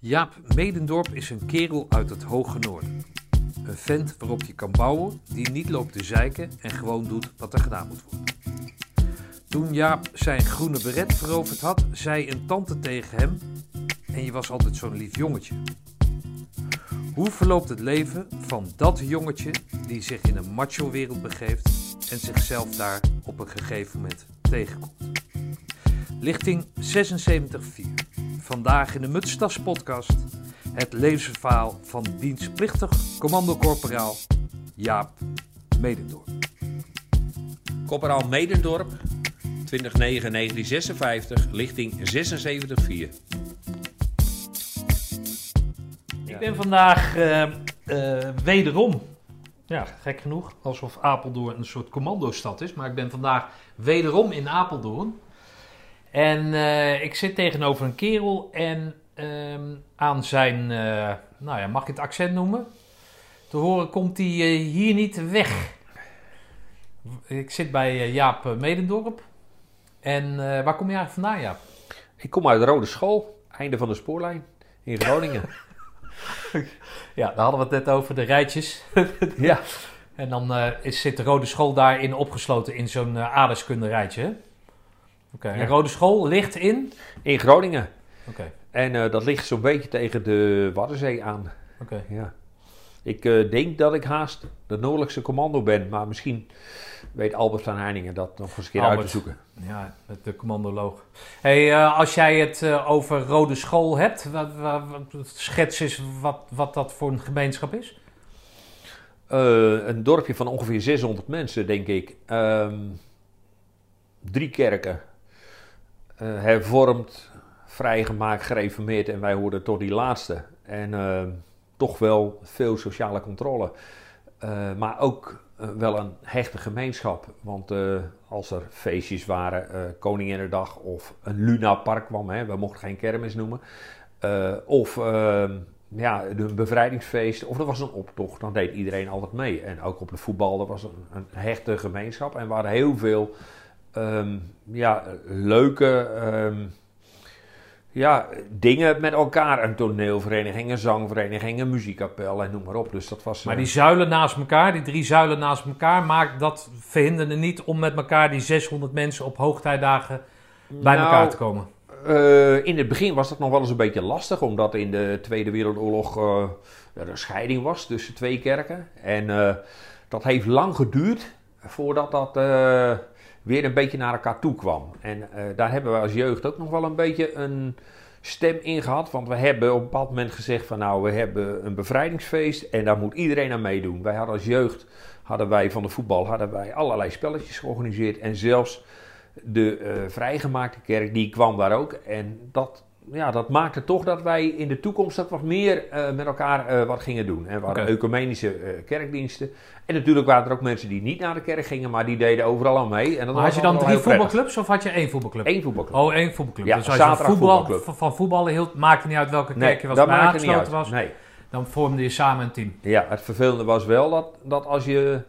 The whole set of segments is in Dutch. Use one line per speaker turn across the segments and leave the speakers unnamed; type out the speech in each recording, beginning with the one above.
Jaap Medendorp is een kerel uit het hoge noorden. Een vent waarop je kan bouwen, die niet loopt te zeiken en gewoon doet wat er gedaan moet worden. Toen Jaap zijn groene beret veroverd had, zei een tante tegen hem: En je was altijd zo'n lief jongetje. Hoe verloopt het leven van dat jongetje die zich in een macho-wereld begeeft en zichzelf daar op een gegeven moment tegenkomt? Lichting 76.4. Vandaag in de Mutstas podcast het levensverhaal van dienstplichtig commandocorporaal Jaap Medendorp.
Corporaal Medendorp, 2009-1956, lichting 76-4.
Ik ben vandaag eh, eh, wederom, ja gek genoeg, alsof Apeldoorn een soort commandostad is, maar ik ben vandaag wederom in Apeldoorn. En eh, ik zit tegenover een kerel en ehm, aan zijn, eh, nou ja, mag ik het accent noemen? Te horen komt hij eh, hier niet weg. Ik zit bij Jaap Medendorp. En waar kom je eigenlijk vandaan, Jaap?
Ik kom uit de Rode School, einde van de spoorlijn in Groningen.
Ja, daar hadden we het net over, de rijtjes.
ja.
En dan is, zit de Rode School daarin opgesloten in zo'n uh, aardrijkskunde rijtje. En
Ja.
Rode School ligt in?
In Groningen.
Oké,
En eh, dat ligt zo'n beetje tegen de Waddenzee aan.
oké.
Ja. Ik eh, denk dat ik haast de Noordelijkse commando ben, maar misschien weet Albert van Heiningen dat nog eens een keer uit te zoeken.
Ja, met de commandoloog. Hey, eh, als jij het eh, over Rode School hebt, wat, wat, wat- schets eens wat, wat dat voor een gemeenschap is.
Eh, een dorpje van ongeveer 600 mensen, denk ik. Ehm, drie kerken. Eh, hervormd, vrijgemaakt, gereformeerd en wij hoorden tot die laatste. En ehm, toch wel veel sociale controle. Eh, maar ook eh, wel een hechte gemeenschap. Want eh, als er feestjes waren, eh Koninginnedag of een Luna Park kwam, hè, we mochten geen kermis noemen. eh, of ehm, ja, een bevrijdingsfeest of er was een optocht, dan deed iedereen altijd mee. En ook op de voetbal, er was een, een hechte gemeenschap. En waren heel veel ehm, ja, leuke ehm, ja, dingen met elkaar. Een toneelvereniging, een zangvereniging, een muziekkapel en noem maar op. Dus dat was...
Maar
eh,
die zuilen naast elkaar, die drie zuilen naast elkaar, maakt dat verhinderde niet om met elkaar die 600 mensen op hoogtijdagen bij
nou,
elkaar te komen.
Eh, in het begin was dat nog wel eens een beetje lastig, omdat in de Tweede Wereldoorlog eh, er een scheiding was tussen twee kerken. En dat heeft lang geduurd voordat dat weer een beetje naar elkaar toe kwam. En eh, daar hebben we als jeugd ook nog wel een beetje een stem in gehad. Want we hebben op een bepaald moment gezegd van nou, we hebben een bevrijdingsfeest en daar moet iedereen aan meedoen. Wij hadden als jeugd, hadden wij van de voetbal, hadden wij allerlei spelletjes georganiseerd. En zelfs de eh, vrijgemaakte kerk, die kwam daar ook. En dat, ja, dat maakte toch dat wij in de toekomst ook wat meer eh, met elkaar eh, wat gingen doen. En we hadden ecumenische eh, kerkdiensten. En natuurlijk waren er ook mensen die niet naar de kerk gingen, maar die deden overal aan mee. En dat
Maar had je dan drie voetbalclubs of had je één voetbalclub?
Eén voetbalclub.
Oh, één voetbalclub.
Ja,
dus als je van, voetbal, van voetballen hield, maakte niet uit welke kerk je was
dat maakte niet
aangesloten
uit.
was,
Nee.
dan vormde je samen een team.
Ja, het vervelende was wel dat, dat als je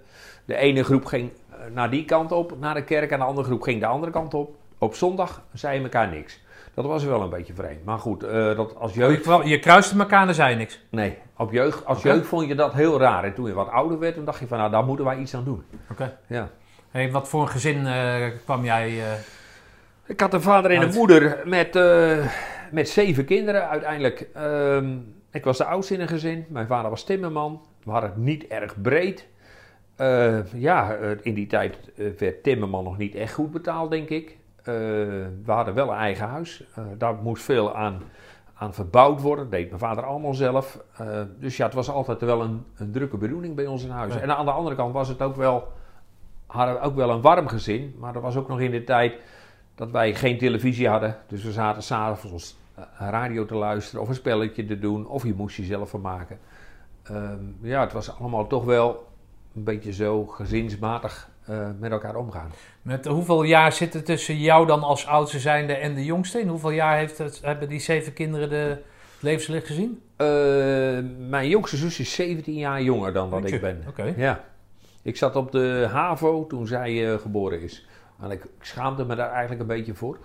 de ene groep ging naar die kant op, naar de kerk, en de andere groep ging de andere kant op. Op zondag zei je elkaar niks. Dat was wel een beetje vreemd. Maar goed, eh, dat als
Je,
jeugd...
kwam- je kruiste elkaar en er zei niks.
Nee, op jeugd, als jeugd vond je dat heel raar. En toen je wat ouder werd, dan dacht je van, nou, daar moeten wij iets aan doen.
Oké.
Ja.
Hey, wat voor een gezin eh, kwam jij? eh,
Ik had een vader en
Uit.
een moeder met, met zeven kinderen uiteindelijk. Ehm, ik was de oudste in een gezin. Mijn vader was timmerman. We hadden het niet erg breed. Ja, in die tijd werd timmerman nog niet echt goed betaald, denk ik. Eh, we hadden wel een eigen huis. Eh, daar moest veel aan, aan verbouwd worden. Dat deed mijn vader allemaal zelf. Eh, dus ja, het was altijd wel een, een drukke bedoeling bij ons in huis.
Ja.
En aan de andere kant was het ook wel, hadden we ook wel een warm gezin. Maar dat was ook nog in de tijd dat wij geen televisie hadden. Dus we zaten s'avonds radio te luisteren of een spelletje te doen. Of je moest jezelf vermaken. Ehm, ja, het was allemaal toch wel een beetje zo gezinsmatig met elkaar omgaan.
Met hoeveel jaar zit er tussen jou dan als oudste zijnde en de jongste? In hoeveel jaar heeft het, hebben die zeven kinderen de levenslicht gezien?
Eh, mijn jongste zus is 17 jaar jonger dan dat ik ben.
Oké.
Ja. Ik zat op de HAVO toen zij eh, geboren is. En ik, schaamde me daar eigenlijk een beetje voor.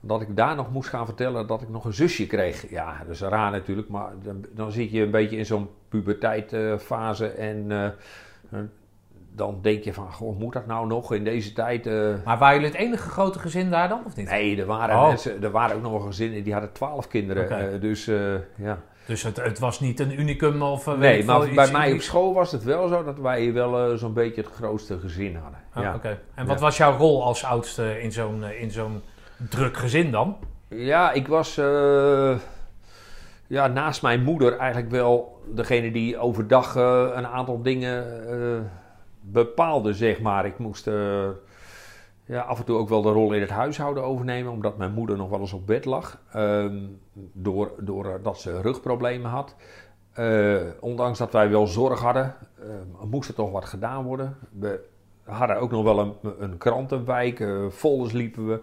Dat ik daar nog moest gaan vertellen dat ik nog een zusje kreeg. Ja, dat is raar natuurlijk, maar dan, dan zit je een beetje in zo'n puberteitfase. en uh, dan denk je van, goh, moet dat nou nog in deze tijd? Uh...
Maar waren jullie het enige grote gezin daar dan, of niet?
Nee, er waren, oh. mensen, er waren ook nog een gezin die hadden twaalf kinderen. Okay. Uh, dus ja.
Dus het, het, was niet een unicum of...
Nee, maar bij mij op school was het wel zo dat wij wel zo'n beetje het grootste gezin hadden.
Oh,
ja.
Oké. En wat was jouw rol als oudste in zo'n in zo'n druk gezin dan?
Ja, ik was ja, naast mijn moeder eigenlijk wel degene die overdag een aantal dingen bepaalde, zeg maar. Ik moest uh, ja, af en toe ook wel de rol in het huishouden overnemen, omdat mijn moeder nog wel eens op bed lag. Um, door, doordat ze rugproblemen had. Uh, ondanks dat wij wel zorg hadden, moest er toch wat gedaan worden. We hadden ook nog wel een, een krantenwijk, folders liepen we.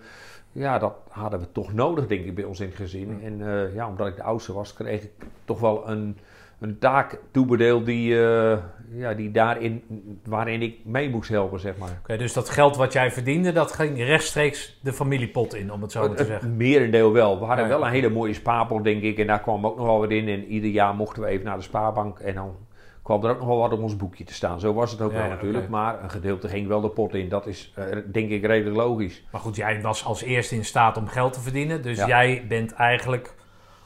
Ja, dat hadden we toch nodig, denk ik, bij ons in het gezin. En ja, omdat ik de oudste was, kreeg ik toch wel een een taak toebedeeld die, uh, ja, die daarin, waarin ik mee moest helpen, zeg maar.
Oké, dus dat geld wat jij verdiende, dat ging rechtstreeks de familiepot in, om het zo maar te zeggen?
Het merendeel wel. We hadden wel een hele mooie spaarpot, denk ik, en daar kwam ook nog wel wat in. En ieder jaar mochten we even naar de spaarbank en dan kwam er ook nog wel wat op ons boekje te staan. Zo was het ook wel natuurlijk, maar een gedeelte ging wel de pot in. Dat is, uh, denk ik, redelijk logisch.
Maar goed, jij was als eerste in staat om geld te verdienen, dus jij bent eigenlijk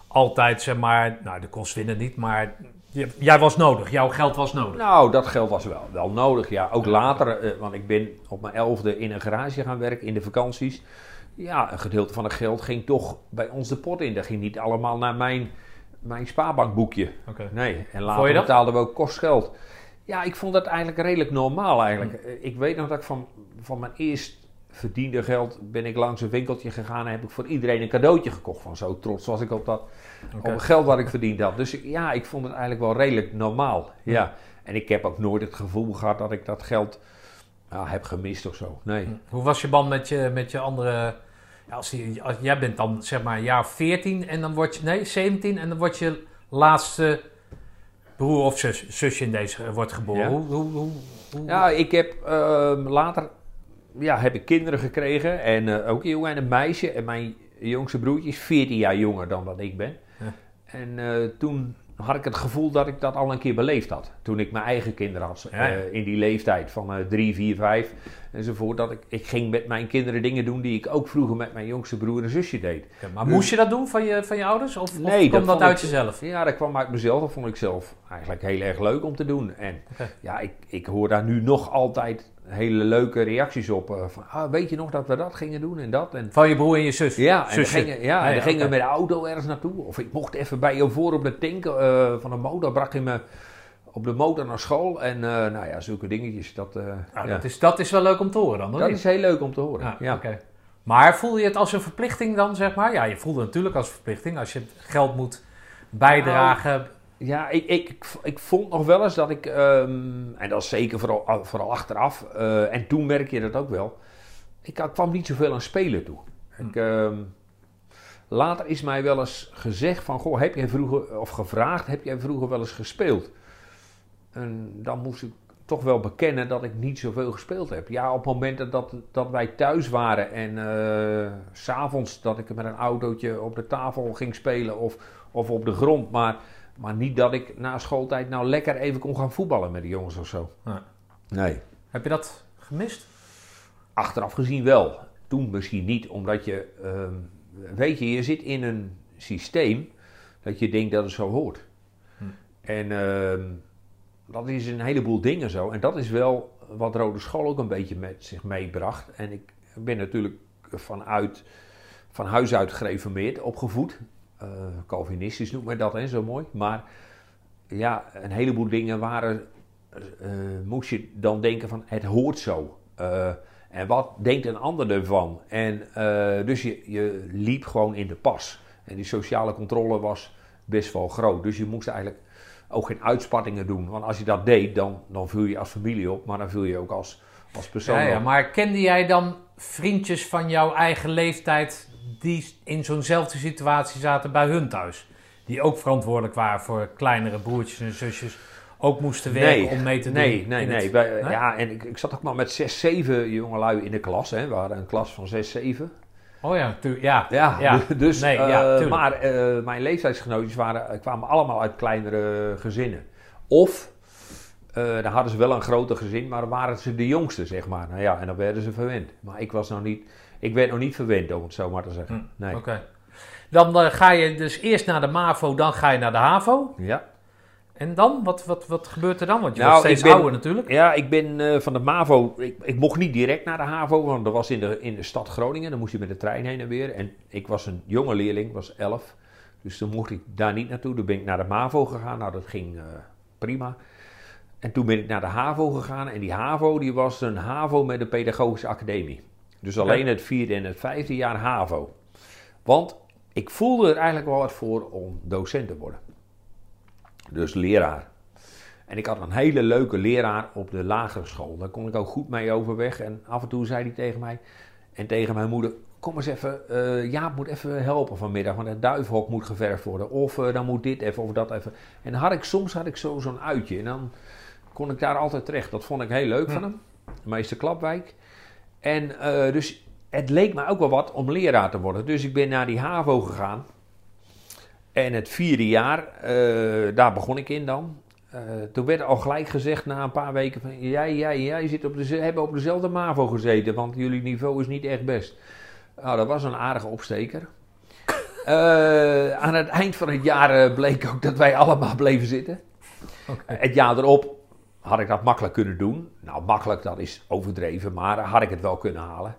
altijd, zeg maar, nou de kost winnen niet, maar jij was nodig, jouw geld was nodig.
Nou, dat geld was wel, wel nodig, ja. Ook later, eh, want ik ben op mijn elfde in een garage gaan werken in de vakanties. Ja, een gedeelte van het geld ging toch bij ons de pot in. Dat ging niet allemaal naar mijn, mijn spaarbankboekje.
Okay.
Nee, en later betaalden we ook kostgeld. Ja, ik vond dat eigenlijk redelijk normaal eigenlijk. Hm. Ik weet nog dat ik van, van mijn eerst verdiende geld ben ik langs een winkeltje gegaan en heb ik voor iedereen een cadeautje gekocht. Van zo trots was ik op dat op het geld wat ik verdiend had. Dus ja, ik vond het eigenlijk wel redelijk normaal. Ja. En ik heb ook nooit het gevoel gehad dat ik dat geld ja, heb gemist of zo. Nee.
Hoe was je band met je, met je andere... Ja, als, je, als jij bent dan zeg maar jaar 14 en dan word je... Nee, 17 en dan word je laatste broer of zus, zusje in deze wordt geboren. Hoe, hoe, hoe,
Ja, ik heb uh, later ja, heb ik kinderen gekregen. En uh, ook een jongen en een meisje. En mijn jongste broertje is 14 jaar jonger dan dat ik ben. En uh, toen had ik het gevoel dat ik dat al een keer beleefd had. Toen ik mijn eigen kinderen had. Ja. Uh, in die leeftijd van uh, 3, 4, 5 enzovoort. Dat ik, ik ging met mijn kinderen dingen doen die ik ook vroeger met mijn jongste broer en zusje deed.
Ja, maar dus, moest je dat doen van je, van je ouders? Of, nee, of kwam dat, dat uit jezelf?
Ja, dat kwam uit mezelf. Dat vond ik zelf eigenlijk heel erg leuk om te doen. En okay. ja, ik, ik hoor daar nu nog altijd hele leuke reacties op. Uh, van, ah, weet je nog dat we dat gingen doen en dat? En,
van je broer en je zus?
Ja, en dan gingen, ja, en dan gingen we met de auto ergens naartoe. Of ik mocht even bij je voor op de tank uh, van de motor. Brak je me op de motor naar school. En uh, nou ja, zulke dingetjes. Dat,
nou, ja. dat, is, dat is wel leuk om te horen dan,
Dat is heel leuk om te horen, ja. Okay.
Maar voel je het als een verplichting dan, zeg maar? Ja, je voelde het natuurlijk als verplichting. Als je geld moet bijdragen... Nou,
ja, ik, ik, ik, vond nog wel eens dat ik, um, en dat is zeker vooral, vooral achteraf, uh, en toen merk je dat ook wel, ik, kwam niet zoveel aan spelen toe. Ik, um, later is mij wel eens gezegd van, goh, heb jij vroeger, of gevraagd, heb jij vroeger wel eens gespeeld? En dan moest ik toch wel bekennen dat ik niet zoveel gespeeld heb. Ja, op momenten dat, dat wij thuis waren en uh, s'avonds dat ik met een autootje op de tafel ging spelen of, of op de grond, maar maar niet dat ik na schooltijd nou lekker even kon gaan voetballen met de jongens of zo. Ja. Nee.
Heb je dat gemist?
Achteraf gezien wel. Toen misschien niet, omdat je... Uh, weet je, je zit in een systeem dat je denkt dat het zo hoort. Hm. En uh, dat is een heleboel dingen zo. En dat is wel wat Rode School ook een beetje met zich meebracht. En ik ben natuurlijk vanuit, van huis uit gereformeerd, opgevoed. Uh, Calvinistisch noemt men dat, hè, zo mooi. Maar ja, een heleboel dingen waren, uh, moest je dan denken van het hoort zo. Uh, en wat denkt een ander ervan? En dus je, je liep gewoon in de pas. En die sociale controle was best wel groot. Dus je moest eigenlijk ook geen uitspattingen doen. Want als je dat deed, dan, dan vul je als familie op, maar dan vul je ook als, als persoon ja, ja,
Maar kende jij dan vriendjes van jouw eigen leeftijd die in zo'nzelfde situatie zaten bij hun thuis. Die ook verantwoordelijk waren voor kleinere broertjes en zusjes. Ook moesten werken om mee te doen.
Nee, nee, nee. Ja, en ik, ik zat ook maar met zes, zeven jongelui in de klas. Hè. We hadden een klas van zes, zeven.
Oh ja, ja.
Ja,
Ja.
dus,
Nee,
eh,
ja, tuurlijk.
maar eh, mijn leeftijdsgenootjes waren, kwamen allemaal uit kleinere gezinnen. Of, eh, dan hadden ze wel een groter gezin, maar waren ze de jongste, zeg maar. Nou ja, en dan werden ze verwend. Maar ik was nog niet, ik werd nog niet verwend, om het zo maar te zeggen.
Hm,
Nee.
Oké. Dan eh, ga je dus eerst naar de MAVO, dan ga je naar de HAVO.
Ja.
En dan? Wat, wat, wat gebeurt er dan? Want je
Nou,
wordt steeds
ben-
ouder natuurlijk.
Ja, ik ben eh, van de MAVO. Ik, ik mocht niet direct naar de HAVO, want dat was in de, in de stad Groningen. Dan moest je met de trein heen en weer. En ik was een jonge leerling, was 11. Dus toen mocht ik daar niet naartoe. Toen ben ik naar de MAVO gegaan. Nou, dat ging eh, prima. En toen ben ik naar de HAVO gegaan. En die HAVO die was een HAVO met een pedagogische academie. Dus alleen het vierde en het vijfde jaar HAVO. Want ik voelde er eigenlijk wel wat voor om docent te worden. Dus leraar. En ik had een hele leuke leraar op de lagere school. Daar kon ik ook goed mee overweg. En af en toe zei hij tegen mij en tegen mijn moeder... Kom eens even, eh Jaap moet even helpen vanmiddag, want het duifhok moet geverfd worden. Of eh, dan moet dit even, of dat even. En had ik, soms had ik zo, zo'n uitje en dan kon ik daar altijd terecht. Dat vond ik heel leuk van hem, meester Klapwijk. En eh, dus het leek me ook wel wat om leraar te worden. Dus ik ben naar die HAVO gegaan. En het vierde jaar, eh, daar begon ik in dan. Eh, toen werd al gelijk gezegd na een paar weken van... Jij, jij, jij zit op de, hebben op dezelfde MAVO gezeten, want jullie niveau is niet echt best. Nou, dat was een aardige opsteker. Aan het eind van het jaar bleek ook dat wij allemaal bleven zitten. Het jaar erop had ik dat makkelijk kunnen doen. Nou, makkelijk, dat is overdreven, maar had ik het wel kunnen halen.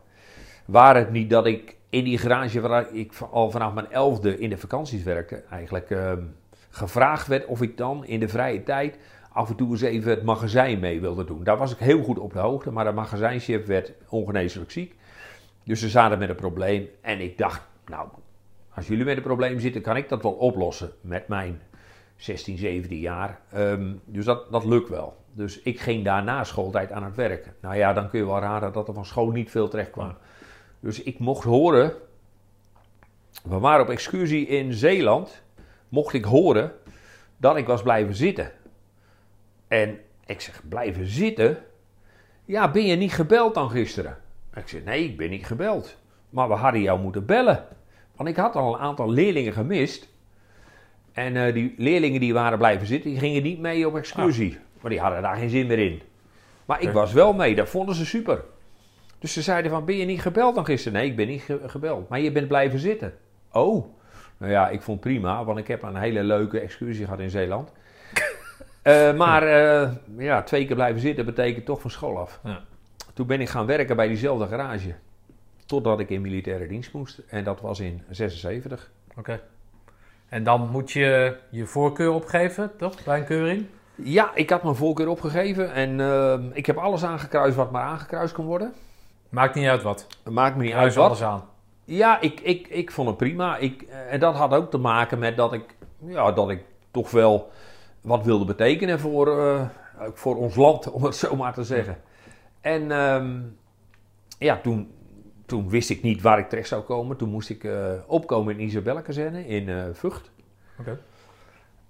Waar het niet dat ik in die garage waar ik al vanaf mijn elfde in de vakanties werkte, eigenlijk ehm, gevraagd werd of ik dan in de vrije tijd af en toe eens even het magazijn mee wilde doen. Daar was ik heel goed op de hoogte, maar de magazijnchef werd ongeneeslijk ziek. Dus ze zaten met een probleem en ik dacht, nou, als jullie met een probleem zitten, kan ik dat wel oplossen met mijn 16, 17 jaar. Ehm, dus dat, dat lukt wel. Dus ik ging daar na schooltijd aan het werk. Nou ja, dan kun je wel raden dat er van school niet veel terecht kwam. Dus ik mocht horen. We waren op excursie in Zeeland. Mocht ik horen dat ik was blijven zitten. En ik zeg: blijven zitten? Ja, ben je niet gebeld dan gisteren? Ik zeg: nee, ik ben niet gebeld. Maar we hadden jou moeten bellen. Want ik had al een aantal leerlingen gemist. En eh, die leerlingen die waren blijven zitten, die gingen niet mee op excursie. Maar die hadden daar geen zin meer in. Maar ik was wel mee, dat vonden ze super. Dus ze zeiden van, ben je niet gebeld dan gisteren? Nee, ik ben niet ge- gebeld. Maar je bent blijven zitten. Oh. Nou ja, ik vond prima, want ik heb een hele leuke excursie gehad in Zeeland. Eh, maar eh, ja, twee keer blijven zitten betekent toch van school af.
Ja.
Toen ben ik gaan werken bij diezelfde garage. Totdat ik in militaire dienst moest. En dat was in 76.
Oké. En dan moet je je voorkeur opgeven, toch? Bij een keuring?
Ja, ik had mijn voorkeur opgegeven. En eh, ik heb alles aangekruist wat maar aangekruist kon worden.
Maakt niet uit wat.
Maakt me niet uit wat.
alles aan.
Ja, ik, ik, ik vond het prima. Ik, eh, en dat had ook te maken met dat ik, ja, dat ik toch wel wat wilde betekenen voor, eh, voor ons land, om het zo maar te zeggen. En ehm, ja, toen, toen wist ik niet waar ik terecht zou komen. Toen moest ik eh, opkomen in Isabelle-kazerne in Vught.
Oké.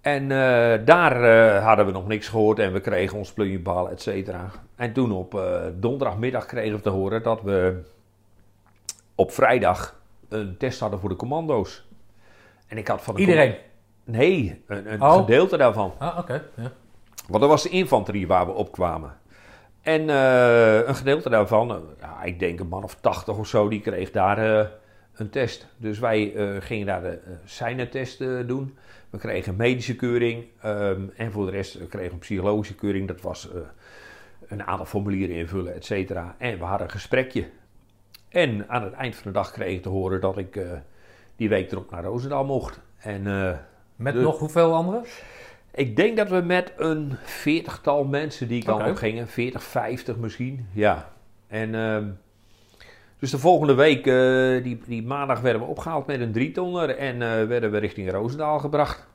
En eh, daar eh, hadden we nog niks gehoord en we kregen ons plunjebal, et cetera. En toen op eh, donderdagmiddag kregen we te horen dat we op vrijdag een test hadden voor de commando's. En ik had van de
Iedereen?
Nee, een, een
Oh.
gedeelte daarvan.
Ah, oké. Ja.
Want dat was de infanterie waar we opkwamen. En een gedeelte daarvan, ja, ik denk een man of tachtig of zo, die kreeg daar een test. Dus wij gingen daar de uh, eh, doen. We kregen een medische keuring. ehm, en voor de rest eh, kregen we een psychologische keuring. Dat was eh, een aantal formulieren invullen, et cetera. En we hadden een gesprekje. En aan het eind van de dag kreeg ik te horen dat ik eh, die week erop naar Roosendaal mocht. En eh,
Met
De-
nog hoeveel anderen?
ik denk dat we met een veertigtal mensen die kant
Oké.
op gingen. 40, 50 misschien. Ja. En ehm, dus de volgende week, eh, die, die maandag, werden we opgehaald met een drietonner. En eh, werden we richting Roosendaal gebracht.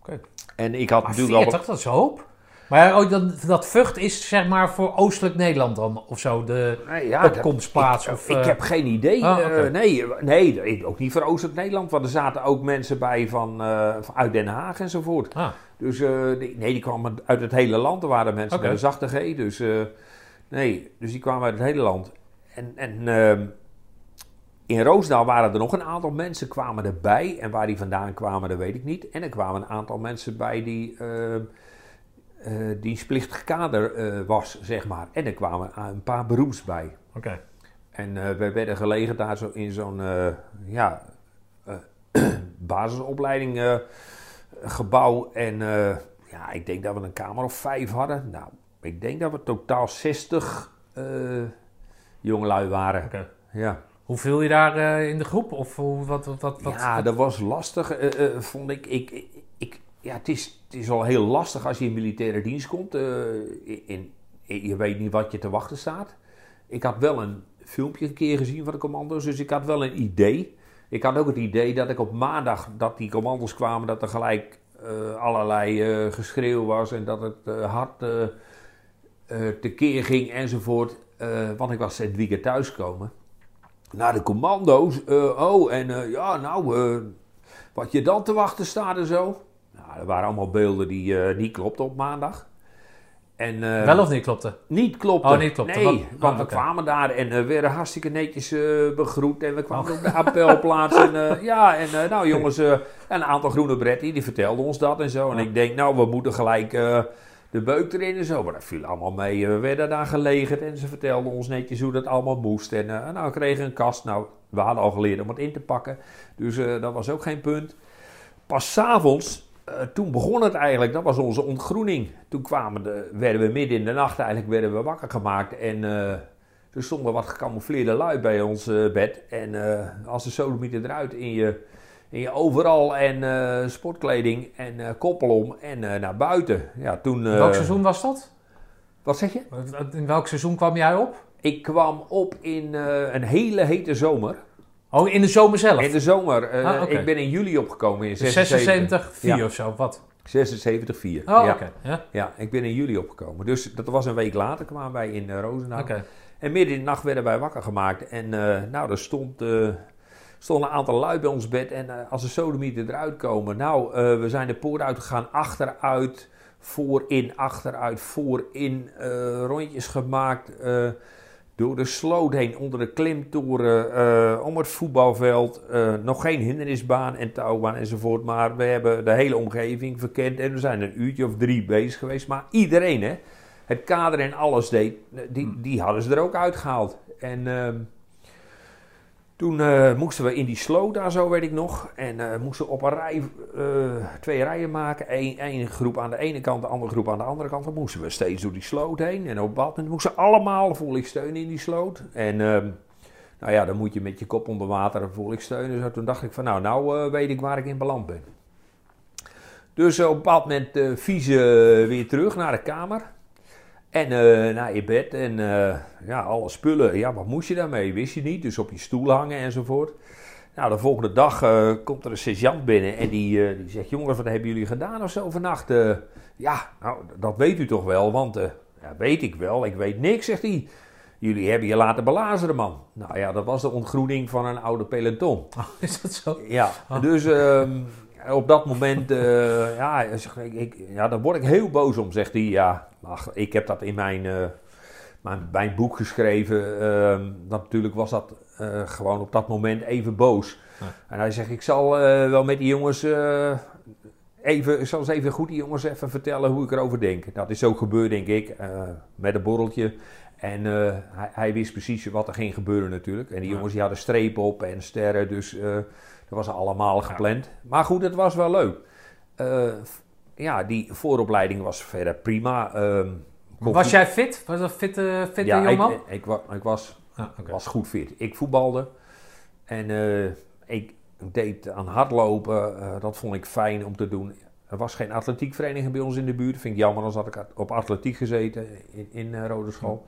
Oké.
En ik had
Maar
natuurlijk al...
40, dat is een hoop. Maar oh, dat, dat Vught is zeg maar voor Oostelijk Nederland dan, of zo, de
Nee, ja,
opkomstplaats.
ik,
of,
ik
eh,
heb geen idee.
Ah, oké.
nee, nee, ook niet voor Oostelijk Nederland. Want er zaten ook mensen bij van, uit Den Haag enzovoort.
Ah,
Dus die, nee, die kwamen uit het hele land. Er waren mensen
Oké.
bij de zachte G. Dus nee, dus die kwamen uit het hele land. En, en ehm, in Roosdaal waren er nog een aantal mensen kwamen erbij. En waar die vandaan kwamen, dat weet ik niet. En er kwamen een aantal mensen bij die uh, uh, dienstplichtig kader uh, was, zeg maar. En er kwamen een paar beroeps bij.
Oké.
En we werden gelegen daar zo in zo'n ja, basisopleiding gebouw. En ja, ik denk dat we een kamer of vijf hadden. Nou, ik denk dat we totaal 60 jongelui waren.
Oké.
Ja.
Hoe viel je daar uh, in de groep? Of hoe, wat, wat, wat,
ja, dat was lastig, uh, uh, vond ik. ik, ik ja, het, is, het is al heel lastig als je in militaire dienst komt. In, in, je weet niet wat je te wachten staat. Ik had wel een filmpje een keer gezien van de commando's, dus ik had wel een idee. Ik had ook het idee dat ik op maandag, dat die commando's kwamen, dat er gelijk allerlei geschreeuw was en dat het hard tekeer ging enzovoort. Want ik was het weekend thuiskomen naar de commando's. Uh, oh, en uh, ja, nou, wat je dan te wachten staat en zo. Nou, er waren allemaal beelden die niet klopten op maandag.
En, Wel of niet klopte?
Niet klopte.
Oh, niet klopte.
Nee, want oh, we okay. kwamen daar en we werden hartstikke netjes begroet. En we kwamen oh. op de appelplaats. en ja, en nou jongens, een aantal groene bretten, die vertelden ons dat en zo. En ik denk, nou, we moeten gelijk de beuk erin en zo. Maar dat viel allemaal mee. We werden daar gelegerd en ze vertelden ons netjes hoe dat allemaal moest. En uh, nou, we kregen een kast. Nou, we hadden al geleerd om het in te pakken. Dus uh, dat was ook geen punt. Pas s'avonds, uh, toen begon het eigenlijk. Dat was onze ontgroening. Toen kwamen de, werden we midden in de nacht eigenlijk werden we wakker gemaakt. En er stonden wat gecamoufleerde lui bij ons bed. En als de sodomieter eruit in je in je overal en uh, sportkleding en uh, koppelom en uh, naar buiten. Ja, toen,
welk seizoen was dat?
Wat zeg je?
In welk seizoen kwam jij op?
Ik kwam op in een hele hete zomer.
Oh, in de zomer zelf?
In de zomer. Ah, okay. Ik ben in juli opgekomen in
76. 4 ja. of zo, wat?
76, 4.
Oh, ja. oké. Ja.
ja, ik ben in juli opgekomen. Dus dat was een week later kwamen wij in Roosendaal.
Okay.
En midden in de nacht werden wij wakker gemaakt. En nou, er stond stonden een aantal lui bij ons bed. En uh, als de sodomieten eruit komen, nou, uh, we zijn de poort uitgegaan, achteruit, voorin, achteruit, voorin, uh, rondjes gemaakt. door de sloot heen, onder de klimtoren, om het voetbalveld. nog geen hindernisbaan en touwbaan enzovoort. Maar we hebben de hele omgeving verkend. En we zijn een uurtje of drie bezig geweest. Maar iedereen, hè, het kader en alles deed, die, die hadden ze er ook uitgehaald. En ehm, toen uh, moesten we in die sloot daar zo, weet ik nog. En uh, moesten op een rij uh, twee rijen maken. Eén groep aan de ene kant, de andere groep aan de andere kant. Dan moesten we steeds door die sloot heen. En op wat moesten allemaal voel ik steunen in die sloot. En ehm, nou ja, dan moet je met je kop onder water voel ik steunen. Zo, toen dacht ik van nou, nou weet ik waar ik in beland ben. Dus op een bepaald moment vieze weer terug naar de kamer. En uh, naar je bed en uh, ja, alle spullen. Ja, wat moest je daarmee? Wist je niet. Dus op je stoel hangen enzovoort. Nou, de volgende dag uh, komt er een sergeant binnen en die, die zegt: Jongens, wat hebben jullie gedaan of zo vannacht? ja, nou, dat weet u toch wel, want ja, weet ik wel, ik weet niks, zegt hij. Jullie hebben je laten belazeren, man. Nou ja, dat was de ontgroening van een oude peloton.
Oh, is dat zo?
Ja, oh. dus ehm, op dat moment, ja, ik, ja, daar word ik heel boos om, zegt hij. Ja, Ach, ik heb dat in mijn, uh, mijn, mijn, boek geschreven. Uh, natuurlijk was dat uh, gewoon op dat moment even boos. Ja. En hij zegt, ik zal eh, wel met die jongens even, ik zal eens even goed die jongens even vertellen hoe ik erover denk. Dat is zo gebeurd, denk ik, met een borreltje. En hij, hij, wist precies wat er ging gebeuren natuurlijk. En die jongens die hadden strepen op en sterren, dus was allemaal gepland. Maar goed, het was wel leuk ja, die vooropleiding was verder prima. Um,
was jij fit? Was dat fitte, fitte ja, jongeman?
Ik, ik, ik, was, ah, okay. was goed fit. Ik voetbalde en uh, ik deed aan hardlopen. Uh, dat vond ik fijn om te doen. Er was geen atletiekvereniging bij ons in de buurt. Vind ik jammer, als had ik op atletiek gezeten in, in uh, Rode School.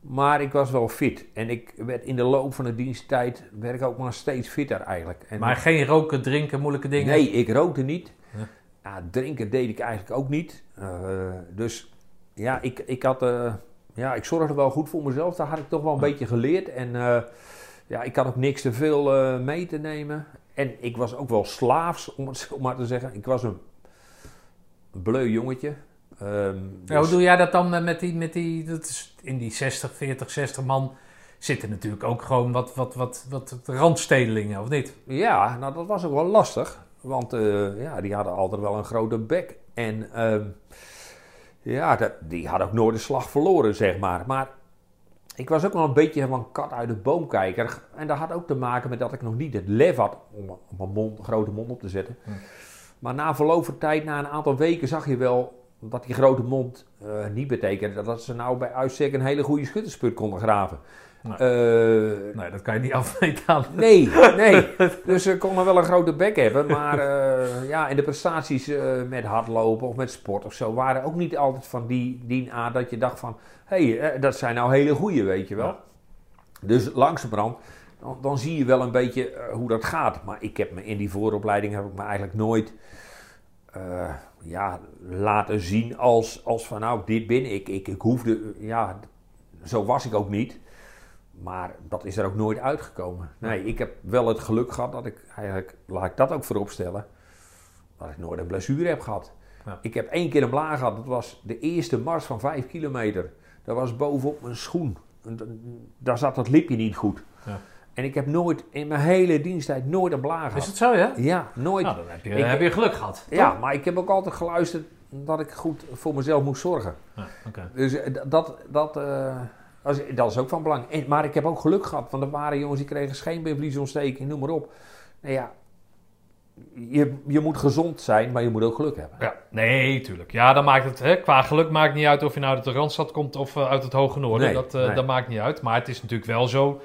Maar ik was wel fit. En ik werd in de loop van de diensttijd werd ik ook maar steeds fitter eigenlijk. En
maar geen roken, drinken, moeilijke dingen?
Nee, ik rookte niet. Ja ja, drinken deed ik eigenlijk ook niet. Uh, dus ja, ik, ik had... Uh, ja, ik zorgde wel goed voor mezelf. Daar had ik toch wel een beetje geleerd. En uh, ja, ik had ook niks te veel mee te nemen. En ik was ook wel slaafs, om het zo maar te zeggen. Ik was een bleu jongetje.
Um, ja, hoe doe jij dat dan met die, met die dat is in die 60, 40, 60 man?
zitten natuurlijk ook gewoon wat, wat, wat, wat randstedelingen, of niet?
Ja, nou dat was ook wel lastig. Want eh, ja, die hadden altijd wel een grote bek. En ehm, ja, dat, die hadden ook nooit de slag verloren, zeg maar. Maar ik was ook wel een beetje van kat uit de boom kijker. En dat had ook te maken met dat ik nog niet het lef had om, om een mond, grote mond op te zetten.
Hm.
Maar na verloop van tijd, na een aantal weken, zag je wel dat die grote mond eh, niet betekende dat ze nou bij uitstek een hele goede schuttersput konden graven.
Nee.
Eh,
Nee, dat kan je niet afmeten aan.
Nee, nee. Dus ze konden wel een grote bek hebben. Maar eh, ja, en de prestaties met hardlopen of met sport of zo waren ook niet altijd van die, die aard dat je dacht van... Hé, hey, dat zijn nou hele goeie, weet je wel.
Ja.
Dus langzamerhand, dan, dan zie je wel een beetje hoe dat gaat. Maar ik heb me in die vooropleiding heb ik me eigenlijk nooit ja, laten zien als, als van nou, dit ben ik. Ik, ik hoefde, ja, zo was ik ook niet. Maar dat is er ook nooit uitgekomen. Nee, ik heb wel het geluk gehad dat ik, eigenlijk, laat ik dat ook voorop stellen, dat ik nooit een blessure heb gehad.
Ja.
Ik heb één keer een blaar gehad, dat was de eerste mars van vijf kilometer. Dat was bovenop mijn schoen. Daar zat dat lipje niet goed.
Ja.
En ik heb nooit, in mijn hele diensttijd, nooit een blaar
Is
gehad.
het zo, ja?
Ja, nooit.
Nou, dan heb je,
Ik-
heb je geluk gehad.
ja, maar ik heb ook altijd geluisterd dat ik goed voor mezelf moest zorgen.
Ja, oké.
Dus eh, dat, dat, eh, dat, is, dat is ook van belang. En, maar ik heb ook geluk gehad, want er waren jongens die kregen scheenbeenvliesontsteking, noem maar op. Nou ja, je, je moet gezond zijn, maar je moet ook geluk hebben.
Ja, nee, tuurlijk. Ja, dan maakt het, hè, qua geluk maakt niet uit of je nou uit de Randstad komt of eh, uit het Hoge Noorden.
Nee,
dat,
nee.
dat maakt niet uit. Maar het is natuurlijk wel zo.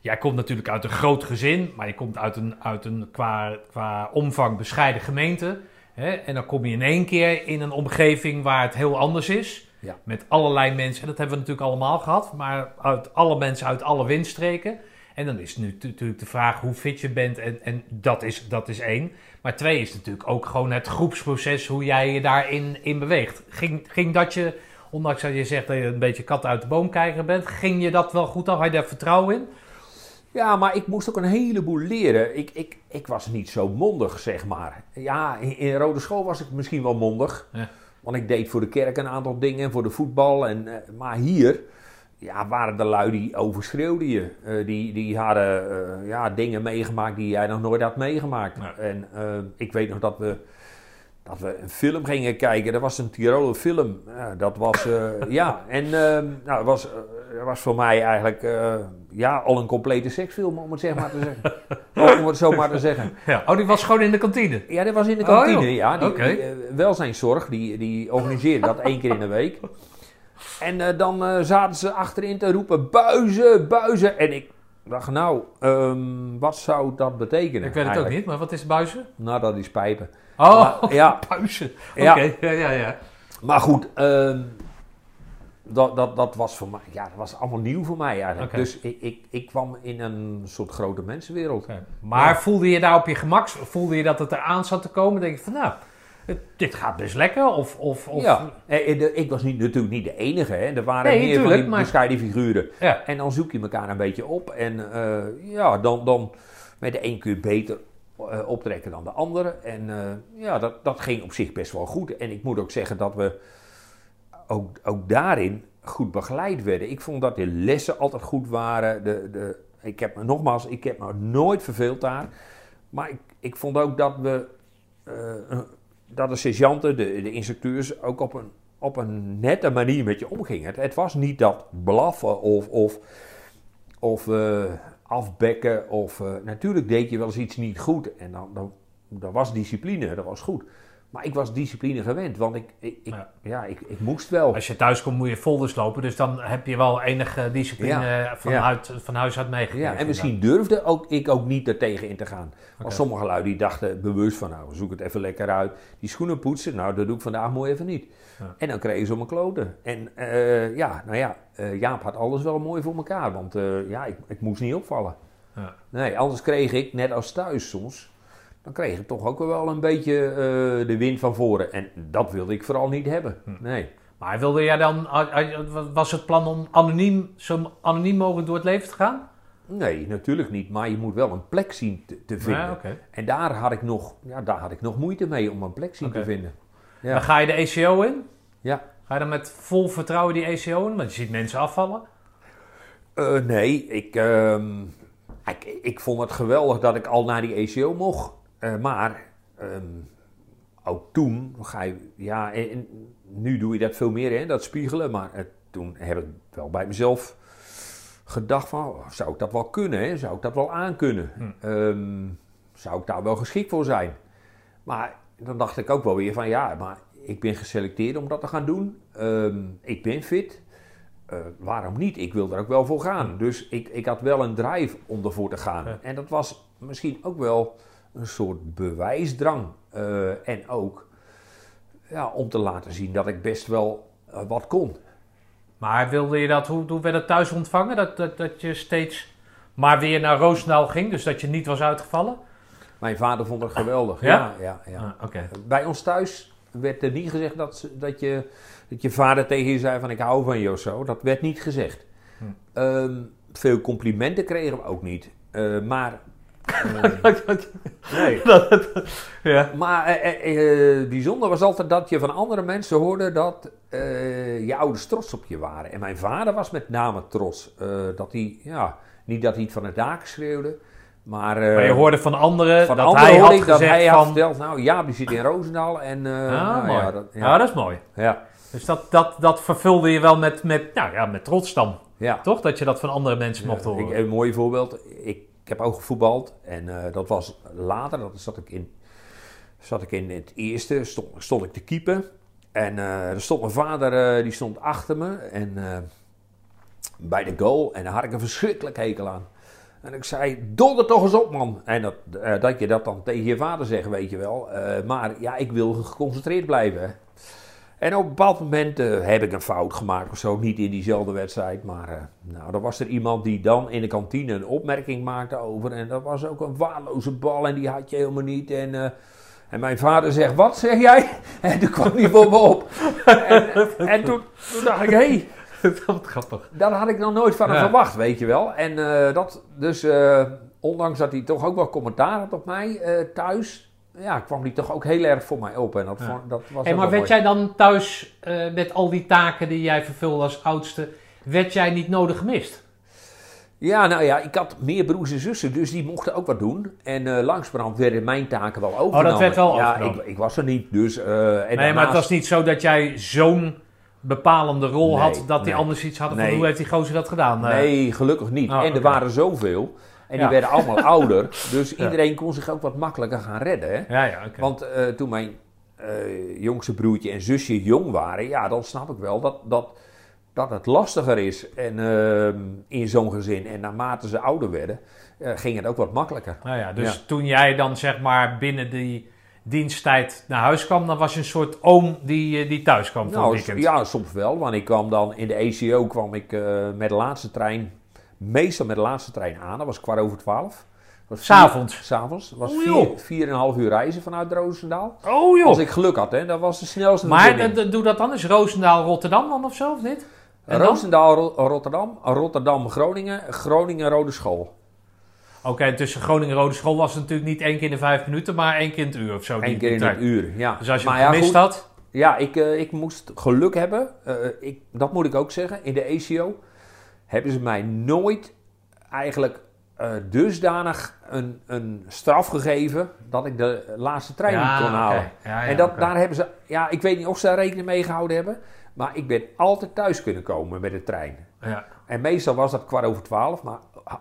Jij komt natuurlijk uit een groot gezin, maar je komt uit een, uit een qua, qua omvang bescheiden gemeente. Hè? En dan kom je in één keer in een omgeving waar het heel anders is.
Ja.
Met allerlei mensen, en dat hebben we natuurlijk allemaal gehad, maar uit alle mensen uit alle windstreken. En dan is nu natuurlijk de vraag hoe fit je bent en, en dat, is, dat is één. Maar twee is natuurlijk ook gewoon het groepsproces, hoe jij je daarin in beweegt. Ging, ging dat je, ondanks dat je zegt dat je een beetje kat uit de boom kijker bent, ging je dat wel goed af? Had je daar vertrouwen in?
Ja, maar ik moest ook een heleboel leren. Ik, ik, ik was niet zo mondig, zeg maar. Ja, in, Rode School was ik misschien wel mondig.
Ja.
Want ik deed voor de kerk een aantal dingen, voor de voetbal. En, eh, maar hier ja, waren de lui die overschreeuwden je. Eh, die, die hadden eh, ja, dingen meegemaakt die jij nog nooit had meegemaakt.
Ja.
En ik weet nog dat we, dat we een film gingen kijken. Dat was een Tiroler film. Ja, dat was, ja, en nou, het was, was voor mij eigenlijk ja, al een complete seksfilm, om het, zeg maar te zeggen. om het zo maar te zeggen.
Ja. Oh, die was gewoon in de kantine.
Ja, dat was in de
Oh,
kantine.
joh.
ja, die,
Oké.
die, eh, welzijnszorg, die, die organiseerde dat één keer in de week. En eh, dan eh, zaten ze achterin te roepen, buizen, buizen. En ik dacht, nou, ehm, wat zou dat betekenen?
Ik weet het ook niet, maar wat is buizen?
Nou, dat is pijpen.
Oh,
Maar, ja,
buizen. Oké,
Ja.
ja, ja, ja.
maar goed, ehm, dat, dat, dat was voor mij, ja, dat was allemaal nieuw voor mij eigenlijk. Dus ik, ik, ik kwam in een soort grote mensenwereld.
Maar voelde je daar op je gemak? Voelde je dat het eraan zat te komen? Denk je van, nou, dit gaat best lekker? Of, of, of
Ja, eh, eh, ik was niet, natuurlijk niet de enige. Hè. Er waren
Nee,
meer van
tuurlijk, maar-
bescheiden figuren.
Ja.
En dan zoek je elkaar een beetje op. En eh, ja, dan, dan met de een kun je beter optrekken dan de andere. En ja, dat, dat ging op zich best wel goed. En ik moet ook zeggen dat we ook, ook daarin goed begeleid werden. Ik vond dat de lessen altijd goed waren. De, de, ik heb me nogmaals, ik heb me nooit verveeld daar. Maar ik, ik vond ook dat we eh, dat de sergeanten, de, de instructeurs, ook op een, op een nette manier met je omgingen. Het, het was niet dat blaffen of, of, of eh, afbekken. Of, eh, natuurlijk deed je wel eens iets niet goed en dan, dan, dan was discipline, dat was goed. Maar ik was discipline gewend, want ik, ik, ik-
Ja.
ja. ik, ik moest wel.
Als je thuis komt moet je folders lopen, dus dan heb je wel enige discipline
Ja,
van,
ja.
Uit, van huis uit meegekregen.
Ja, en misschien durfde ook, ik ook niet er tegen in te gaan. Want sommige lui die dachten bewust van, nou, zoek het even lekker uit. Die schoenen poetsen, nou, dat doe ik vandaag mooi even niet. En dan kregen ze om mijn kloten. En eh, ja, nou ja, eh, Jaap had alles wel mooi voor elkaar. Want eh, ja, ik, ik moest niet opvallen.
Ja.
Nee, anders kreeg ik, net als thuis soms, dan kreeg ik toch ook wel een beetje eh, de wind van voren. En dat wilde ik vooral niet hebben.
Hm.
Nee.
Maar wilde jij dan, was het plan om anoniem, zo anoniem mogelijk door het leven te gaan?
Nee, natuurlijk niet. Maar je moet wel een plek zien te, te vinden.
Ja.
En daar had, ik nog, ja, daar had ik nog moeite mee om een plek zien te vinden. Ja.
Dan ga je de ECO in?
Ja.
Ga je dan met vol vertrouwen die ECO in? Want je ziet mensen afvallen.
Eh, nee, ik, ehm, ik, ik vond het geweldig dat ik al naar die ECO mocht. Eh, maar ehm, ook toen ga je, ja, en- en nu doe je dat veel meer, hè, dat spiegelen. Maar eh, toen heb ik wel bij mezelf gedacht van, oh, zou ik dat wel kunnen? Hè? Zou ik dat wel aankunnen?
Hm.
Ehm, zou ik daar wel geschikt voor zijn? Maar dan dacht ik ook wel weer van, ja, maar ik ben geselecteerd om dat te gaan doen. Ehm, ik ben fit. Eh, waarom niet? Ik wil er ook wel voor gaan. Dus ik, ik had wel een drive om ervoor te gaan.
Ja.
En dat was misschien ook wel een soort bewijsdrang. Eh, en ook ja, om te laten zien dat ik best wel eh, wat kon.
Maar wilde je dat, hoe, hoe werd het thuis ontvangen? Dat, dat, dat je steeds maar weer naar Roosendaal ging, dus dat je niet was uitgevallen?
Mijn vader vond het geweldig.
Ja?
ja, ja,
Ah, Oké.
Bij ons thuis werd er niet gezegd dat, dat, je, dat je vader tegen je zei van ik hou van je of zo. Dat werd niet gezegd.
Hm.
Ehm, veel complimenten kregen we ook niet. Eh, maar... nee.
ja.
Maar eh, eh, eh, bijzonder was altijd dat je van andere mensen hoorde dat eh, je ouders trots op je waren. En mijn vader was met name trots. dat hij, ja, niet dat hij het van het daken schreeuwde, maar...
Maar je hoorde van anderen
van
dat
anderen
hij had
ik dat
gezegd
hij had
van...
verteld, nou ja, die zit in Roosendaal en...
ah,
nou,
mooi.
Ja, dat,
Ja. dat is mooi.
ja,
Dus dat, dat, dat vervulde je wel met, met, nou ja, met trots dan,
ja.
toch? Dat je dat van andere mensen mocht horen.
ik, een mooi voorbeeld. Ik, ik heb ook gevoetbald. En eh, dat was later. Dat zat ik in, zat ik in het eerste. Stond, stond ik te keeper. En eh, er stond mijn vader. eh, die stond achter me. En bij de goal. En daar had ik een verschrikkelijk hekel aan. En ik zei, donder toch eens op man. En dat, dat je dat dan tegen je vader zegt, weet je wel. Maar ja, ik wil geconcentreerd blijven. En op een bepaald moment eh, heb ik een fout gemaakt of zo. Niet in diezelfde wedstrijd. Maar eh, nou, er was er iemand die dan in de kantine een opmerking maakte over. En dat was ook een waarloze bal en die had je helemaal niet. En, eh, en mijn vader zegt, wat zeg jij? En toen kwam hij voor me op. en en toen, toen dacht ik, hé, hey,
Wat grappig.
dat had ik nog nooit van hem
Ja.
verwacht, weet je wel. En dat, dus ondanks dat hij toch ook wel commentaar had op mij thuis... Ja, kwam hij toch ook heel erg voor mij op. En dat,
Ja.
dat was
Hey, maar werd
mooi.
jij dan thuis eh, met al die taken die jij vervulde als oudste, werd jij niet nodig gemist?
Ja, nou ja, ik had meer broers en zussen, dus die mochten ook wat doen. En eh langsbrand werden mijn taken wel overgenomen.
Oh, werd wel
ja. Ik, ik was er niet, dus... eh, en
nee, maar het was niet zo dat jij zo'n bepalende rol
Nee,
had dat die anders iets hadden van hoe heeft die gozer dat gedaan?
Nee, gelukkig niet.
Oh,
en er waren zoveel. En die werden allemaal ouder. Dus iedereen kon zich ook wat makkelijker gaan redden. Hè?
Ja, ja, oké.
Want eh, toen mijn eh, jongste broertje en zusje jong waren, ja, dan snap ik wel dat, dat, dat het lastiger is en, ehm, in zo'n gezin. En naarmate ze ouder werden, eh, ging het ook wat makkelijker.
Nou ja, dus
Ja.
toen jij dan zeg maar binnen die diensttijd naar huis kwam, dan was je een soort oom die, die thuis kwam voor
Nou, ja, soms wel. Want ik kwam dan in de ECO kwam ik met de laatste trein, meestal met de laatste trein aan. Dat was kwart over twaalf.
S'avonds?
S'avonds. Was
Oeh,
vier, vier en een half uur reizen vanuit Roosendaal.
Oh joh.
Als ik geluk had, hè. Dat was de snelste
maar doe dat dan eens Roosendaal, Rotterdam dan of zo, of niet? En dan?
Roosendaal, Ro- Rotterdam, Rotterdam, Groningen, Groningen, Rode School.
Oké, en tussen Groningen en Rode School was het natuurlijk niet één keer in de vijf minuten, maar één keer in het uur of zo.
Eén keer in het uur, ja.
Dus als je
maar ja,
gemist had,
Ja, ik, eh, ik moest geluk hebben. Eh, ik, dat moet ik ook zeggen. In de ACO hebben ze mij nooit eigenlijk eh, dusdanig een, een straf gegeven dat ik de laatste trein
Ja,
niet kon halen.
Ja, ja,
en dat, daar hebben ze, ja, ik weet niet of ze daar rekening mee gehouden hebben, maar ik ben altijd thuis kunnen komen met de trein.
Ja.
En meestal was dat kwart over twaalf, maar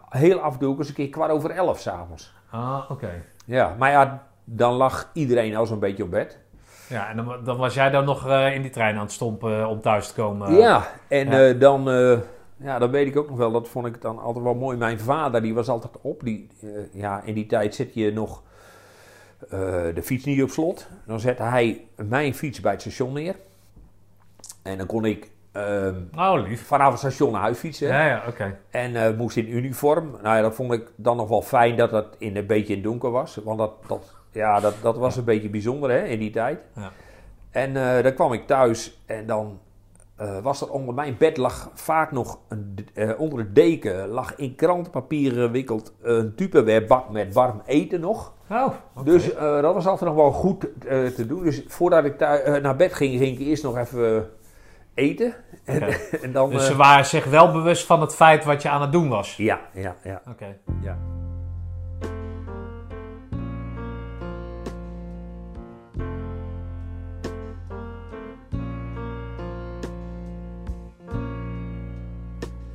heel af en toe eens een keer kwart over elf s'avonds.
Ah, oké.
Ja, maar ja, dan lag iedereen al zo'n beetje op bed.
Ja, en dan, dan was jij dan nog eh, in die trein aan het stompen om thuis te komen.
ja, en eh, dan, eh, ja, dan weet ik ook nog wel, dat vond ik dan altijd wel mooi. Mijn vader, die was altijd op. Die, eh, ja, in die tijd zet je nog eh, de fiets niet op slot. Dan zette hij mijn fiets bij het station neer. En dan kon ik ehm,
Oh, lief.
vanaf het station naar huis fietsen.
Ja, ja, oké.
En eh, moest in uniform. Nou ja, dat vond ik dan nog wel fijn dat dat in een beetje in het donker was. Want dat, dat, ja, dat, dat was een beetje bijzonder hè, in die tijd.
Ja.
En eh, dan kwam ik thuis en dan eh, was er onder mijn bed lag vaak nog een, eh, onder de deken lag in krantenpapier gewikkeld een tupperware bak met warm eten nog.
Oh.
Dus eh, dat was altijd nog wel goed te doen. Dus voordat ik thui- eh, naar bed ging, ging ik eerst nog even eten. En, en dan...
Dus ze waren zich wel bewust van het feit wat je aan het doen was.
ja, ja, ja,
Oké.
ja.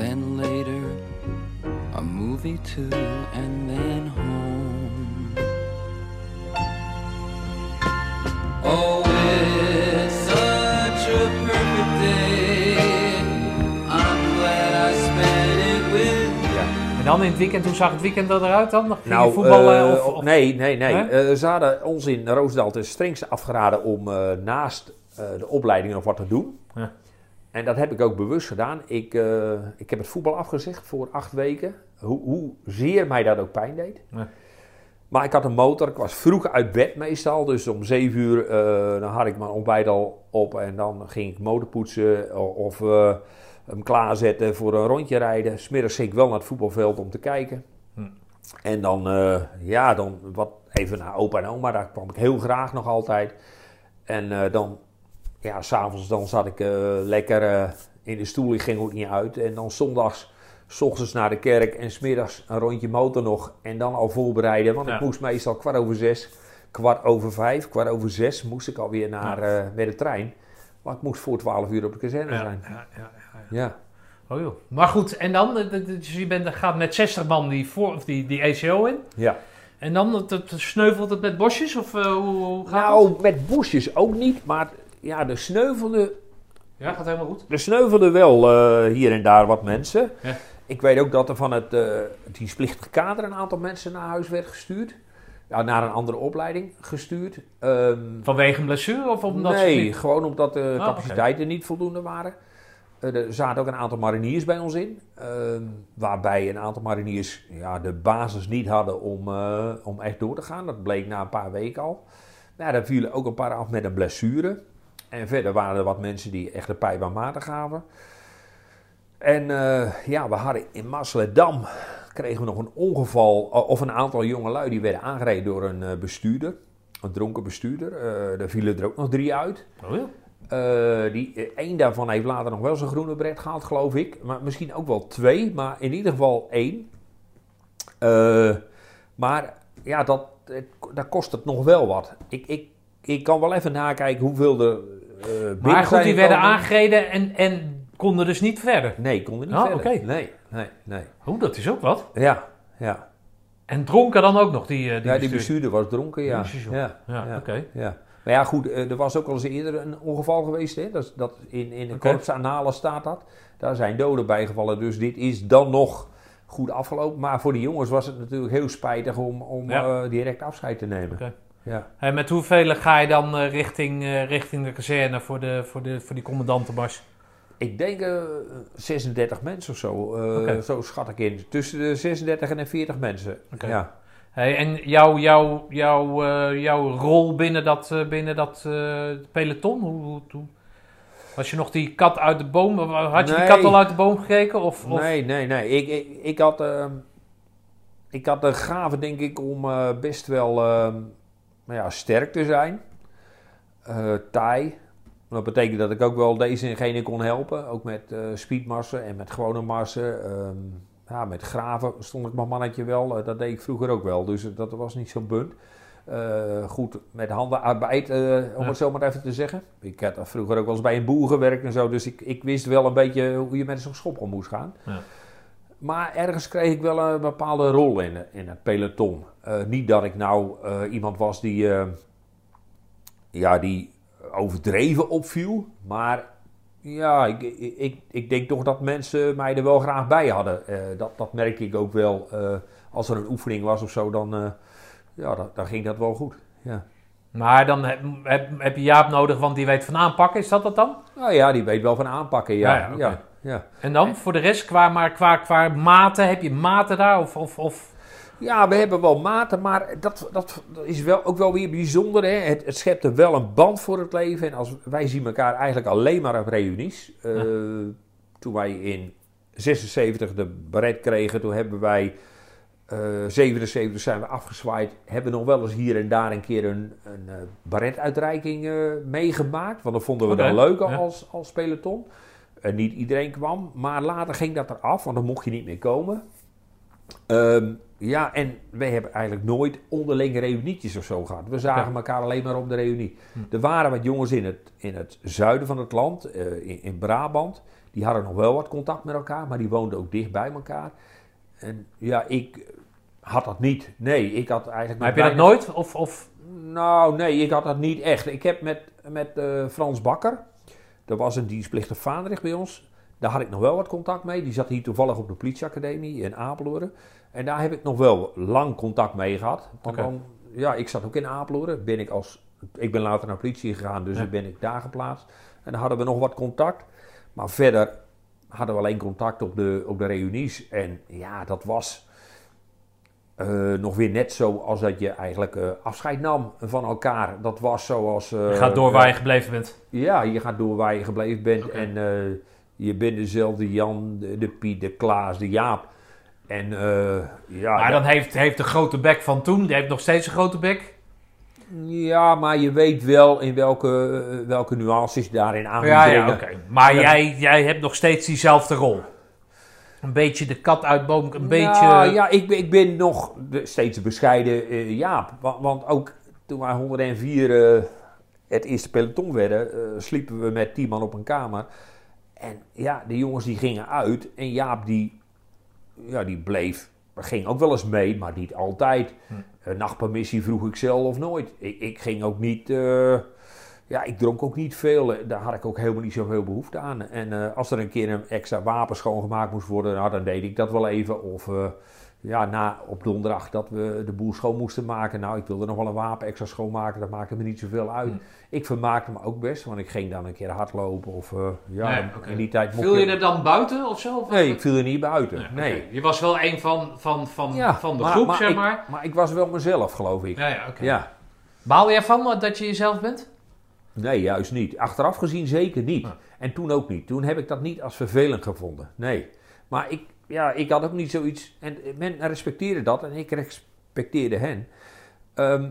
Then later, a movie too, and then home. Oh, it's such a perfect day. I'm glad I spent it with
ja.
En dan in het weekend, hoe zag het weekend eruit dan? Ging je
Nou,
voetballen?
eh,
of, of-
nee, nee, nee.
Hè?
Eh, ze hadden ons in Roosdal ten strengste afgeraden om eh, naast eh, de opleiding nog wat te doen.
Ja.
En dat heb ik ook bewust gedaan. Ik, eh, ik heb het voetbal afgezegd voor acht weken. Hoe, hoe zeer mij dat ook pijn deed.
Ja.
Maar ik had een motor. Ik was vroeg uit bed meestal. Dus om zeven uur eh, dan had ik mijn ontbijt al op. En dan ging ik motor poetsen of eh, hem klaarzetten voor een rondje rijden. Smiddags ging ik wel naar het voetbalveld om te kijken.
Hm.
En dan, ja, dan wat even naar opa en oma. Daar kwam ik heel graag nog altijd. En dan, ja, s'avonds dan zat ik eh, lekker eh, in de stoel. Ik ging ook niet uit. En dan zondags, s ochtends naar de kerk. En smiddags een rondje motor nog. En dan al voorbereiden. Want
Ja.
ik moest meestal kwart over zes, kwart over vijf, kwart over zes moest ik alweer naar, eh, met de trein. Maar ik moest voor twaalf uur op de kazerne
ja,
zijn.
ja, ja, ja.
Ja.
Oh joh. Maar goed, en dan, eh, dus je bent, gaat met 60 man die, voor, of die, die ECO in.
ja.
En dan het, het sneuvelt het met bosjes? Of eh, hoe, hoe gaat het?
Nou, met bosjes ook niet. Maar ja, er sneuvelden
Ja, gaat helemaal goed.
Er sneuvelden wel eh, hier en daar wat mensen.
Ja.
Ik weet ook dat er van het, dienstplichtige kader een aantal mensen naar huis werd gestuurd. Ja, naar een andere opleiding gestuurd. Ehm,
Vanwege een blessure of omdat
nee, gewoon omdat de
Ah,
capaciteiten niet voldoende waren. Eh, er zaten ook een aantal mariniers bij ons in. ehm, waarbij een aantal mariniers ja, de basis niet hadden om, om echt door te gaan. Dat bleek na een paar weken al. Nou, daar vielen ook een paar af met een blessure. En verder waren er wat mensen die echt de pijp aan maten gaven. En eh, ja, we hadden in Masseledam kregen we nog een ongeval, of een aantal jongelui die werden aangereden door een eh, bestuurder. Een dronken bestuurder. Eh daar vielen er ook nog drie uit.
Oh ja.
Eh, die, eh, één daarvan heeft later nog wel zijn groene bret gehaald, geloof ik. Maar misschien ook wel twee, maar in ieder geval één. Eh, maar ja, dat, het, dat kost het nog wel wat. Ik, ik, ik kan wel even nakijken hoeveel er eh
Maar goed, die werden aangereden en, en konden dus niet verder.
Nee, konden niet
Ah,
verder. Nee, nee, nee.
Oh, dat is ook wat.
Ja, ja.
En dronken dan ook nog, die, eh, die
ja, die
bestuurder?
bestuurder was dronken, ja. Ja,
Ja,
ja.
oké.
Ja. Maar ja, goed, eh, er was ook al eens eerder een ongeval geweest. Hè? Dat, dat in, in de
Oké.
korpsanalen staat dat. Daar zijn doden bijgevallen. Dus dit is dan nog goed afgelopen. Maar voor die jongens was het natuurlijk heel spijtig om, om
Ja.
eh, direct afscheid te nemen. Ja.
En met hoeveel ga je dan eh, richting, eh, richting de kazerne voor, de, voor, de, voor die commandantenmars?
Ik denk eh, 36 mensen of zo. eh. Zo schat ik in. Tussen de 36 en de 40 mensen. Ja.
Hey, en jouw jouw jouw eh, jouw rol binnen dat, eh, binnen dat eh, peloton? Hoe, hoe, hoe- was je nog die kat uit de boom? Had je die kat al uit de boom gekeken? Of, of-
Nee, nee, nee. Ik, ik, ik, had, ehm, ik had de gave, denk ik, om eh, best wel ehm, nou ja, sterk te zijn. Eh taai. Dat betekent dat ik ook wel deze en gene kon helpen. Ook met eh speedmarsen en met gewone marsen. Ehm, ja, met graven stond ik mijn mannetje wel. Eh, dat deed ik vroeger ook wel. Dus dat was niet zo bunt. Goed, met handenarbeid, eh, om
Ja.
het zo maar even te zeggen. Ik had vroeger ook wel eens bij een boer gewerkt en zo. Dus ik, ik wist wel een beetje hoe je met zo'n schop om moest gaan.
Ja.
Maar ergens kreeg ik wel een bepaalde rol in, in het peloton. Eh, niet dat ik nou eh, iemand was die, eh, ja, die overdreven opviel. Maar ja, ik, ik, ik, denk toch dat mensen mij er wel graag bij hadden. Dat, dat merkte ik ook wel. als er een oefening was of zo, dan, ja, dan, dan ging dat wel goed. Ja.
Maar dan heb, heb, heb je Jaap nodig, want die weet van aanpakken. Is dat dat dan?
Nou ja, die weet wel van aanpakken. Ja,
Ja,
ja,
ja, oké.
Ja.
En dan voor de rest, qua, maar qua, qua maten, heb je maten daar? Of, of, of...
Ja, we hebben wel maten, maar dat, dat is wel, ook wel weer bijzonder. Hè? Het, het schept er wel een band voor het leven. En als, wij zien elkaar eigenlijk alleen maar op reunies. Eh,
Ja.
Toen wij in 76 de baret kregen, toen hebben wij... eh 77 zijn we afgezwaaid. Hebben nog wel eens hier en daar een keer een, een eh, baretuitreiking eh, meegemaakt. Want dat vonden we
Oké,
dan leuk
ja.
als, als peloton. En niet iedereen kwam. Maar later ging dat eraf, want dan mocht je niet meer komen. Ehm, ja, en wij hebben eigenlijk nooit onderlinge reunietjes of zo gehad. We zagen
Ja.
elkaar alleen maar op de reunie.
Hm.
Er waren wat jongens in het, in het zuiden van het land, eh, in, in Brabant. Die hadden nog wel wat contact met elkaar, maar die woonden ook dicht bij elkaar. En ja, ik had dat niet. Nee, ik had eigenlijk...
Maar heb je dat nooit? Of, of...
nou, nee, ik had dat niet echt. Ik heb met, met eh, Frans Bakker, dat was een dienstplichtig vaandrig bij ons. Daar had ik nog wel wat contact mee. Die zat hier toevallig op de politieacademie in Apeldoorn. En daar heb ik nog wel lang contact mee gehad. Want
Oké.
dan, ja, ik zat ook in Apeldoorn. Ben ik, als, ik ben later naar politie gegaan, dus
Ja.
ben ik daar geplaatst. En dan hadden we nog wat contact. Maar verder hadden we alleen contact op de, op de reunies. En ja, dat was eh, nog weer net zo als dat je eigenlijk eh, afscheid nam van elkaar. Dat was zoals... eh,
Je gaat door waar je gebleven bent.
Ja, je gaat door waar je gebleven bent. En eh, je bent dezelfde Jan, de, Piet, de Klaas, de Jaap. En eh, ja,
Maar dan heeft, heeft de grote bek van toen, die heeft nog steeds een grote bek.
ja, maar je weet wel in welke, eh, welke nuances daarin aan
Ja, ja, oké. Maar jij, jij hebt nog steeds diezelfde rol. Een beetje de kat uit boom, een beetje...
Nou, ja, ik ben, ik ben nog steeds bescheiden eh, Jaap. Want, want ook toen wij 104 eh, het eerste peloton werden, eh, sliepen we met 10 man op een kamer. En ja, de jongens die gingen uit. En Jaap die, ja, die bleef, ging ook wel eens mee, maar niet altijd.
Hm.
Een nachtpermissie vroeg ik zelf nooit. Ik, ik ging ook niet... eh, ja, ik dronk ook niet veel. Daar had ik ook helemaal niet zoveel behoefte aan. En eh, als er een keer een extra wapen schoongemaakt moest worden, nou, dan deed ik dat wel even. Of eh, ja, na op donderdag dat we de boel schoon moesten maken. Nou, ik wilde nog wel een wapen extra schoonmaken. Dat maakte me niet zoveel uit.
Hm.
Ik vermaakte me ook best, want ik ging dan een keer hardlopen. Of eh, ja,
Nee,
in die tijd mocht
Viel je er dan buiten of zo? Of-
Nee, ik viel er niet buiten.
Nee. Je was wel een van, van, van,
Ja,
van de
maar-
groep,
maar
zeg
ik-
maar.
Maar ik was wel mezelf, geloof ik.
Ja, ja, oké.
Ja.
Baal je ervan dat je jezelf bent?
Nee, juist niet. Achteraf gezien zeker niet.
Ja.
En toen ook niet. Toen heb ik dat niet als vervelend gevonden. Nee. Maar ik, ja, ik had ook niet zoiets. En men respecteerde dat en ik respecteerde hen. ehm,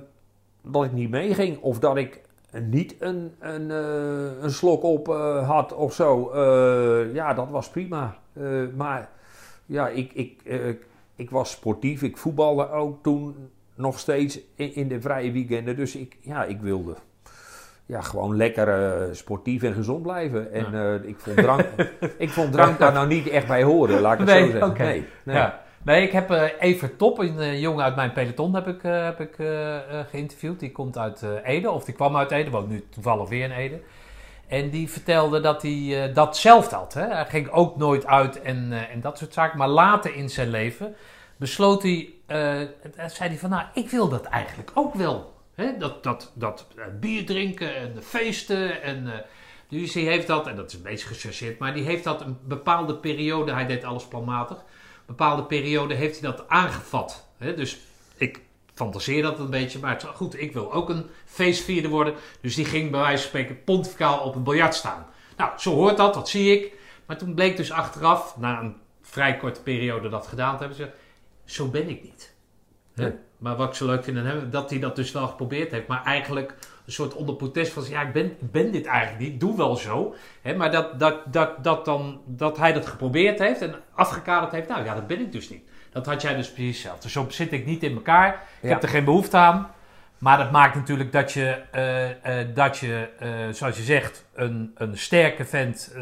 dat ik niet meeging of dat ik niet een, een, eh, een slok op eh, had of zo. Eh, ja, dat was prima. Eh, maar ja, ik, ik, eh, ik was sportief. Ik voetbalde ook toen nog steeds in, in de vrije weekenden. Dus ik, ja, ik wilde ja, gewoon lekker eh, sportief en gezond blijven. En eh, ik, vond drank, ik vond drank daar nou niet echt bij horen, laat ik het
Nee,
zo zeggen. Nee, nee.
Ja. Nee, ik heb eh Evert Top, een jongen uit mijn peloton, heb ik, heb ik geïnterviewd. Die komt uit Ede, of die kwam uit Ede, woont nu toevallig weer in Ede. En die vertelde dat hij dat zelf had. Hè? Hij ging ook nooit uit en, en dat soort zaken. Maar later in zijn leven besloot hij, zei hij van, nou, ik wil dat eigenlijk ook wel. Dat, dat, dat eh, bier drinken en de feesten en... eh, dus hij heeft dat, en dat is een beetje gechargeerd, maar die heeft dat een bepaalde periode, hij deed alles planmatig, een bepaalde periode heeft hij dat aangevat. Dus ik fantaseer dat een beetje, maar goed, ik wil ook een feestvierder worden. Dus die ging bij wijze van spreken pontificaal op een biljart staan. Nou, zo hoort dat, dat zie ik. Maar toen bleek dus achteraf, na een vrij korte periode dat gedaan te hebben, ze, zo ben ik niet. Hè? Maar wat ik zo leuk vind aan hem, dat hij dat dus wel geprobeerd heeft, maar eigenlijk een soort onder protest van, ja, ik ben, ben dit eigenlijk niet, ik doe wel zo. Hè, maar dat, dat, dat, dat, dan, dat hij dat geprobeerd heeft en afgekaderd heeft, nou ja, dat ben ik dus niet. Dat had jij dus precies zelf. Dus zo zit ik niet in elkaar. Ik
Ja.
heb er geen behoefte aan. Maar dat maakt natuurlijk dat je, eh, eh, dat je eh, zoals je zegt, een, een sterke vent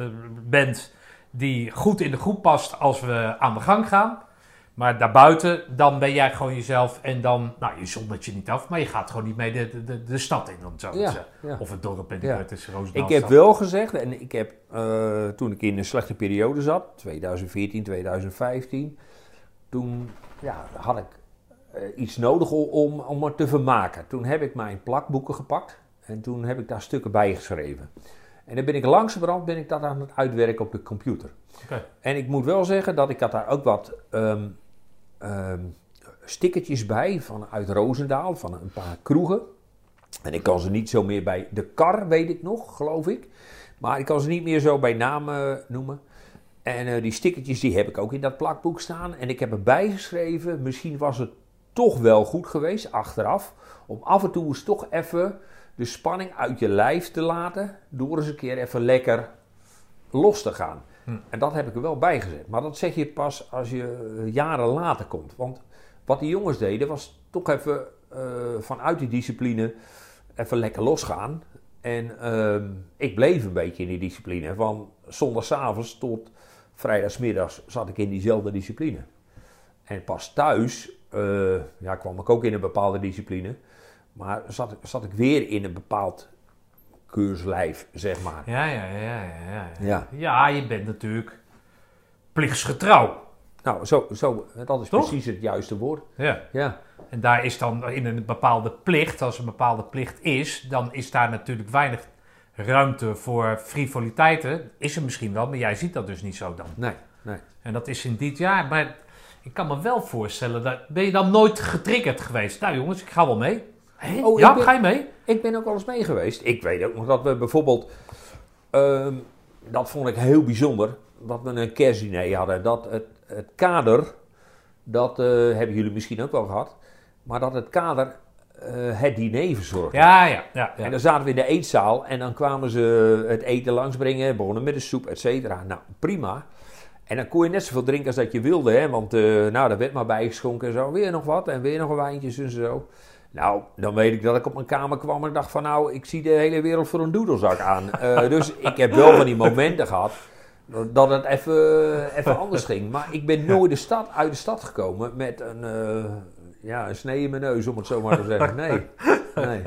bent die goed in de groep past als we aan de gang gaan. Maar daarbuiten, dan ben jij gewoon jezelf en dan, nou, je zondert je niet af, maar je gaat gewoon niet mee de, de, de stad in, om het zo te
Ja,
zeggen.
ja.
Of het dorp in
Ja.
het is
Ik
Roosendaalstad.
heb wel gezegd, en ik heb eh, toen ik in een slechte periode zat, 2014, 2015, toen ja, had ik eh, iets nodig om, om me te vermaken. Toen heb ik mijn plakboeken gepakt en toen heb ik daar stukken bij geschreven. En dan ben ik langzamerhand ben ik dat aan het uitwerken op de computer.
Oké.
En ik moet wel zeggen dat ik had daar ook wat ehm, stickertjes bij vanuit Roosendaal, van een paar kroegen. En ik kan ze niet zo meer bij de kar, weet ik nog, geloof ik. Maar ik kan ze niet meer zo bij naam eh, noemen. En eh, die stickertjes die heb ik ook in dat plakboek staan. En ik heb erbij geschreven, misschien was het toch wel goed geweest, achteraf. Om af en toe eens toch even de spanning uit je lijf te laten. Door eens een keer even lekker los te gaan.
Hm.
En dat heb ik er wel bij gezet. Maar dat zeg je pas als je eh, jaren later komt. Want wat die jongens deden was toch even eh, vanuit die discipline even lekker losgaan. En ehm, ik bleef een beetje in die discipline. Van zondagsavonds tot vrijdagsmiddags zat ik in diezelfde discipline. En pas thuis eh, ja, kwam ik ook in een bepaalde discipline. Maar zat, zat ik weer in een bepaald keurslijf, zeg maar.
Ja, ja, ja, ja, ja.
Ja.
Ja, je bent natuurlijk plichtsgetrouw.
Nou, zo, zo, dat is
Toch?
precies het juiste woord.
Ja.
Ja.
En daar is dan in een bepaalde plicht, als een bepaalde plicht is, dan is daar natuurlijk weinig ruimte voor frivoliteiten. Is er misschien wel, maar jij ziet dat dus niet zo dan.
Nee, nee.
En dat is in dit jaar. Maar ik kan me wel voorstellen, dat, ben je dan nooit getriggerd geweest? Nou jongens, ik ga wel mee.
Oh,
ja,
ben-
ga je mee?
Ik ben ook wel eens mee geweest. Ik weet ook nog dat we bijvoorbeeld, ehm, dat vond ik heel bijzonder, dat we een kerstdiner hadden. Dat het, het kader, dat eh, hebben jullie misschien ook wel gehad, maar dat het kader eh, het diner verzorgde.
Ja, ja, ja. ja.
En dan zaten we in de eetzaal en dan kwamen ze het eten langsbrengen, begonnen met de soep, et cetera. Nou, prima. En dan kon je net zoveel drinken als dat je wilde, hè? want eh, nou, daar werd maar bijgeschonken en zo. Weer nog wat en weer nog een wijntje en zo. Nou, dan weet ik dat ik op mijn kamer kwam en dacht van nou, ik zie de hele wereld voor een doedelzak aan. Eh, dus ik heb wel van die momenten gehad dat het even, even anders ging. Maar ik ben nooit de stad, uit de stad gekomen met een, eh, ja, een snee in mijn neus, om het zo maar te zeggen. Nee, nee,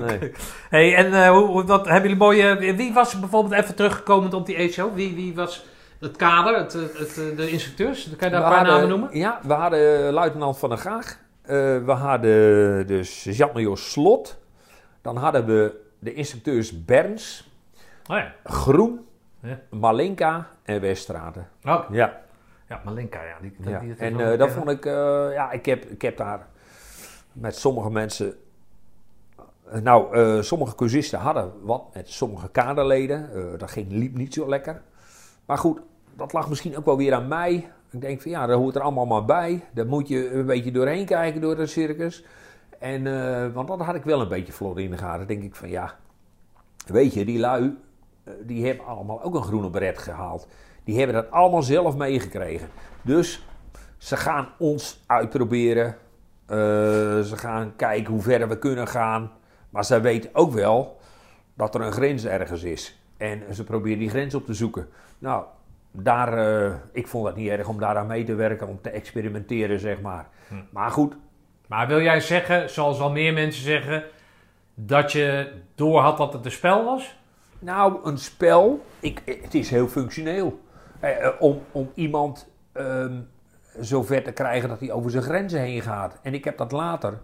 nee.
Hey, en eh, hoe, wat, hebben jullie mooie... Wie was bijvoorbeeld even teruggekomen op die eetshow? Wie, wie was het kader, het, het, het- de instructeurs? Kan je daar een paar namen noemen?
Ja, we hadden luitenant Van der Gaag. Eh, we hadden dus sergeant-major Slot. Dan hadden we de instructeurs Berns,
Oh ja.
Groen,
Ja.
Malinka en Weststraten.
Oh,
Ja,
ja, Malinka, ja. Die, die,
ja. en eh, dat vond ik, eh, ja, ik heb, ik heb daar met sommige mensen, nou, sommige cursisten hadden wat met sommige kaderleden. Dat ging, liep niet zo lekker. Maar goed, dat lag misschien ook wel weer aan mij. Ik denk van ja, dat hoort er allemaal maar bij. Daar moet je een beetje doorheen kijken door het circus. En, eh, want dat had ik wel een beetje vlot in de gaten. Denk ik van ja, weet je, die lui, eh, die hebben allemaal ook een groene beret gehaald. Die hebben dat allemaal zelf meegekregen. Dus ze gaan ons uitproberen. Eh, ze gaan kijken hoe ver we kunnen gaan. Maar zij weten ook wel dat er een grens ergens is. En ze proberen die grens op te zoeken. Nou, daar, eh, ik vond het niet erg om daaraan mee te werken, om te experimenteren, zeg maar.
Hm.
Maar goed,
Maar wil jij zeggen, zoals al meer mensen zeggen, dat je door had dat het een spel was?
Nou, een spel, ik, het is heel functioneel. Eh, eh, om, om iemand ehm zo ver te krijgen dat hij over zijn grenzen heen gaat. En ik heb dat later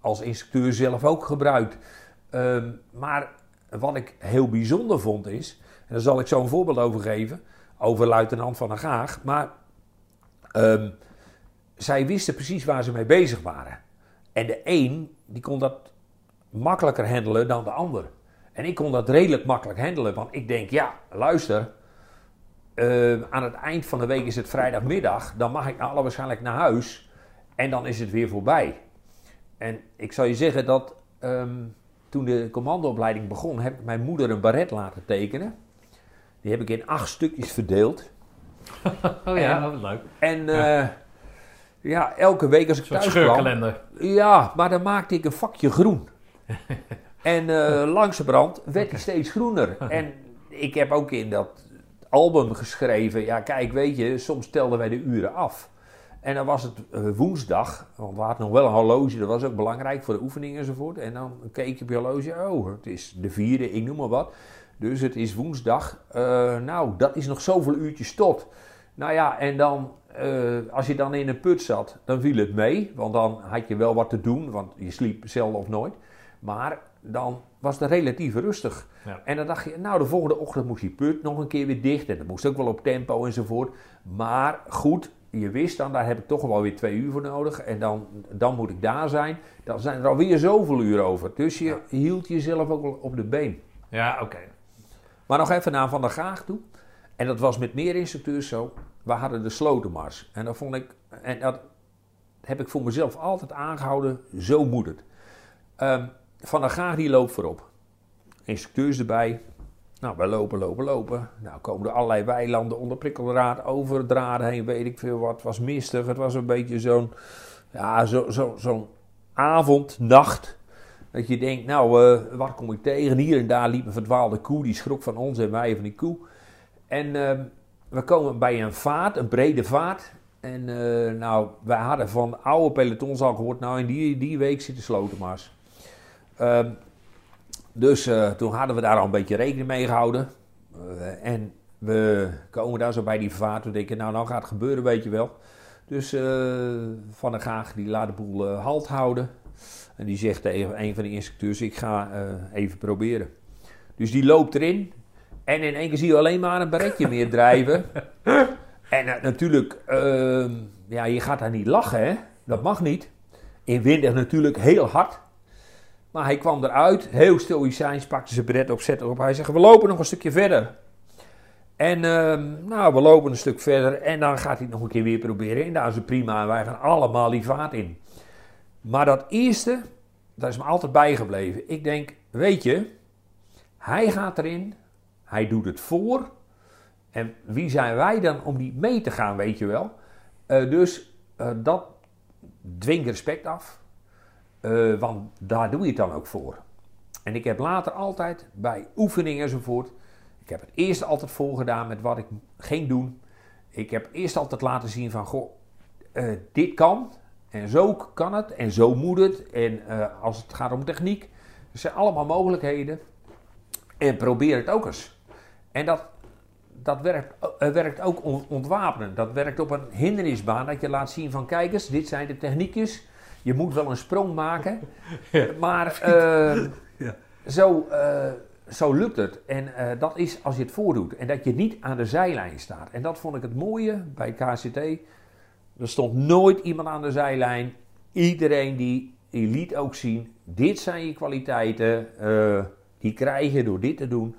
als instructeur zelf ook gebruikt. Ehm, maar wat ik heel bijzonder vond is, en daar zal ik zo een voorbeeld over geven, over luitenant Van der Gaag. Maar ehm, zij wisten precies waar ze mee bezig waren. En de een, die kon dat makkelijker handelen dan de ander. En ik kon dat redelijk makkelijk handelen, want ik denk, ja, luister, eh, aan het eind van de week is het vrijdagmiddag, dan mag ik naar alle waarschijnlijk naar huis en dan is het weer voorbij. En ik zal je zeggen dat ehm, toen de commandoopleiding begon, heb ik mijn moeder een baret laten tekenen. Die heb ik in acht stukjes verdeeld.
Oh ja, dat was leuk.
En eh, ja, elke week als ik thuis kwam,
scheurkalender.
ja, maar dan maakte ik een vakje groen. en eh langzamerhand werd hij steeds groener. En ik heb ook in dat album geschreven, ja kijk, weet je, soms telden wij de uren af. En dan was het eh, woensdag, want we hadden nog wel een horloge, dat was ook belangrijk voor de oefening enzovoort. En dan keek je op je horloge, oh, het is de vierde, ik noem maar wat. Dus het is woensdag, Eh, nou, dat is nog zoveel uurtjes tot. Nou ja, en dan, eh, als je dan in een put zat, dan viel het mee. Want dan had je wel wat te doen, want je sliep zelden of nooit. Maar dan was het relatief rustig.
Ja.
En dan dacht je, nou, de volgende ochtend moest die put nog een keer weer dicht. En dat moest ook wel op tempo enzovoort. Maar goed, je wist dan, daar heb ik toch wel weer twee uur voor nodig. En dan, dan moet ik daar zijn. Dan zijn er alweer zoveel uur over. Dus je hield jezelf ook wel op de been.
Ja, oké.
Maar nog even naar Van der Gaag toe. En dat was met meer instructeurs zo. We hadden de slotenmars. En dat vond ik, en dat heb ik voor mezelf altijd aangehouden. Zo moet het. Ehm, van der Gaag die loopt voorop. Instructeurs erbij. Nou, wij lopen, lopen, lopen. Nou, komen er allerlei weilanden onder prikkeldraad, over draden heen, weet ik veel wat. Het was mistig, het was een beetje zo'n, ja, zo, zo, zo'n avond, nacht. Dat je denkt, nou, eh, wat kom ik tegen? Hier en daar liep een verdwaalde koe, die schrok van ons en wij van die koe. En ehm, we komen bij een vaart, een brede vaart. En eh, nou, wij hadden van oude pelotons al gehoord, nou in die, die week zitten slotenmars. Ehm, dus eh, toen hadden we daar al een beetje rekening mee gehouden. Eh, en we komen daar zo bij die vaart. We denken, nou, nou gaat het gebeuren, weet je wel. Dus Van der Gaag die laat de boel halt houden. En die zegt tegen een van de instructeurs, ik ga eh, even proberen. Dus die loopt erin. En in één keer zie je alleen maar een beretje meer drijven. En eh, natuurlijk, ehm, ja, je gaat daar niet lachen, hè. Dat mag niet. Inwendig natuurlijk heel hard. Maar hij kwam eruit, heel stoïcijns, pakte zijn bret op, zette op. Hij zegt, we lopen nog een stukje verder. En ehm, nou, we lopen een stuk verder en dan gaat hij het nog een keer weer proberen. En daar is het prima en wij gaan allemaal die vaart in. Maar dat eerste, dat is me altijd bijgebleven. Ik denk, weet je, hij gaat erin, hij doet het voor. En wie zijn wij dan om die mee te gaan, weet je wel? Eh, dus eh, dat dwingt respect af. Eh, want daar doe je het dan ook voor. En ik heb later altijd bij oefeningen enzovoort. Ik heb het eerst altijd voorgedaan met wat ik ging doen. Ik heb eerst altijd laten zien van, goh, dit kan. En zo kan het. En zo moet het. En eh, als het gaat om techniek. Er zijn allemaal mogelijkheden. En probeer het ook eens. En dat, dat werkt, eh, werkt ook on- ontwapenend. Dat werkt op een hindernisbaan. Dat je laat zien van, kijk eens, dit zijn de techniekjes. Je moet wel een sprong maken. Maar eh,
Ja.
zo, eh, zo lukt het. En dat is als je het voordoet. En dat je niet aan de zijlijn staat. En dat vond ik het mooie bij KCT. Er stond nooit iemand aan de zijlijn. Iedereen die, die liet ook zien, dit zijn je kwaliteiten. eh, die krijg je door dit te doen.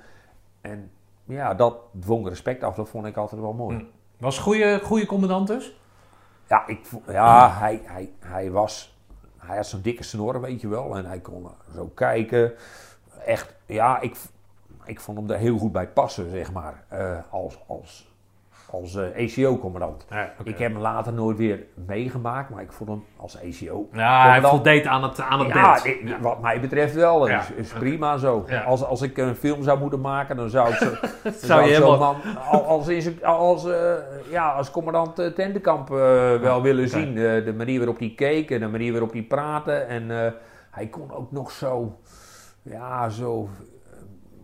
En ja, dat dwong respect af. Dat vond ik altijd wel mooi.
Hm. Was een goede, goede commandant dus?
Ja, ik, ja hij, hij, hij was... Hij had zo'n dikke snor, weet je wel. En hij kon zo kijken. Echt, ja, ik, ik vond hem er heel goed bij passen, zeg maar. eh, als als, als eh, ECO-commandant.
Ja,
Ik heb hem later nooit weer meegemaakt, maar ik vond hem als ECO.
Ja, hij voldeed aan het, aan het
Ja,
beeld.
dit- wat mij betreft wel. Dat
Ja.
is, is prima zo.
Ja.
Als, als ik een film zou moeten maken, dan zou ik zo, dan
Zou je helemaal-
man al- als, als, als, eh, ja, als commandant uh, Tentenkamp eh, wel willen zien. Eh, de manier waarop hij keek en de manier waarop hij praatte. En eh, hij kon ook nog zo, ja, zo, eh,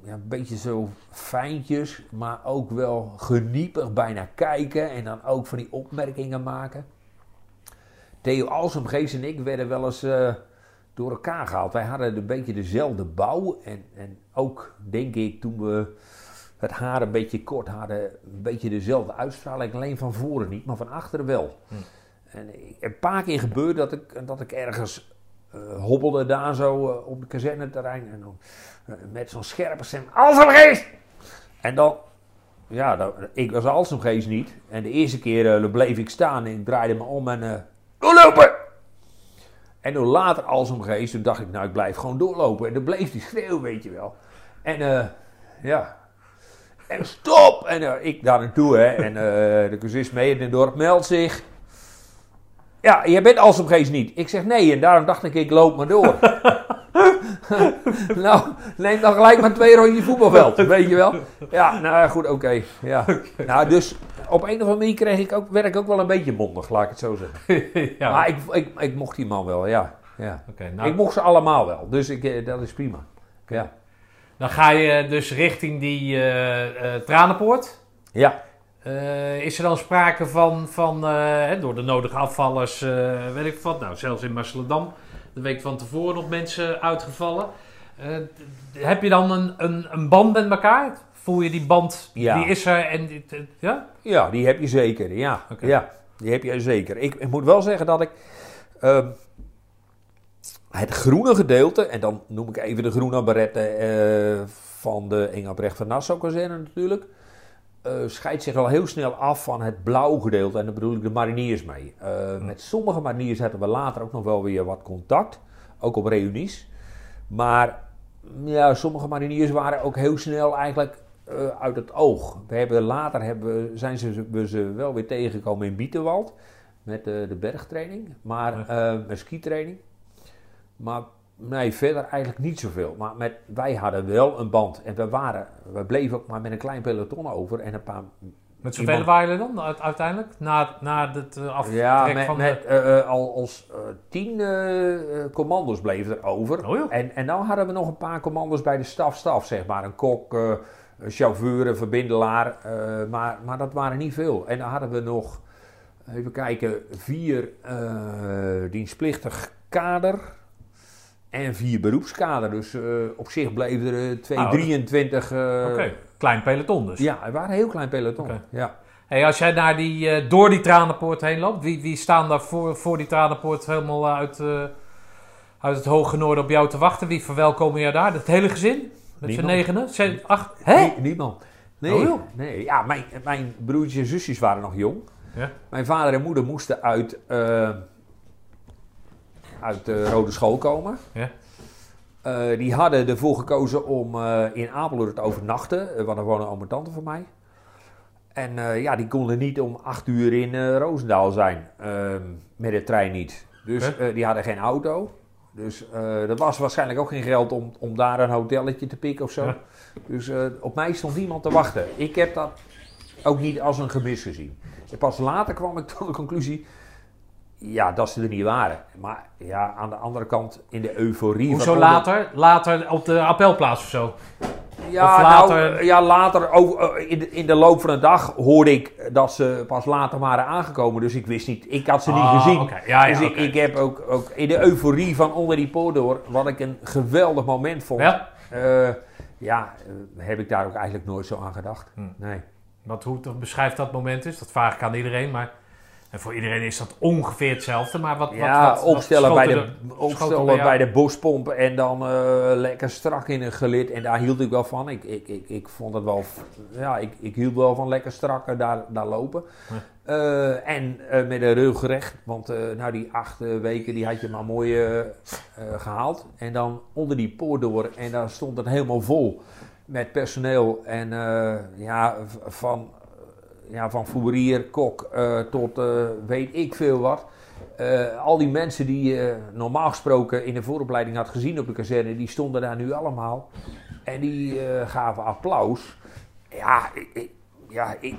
ja, een beetje zo fijntjes, maar ook wel geniepig bijna kijken. En dan ook van die opmerkingen maken. Theo Alsemgeest en ik werden wel eens eh, door elkaar gehaald. Wij hadden een beetje dezelfde bouw. En, en ook, denk ik, toen we het haar een beetje kort hadden, een beetje dezelfde uitstraling. Alleen van voren niet, maar van achteren wel.
Hm.
En een paar keer gebeurde dat ik, dat ik ergens eh, hobbelde daar zo eh, op het kazerneterrein. En dan met zo'n scherpe stem, Alsemgeest! En dan, ja, dan, ik was Alsemgeest niet. En de eerste keer eh, bleef ik staan en ik draaide me om en... eh doorlopen! En toen later als hem geest, toen dacht ik, nou ik blijf gewoon doorlopen. En dan bleef die schreeuw, weet je wel. En eh, ja. En stop! En eh, ik daar naartoe, hè. En eh, de cursist mee in het dorp meldt zich. Ja, jij bent Alsemgeest niet. Ik zeg nee, en daarom dacht ik, ik loop maar door. nou, neem dan gelijk maar twee rondjes voetbalveld, weet je wel. Ja, nou goed, oké. ja. Nou, dus op een of andere manier kreeg ik ook, werd ik ook wel een beetje mondig, laat ik het zo zeggen.
ja.
Maar ik, ik, ik mocht die man wel, ja. ja.
Oké, nou,
Ik mocht ze allemaal wel, dus ik, eh, dat is prima. Ja.
dan ga je dus richting die eh, eh, Tranenpoort.
Ja.
Is er dan sprake van, van door de nodige afvallers, weet ik wat, nou zelfs in Marseledam, de week van tevoren nog mensen uitgevallen. Eh, heb je dan een, een, een band met elkaar? Voel je die band,
Ja.
die is er en... ja?
Ja, die heb je zeker. Ja, ja die heb je zeker. Ik, ik moet wel zeggen dat ik ehm, het groene gedeelte, en dan noem ik even de groene baretten eh, van de Engelbrecht van Nassau kazerne natuurlijk, eh, scheidt zich al heel snel af van het blauw gedeelte. En daar bedoel ik de mariniers mee. Eh, Met sommige mariniers hadden we later ook nog wel weer wat contact, ook op reunies. Maar ja, sommige mariniers waren ook heel snel eigenlijk eh, uit het oog. We hebben, later hebben, zijn ze, we ze wel weer tegengekomen in Bietenwald met de, de bergtraining, maar met skitraining. Maar nee, verder eigenlijk niet zoveel. Maar met, wij hadden wel een band en we, waren, we bleven ook maar met een klein peloton over en een paar
Met
Iemand-
zoveel waren jullie dan uit- uiteindelijk? Na, na het eh, aftrek
Ja, met,
van
met
de...
eh, al als eh, tien eh, commando's bleven er over.
Oh
en, en dan hadden we nog een paar commando's bij de staf-staf, zeg maar. Een kok, chauffeur, een verbindelaar. maar, maar dat waren niet veel. En dan hadden we nog, even kijken, vier dienstplichtig kader en vier beroepskader. Dus eh, op zich bleven er eh, twee,
Ah,
23... eh,
Oké, klein peloton dus.
Ja, het waren een heel klein peloton. Ja.
Hey, als jij naar die, door die tranenpoort heen loopt, wie, wie staan daar voor, voor die tranenpoort helemaal uit, uit het hoge noorden op jou te wachten? Wie verwelkomen jou daar? Het hele gezin? Met z'n negenen? Z'n acht? Hè?
Nee, niemand. Nee,
Oh,
nee. Ja, mijn, mijn broertjes en zusjes waren nog jong.
Ja.
Mijn vader en moeder moesten uit, uit de Rode School komen.
Ja.
Eh, die hadden ervoor gekozen om eh, in Apeldoorn te overnachten, eh, want er wonen oom en tante van mij. En ja, die konden niet om acht uur in Roosendaal zijn, ehm, met de trein niet. Dus die hadden geen auto. Dus eh er was waarschijnlijk ook geen geld om, om daar een hotelletje te pikken of zo.
Ja.
Dus op mij stond niemand te wachten. Ik heb dat ook niet als een gemis gezien. En pas later kwam ik tot de conclusie ja, dat ze er niet waren. Maar ja, aan de andere kant, in de euforie
Hoezo
van...
later? Later op de appelplaats of zo?
Ja, nou,
later-
ja, later over, eh, in, de, in de loop van de dag hoorde ik dat ze pas later waren aangekomen. Dus ik wist niet, ik had ze niet
Ah,
gezien.
Ja, ja,
dus ik, ik heb ook, ook in de euforie van onder die poort door, wat ik een geweldig moment vond.
Ja.
eh, ja, eh, heb ik daar ook eigenlijk nooit zo aan gedacht.
Hm.
Nee.
Wat, hoe beschrijft dat moment is, dat vraag ik aan iedereen. Maar, en voor iedereen is dat ongeveer hetzelfde. Maar wat,
Ja,
wat, wat
opstellen, bij de,
er
opstellen
bij
de bospomp en dan eh, lekker strak in een gelid. En daar hield ik wel van. Ik, ik, ik, ik vond het wel, ja, ik, ik hield wel van lekker strak daar, daar lopen. Eh, en eh, met een rug recht, want nou die acht weken die had je maar mooi eh, eh, gehaald. En dan onder die poort door en dan stond het helemaal vol met personeel. En ja, van, ja, van fourier, kok eh, tot eh, weet ik veel wat. Eh, al die mensen die je normaal gesproken in de vooropleiding had gezien op de kazerne, die stonden daar nu allemaal. En die gaven applaus. Ja, ik, ik- ja ik,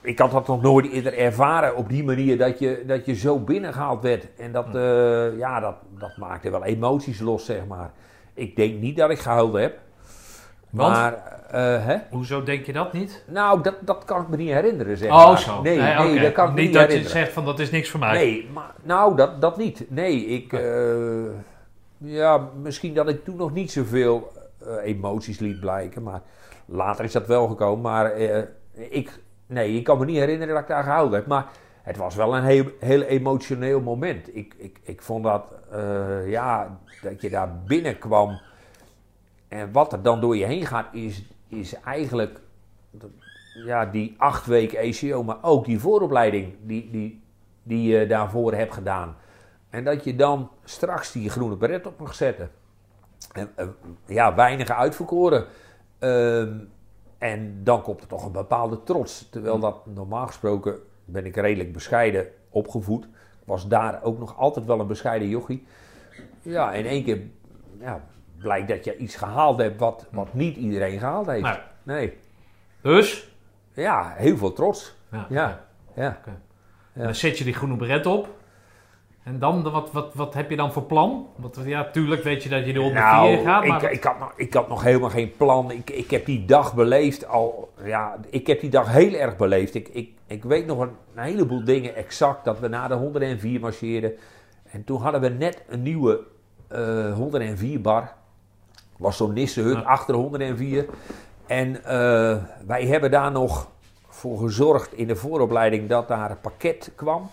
ik had dat nog nooit eerder ervaren op die manier dat je, dat je zo binnengehaald werd. En dat, eh, ja, dat, dat maakte wel emoties los, zeg maar. Ik denk niet dat ik gehuild heb.
Want?
Maar, eh, hè?
Hoezo denk je dat niet?
Nou, dat, dat kan ik me niet herinneren, zeg
Oh,
maar.
zo.
Nee, nee, dat kan ik me
niet
niet
dat je
herinneren.
zegt van dat is niks voor mij.
Nee, maar, nou, dat, dat niet. Nee, ik... eh, ja, misschien dat ik toen nog niet zoveel eh, emoties liet blijken, maar later is dat wel gekomen. Maar ik... Nee, ik kan me niet herinneren dat ik daar gehouden heb, maar... Het was wel een heel, heel emotioneel moment. Ik, ik, ik vond dat, ja, dat je daar binnenkwam. En wat er dan door je heen gaat, is, is eigenlijk ja, die acht weken ECO, maar ook die vooropleiding die, die, die je daarvoor hebt gedaan. En dat je dan straks die groene beret op mag zetten. En, eh, ja, weinige uitverkoren. Ehm, en dan komt er toch een bepaalde trots. Terwijl dat normaal gesproken ben ik redelijk bescheiden opgevoed. Was daar ook nog altijd wel een bescheiden jochie. Ja, in één keer ja, blijkt dat je iets gehaald hebt wat, wat niet iedereen gehaald heeft.
Nee.
Nee.
Dus?
Ja, heel veel trots.
Ja.
Ja, ja.
En dan zet je die groene beret op. En dan, wat, wat, wat heb je dan voor plan? Want ja, tuurlijk weet je dat je de onder
Nou,
vier gaat. Maar
ik, ik, had nog, ik had nog helemaal geen plan. Ik, ik heb die dag beleefd al. Ja, ik heb die dag heel erg beleefd. Ik, ik, ik weet nog een, een heleboel dingen exact. Dat we na de 104 marcheerden. En toen hadden we net een nieuwe eh 104 bar. Was zo'n Nissenhut
Ja.
achter 104. En eh, wij hebben daar nog voor gezorgd in de vooropleiding dat daar een pakket kwam.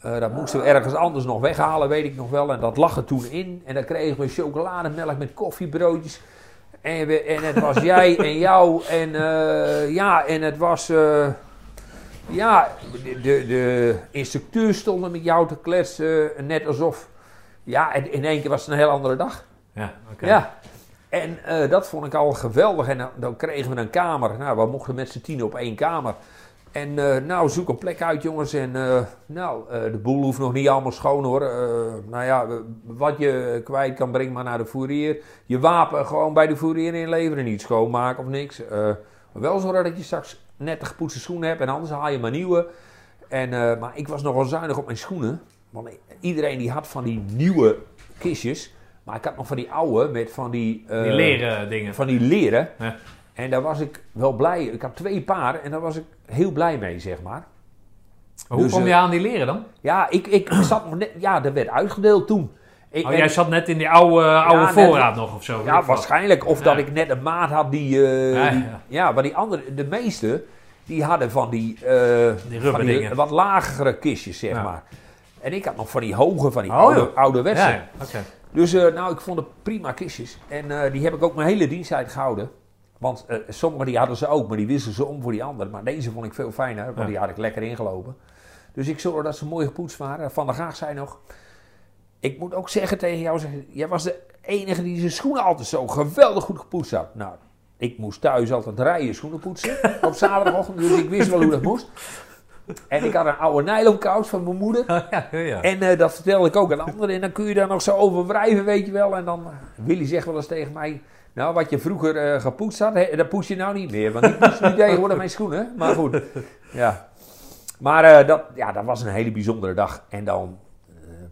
Eh, dat moesten we ergens anders nog weghalen, weet ik nog wel. En dat lag er toen in. En dan kregen we chocolademelk met koffiebroodjes. En, we, en het was jij en jou. En eh, ja, en het was. ja, de, de, stonden met jou te kletsen. Net alsof. Ja, en in één keer was het een heel andere dag.
Ja, oké.
Ja. En eh, dat vond ik al geweldig. En dan, kregen we een kamer. Nou, we mochten met z'n tien op één kamer. En eh, nou, zoek een plek uit, jongens. En eh, nou, de boel hoeft nog niet allemaal schoon hoor. Nou ja, wat je kwijt kan, breng maar naar de fourier. Je wapen gewoon bij de fourier inleveren. Niet schoonmaken of niks. Wel zorgen dat je straks net gepoetste schoenen hebt. En anders haal je maar nieuwe. En, maar ik was nogal zuinig op mijn schoenen. Want iedereen die had van die nieuwe kistjes. Maar ik had nog van die oude met van die...
Die leren dingen.
Van die leren.
Ja.
En daar was ik wel blij. Ik had twee paar en daar was ik heel blij mee, zeg maar.
Maar hoe
Dus,
kom
eh,
je aan die leren dan?
Ja, ik, ik zat nog net... Ja, dat werd uitgedeeld toen. Ik,
Oh, jij zat net in die oude, oude voorraad nog of zo.
ja, waarschijnlijk. Of
Ja.
dat ik net een maat had die... eh,
Ja,
die-
ja.
maar die andere... De meeste, die hadden van die... eh,
Die
van
rubberdingen.
wat lagere kistjes, zeg maar. En ik had nog van die hoge, van die
Oh,
oude, ouderwetse.
Ja, ja, oké.
Dus eh, nou, ik vond het prima kistjes. En eh, die heb ik ook mijn hele diensttijd gehouden. Want eh, sommige die hadden ze ook, maar die wisten ze om voor die andere. Maar deze vond ik veel fijner, want
Ja.
die had ik lekker ingelopen. Dus ik zorgde dat ze mooi gepoetst waren. Van der Gaag zei nog... Ik moet ook zeggen tegen jou, jij was de enige die zijn schoenen altijd zo geweldig goed gepoetst had. Nou, ik moest thuis altijd rijden schoenen poetsen op zaterdagochtend, dus ik wist wel hoe dat moest. En ik had een oude nylonkous van mijn moeder.
Ja, ja, ja.
En eh, dat vertelde ik ook aan anderen. En dan kun je daar nog zo over wrijven, weet je wel. En dan, eh, Willy zegt wel eens tegen mij... Nou, wat je vroeger eh, gepoetst had, dat poets je nou niet meer. Want die poets nu tegenwoordig mijn schoenen. Maar goed, ja. Maar dat, ja, dat was een hele bijzondere dag. En dan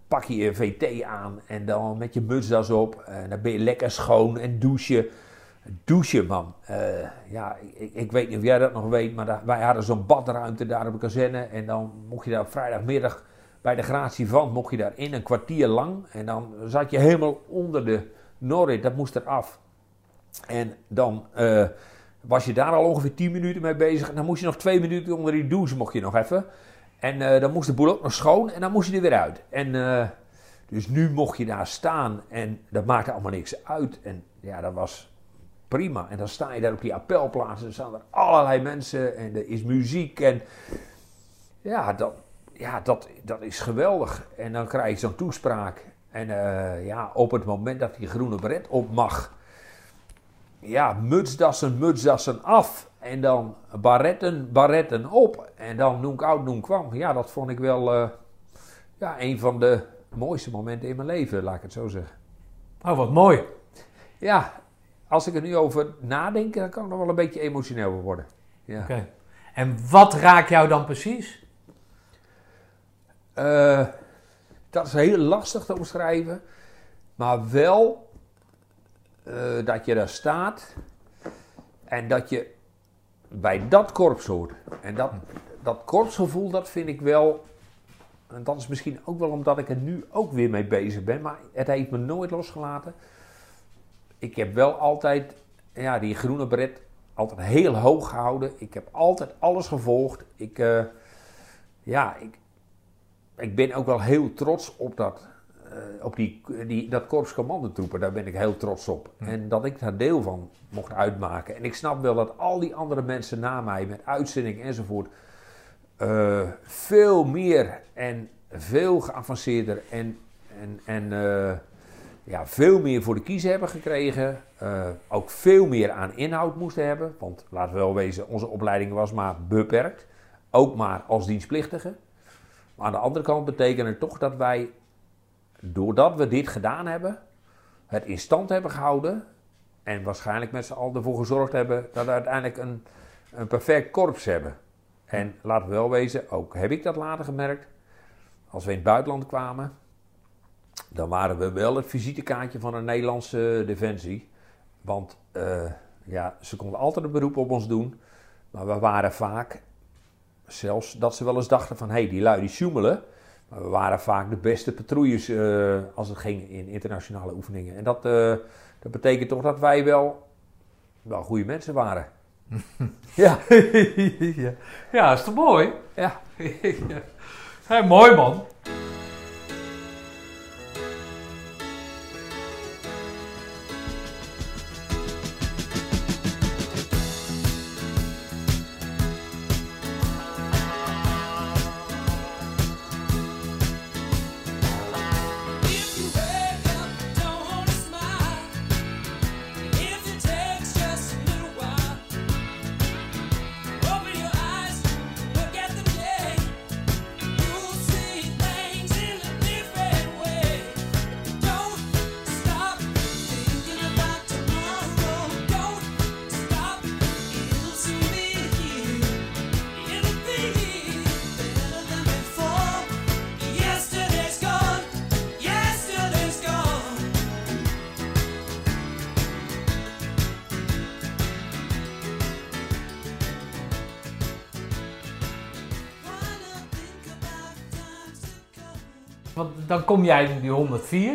pak je je VT aan en dan met je mutsdas op. En dan ben je lekker schoon en douchen. Douchen, man. Eh, ja, ik, ik weet niet of jij dat nog weet, maar wij hadden zo'n badruimte daar op de kazerne. En dan mocht je daar vrijdagmiddag bij de gratie van, mocht je daar in een kwartier lang. En dan zat je helemaal onder de Norrit, dat moest eraf. En dan eh, was je daar al ongeveer 10 minuten mee bezig. En dan moest je nog twee minuten onder die douche, mocht je nog even. En eh, dan moest de boel ook nog schoon en dan moest je er weer uit. En dus nu mocht je daar staan en dat maakte allemaal niks uit. En ja, dat was prima. En dan sta je daar op die appelplaats en staan er allerlei mensen en er is muziek. En ja, dat, ja dat, dat is geweldig. En dan krijg je zo'n toespraak. En eh, ja, op het moment dat die groene beret op mag, ja, mutsdassen, mutsdassen af. En dan barretten, barretten op. En dan noem ik oud, noem kwam. Ja, dat vond ik wel eh, ja, een van de mooiste momenten in mijn leven, laat ik het zo zeggen.
Oh, wat mooi.
Ja, als ik er nu over nadenk, dan kan ik nog wel een beetje emotioneel worden. Ja.
Oké. En wat raakt jou dan precies?
Eh, dat is heel lastig te omschrijven. Maar wel eh, dat je daar staat en dat je bij dat korps hoort. En dat, dat korpsgevoel, dat vind ik wel. En dat is misschien ook wel omdat ik er nu ook weer mee bezig ben. Maar het heeft me nooit losgelaten. Ik heb wel altijd ja, die groene beret altijd heel hoog gehouden. Ik heb altijd alles gevolgd. Ik, eh, ja, ik, ik ben ook wel heel trots op dat, eh, op die, die, dat korps commandotroepen. Daar ben ik heel trots op. En dat ik daar deel van mocht uitmaken. En ik snap wel dat al die andere mensen na mij, met uitzending enzovoort, eh, veel meer en veel geavanceerder en, en, en ja, veel meer voor de kiezer hebben gekregen. Eh, ook veel meer aan inhoud moesten hebben. Want laten we wel wezen, onze opleiding was maar beperkt. Ook maar als dienstplichtige. Maar aan de andere kant betekent het toch dat wij, doordat we dit gedaan hebben, het in stand hebben gehouden. En waarschijnlijk met z'n allen ervoor gezorgd hebben dat we uiteindelijk een, een perfect korps hebben. En laten we wel wezen, ook heb ik dat later gemerkt. Als we in het buitenland kwamen, dan waren we wel het visitekaartje van de Nederlandse defensie. Want eh, ja, ze konden altijd een beroep op ons doen. Maar we waren vaak zelfs dat ze wel eens dachten van... hé, hey, die lui die sjoemelen. Maar we waren vaak de beste patrouilles eh, als het ging in internationale oefeningen. En dat, eh, dat betekent toch dat wij wel, wel goede mensen waren. ja,
ja. ja, is toch mooi?
ja.
ja. Hey, mooi man. Kom jij in die 104.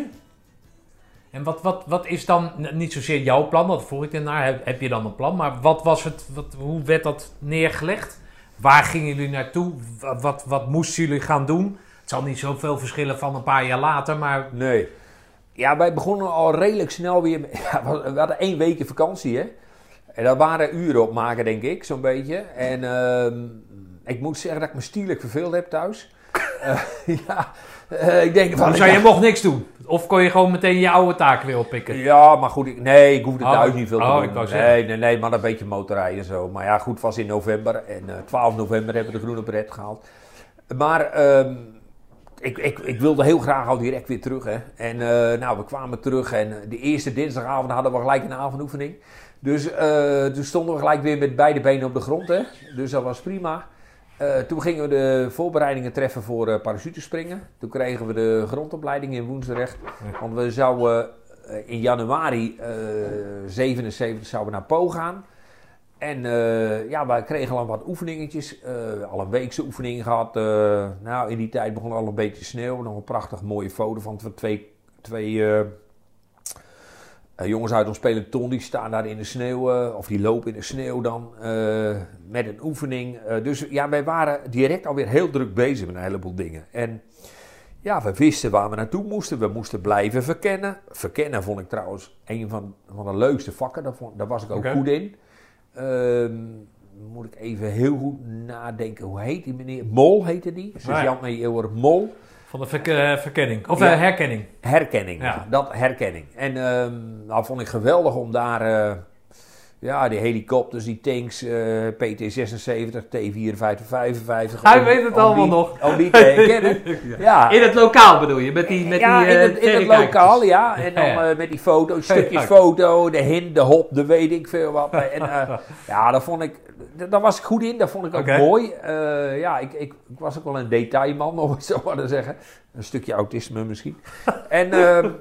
En wat, wat, wat is dan, niet zozeer jouw plan, dat vroeg ik ernaar, heb, heb je dan een plan, maar wat was het, wat, hoe werd dat neergelegd? Waar gingen jullie naartoe? Wa- Wat, wat moesten jullie gaan doen? Het zal niet zoveel verschillen van een paar jaar later, maar
Nee. Ja, wij begonnen al redelijk snel weer. Ja, we hadden één week vakantie, hè. En daar waren uren op maken, denk ik, zo'n beetje. En ehm, ik moet zeggen dat ik me stierlijk verveeld heb thuis. Eh, ja, eh, ik denk van...
zou je mocht niks doen? Of kon je gewoon meteen je oude taken weer oppikken?
Ja, maar goed, ik, nee, ik hoefde
Oh,
thuis niet veel te
oh,
doen.
ik
nee, nee, nee, maar een beetje motorrijden en zo. Maar ja, goed, was in november en eh 12 november hebben we de groene beret gehaald. Maar ehm, ik, ik, ik wilde heel graag al direct weer terug. Hè. En eh, nou, we kwamen terug en de eerste dinsdagavond hadden we gelijk een avondoefening. Dus toen stonden we gelijk weer met beide benen op de grond. Hè. Dus dat was prima. Eh, toen gingen we de voorbereidingen treffen voor eh parachutespringen. Toen kregen we de grondopleiding in Woensdrecht. Want we zouden eh, in januari eh 77 zouden we naar Po gaan. En ja, wij kregen al wat oefeningetjes. al een weekse oefening gehad. eh, nou, in die tijd begon al een beetje sneeuw. Nog een prachtig mooie foto van tw- twee, twee eh, jongens uit ons peloton. Die staan daar in de sneeuw. eh, of die lopen in de sneeuw dan. eh, met een oefening. Dus ja, wij waren direct alweer heel druk bezig met een heleboel dingen. En ja, we wisten waar we naartoe moesten. We moesten blijven verkennen. Verkennen vond ik trouwens een van, van de leukste vakken. Daar, vond, daar was ik ook goed in. Ehm, moet ik even heel goed nadenken. Hoe heet die meneer? Mol heette die. Major Mol.
Van de eh, verkenning, of
Ja.
eh, herkenning.
Herkenning.
Ja.
Dat herkenning. En ehm nou vond ik geweldig om daar... eh, ja, die helikopters, die tanks, eh, PT-76, T-5455.
Hij
om-
weet het allemaal
die-
nog.
Om die te herkennen. ja.
In het lokaal bedoel je, met die, met
ja,
die
in het, in het
verrekijkers.
lokaal, ja. En dan eh, met die foto's, stukjes foto, de hin, de hop, de weet ik veel wat. En eh, ja, dat vond ik, daar was ik goed in, dat vond ik ook mooi. Eh, ja, ik, ik, ik was ook wel een detailman, om het zo maar te zeggen. Een stukje autisme misschien. en ehm,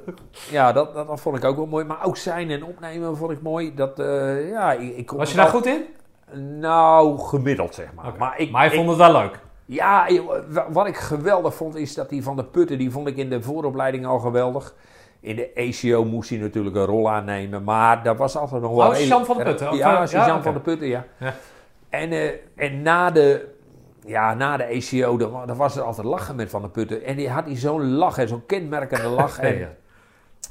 ja, dat, dat, dat vond ik ook wel mooi. Maar ook zijn en opnemen vond ik mooi. Dat, eh, ja, ik,
Was je daar goed in?
Nou, gemiddeld zeg maar. Maar, ik,
maar je vond het wel leuk.
ja, wa- wat ik geweldig vond is dat die van de Putten, die vond ik in de vooropleiding al geweldig. In de ACO moest hij natuurlijk een rol aannemen, maar daar was altijd nog wel...
Oh, Suzanne van de Putten,
Ja, Suzanne
ja,
van de Putten, ja.
Ja.
En, eh, en na de... Ja, na de ACO, dan, wa- dan was er altijd lachen met Van de Putten. En die had hij zo'n lach, en zo'n kenmerkende lach. En,
Ja.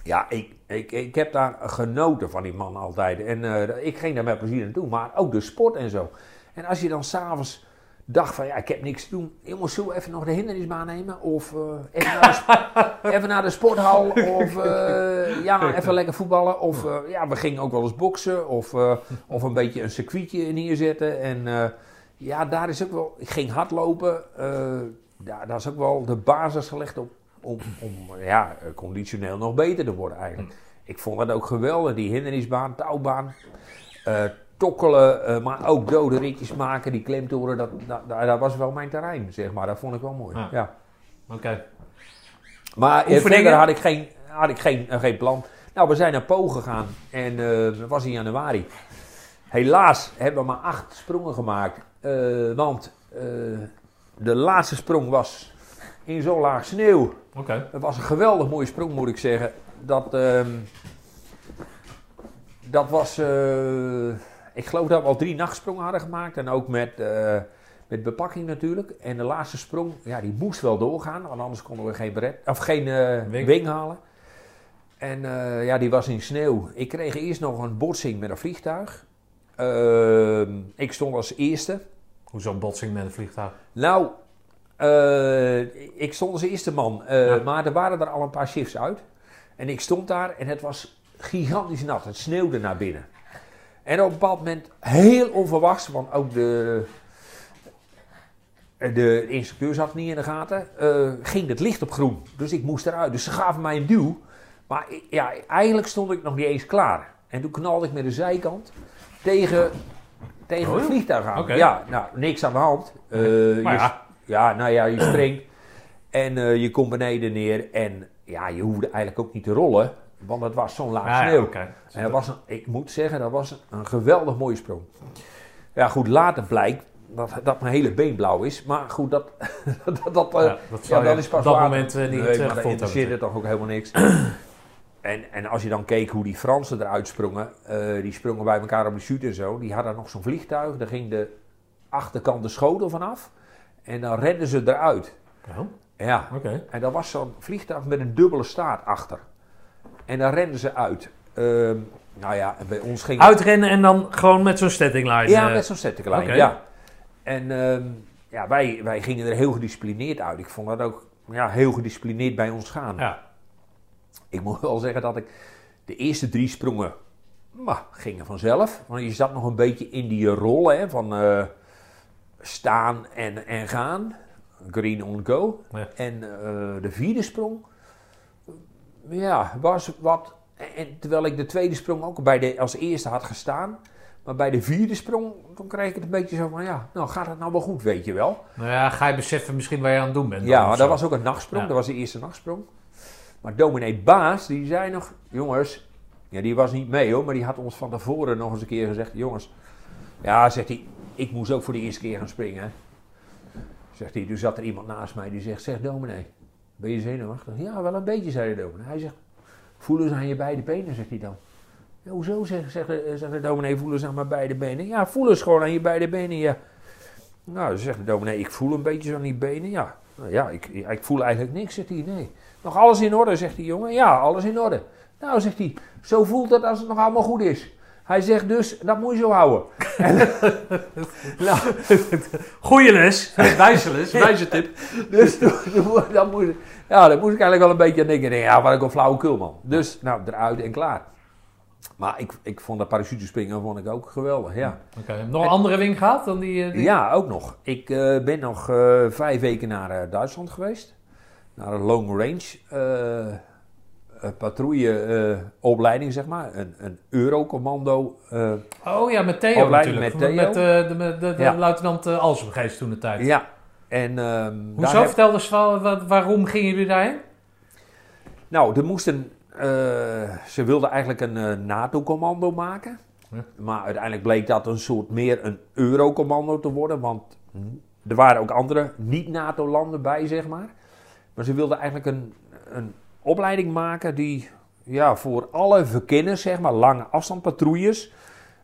ja, ik, ik, ik heb daar genoten van die man altijd. En eh, ik ging daar met plezier naartoe. Maar ook de sport en zo. En als je dan s'avonds dacht van, ja, ik heb niks te doen. Jongens, zullen we even nog de hindernisbaan nemen? Of eh, even, naar de, sp- even naar de sporthal? Of eh, ja, even lekker voetballen? Of eh, ja, we gingen ook wel eens boksen. Of, of een beetje een circuitje neerzetten. En ja, daar is ook wel... Ik ging hardlopen. daar, daar is ook wel de basis gelegd op om, om ja, conditioneel nog beter te worden eigenlijk. Ik vond dat ook geweldig, die hindernisbaan, touwbaan, tokkelen, eh, maar ook dode ritjes maken, die klemtoren, dat, dat, dat, was wel mijn terrein, zeg maar. Dat vond ik wel mooi,
Ja.
ja.
Oké.
Maar eh, verder had ik geen, had ik geen, eh, geen plan. Nou, we zijn naar Po gegaan en eh, dat was in januari. Helaas hebben we maar acht sprongen gemaakt, want de laatste sprong was in zo'n laag sneeuw.
Oké.
Het was een geweldig mooie sprong, moet ik zeggen. Dat, ehm, dat was, ik geloof dat we al drie nachtsprongen hadden gemaakt. En ook met, eh, met bepakking natuurlijk. En de laatste sprong, ja, die moest wel doorgaan. Want anders konden we geen, beret, of geen eh,
Wing.
wing. halen. En eh, ja, die was in sneeuw. Ik kreeg eerst nog een botsing met een vliegtuig. Ehm, ik stond als eerste.
Hoezo een botsing met een vliegtuig?
Nou, ik stond als eerste man,
Ja.
maar er waren er al een paar shifts uit. En ik stond daar en het was gigantisch nat. Het sneeuwde naar binnen. En op een bepaald moment, heel onverwachts, want ook de, de instructeur zat niet in de gaten, eh, ging het licht op groen. Dus ik moest eruit. Dus ze gaven mij een duw. Maar ja, eigenlijk stond ik nog niet eens klaar. En toen knalde ik met de zijkant tegen, tegen
Oh,
het vliegtuig aan. Ja, nou, niks aan de hand. Eh, je
ja.
ja, nou ja, je springt en eh, je komt beneden neer en ja, je hoefde eigenlijk ook niet te rollen, want het was zo'n laag
Ah, ja,
sneeuw. En dat was een, ik moet zeggen, dat was een, een geweldig mooie sprong. Ja, goed, later blijkt dat, dat mijn hele been blauw is, maar goed, dat, dat, dat, eh,
Ja, dat zou
ja,
je
dat is pas
op dat moment eh, niet
Nee,
eh,
maar dat interesseerde
hebben.
toch ook helemaal niks. en, en als je dan keek hoe die Fransen eruit sprongen, eh, die sprongen bij elkaar op de chute en zo, die hadden nog zo'n vliegtuig, daar ging de achterkant de schotel vanaf en dan redden ze eruit.
Oh,
Ja,
Oké.
en dat was zo'n vliegtuig met een dubbele staart achter. En dan renden ze uit. Ehm, nou ja, bij ons ging
Uitrennen en dan gewoon met zo'n stepping line.
Ja,
eh,
met zo'n settinglijn,
oké.
ja. En ehm, ja, wij, wij gingen er heel gedisciplineerd uit. Ik vond dat ook ja, heel gedisciplineerd bij ons gaan.
Ja.
Ik moet wel zeggen dat ik de eerste drie sprongen maar, gingen vanzelf. Want je zat nog een beetje in die rol hè, van eh, staan en, en gaan. Green on go.
Ja.
En eh, de vierde sprong, ja, was wat. En terwijl ik de tweede sprong ook bij de, als eerste had gestaan. Maar bij de vierde sprong, dan kreeg ik het een beetje zo van, ja, nou gaat het nou wel goed, weet je wel.
Nou ja, ga je beseffen misschien waar je aan het doen bent.
Ja, maar dat was ook een nachtsprong.
Ja.
Dat was de eerste nachtsprong. Maar dominee Baas, die zei nog... Jongens, ja, die was niet mee hoor, maar die had ons van tevoren nog eens een keer gezegd... Jongens, ja, zegt hij, ik moest ook voor de eerste keer gaan springen. Zegt hij, toen zat er iemand naast mij die zegt... Zeg dominee, ben je zenuwachtig? Ja, wel een beetje, zei de dominee. Hij zegt, voelen ze aan je beide benen, zegt hij dan. Ja, hoezo, zegt, zegt, de- dominee, voelen ze aan mijn beide benen? Ja, voelen ze gewoon aan je beide benen, ja. Nou, zegt de dominee, ik voel een beetje zo aan die benen, ja. Nou ja, ik, ik voel eigenlijk niks, zegt hij. Nog alles in orde, zegt die jongen. Ja, alles in orde. Nou, zegt hij, zo voelt het als het nog allemaal goed is. Hij zegt dus, dat moet je zo houden. En, nou,
Goeie les. Wijze les. Wijze tip.
dus toen, dan moest, ja, daar moest ik eigenlijk wel een beetje aan denken. Ja, wat ik een flauwekul, man. Dus, nou, eruit en klaar. Maar ik, ik vond dat parachutespringen vond ik ook geweldig, ja.
Oké. Nog een andere wing gehad dan die... eh, die-
Ja, ook nog. Ik eh, ben nog eh, vijf weken naar Duitsland geweest. Naar een long range patrouilleopleiding, zeg maar. Een, een Eurocommando. eh,
Oh ja, met Theo natuurlijk.
met Theo.
Met, eh, de, de, de, de
Ja.
luitenant toen de tijd.
ja. En, daar
Hoezo?
heb-
Vertel eens wel, wat- waarom gingen jullie daarheen?
Nou, er moesten, eh, ze wilden eigenlijk een eh, NATO-commando maken.
Ja.
Maar uiteindelijk bleek dat een soort meer een Euro-commando te worden. Want er waren ook andere niet-NATO-landen bij, zeg maar. Maar ze wilden eigenlijk een, een opleiding maken die ja, voor alle verkenners, zeg maar, lange afstandpatrouilles,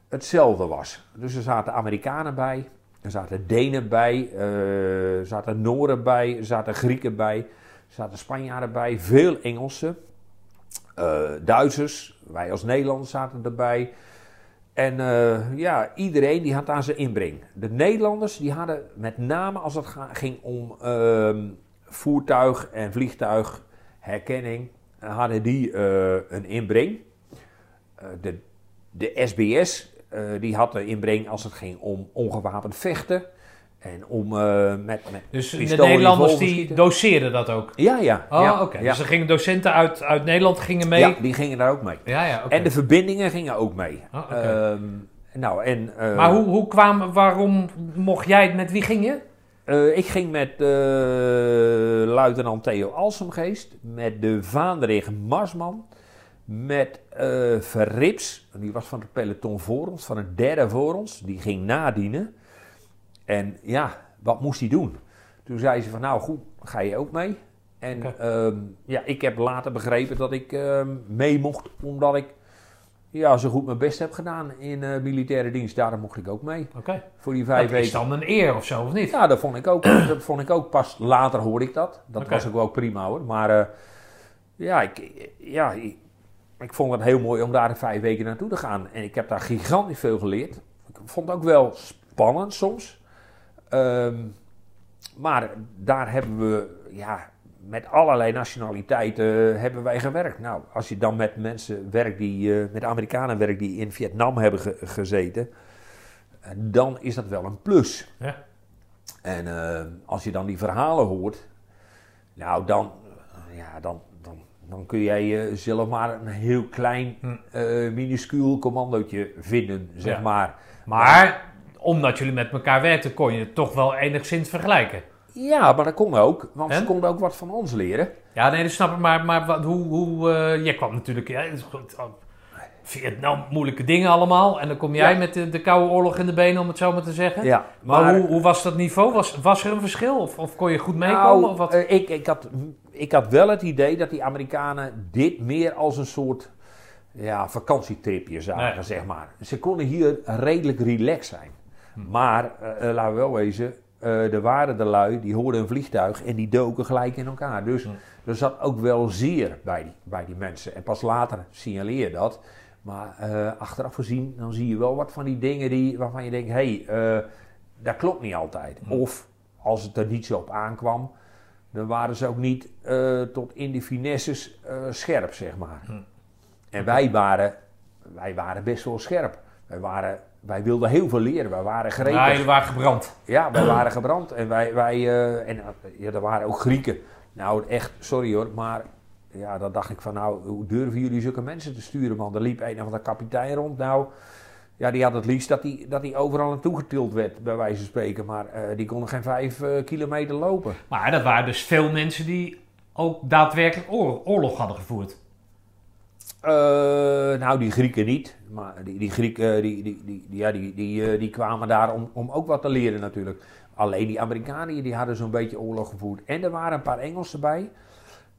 hetzelfde was. Dus er zaten Amerikanen bij, er zaten Denen bij, eh, er zaten Nooren bij, er zaten Grieken bij, er zaten Spanjaarden bij, veel Engelsen, eh, Duitsers, wij als Nederlanders zaten erbij. En eh, ja, iedereen die had aan zijn inbreng. De Nederlanders die hadden met name als het ging om ehm, voertuig en vliegtuig herkenning, hadden die eh, een inbreng. Eh, de, de SBS eh, die had een inbreng als het ging om ongewapend vechten. En om eh, met, met
Dus de Nederlanders die doceerden dat ook?
Ja, ja.
Oh,
ja,
oké.
Ja.
Dus er gingen docenten uit, uit Nederland gingen mee?
Ja, die gingen daar ook mee.
Ja, ja.
En de verbindingen gingen ook mee.
Oh,
nou, en,
Maar hoe, hoe kwam, waarom mocht jij, met wie ging je?
Eh, ik ging met eh, luitenant Theo Alsemgeest, met de Vaandrig Marsman, met eh Verrips, die was van het peloton voor ons, van het derde voor ons, die ging nadienen. En ja, wat moest hij doen? Toen zei ze van, nou goed, ga je ook mee? En ehm, ja, ik heb later begrepen dat ik ehm, mee mocht, omdat ik ja, zo goed mijn best heb gedaan in eh, militaire dienst. Daarom mocht ik ook mee,
Oké.
voor die vijf
Dat is
weken.
dan een eer of zo, of niet?
Ja, dat vond ik ook. dat vond ik ook. Pas later hoorde ik dat. Dat was ook wel prima hoor. Maar eh, ja, ik, ja ik, ik vond het heel mooi om daar vijf weken naartoe te gaan. En ik heb daar gigantisch veel geleerd. Ik vond het ook wel spannend soms. Ehm, maar daar hebben we, ja, met allerlei nationaliteiten eh, hebben wij gewerkt. Nou, als je dan met mensen werkt die, eh, met Amerikanen werkt die in Vietnam hebben ge- gezeten, eh, dan is dat wel een plus.
Ja.
En als je dan die verhalen hoort, nou dan, ja, dan, dan, dan kun jij zelf maar een heel klein,
Hm.
minuscuul commandootje vinden, zeg
Ja.
maar.
Maar omdat jullie met elkaar werkten, kon je het toch wel enigszins vergelijken.
Ja, maar dat kon ook, want ze
En?
konden ook wat van ons leren.
Ja, nee, dat snap ik. Maar, maar wat, hoe, hoe eh, jij kwam natuurlijk... Ja, oh, Vietnam, moeilijke dingen allemaal. En dan kom jij
Ja.
met de, de Koude Oorlog in de benen, om het zo maar te zeggen.
Ja,
Maar, hoe, hoe was dat niveau? Was, was er een verschil? Of, of kon je goed meekomen?
Nou,
of wat?
eh, ik, ik, had, ik had wel het idee dat die Amerikanen dit meer als een soort ja, vakantietripje zagen,
Nee.
zeg maar. Ze konden hier redelijk relaxed zijn. Maar, eh, eh, laten we wel wezen, eh, er waren de lui, die hoorden een vliegtuig en die doken gelijk in elkaar. Dus er zat ook wel zeer bij die, bij die mensen. En pas later signaleer je dat. Maar eh, achteraf gezien, dan zie je wel wat van die dingen die, waarvan je denkt, hé, hey, eh, dat klopt niet altijd. Of als het er niet zo op aankwam, dan waren ze ook niet tot in de finesses scherp, zeg maar. En wij waren, wij waren best wel scherp. Wij, waren, wij wilden heel veel leren. Wij waren gretig.
Ja, jullie waren gebrand.
Ja, wij waren gebrand. En, wij, wij, eh, en eh, ja, er waren ook Grieken. Nou, echt, sorry hoor, maar ja, dan dacht ik van, nou, hoe durven jullie zulke mensen te sturen, man? Er liep een of andere kapitein rond. Nou, ja, die had het liefst dat hij dat hij overal naartoe getild werd, bij wijze van spreken. Maar eh, die konden geen vijf kilometer lopen.
Maar dat waren dus veel mensen die ook daadwerkelijk oorlog, oorlog hadden gevoerd.
Eh, nou, die Grieken niet. Maar die, die Grieken die, die, die, die, ja, die, die, eh, die kwamen daar om, om ook wat te leren natuurlijk. Alleen die Amerikanen die hadden zo'n beetje oorlog gevoerd. En er waren een paar Engelsen bij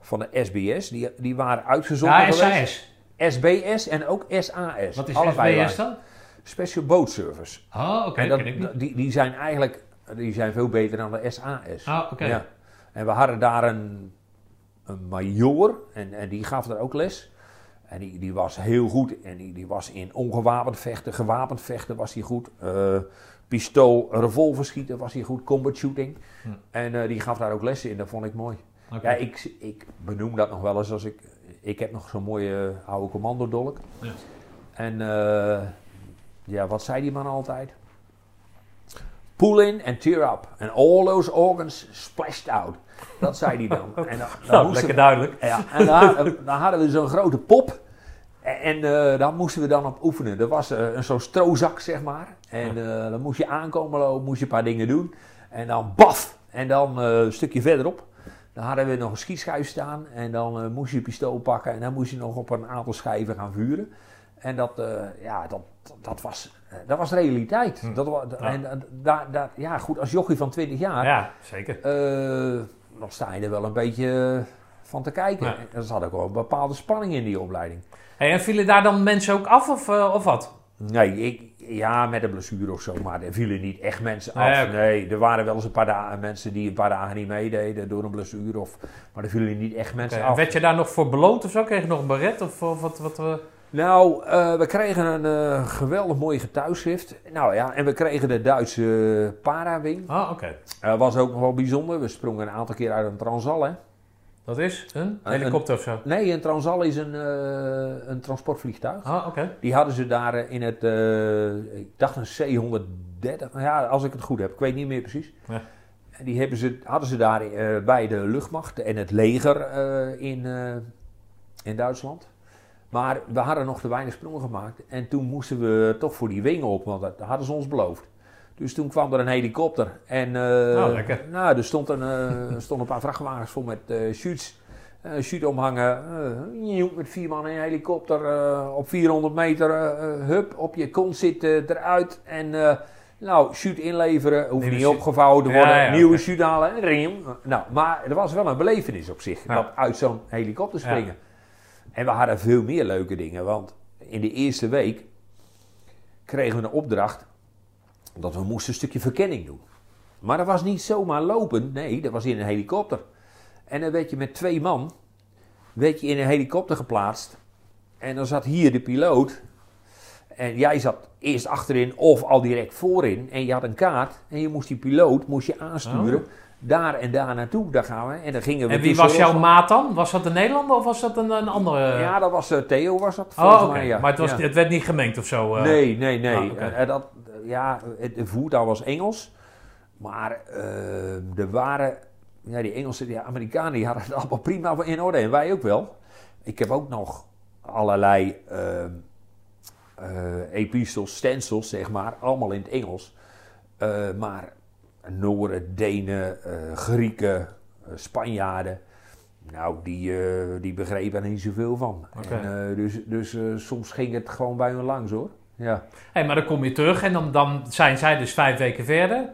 van de SBS. Die, die waren uitgezonden
Ja. SAS.
SBS en ook SAS.
Wat is
Allebei
SBS dan?
Special Boat Service.
Oh, oké,
En
dat
dat-
ken ik niet.
die, die zijn eigenlijk die zijn veel beter dan de SAS.
Ah, oké.
Ja. En we hadden daar een, een major en, en die gaf daar ook les. En die, die was heel goed. En die, die was in ongewapend vechten, gewapend vechten was hij goed. Eh, pistool, revolver schieten was hij goed. Combat shooting.
Hm.
En eh, die gaf daar ook lessen in. Dat vond ik mooi. Ja, ik, ik benoem dat nog wel eens als ik... Ik heb nog zo'n mooie eh, oude commandodolk.
Ja.
En ja, wat zei die man altijd? Pull in and tear up. And all those organs splashed out. Dat zei hij dan. En dan, dan
Nou, lekker duidelijk.
ja, en daar, dan hadden we zo'n grote pop. En, en eh, daar moesten we dan op oefenen. Er was eh, een zo'n strozak, zeg maar. En eh, dan moest je aankomen lopen, moest je een paar dingen doen. En dan baf! En dan een stukje verderop. Dan hadden we nog een schietschijf staan. En dan moest je je pistool pakken. En dan moest je nog op een aantal schijven gaan vuren. En dat, ja, dat, dat, was, dat was realiteit. Dat, wa- En eh, daar, daar, ja, goed, als jochie van 20 jaar
Ja, zeker.
Dan sta je er wel een beetje eh, van te kijken.
Ja.
En Er zat ook wel een bepaalde spanning in die opleiding.
Hey, en vielen daar dan mensen ook af of, eh, of wat?
Nee, ik, ja, met een blessure of zo, maar er vielen niet echt mensen af.
Nee,
er waren wel eens een paar dagen mensen die een paar dagen niet meededen door een blessure. Of, maar er vielen niet echt mensen
en
af.
werd je daar nog voor beloond of zo? Kreeg je nog een baret of, of wat? wat eh?
Nou, eh, we kregen een eh, geweldig mooi getuigschrift. Nou ja, en we kregen de Duitse Parawing.
Ah, oké.
Dat was ook nog wel bijzonder. We sprongen een aantal keer uit een Transal, hè.
Dat is een
Een-
helikopter of zo?
Nee, een Transal is een, eh, een transportvliegtuig.
Ah, oké.
Die hadden ze daar eh, in het, eh, ik dacht een C-130, nou ja, als ik het goed heb, ik weet niet meer precies.
Ja.
En die hebben ze, hadden ze daar eh, bij de luchtmacht en het leger eh, in, eh, in Duitsland. Maar we hadden nog te weinig sprongen gemaakt en toen moesten we toch voor die wingen op, want dat hadden ze ons beloofd. Dus toen kwam er een helikopter en eh,
Oh, lekker.
nou, er stond een, er stonden een paar vrachtwagens vol met eh shoots. eh shoot omhangen, met vier man in een helikopter op 400 meter, hup, op je kont zitten eruit. En Nou, shoot inleveren, hoeft
Nieuwe
niet
shoot.
opgevouwen te worden.
ja,
nieuwe
oké.
shoot halen, ring. Nou, maar er was wel een belevenis op zich.
Ja.
Dat uit zo'n helikopter springen. En we hadden veel meer leuke dingen. Want in de eerste week kregen we een opdracht dat we moesten een stukje verkenning doen. Maar dat was niet zomaar lopen. Nee, dat was in een helikopter. En dan werd je met twee man werd je in een helikopter geplaatst. En dan zat hier de piloot. En jij zat eerst achterin of al direct voorin. En je had een kaart. En je moest die piloot moest je aansturen. Daar en daar naartoe. Daar gaan we. En dan gingen we
En wie was jouw maat dan? Was dat een Nederlander of was dat een, een andere?
Ja, dat was eh, Theo was dat volgens
oh,
mij. Ja.
Maar het, was,
Ja.
het werd niet gemengd of zo? eh?
Nee, nee, nee.
Ah.
Eh, dat, ja, het, de voertaal was Engels. Maar er waren... Ja, die Engelsen, die Amerikanen, die hadden het allemaal prima in orde. En wij ook wel. Ik heb ook nog allerlei eh, eh, epistels, stencils, zeg maar. Allemaal in het Engels. Maar Nooren, Denen, eh, Grieken, eh, Spanjaarden... Nou, die, eh, die begrepen er niet zoveel van. En, dus dus soms ging het gewoon bij hun langs hoor. Ja.
Hey, maar dan kom je terug en dan, dan zijn zij dus vijf weken verder.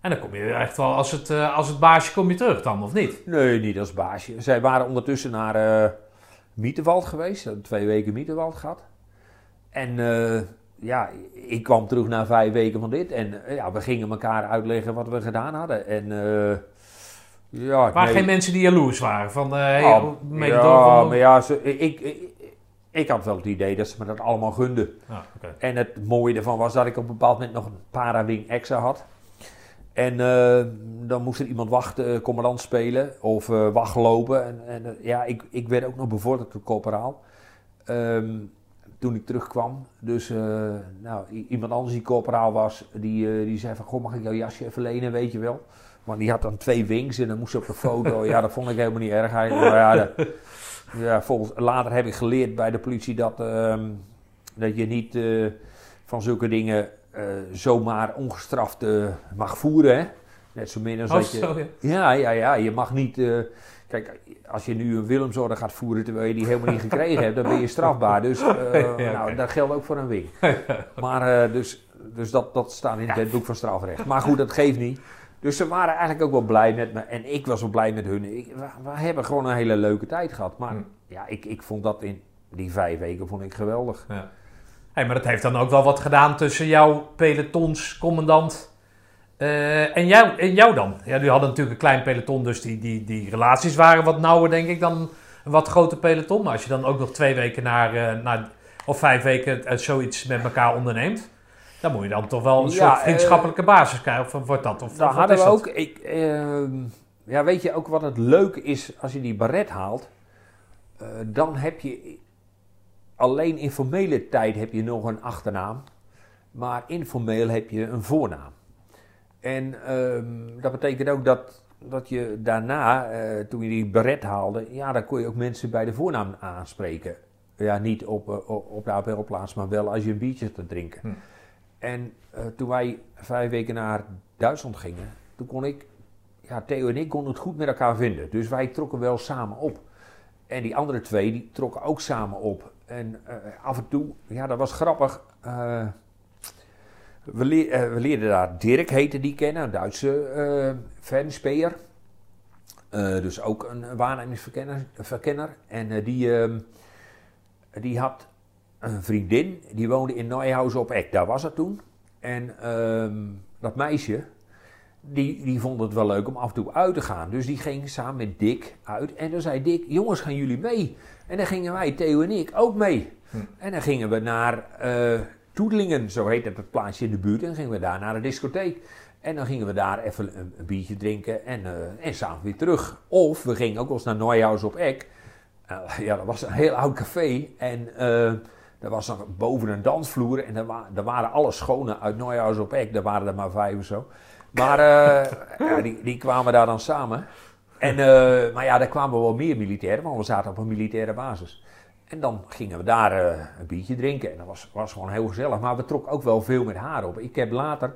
En dan kom je echt wel als het, als het baasje kom je terug dan, of niet?
Nee, niet als baasje. Zij waren ondertussen naar eh Mietenwald geweest. Twee weken Mietenwald gehad. En ja, ik kwam terug na vijf weken van dit. En eh, ja, we gingen elkaar uitleggen wat we gedaan hadden. En eh ja, nee.
geen mensen die jaloers waren van, eh hey,
Ah,
mede
ja, maar ja, ze, ik, ik, ik had wel het idee dat ze me dat allemaal gunden.
Ah.
En het mooie ervan was dat ik op een bepaald moment nog een parawing extra had. En dan moest er iemand wachten, commandant spelen of wachtlopen. En, en ja, ik, ik werd ook nog bevorderd tot corporaal. Ehm, toen ik terugkwam. Dus eh, nou, iemand anders die corporaal was, die, eh, die zei van... Goh, mag ik jouw jasje even lenen, weet je wel? Want die had dan twee wings en dan moest ze op de foto. ja, dat vond ik helemaal niet erg. Maar ja, ja, volgens, later heb ik geleerd bij de politie dat, ehm, dat je niet eh, van zulke dingen zomaar ongestraft mag voeren. Hè? Net zo min als
Oh,
dat je...
Ja,
ja, ja. Je mag niet... kijk, als je nu een Willemsorde gaat voeren terwijl je die helemaal niet gekregen hebt, dan ben je strafbaar. Dus eh,
Ja,
nou, dat geldt ook voor een wing. Maar eh, dus, dus dat, dat staat in het wetboek van strafrecht. Maar goed, dat geeft niet. Dus ze waren eigenlijk ook wel blij met me. En ik was wel blij met hun. Ik, we, we hebben gewoon een hele leuke tijd gehad. Maar
Hm.
ja, ik, ik vond dat in die vijf weken vond ik geweldig.
Ja. Hey, maar dat heeft dan ook wel wat gedaan tussen jouw pelotonscommandant eh, en, jou, en jou dan. Ja, jullie hadden natuurlijk een klein peloton, dus die, die, die relaties waren wat nauwer, denk ik, dan een wat groter peloton. Maar als je dan ook nog twee weken naar, naar of vijf weken eh, zoiets met elkaar onderneemt, dan moet je dan toch wel een
Ja,
soort vriendschappelijke basis krijgen. Of wordt dat? Of, wat
hadden
is
we
dat?
ook. Ik, ehm, ja, weet je ook wat het leuke is als je die baret haalt? Dan heb je alleen in formele tijd heb je nog een achternaam, maar informeel heb je een voornaam. En ehm, dat betekent ook dat, dat je daarna, eh, toen je die baret haalde, ja, dan kon je ook mensen bij de voornaam aanspreken. Ja, niet op, eh, op de APL-plaats, maar wel als je een biertje te drinken.
Hm.
En eh, toen wij vijf weken naar Duitsland gingen, toen kon ik, ja, Theo en ik konden het goed met elkaar vinden. Dus wij trokken wel samen op. En die andere twee, die trokken ook samen op. En af en toe, ja, dat was grappig. We, leer- eh, we leerden daar Dirk, heette die kennen, een Duitse eh fanspeler. Eh, dus ook een waarnemingsverkenner. verkenner. En die, ehm, die had een vriendin, die woonde in Neuhausen op Eck, daar was het toen. En ehm, dat meisje, die, die vond het wel leuk om af en toe uit te gaan. Dus die ging samen met Dick uit. En dan zei Dick, jongens, gaan jullie mee? En dan gingen wij, Theo en ik, ook mee.
Hm.
En dan gingen we naar Toedelingen, zo heet het, het plaatsje in de buurt. En gingen we daar naar de discotheek. En dan gingen we daar even een, biertje drinken en, eh en samen weer terug. Of we gingen ook wel eens naar Neuhaus op Eck. Eh, ja, dat was een heel oud café. En eh er was nog boven een dansvloer. En er waren alle schonen uit Neuhaus op Eck. Er waren er maar vijf of zo. Maar die, die kwamen daar dan samen. En, maar ja, daar kwamen wel meer militairen, want we zaten op een militaire basis. En dan gingen we daar eh, een biertje drinken. En dat was, was gewoon heel gezellig. Maar we trokken ook wel veel met haar op. Ik heb later,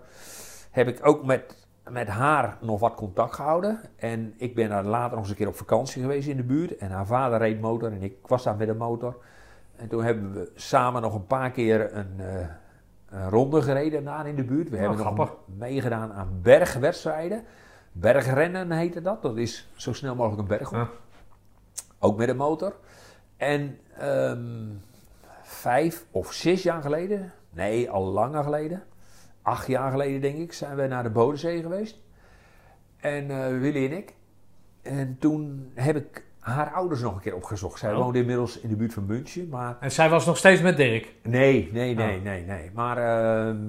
heb ik ook met, met haar nog wat contact gehouden. En ik ben daar later nog eens een keer op vakantie geweest in de buurt. En haar vader reed motor en ik was daar met een motor. En toen hebben we samen nog een paar keer een, eh, een ronde gereden daar in de buurt. We hebben nog meegedaan aan bergwedstrijden. Bergrennen heette dat. Dat is zo snel mogelijk een berg op.
Ja.
Ook met een motor. En ehm, vijf of zes jaar geleden, nee, al langer geleden, acht jaar geleden denk ik, zijn we naar de Bodensee geweest. En eh, Willy en ik. En toen heb ik haar ouders nog een keer opgezocht. Zij
Oh.
woonde inmiddels in de buurt van München, maar
En zij was nog steeds met Dirk.
nee, nee, nee,
Oh.
nee, nee. Maar ehm,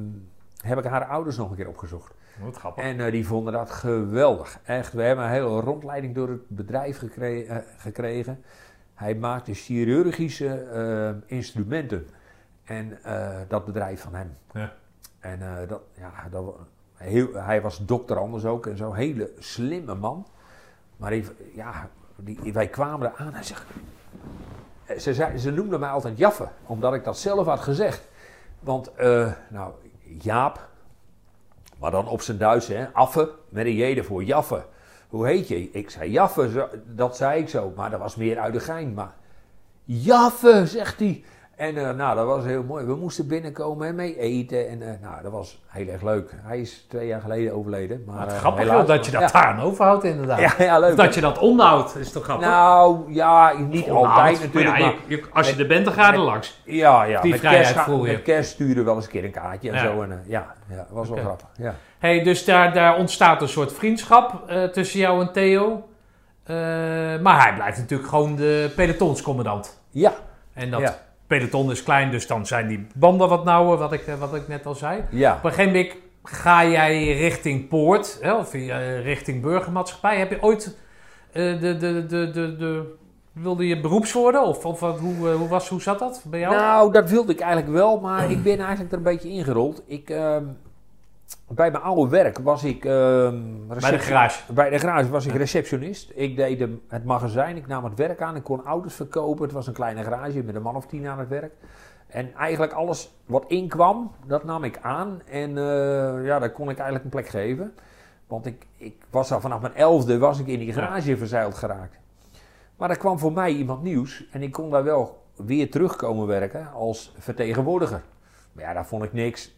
heb ik haar ouders nog een keer opgezocht.
Wat grappig.
En eh, die vonden dat geweldig. Echt, we hebben een hele rondleiding door het bedrijf eh, gekregen. Hij maakte chirurgische eh, instrumenten. En eh, dat bedrijf van hem.
Ja.
En eh, dat, ja, dat, heel, hij was dokter anders ook. En zo'n hele slimme man. Maar die, ja, die, wij kwamen er aan. Eh, Ze, zei, ze noemde mij altijd Jaffe. Omdat ik dat zelf had gezegd. Want, nou, Jaap... Maar dan op zijn Duits, hè. Affe, met een J ervoor. Jaffe. Hoe heet je? Ik zei Jaffe, dat zei ik zo. Maar dat was meer uit de gein. Maar Jaffe, zegt hij. En eh, nou, dat was heel mooi. We moesten binnenkomen en mee eten. En eh, nou, dat was heel erg leuk. Hij is twee jaar geleden overleden. Maar,
Wat
eh,
grappig
helaas-
dat je dat
ja.
daar aan overhoudt inderdaad.
Ja, ja, leuk.
Dat je dat onderhoudt, is toch grappig?
Nou, ja, niet altijd natuurlijk. Maar,
je- je- als je er bent, dan ga je er langs.
ja, ja.
Die
met kerst,
voel je.
Met kerst sturen we wel eens een keer een kaartje en
Ja.
zo. En, ja, ja, dat was wel grappig. Ja.
Hey, dus daar, daar ontstaat een soort vriendschap tussen jou en Theo. Maar hij blijft natuurlijk gewoon de pelotonscommandant.
ja,
En dat. Peloton is klein, dus dan zijn die banden wat nauwer, wat ik, eh, wat ik net al zei.
ja.
Op een gegeven moment ga jij richting Poort, hè, of eh, richting burgermaatschappij. Heb je ooit eh, de, de, de, de, de, wilde je beroeps worden? Of, of wat- hoe, hoe, was, hoe zat dat bij jou?
Nou, dat wilde ik eigenlijk wel, maar ik ben eigenlijk er een beetje ingerold. Ik, ehm, bij mijn oude werk was ik... ehm,
bij de garage.
Bij de garage was ik receptionist. Ik deed de- het magazijn, ik nam het werk aan, ik kon auto's verkopen. Het was een kleine garage met een man of tien aan het werk. En eigenlijk alles wat inkwam, dat nam ik aan. En eh, ja, daar kon ik eigenlijk een plek geven. Want ik, ik was al vanaf mijn elfde was ik in die garage verzeild geraakt. Maar er kwam voor mij iemand nieuws en ik kon daar wel weer terugkomen werken als vertegenwoordiger. Maar ja, daar vond ik niks.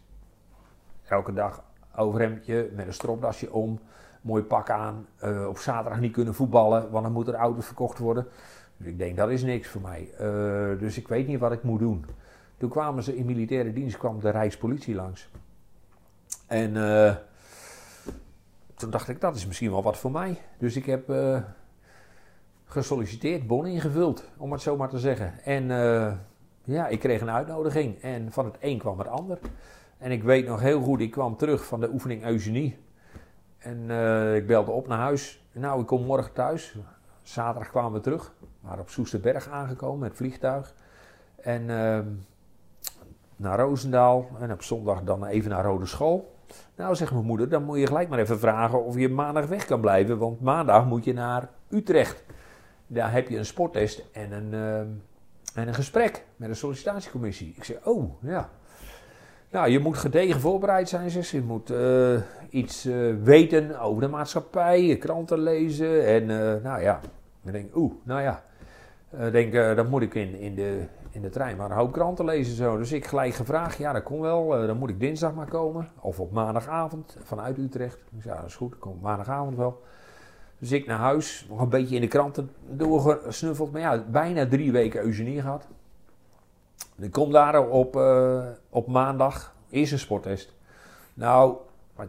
Elke dag overhemdje met een stropdasje om, mooi pak aan. eh, op zaterdag niet kunnen voetballen, want dan moeten er auto's verkocht worden. Dus ik denk, dat is niks voor mij. Eh, dus ik weet niet wat ik moet doen. Toen kwamen ze in militaire dienst, kwam de Rijkspolitie langs. En eh, toen dacht ik, dat is misschien wel wat voor mij. Dus ik heb gesolliciteerd, bon ingevuld, om het zo maar te zeggen. En ja, ik kreeg een uitnodiging en van het een kwam het ander. En ik weet nog heel goed, ik kwam terug van de oefening eugenie. En eh, ik belde op naar huis. Nou, ik kom morgen thuis. Zaterdag kwamen we terug. We waren op Soesterberg aangekomen met vliegtuig. En ehm, naar Roosendaal. En op zondag dan even naar Rode School. Nou, zegt mijn moeder, dan moet je gelijk maar even vragen of je maandag weg kan blijven. Want maandag moet je naar Utrecht. Daar heb je een sporttest en een, ehm, en een gesprek met een sollicitatiecommissie. Ik zeg, oh, ja. Nou, je moet gedegen voorbereid zijn, zegt ze. Je moet eh, iets eh, weten over de maatschappij, kranten lezen. En eh, nou ja, ik denk, oeh, nou ja. Ik denk, dan moet ik in, in, de, in de trein maar een hoop kranten lezen. Zo. Dus ik gelijk gevraagd, ja, dat kon wel. Dan moet ik dinsdag maar komen. Of op maandagavond vanuit Utrecht. Ik zei, ja, dat is goed, ik kom maandagavond wel. Dus ik naar huis, nog een beetje in de kranten doorgesnuffeld. Maar ja, bijna drie weken eugenie gehad. Ik kom daar op, eh, op maandag, eerst een sporttest. Nou,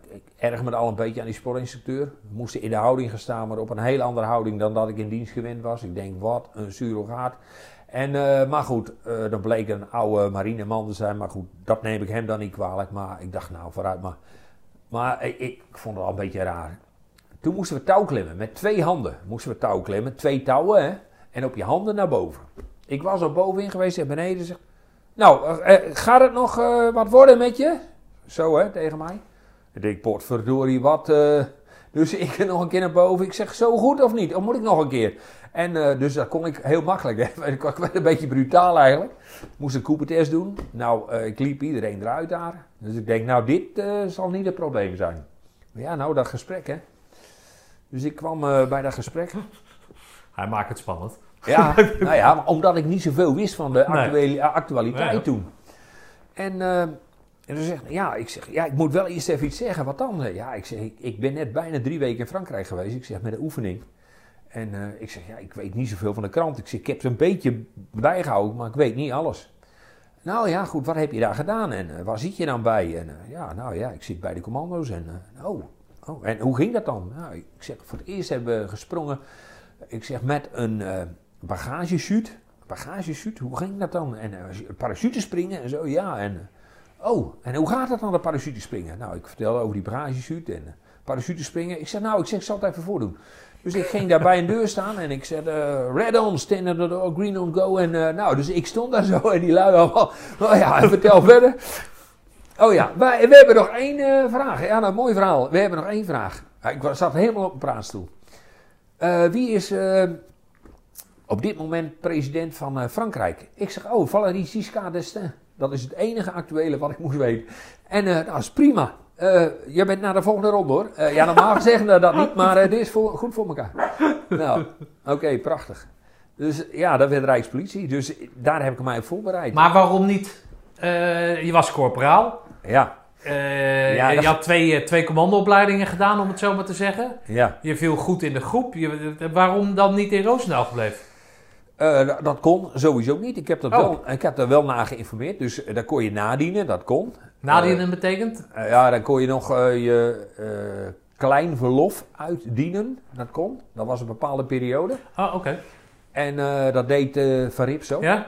ik, erg me al een beetje aan die sportinstructeur. We moesten in de houding gaan staan, maar op een heel andere houding dan dat ik in dienst gewend was. Ik denk, wat een surrogaat. En, eh, maar goed, eh dan bleek een oude marineman te zijn. Maar goed, dat neem ik hem dan niet kwalijk. Maar ik dacht, nou, vooruit maar. Maar ik, ik vond het al een beetje raar. Toen moesten we touw klimmen. Met twee handen moesten we touw klimmen. Twee touwen, hè. En op je handen naar boven. Ik was al bovenin geweest en beneden zegt... Nou, eh, gaat het nog eh, wat worden met je? Zo, hè, tegen mij. Ik denk, potverdorie, wat... eh. Dus ik nog een keer naar boven. Ik zeg, zo goed of niet? Of moet ik nog een keer? En eh, dus dat kon ik heel makkelijk. Hè. Ik werd een beetje brutaal eigenlijk. Moest een Cooper-test doen. Nou, eh, ik liep iedereen eruit daar. Dus ik denk, nou, dit eh, zal niet het probleem zijn. Maar ja, nou, dat gesprek, hè. Dus ik kwam eh, bij dat gesprek.
Hij maakt het spannend.
Ja, nou ja, omdat ik niet zoveel wist van de
Nee.
actuele, actualiteit
Ja.
toen. En eh, En dan zegt ja, ik zeg, ja, ik moet wel eerst even iets zeggen. Wat dan? Ja, ik zeg, ik, ik ben net bijna drie weken in Frankrijk geweest. Ik zeg, met een oefening. En eh, ik zeg, ja, ik weet niet zoveel van de krant. Ik zeg, ik heb ze een beetje bijgehouden, maar ik weet niet alles. Nou ja, goed, wat heb je daar gedaan en eh, waar zit je dan bij? En eh, ja, nou ja, ik zit bij de commando's en eh, oh, oh, en hoe ging dat dan? Nou, ik zeg, voor het eerst hebben we gesprongen, ik zeg, met een eh bagagesuit. Bagagesuit, hoe ging dat dan? En uh, parachute springen en zo, ja. En, eh, oh, en hoe gaat dat dan, de parachute springen? Nou, ik vertelde over die bagagesuit en uh, parachute springen. Ik zeg, nou, ik zeg, ik zal het even voordoen. Dus ik ging daar bij een deur staan en ik zei, eh, red on, stand at the door, green on, go. En eh, nou, dus ik stond daar zo en die lui allemaal, oh ja, vertel verder. Oh ja, wij, we hebben nog één eh, vraag. Ja, nou, mooi verhaal. We hebben nog één vraag. Ik zat helemaal op een praatstoel. Eh, wie is eh, op dit moment president van eh, Frankrijk? Ik zeg, oh, Valéry Giscard d'Estaing. Dat is het enige actuele wat ik moest weten. En eh dat is prima. Eh je bent naar de volgende ronde hoor. Ja, normaal zeggen we dat niet, maar dit is voor, goed voor elkaar. Nou, oké, prachtig. Dus ja, dat werd Rijkspolitie. Dus daar heb ik mij op voorbereid.
Maar waarom niet? Je was corporaal.
Ja, Ja,
je had twee, twee commandoopleidingen gedaan, om het zo maar te zeggen.
ja.
Je viel goed in de groep. Je, waarom dan niet in Roosendaal gebleven?
Eh, dat- dat kon sowieso niet. Ik heb, dat
Oh.
wel, ik heb daar wel naar geïnformeerd. Dus eh, daar kon je nadienen, dat kon.
Nadienen betekent?
Eh, ja, dan kon je nog je klein verlof uitdienen. Dat kon. Dat was een bepaalde periode.
Oh, oké.
En dat deed Van Rip zo.
Ja?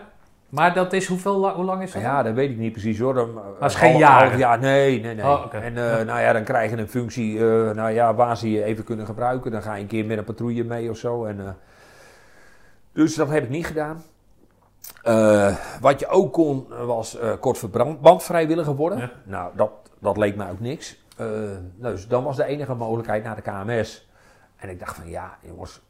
Maar dat is hoeveel, hoe lang is dat?
Ja, dat weet ik niet precies hoor. Dan, eh,
is geen
jaar. Nee, nee, nee.
Oh.
En nou ja, dan krijg je een functie nou ja, waar ze je even kunnen gebruiken. Dan ga je een keer met een patrouille mee of zo. En, dus dat heb ik niet gedaan. Eh, wat je ook kon, was eh, kort verbrand vrijwilliger worden.
Ja.
Nou, dat, dat leek mij ook niks. Eh, dus dan was de enige mogelijkheid naar de KMS. En ik dacht van ja, jongens,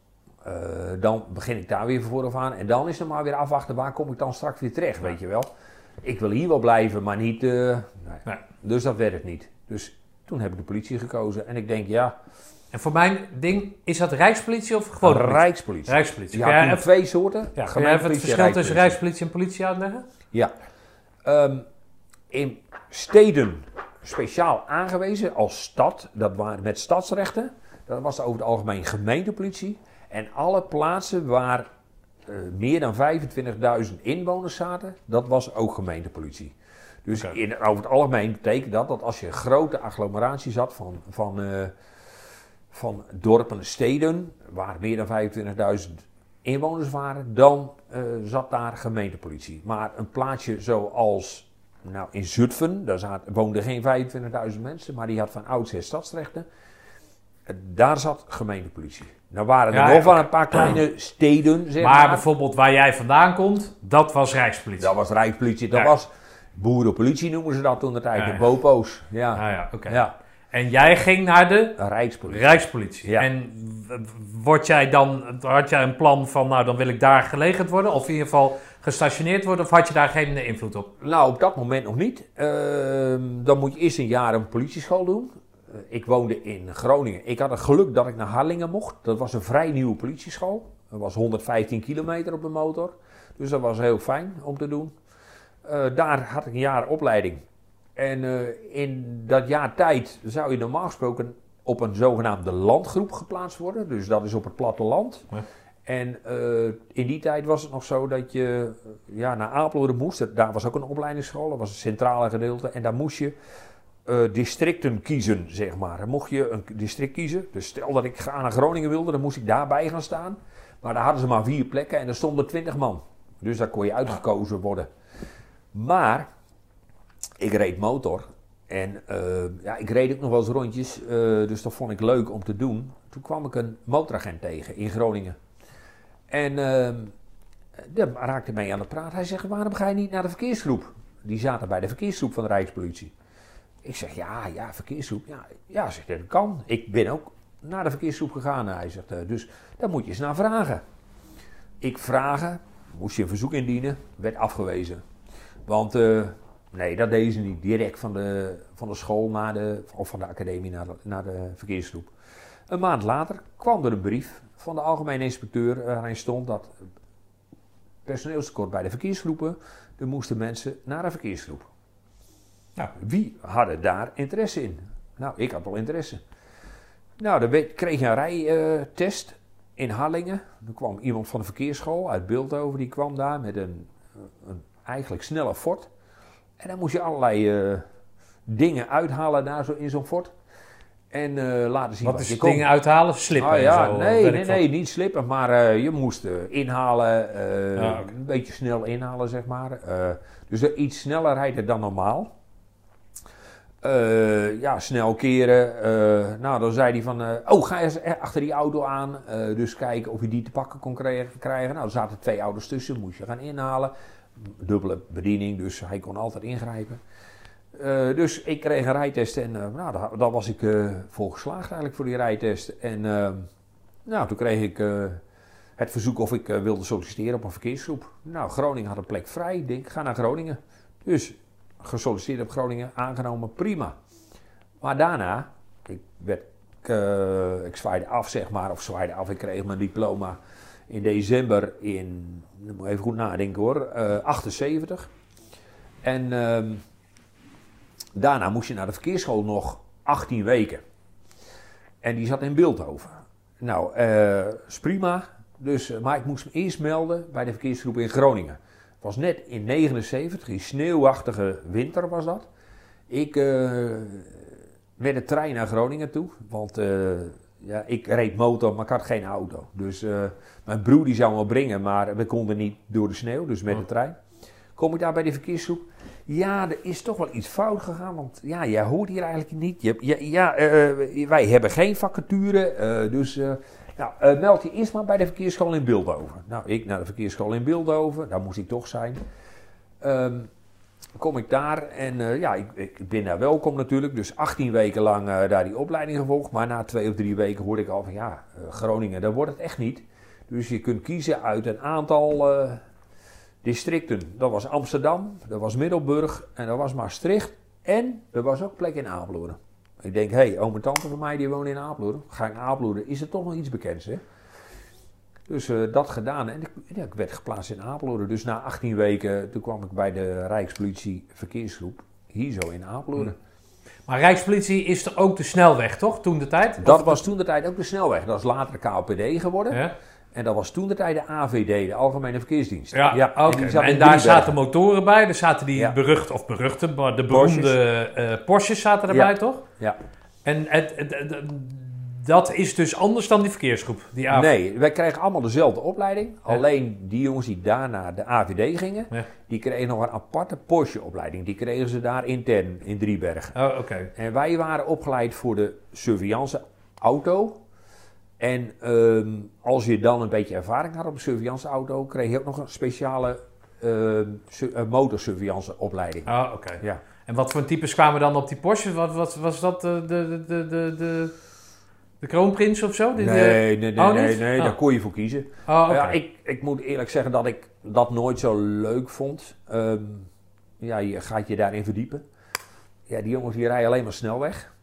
dan begin ik daar weer vooraf aan. En dan is er maar weer afwachten, waar kom ik dan straks weer terecht, weet je wel. Ik wil hier wel blijven, maar niet... nee.
Nee.
Dus dat werd het niet. Dus toen heb ik de politie gekozen. En ik denk, ja,
En voor mijn ding, is dat Rijkspolitie of gewoon politie?
Rijkspolitie.
Rijkspolitie.
Je
even,
twee soorten.
ja, even het verschil tussen
Rijkspolitie.
En politie uitleggen?
Ja. Ehm, in steden speciaal aangewezen als stad, dat waren met stadsrechten, dat was over het algemeen gemeentepolitie. En alle plaatsen waar eh, meer dan 25.000 inwoners zaten, dat was ook gemeentepolitie. Dus in, over het algemeen betekent dat dat als je een grote agglomeratie zat van, van, eh, van dorpen, steden, waar meer dan 25.000 inwoners waren, dan eh, zat daar gemeentepolitie. Maar een plaatsje zoals nou, in Zutphen, daar zaten, woonden geen 25.000 mensen, maar die had van oudsher stadsrechten. Eh, Daar zat gemeentepolitie. Nou waren er
Ja,
nog wel een paar kleine steden, zeg
Maar
maar.
bijvoorbeeld waar jij vandaan komt, dat was Rijkspolitie.
Dat was Rijkspolitie, dat
Ja.
was boerenpolitie noemen ze dat toen de tijd,
Ja,
de bopo's. Ja,
Ah ja, oké.
ja.
En jij ging naar de
Rijkspolitie.
Rijkspolitie.
Ja.
En word jij dan, had jij een plan van, nou dan wil ik daar gelegerd worden, of in ieder geval gestationeerd worden, of had je daar geen invloed op?
Nou, op dat moment nog niet. Ehm, dan moet je eerst een jaar een politieschool doen. Eh, ik woonde in Groningen. Ik had het geluk dat ik naar Harlingen mocht. Dat was een vrij nieuwe politieschool. Dat was 115 kilometer op de motor. Dus dat was heel fijn om te doen. Eh, daar had ik een jaar opleiding. En eh, in dat jaar tijd zou je normaal gesproken op een zogenaamde landgroep geplaatst worden. Dus dat is op het platteland.
Ja.
En eh, in die tijd was het nog zo dat je eh, ja, naar Apeldoorn moest. Daar was ook een opleidingsschool, dat was het centrale gedeelte. En daar moest je districten kiezen, zeg maar. Dan mocht je een district kiezen. Dus stel dat ik ga naar Groningen wilde, dan moest ik daarbij gaan staan. Maar daar hadden ze maar vier plekken en er stonden twintig man. Dus daar kon je uitgekozen worden. Maar ik reed motor. En eh, ja, ik reed ook nog wel eens rondjes. eh, dus dat vond ik leuk om te doen. Toen kwam ik een motoragent tegen in Groningen. En uh, daar raakte mee aan het praten. Hij zegt, waarom ga je niet naar de verkeersgroep? Die zaten bij de verkeersgroep van de Rijkspolitie. Ik zeg, ja, ja, verkeersgroep. Ja, ja zegt hij, dat kan. Ik ben ook naar de verkeersgroep gegaan. Hij zegt, eh, dus daar moet je eens naar vragen. Ik vragen, moest je een verzoek indienen, werd afgewezen. Want nee, dat deden ze niet. Direct van de, van de school naar de, of van de academie naar de, naar de verkeersgroep. Een maand later kwam er een brief van de algemene inspecteur waarin stond dat personeelstekort bij de verkeersgroepen, er moesten mensen naar een verkeersgroep. Nou, wie hadden daar interesse in? Nou, ik had wel interesse. Nou, dan kreeg je een rijtest in Hallingen. Er kwam iemand van de verkeersschool uit Beeldhoven, die kwam daar met een, een eigenlijk snelle Ford. En dan moest je allerlei eh, dingen uithalen daar zo in zo'n Ford. En eh, laten zien
Wat
wat,
is
je kon.
dingen uithalen? Slippen
Ah, ja,
zo,
nee, nee, nee, niet slippen, maar eh, je moest inhalen,
Ja, oké.
een beetje snel inhalen, zeg maar. Dus iets sneller rijden dan normaal. Ja, snel keren. nou, dan zei hij van, oh, ga eens achter die auto aan. dus kijken of je die te pakken kon krijgen. krijgen. Nou, er zaten twee auto's tussen, moest je gaan inhalen. Dubbele bediening, dus hij kon altijd ingrijpen. Eh, dus ik kreeg een rijtest en eh, nou, daar, was ik voor geslaagd eigenlijk voor die rijtest. En eh, nou, toen kreeg ik het verzoek of ik wilde solliciteren op een verkeersgroep. Nou, Groningen had een plek vrij. Ik denk, ga naar Groningen. Dus gesolliciteerd op Groningen, aangenomen, prima. Maar daarna, ik, werd, ik zwaaide af zeg maar, of zwaaide af, ik kreeg mijn diploma in december in, moet even goed nadenken hoor, eh 78. En ehm, daarna moest je naar de verkeersschool nog 18 weken. En die zat in Beeldhoven. Nou, eh is prima. Dus, eh, maar ik moest me eerst melden bij de verkeersgroep in Groningen. Het was net in 79, die sneeuwachtige winter was dat. Ik eh, met de trein naar Groningen toe. Want eh, ja, ik reed motor, maar ik had geen auto. Dus eh, mijn broer die zou me brengen, maar we konden niet door de sneeuw. Dus met de trein. Kom ik daar bij de verkeersgroep. Ja, er is toch wel iets fout gegaan. Want ja, jij hoort hier eigenlijk niet. Je, ja, ja eh, wij hebben geen vacature. eh, dus eh, nou, eh, meld je eerst maar bij de verkeersschool in Beeldhoven. Nou, ik naar de verkeersschool in Beeldhoven. Daar moest ik toch zijn. Ehm, kom ik daar en eh, ja, ik, ik ben daar welkom natuurlijk. Dus 18 weken lang eh, daar die opleiding gevolgd. Maar na twee of drie weken hoorde ik al van ja, eh, Groningen, daar wordt het echt niet. Dus je kunt kiezen uit een aantal districten. Dat was Amsterdam, dat was Middelburg en dat was Maastricht. En er was ook plek in Apeldoorn. Ik denk, hé, hey, oom en tante van mij die wonen in Apeldoorn. Ga ik naar Apeldoorn, is er toch nog iets bekends, hè? Dus eh, dat gedaan en ik, ja, ik werd geplaatst in Apeldoorn. Dus na 18 weken, toen kwam ik bij de Rijkspolitie verkeersgroep. Hier zo in Apeldoorn.
Maar Rijkspolitie is er ook de snelweg, toch? Toen de tijd?
Dat was toen de tijd ook de snelweg. Dat is later KLPD geworden.
Ja,
En dat was toen de tijd de AVD, de Algemene Verkeersdienst.
ja,
en
daar zaten motoren bij. Er zaten die
Ja.
beruchte, of beruchte, maar de beroemde eh Porsches zaten erbij, toch?
Ja.
En het, het- het- dat is dus anders dan die verkeersgroep. Die avond.
Nee, wij kregen allemaal dezelfde opleiding. Alleen die jongens die daar naar de AVD gingen,
Ja.
die kregen nog een aparte Porsche-opleiding. Die kregen ze daar intern in Driebergen.
Oh, oké.
En wij waren opgeleid voor de surveillance auto. En ehm, als je dan een beetje ervaring had op een surveillance auto, kreeg je ook nog een speciale eh, motorsurveillance opleiding.
Oh, oké.
Ja.
En wat voor types kwamen dan op die Porsche? Wat, wat was dat de, de, de, de, de, kroonprins of zo? Die-
Nee, nee, nee,
Oh,
nee, nee
Oh.
daar kon je voor kiezen.
Oh.
Ja, ik, ik moet eerlijk zeggen dat ik dat nooit zo leuk vond. Ehm, ja, je gaat je daarin verdiepen. Ja, die jongens die rijden alleen maar snelweg.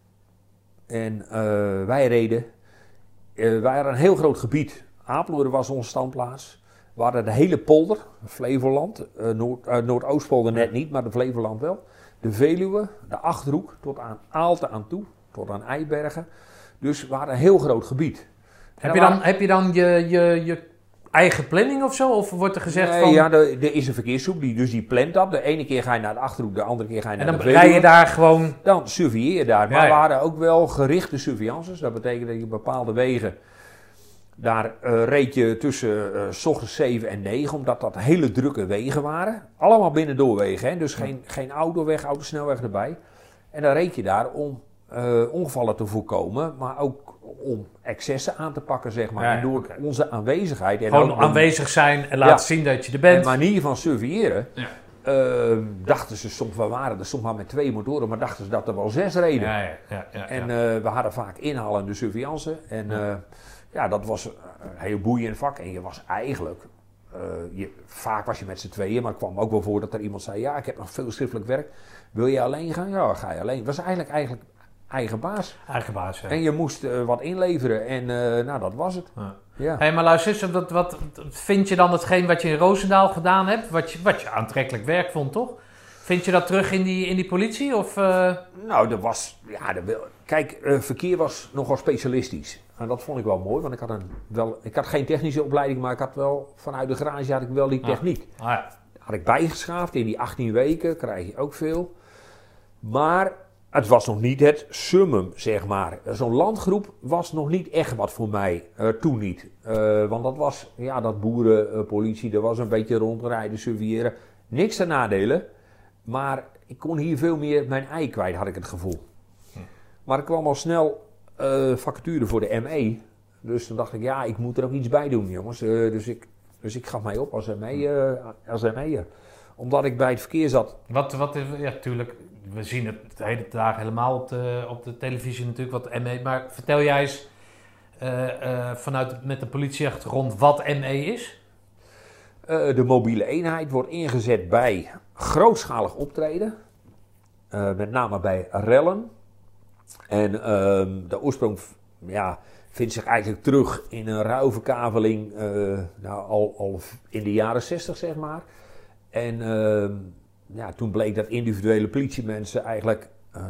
En eh, wij reden. eh, wij hadden een heel groot gebied. Apeldoorn was onze standplaats. We hadden de hele polder, Flevoland. eh, Noord, eh, Noordoostpolder net niet, maar de Flevoland wel. De Veluwe, de Achterhoek, tot aan Aalten aan toe. Tot aan Eibergen. Dus we hadden een heel groot gebied. En
heb, je dan, heb je dan je, je, je eigen planning of zo? Of wordt er gezegd
Nee,
van...
ja, er, er is een verkeersgroep, die, dus die plant dat. De ene keer ga je naar de Achterhoek, de andere keer ga je
en
naar
dan
de Veluwe.
rij je daar gewoon...
Dan surveilleer je daar. Maar
Ja, ja.
we hadden ook wel gerichte surveillances. Dat betekent dat je bepaalde wegen... Daar eh, reed je tussen eh, s ochtends 7 en 9, omdat dat hele drukke wegen waren. Allemaal binnendoorwegen, hè? dus geen, geen autoweg, autosnelweg erbij. En dan reed je daar om eh, ongevallen te voorkomen, maar ook om excessen aan te pakken, zeg maar.
Ja, ja,
en door onze aanwezigheid... En
Gewoon
ook de-
aanwezig zijn en laten
Ja.
zien dat je er
en
bent.
manier van surveilleren,
Ja.
eh, dachten ze soms, we waren er soms maar met twee motoren, maar dachten ze dat er wel zes reden.
Ja, ja, ja. ja,
En
ja.
eh, we hadden vaak inhalende surveillance. En
Ja.
dat was een heel boeiend vak. En je was eigenlijk, eh, je, vaak was je met z'n tweeën, maar het kwam ook wel voor dat er iemand zei, ja, ik heb nog veel schriftelijk werk. Wil je alleen gaan? Ja, ga je alleen. Het was eigenlijk, eigenlijk eigen baas.
Eigen baas, ja.
En je moest eh, wat inleveren en eh, nou, dat was het.
Ja.
Ja.
Hé, maar luister wat, wat vind je dan hetgeen wat je in Roosendaal gedaan hebt? Wat je, wat je aantrekkelijk werk vond, toch? Vind je dat terug in die, in die politie? Of, eh,
Nou, er was. Ja, er kijk, verkeer was nogal specialistisch. En dat vond ik wel mooi, want ik had, een, wel, ik had geen technische opleiding, maar ik had wel vanuit de garage had ik wel die
Ah.
techniek.
ah ja.
Had ik bijgeschaafd in die 18 weken, krijg je ook veel. Maar het was nog niet het summum, zeg maar. Zo'n landgroep was nog niet echt wat voor mij, eh, toen niet. Eh, want dat was, ja, dat boerenpolitie, er was een beetje rondrijden, surveilleren. Niks te nadelen, maar ik kon hier veel meer mijn ei kwijt, had ik het gevoel. Maar ik kwam al snel eh, vacature voor de ME. Dus toen dacht ik, ja, ik moet er ook iets bij doen, jongens. Eh, dus, ik, dus ik gaf mij op als ME, eh, als ME'er. Omdat ik bij het verkeer zat.
Wat, wat, is- ja, tuurlijk, we zien het de hele dag helemaal op de, op de televisie natuurlijk, wat ME... Maar vertel jij eens eh, eh, vanuit met de politieachtergrond wat ME is?
Eh, de mobiele eenheid wordt ingezet bij grootschalig optreden. Met name bij rellen. En ehm, de oorsprong ja, vindt zich eigenlijk terug in een ruilverkaveling nou, al, al in de jaren 60, zeg maar. En ehm, ja, toen bleek dat individuele politiemensen eigenlijk eh,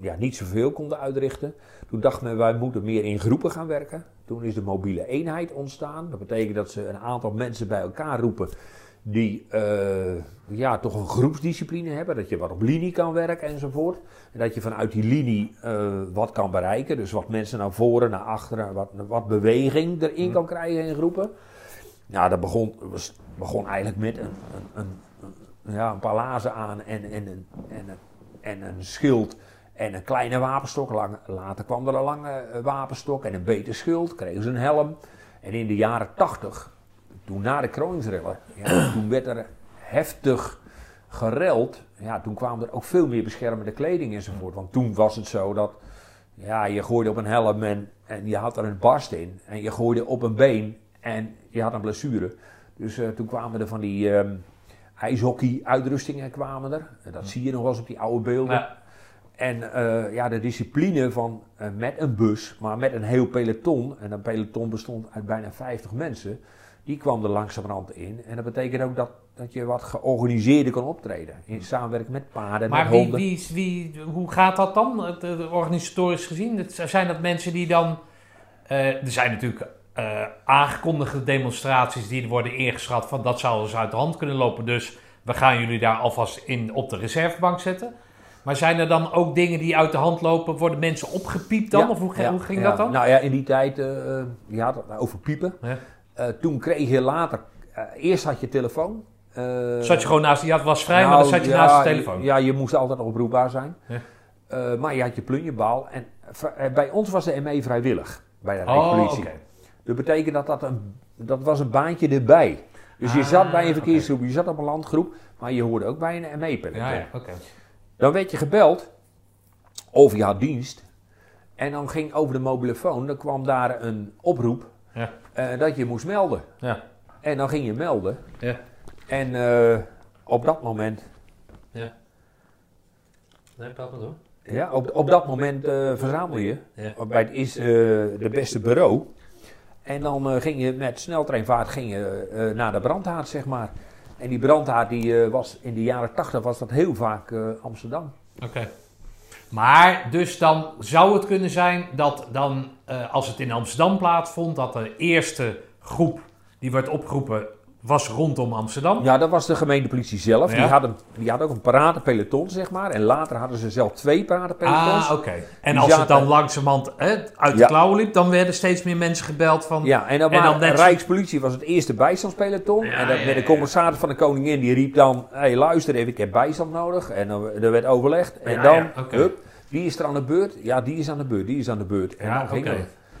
ja, niet zoveel konden uitrichten. Toen dacht men, wij moeten meer in groepen gaan werken. Toen is de mobiele eenheid ontstaan. Dat betekent dat ze een aantal mensen bij elkaar roepen die eh, ja, toch een groepsdiscipline hebben. Dat je wat op linie kan werken enzovoort. En dat je vanuit die linie eh, wat kan bereiken. Dus wat mensen naar voren, naar achteren, wat, wat beweging erin kan krijgen in groepen. Ja, dat begon, was, begon eigenlijk met een, een, een- ja, een paar lazen aan en, en, en, en, een- en een schild en een kleine wapenstok. Lang, later kwam er een lange eh, wapenstok en een beter schild, kregen ze een helm. En in de jaren tachtig, toen na de Kroningsrellen, ja, toen werd er heftig gereld. Ja, toen kwamen er ook veel meer beschermende kleding enzovoort. Want toen was het zo dat ja, je gooide op een helm en, en je had er een barst in. En je gooide op een been en je had een blessure. Dus eh, toen kwamen er van die ehm ijshockey-uitrustingen kwamen er. En dat zie je nog wel eens op die oude beelden.
Ja.
En eh, ja, de discipline van eh, met een bus, maar met een heel peloton. En een peloton bestond uit bijna 50 mensen. Die kwam er langzamerhand in. En dat betekent ook dat, dat je wat georganiseerder kan optreden. In samenwerking met paarden,
Maar
met
wie,
honden.
wie, wie, hoe gaat dat dan, eh, organisatorisch gezien? Zijn dat mensen die dan... er zijn natuurlijk eh, aangekondigde demonstraties die worden ingeschat van dat zou eens uit de hand kunnen lopen. Dus we gaan jullie daar alvast in op de reservebank zetten. Maar zijn er dan ook dingen die uit de hand lopen? Worden mensen opgepiept dan?
Ja,
of hoe, ge-
ja,
hoe ging
ja.
dat dan?
Nou ja, in die tijd, eh, eh, je had het over piepen.
Ja.
Toen kreeg je later, eerst had je telefoon.
Zat je gewoon naast, je had was vrij, maar
nou,
dan zat je naast de telefoon.
Ja, je moest altijd oproepbaar zijn. Maar je had je plunjebaal. En bij ons was de ME vrijwillig, bij de
oh, oké.
Dat betekent dat dat, een, dat was een baantje erbij. Dus je
Ah,
zat bij een
oké.
verkeersgroep, je zat op een landgroep, maar je hoorde ook bij een ME-peloton.
Ja, ja.
Dan werd je gebeld over je had dienst. En dan ging over de mobielefoon, dan kwam daar een oproep
Ja.
eh, dat je moest melden.
Ja.
En dan ging je melden.
Ja.
En eh, op dat moment,
Ja. Nee, praat maar door.
ja, op, op dat moment eh, verzamel je bij het is de beste bureau. En dan eh, ging je met sneltreinvaart ging je, eh, naar de brandhaard, zeg maar. En die brandhaard die, eh, was in de jaren 80 was dat heel vaak Amsterdam.
Oké. Maar dus dan zou het kunnen zijn dat dan, als het in Amsterdam plaatsvond, dat de eerste groep die werd opgeroepen was rondom Amsterdam.
Ja, dat was de gemeentepolitie zelf.
Ja.
Die, had een, die had ook een paradepeloton, zeg maar. En later hadden ze zelf twee paradepelotons.
Ah, oké. En
Die
als het dan langzamerhand hè, uit de
Ja.
klauwen liep, dan werden steeds meer mensen gebeld van...
Ja, en dan,
En dan net-
Rijkspolitie was het eerste bijstandspeloton.
Ja,
en dan met de commissaris van de koningin, die riep dan... Hé, hey, luister even, ik heb bijstand nodig. En dan er werd overlegd. En dan,
oké.
hup, wie is er aan de beurt? Ja, die is aan de beurt, die is aan de beurt. En
Ja,
dan ging.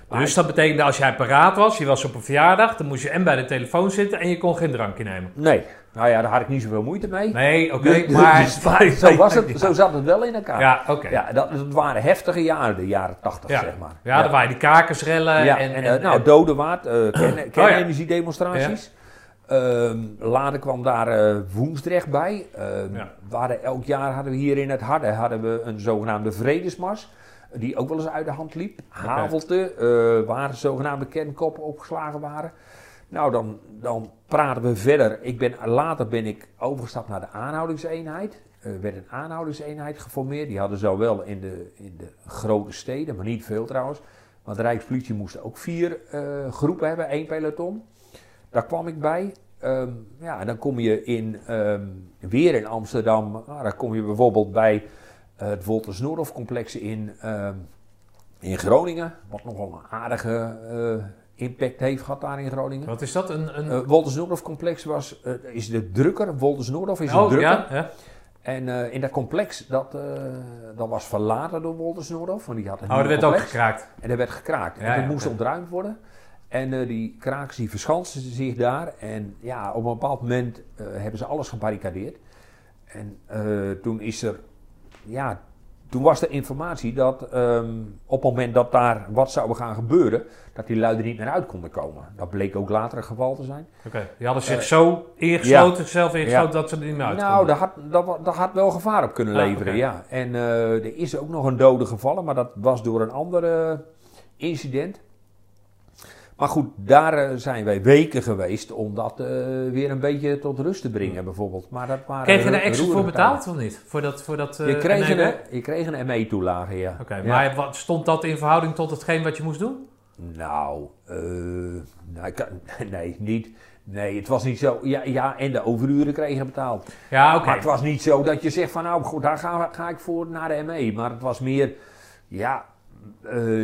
Dus dat betekende als jij paraat was, je was op een verjaardag, dan moest je en bij de telefoon zitten en je kon geen drankje nemen.
Nee, nou ja, daar had ik niet zoveel moeite mee.
Nee, oké,
Dus-
maar...
dus- zo, was het, zo zat het wel in elkaar.
Ja, oké.
Ja, dat, dat waren heftige jaren, de jaren 80,
Ja.
zeg maar.
Ja, er waren die kakersrellen
Ja,
en...
en,
en,
eh, nou,
en-
Dodewaard, eh
ja.
kernenergiedemonstraties. Ehm, later kwam daar eh, Woensdrecht bij. Ehm,
Ja.
waren, elk jaar hadden we hier in het Harde hadden we een zogenaamde vredesmars. Die ook wel eens uit de hand liep. Havelte, eh, waar zogenaamde kernkoppen opgeslagen waren. Nou, dan, dan praten we verder. Ik ben, later ben ik overgestapt naar de aanhoudingseenheid. Er werd een aanhoudingseenheid geformeerd. Die hadden ze wel in de, in de grote steden, maar niet veel trouwens. Want de Rijkspolitie moest ook vier eh, groepen hebben, één peloton. Daar kwam ik bij. Ehm, ja, dan kom je in, ehm, weer in Amsterdam. Nou, dan kom je bijvoorbeeld bij eh, het Wolters Noordhof complex in, ehm, in Groningen. Wat nogal een aardige eh, impact heeft gehad daar in Groningen.
Wat is dat? Een, een...
Eh Wolters Noordhof complex was, eh, is de drukker. Wolters Noordhof is een
oh,
drukker.
ja, ja.
En eh, in dat complex, dat, eh, dat was verlaten door Wolters Noordhof. Want die had een
Oh,
nieuw
werd ook gekraakt.
En er werd gekraakt.
Ja,
en dat moest ontruimd worden. En eh, die krakers die verschansten zich daar. En ja, op een bepaald moment eh, hebben ze alles gebarricadeerd. En eh, toen is er, ja, toen was de informatie dat ehm, op het moment dat daar wat zou gaan gebeuren, dat die lui er niet meer uit konden komen. Dat bleek ook later het geval te zijn.
Oké, die hadden zich
Eh,
zo ingesloten, zichzelf ingesloten, dat ze er niet meer uit
Nou,
konden.
daar had, dat, had wel gevaar op kunnen
Ah,
leveren, ja. En eh, er is ook nog een dode gevallen, maar dat was door een ander incident. Maar goed, daar eh, zijn wij weken geweest om dat eh, weer een beetje tot rust te brengen, bijvoorbeeld. Maar dat waren
Kreeg je daar extra voor betaald of niet? Voor dat, voor dat.
Je
eh,
kreeg, een, je kreeg een ME-toelage, ja.
Oké,
Ja.
maar wat, stond dat in verhouding tot hetgeen wat je moest doen?
Nou, nou, kan- nee, niet. Nee, het was niet zo. Ja, ja en de overuren kregen betaald.
Ja, oké.
Maar het was niet zo dat je zegt van nou goed, daar ga, ga ik voor naar de ME. Maar het was meer, ja,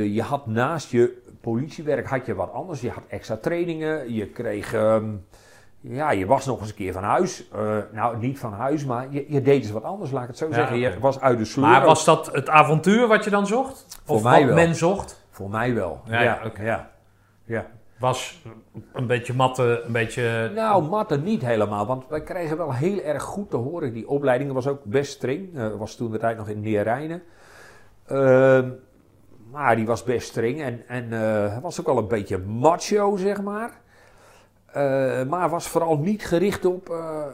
je had naast je politiewerk had je wat anders. Je had extra trainingen, je kreeg, ehm, ja, je was nog eens een keer van huis. Eh, nou, niet van huis, maar je, je deed eens wat anders, laat ik het zo
Ja,
zeggen. Je was uit de sleur.
Maar was dat het avontuur wat je dan zocht?
Voor
of
mij
wat
wel.
men zocht?
Voor mij wel.
Ja, ja, oké.
ja. ja.
Was een beetje matte, een beetje...
Nou, matte niet helemaal, want wij kregen wel heel erg goed te horen. Die opleiding was ook best streng. Eh, was toen de tijd nog in Neerijnen. Maar die was best streng en, en eh, was ook wel een beetje macho, zeg maar. Eh, maar was vooral niet gericht op, eh,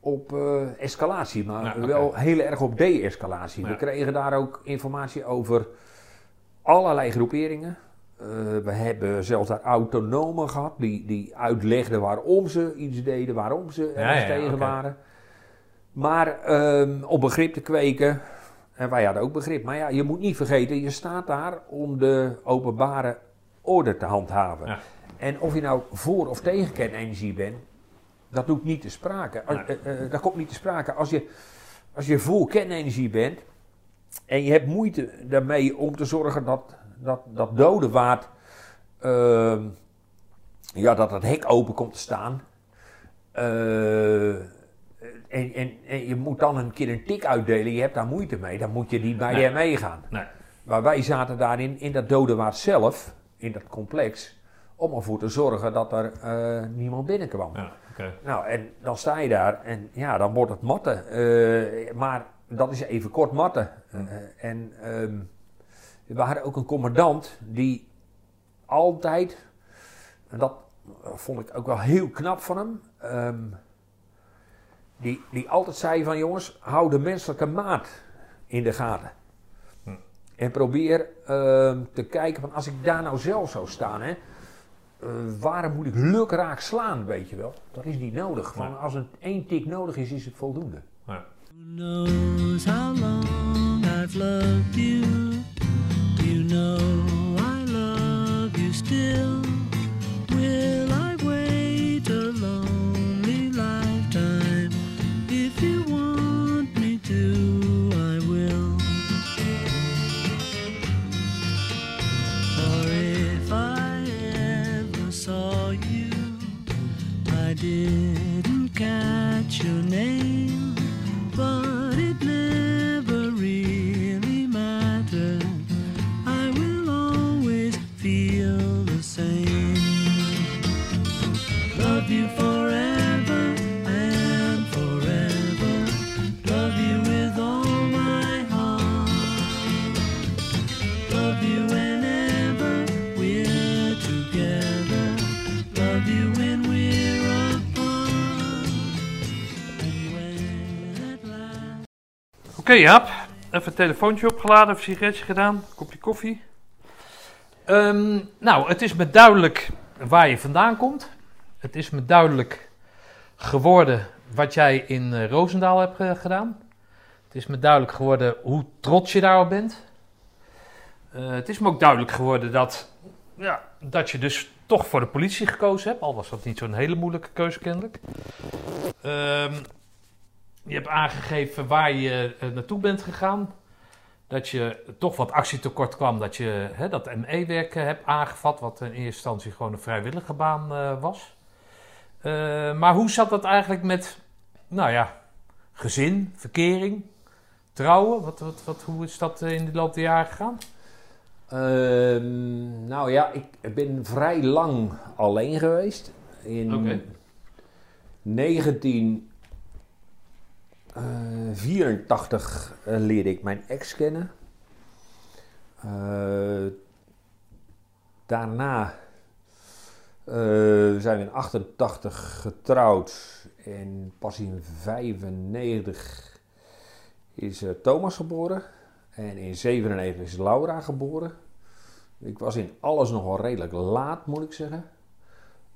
op escalatie, maar wel heel erg op de-escalatie.
Ja.
We kregen daar ook informatie over allerlei groeperingen. We hebben zelfs daar autonomen gehad die, die uitlegden waarom ze iets deden, waarom ze ergens
ja,
tegen waren. Maar ehm, om begrip te kweken, en wij hadden ook begrip, maar ja, je moet niet vergeten, je staat daar om de openbare orde te handhaven.
Ja.
En of je nou voor of tegen kernenergie bent, dat doet niet te sprake. Als-
Nee.
eh, eh, dat komt niet te sprake. Als je, als je voor kernenergie bent en je hebt moeite daarmee om te zorgen dat dat, dat dode waard, ehm, ja, dat het hek open komt te staan. En, en, en je moet dan een keer een tik uitdelen, je hebt daar moeite mee, dan moet je niet bij
Nee.
de ME gaan.
Nee.
Maar wij zaten daarin, in dat dode waard zelf, in dat complex, om ervoor te zorgen dat er eh, niemand binnenkwam.
Ja.
Nou, en dan sta je daar en ja, dan wordt het matten. Eh, maar dat is even kort matten. Eh, en ehm, we hadden ook een commandant die altijd, en dat vond ik ook wel heel knap van hem, ehm, die, die altijd zei van jongens, hou de menselijke maat in de gaten.
Hm.
En probeer ehm, te kijken van als ik daar nou zelf zou staan, hè, eh, waarom moet ik lukraak slaan, weet je wel? Dat is niet nodig. Van, als er één tik nodig is, is het voldoende.
Ja.
Who knows how long I've loved you? You know I love you still.
Oké Jaap, even een telefoontje opgeladen, een sigaretje gedaan, kopje koffie.
Ehm, nou, het is me duidelijk waar je vandaan komt. het is me duidelijk geworden wat jij in eh, Roosendaal hebt eh, gedaan. Het is me duidelijk geworden hoe trots je daarop bent. Eh, het is me ook duidelijk geworden dat, ja, dat je dus toch voor de politie gekozen hebt. Al was dat niet zo'n hele moeilijke keuze kennelijk. Ehm, je hebt aangegeven waar je eh, naartoe bent gegaan. Dat je toch wat actietekort kwam, dat je hè, dat ME-werk hebt aangevat, wat in eerste instantie gewoon een vrijwillige baan eh, was. Eh, maar hoe zat dat eigenlijk met, nou ja, gezin, verkering, trouwen? Wat, wat, hoe is dat in de loop der jaren gegaan?
Ehm, nou ja, ik ben vrij lang alleen geweest. In
19
eh, 84 eh, leerde ik mijn ex kennen. Eh, daarna zijn we in 88 getrouwd en pas in 95 is Thomas geboren. En in 97 is Laura geboren. Ik was in alles nogal redelijk laat, moet ik zeggen.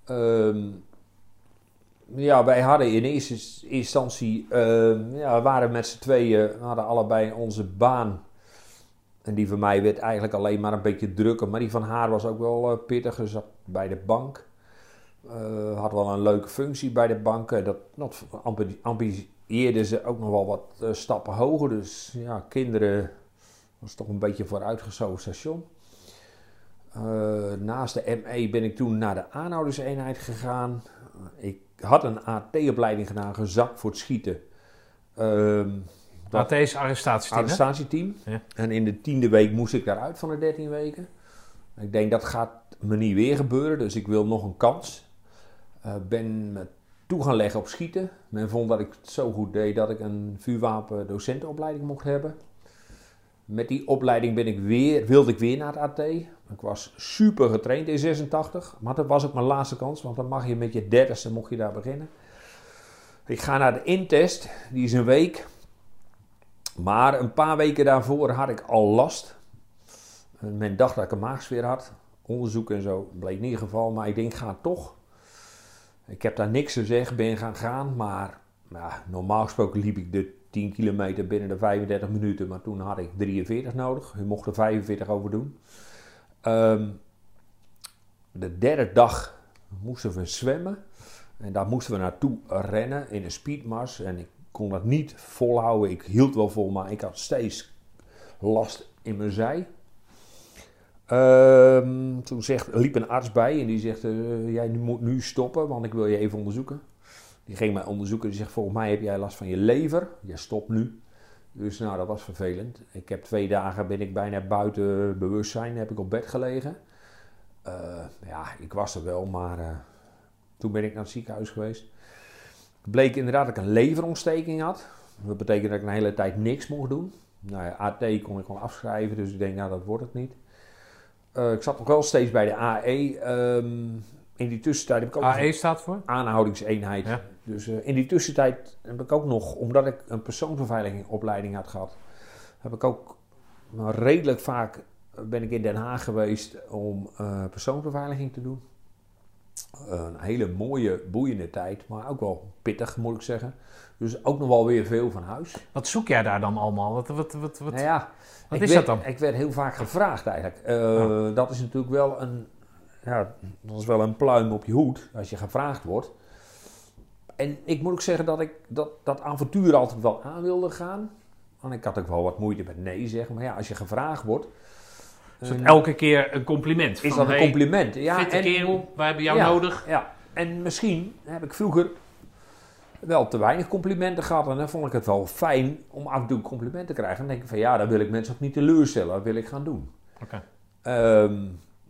Ehm, ja, wij hadden in eerste instantie, ehm, ja, we waren met z'n tweeën, we hadden allebei onze baan. En die van mij werd eigenlijk alleen maar een beetje drukker, maar die van haar was ook wel eh, pittig. Ze zat bij de bank. Eh, had wel een leuke functie bij de bank. Dat, ambitieerde ze ook nog wel wat eh, stappen hoger. Dus ja, kinderen was toch een beetje vooruitgeschoven station. Naast de ME ben ik toen naar de aanhouderseenheid gegaan. Ik had een AT-opleiding gedaan, gezakt voor het schieten. Ehm dat
Dat is arrestatieteam,
arrestatieteam.
Ja.
En in de tiende week moest ik daaruit van de 13 weken. Ik denk dat gaat me niet weer gebeuren, dus ik wil nog een kans. Eh, ben me toe gaan leggen op schieten. Men vond dat ik het zo goed deed dat ik een vuurwapendocentenopleiding mocht hebben. Met die opleiding ben ik weer, wilde ik weer naar het AT. Ik was super getraind in 86, maar dat was ook mijn laatste kans, want dan mag je met je dertigste mocht je daar beginnen. Ik ga naar de intest, die is een week. Maar een paar weken daarvoor had ik al last. En Men dacht dat ik een maagsfeer had. Onderzoek en zo bleek niet het geval, maar ik denk ga toch. Ik heb daar niks gezegd, ben gaan gaan, maar ja, normaal gesproken liep ik de 10 kilometer binnen de 35 minuten, maar toen had ik 43 nodig. Je mocht er 45 over doen. Ehm, de derde dag moesten we zwemmen en daar moesten we naartoe rennen in een speedmars en ik kon dat niet volhouden. Ik hield wel vol, maar ik had steeds last in mijn zij. Ehm, toen zegt, liep een arts bij en die zegt: eh, Jij moet nu stoppen, want ik wil je even onderzoeken. Die ging mij onderzoeken. Die zegt: Volgens mij heb jij last van je lever. Je stopt nu. Dus nou, dat was vervelend. Ik heb twee dagen ben ik bijna buiten bewustzijn, heb ik op bed gelegen. Eh, ja, ik was er wel, maar eh, toen ben ik naar het ziekenhuis geweest. Het bleek inderdaad dat ik een leverontsteking had. Dat betekent dat ik een hele tijd niks mocht doen. Nou ja, AT kon ik gewoon afschrijven, dus ik denk, nou dat wordt het niet. Eh, ik zat nog wel steeds bij de AE. ehm, in die tussentijd heb ik ook
AE staat voor?
aanhoudingseenheid.
Ja.
Dus eh, in die tussentijd heb ik ook nog, omdat ik een persoonsbeveiligingopleiding had gehad, heb ik ook redelijk vaak eh, ben ik in Den Haag geweest om eh, persoonsbeveiliging te doen. Een hele mooie, boeiende tijd, maar ook wel pittig moet ik zeggen. Dus ook nog wel weer veel van huis.
Wat zoek jij daar dan allemaal? Wat, wat, wat, wat?
Nou ja,
Wat is
werd,
dat dan?
Ik werd heel vaak gevraagd eigenlijk. Dat is natuurlijk wel een, ja, dat is wel een pluim op je hoed als je gevraagd wordt. En ik moet ook zeggen dat ik dat, dat avontuur altijd wel aan wilde gaan. Want ik had ook wel wat moeite met nee zeggen. Maar ja, als je gevraagd wordt,
Is dat
eh,
elke keer een compliment?
is
Van,
dat een
hey,
compliment. Ja,
Fitte
en-
kerel, wij hebben jou
Ja.
nodig.
Ja, en misschien heb ik vroeger wel te weinig complimenten gehad. En dan vond ik het wel fijn om af en toe complimenten te krijgen. En dan denk ik van ja, dan wil ik mensen ook niet teleurstellen. Dat wil ik gaan doen.
Oké.
Ehm,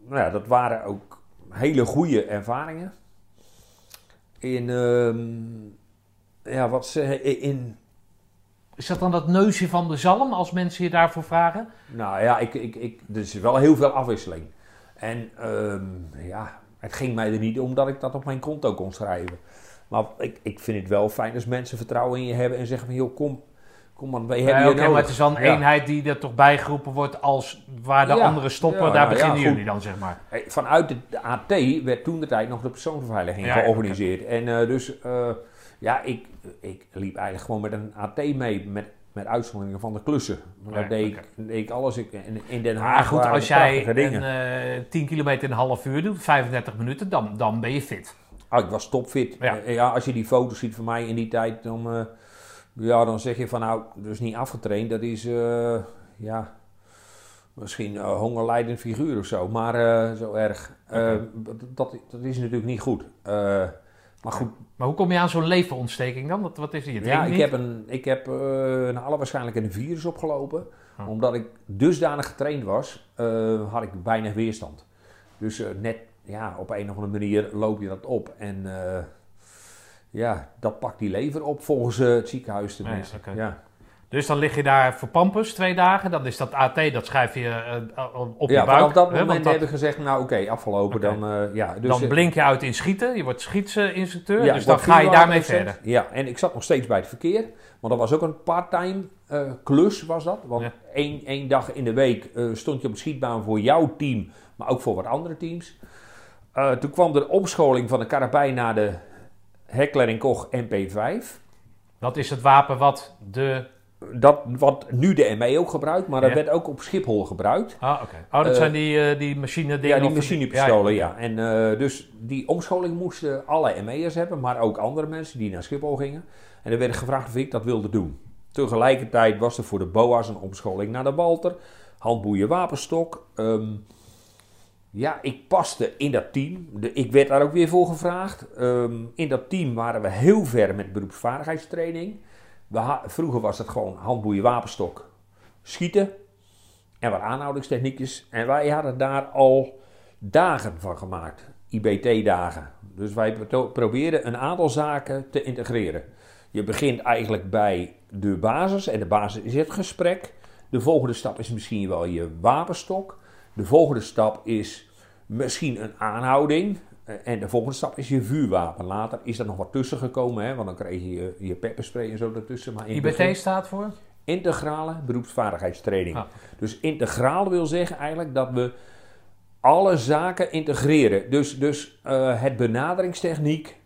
nou ja, dat waren ook hele goede ervaringen. In, ehm, ja, wat ze in,
Is dat dan dat neusje van de zalm als mensen je daarvoor vragen?
nou ja, ik, ik, ik, er is wel heel veel afwisseling. En ehm, ja, het ging mij er niet om dat ik dat op mijn konto kon schrijven. Maar ik, ik vind het wel fijn als mensen vertrouwen in je hebben en zeggen van joh, kom, kom maar, wij hebben je nodig.
het is wel een
Ja.
eenheid die er toch bijgeroepen wordt als waar de
Ja.
anderen stoppen,
Ja,
daar
nou
beginnen jullie dan, zeg maar.
Vanuit de, AT werd toen de tijd nog de persoonsbeveiliging georganiseerd. En eh, dus, eh, ja, ik, ik liep eigenlijk gewoon met een AT mee, met, met uitzonderingen van de klussen. Maar deed,
oké.
ik, deed ik alles. Ik, in, in Den Haag
Maar goed, als jij een eh 10 kilometer in een half uur doet, 35 minuten, dan, dan ben je fit.
Ah, ik was topfit.
Ja.
Als je die foto's ziet van mij in die tijd, dan, eh, ja, dan zeg je van nou, is niet afgetraind. Dat is, eh, ja, misschien een hongerlijdend figuur of zo. Maar eh, zo erg. Eh, dat, dat is natuurlijk niet goed. Eh, maar goed,
Maar hoe kom je aan zo'n leverontsteking dan? Wat, wat is die? Je
ja, ik
niet?
heb, een, ik heb eh naar alle waarschijnlijkheid een virus opgelopen.
Oh.
Omdat ik dusdanig getraind was, eh, had ik weinig weerstand. Dus eh, net, ja, op een of andere manier loop je dat op. En eh, ja, dat pakt die lever op volgens eh, het ziekenhuis tenminste.
Ja. Dus dan lig je daar voor Pampus twee dagen. Dan is dat AT, dat schrijf je eh, op
ja,
je buik.
vanaf dat
hè,
moment
dat-
heb ik gezegd, nou oké, afgelopen.
Oké.
Dan, eh, ja, dus,
dan blink je uit in schieten. Je wordt schietsinstructeur.
Ja,
dus dan ga je daarmee verder.
Ja, en ik zat nog steeds bij het verkeer. Want dat was ook een part-time klus, was dat. Want
Ja.
één, één dag in de week stond je op de schietbaan voor jouw team, maar ook voor wat andere teams. Toen kwam de omscholing van de karabijn naar de Heckler en Koch MP5.
Dat is het wapen wat de...
Dat wat nu de ME ook gebruikt, maar dat
Ja.
werd ook op Schiphol gebruikt.
Ah, oké. Oh, dat
Eh,
zijn die, eh, die machine dingen.
Ja, die machinepistolen, ja. En eh, dus die omscholing moesten alle ME'ers hebben, maar ook andere mensen die naar Schiphol gingen. En er werd gevraagd of ik dat wilde doen. Tegelijkertijd was er voor de BOA's een omscholing naar de Walter, handboeien, wapenstok. Ehm, ja, ik paste in dat team. Ik werd daar ook weer voor gevraagd. Ehm, in dat team waren we heel ver met beroepsvaardigheidstraining. We vroeger was het gewoon handboeien, wapenstok, schieten en wat aanhoudingstechniekjes. En wij hadden daar al dagen van gemaakt. IBT-dagen. Dus wij pro- proberen een aantal zaken te integreren. Je begint eigenlijk bij de basis. En de basis is het gesprek. De volgende stap is misschien wel je wapenstok. De volgende stap is misschien een aanhouding. Eh, En de volgende stap is je vuurwapen. Later is er nog wat tussen gekomen. Hè? Want dan kreeg je je, pepperspray en zo ertussen. Maar in het begin-
IBT staat voor?
integrale beroepsvaardigheidstraining.
Ah.
Dus integraal wil zeggen eigenlijk dat we alle zaken integreren. Dus, dus eh, het benaderingstechniek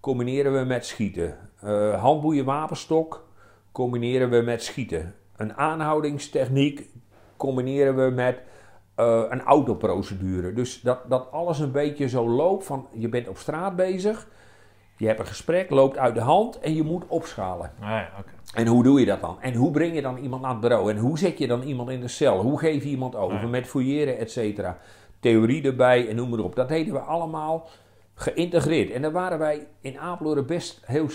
combineren we met schieten. Eh handboeien wapenstok combineren we met schieten. Een aanhoudingstechniek combineren we met eh, een autoprocedure. Dus dat, dat alles een beetje zo loopt van je bent op straat bezig. Je hebt een gesprek, loopt uit de hand en je moet opschalen.
Ah, ja.
En hoe doe je dat dan? En hoe breng je dan iemand naar het bureau? En hoe zet je dan iemand in de cel? Hoe geef je iemand over?
Ja.
Met fouilleren, et cetera. Theorie erbij en noem maar op. Dat deden we allemaal geïntegreerd. En daar waren wij in Apeldoorn best heel,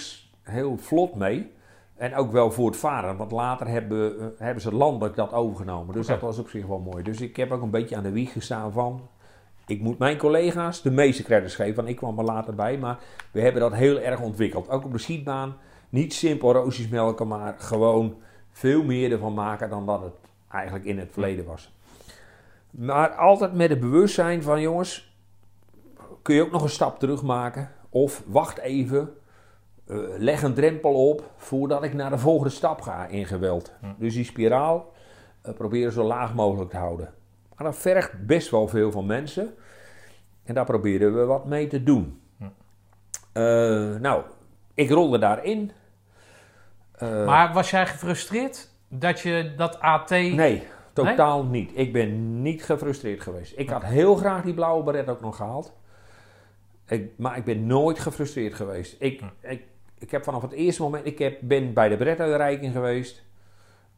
heel vlot mee. En ook wel voortvarend, want later hebben, eh, hebben ze landelijk dat overgenomen. Dus dat was op zich wel mooi. Dus ik heb ook een beetje aan de wieg gestaan van... Ik moet mijn collega's de meeste credits geven, want ik kwam er later bij. Maar we hebben dat heel erg ontwikkeld. Ook op de schietbaan. Niet simpel roosjes melken, maar gewoon veel meer ervan maken dan dat het eigenlijk in het verleden was. Maar altijd met het bewustzijn van jongens, kun je ook nog een stap terug maken. Of wacht even, eh, leg een drempel op voordat ik naar de volgende stap ga in geweld.
Hm.
Dus die spiraal eh, proberen zo laag mogelijk te houden. Maar dat vergt best wel veel van mensen. En daar proberen we wat mee te doen.
Hm.
Eh, nou, ik rolde daarin.
Maar was jij gefrustreerd dat je dat AT...
Nee, totaal niet. Ik ben niet gefrustreerd geweest. Ik had heel graag die blauwe beret ook nog gehaald. Ik, maar ik ben nooit gefrustreerd geweest. Ik, ik, ik heb vanaf het eerste moment... Ik heb, ben bij de beretuitreiking geweest.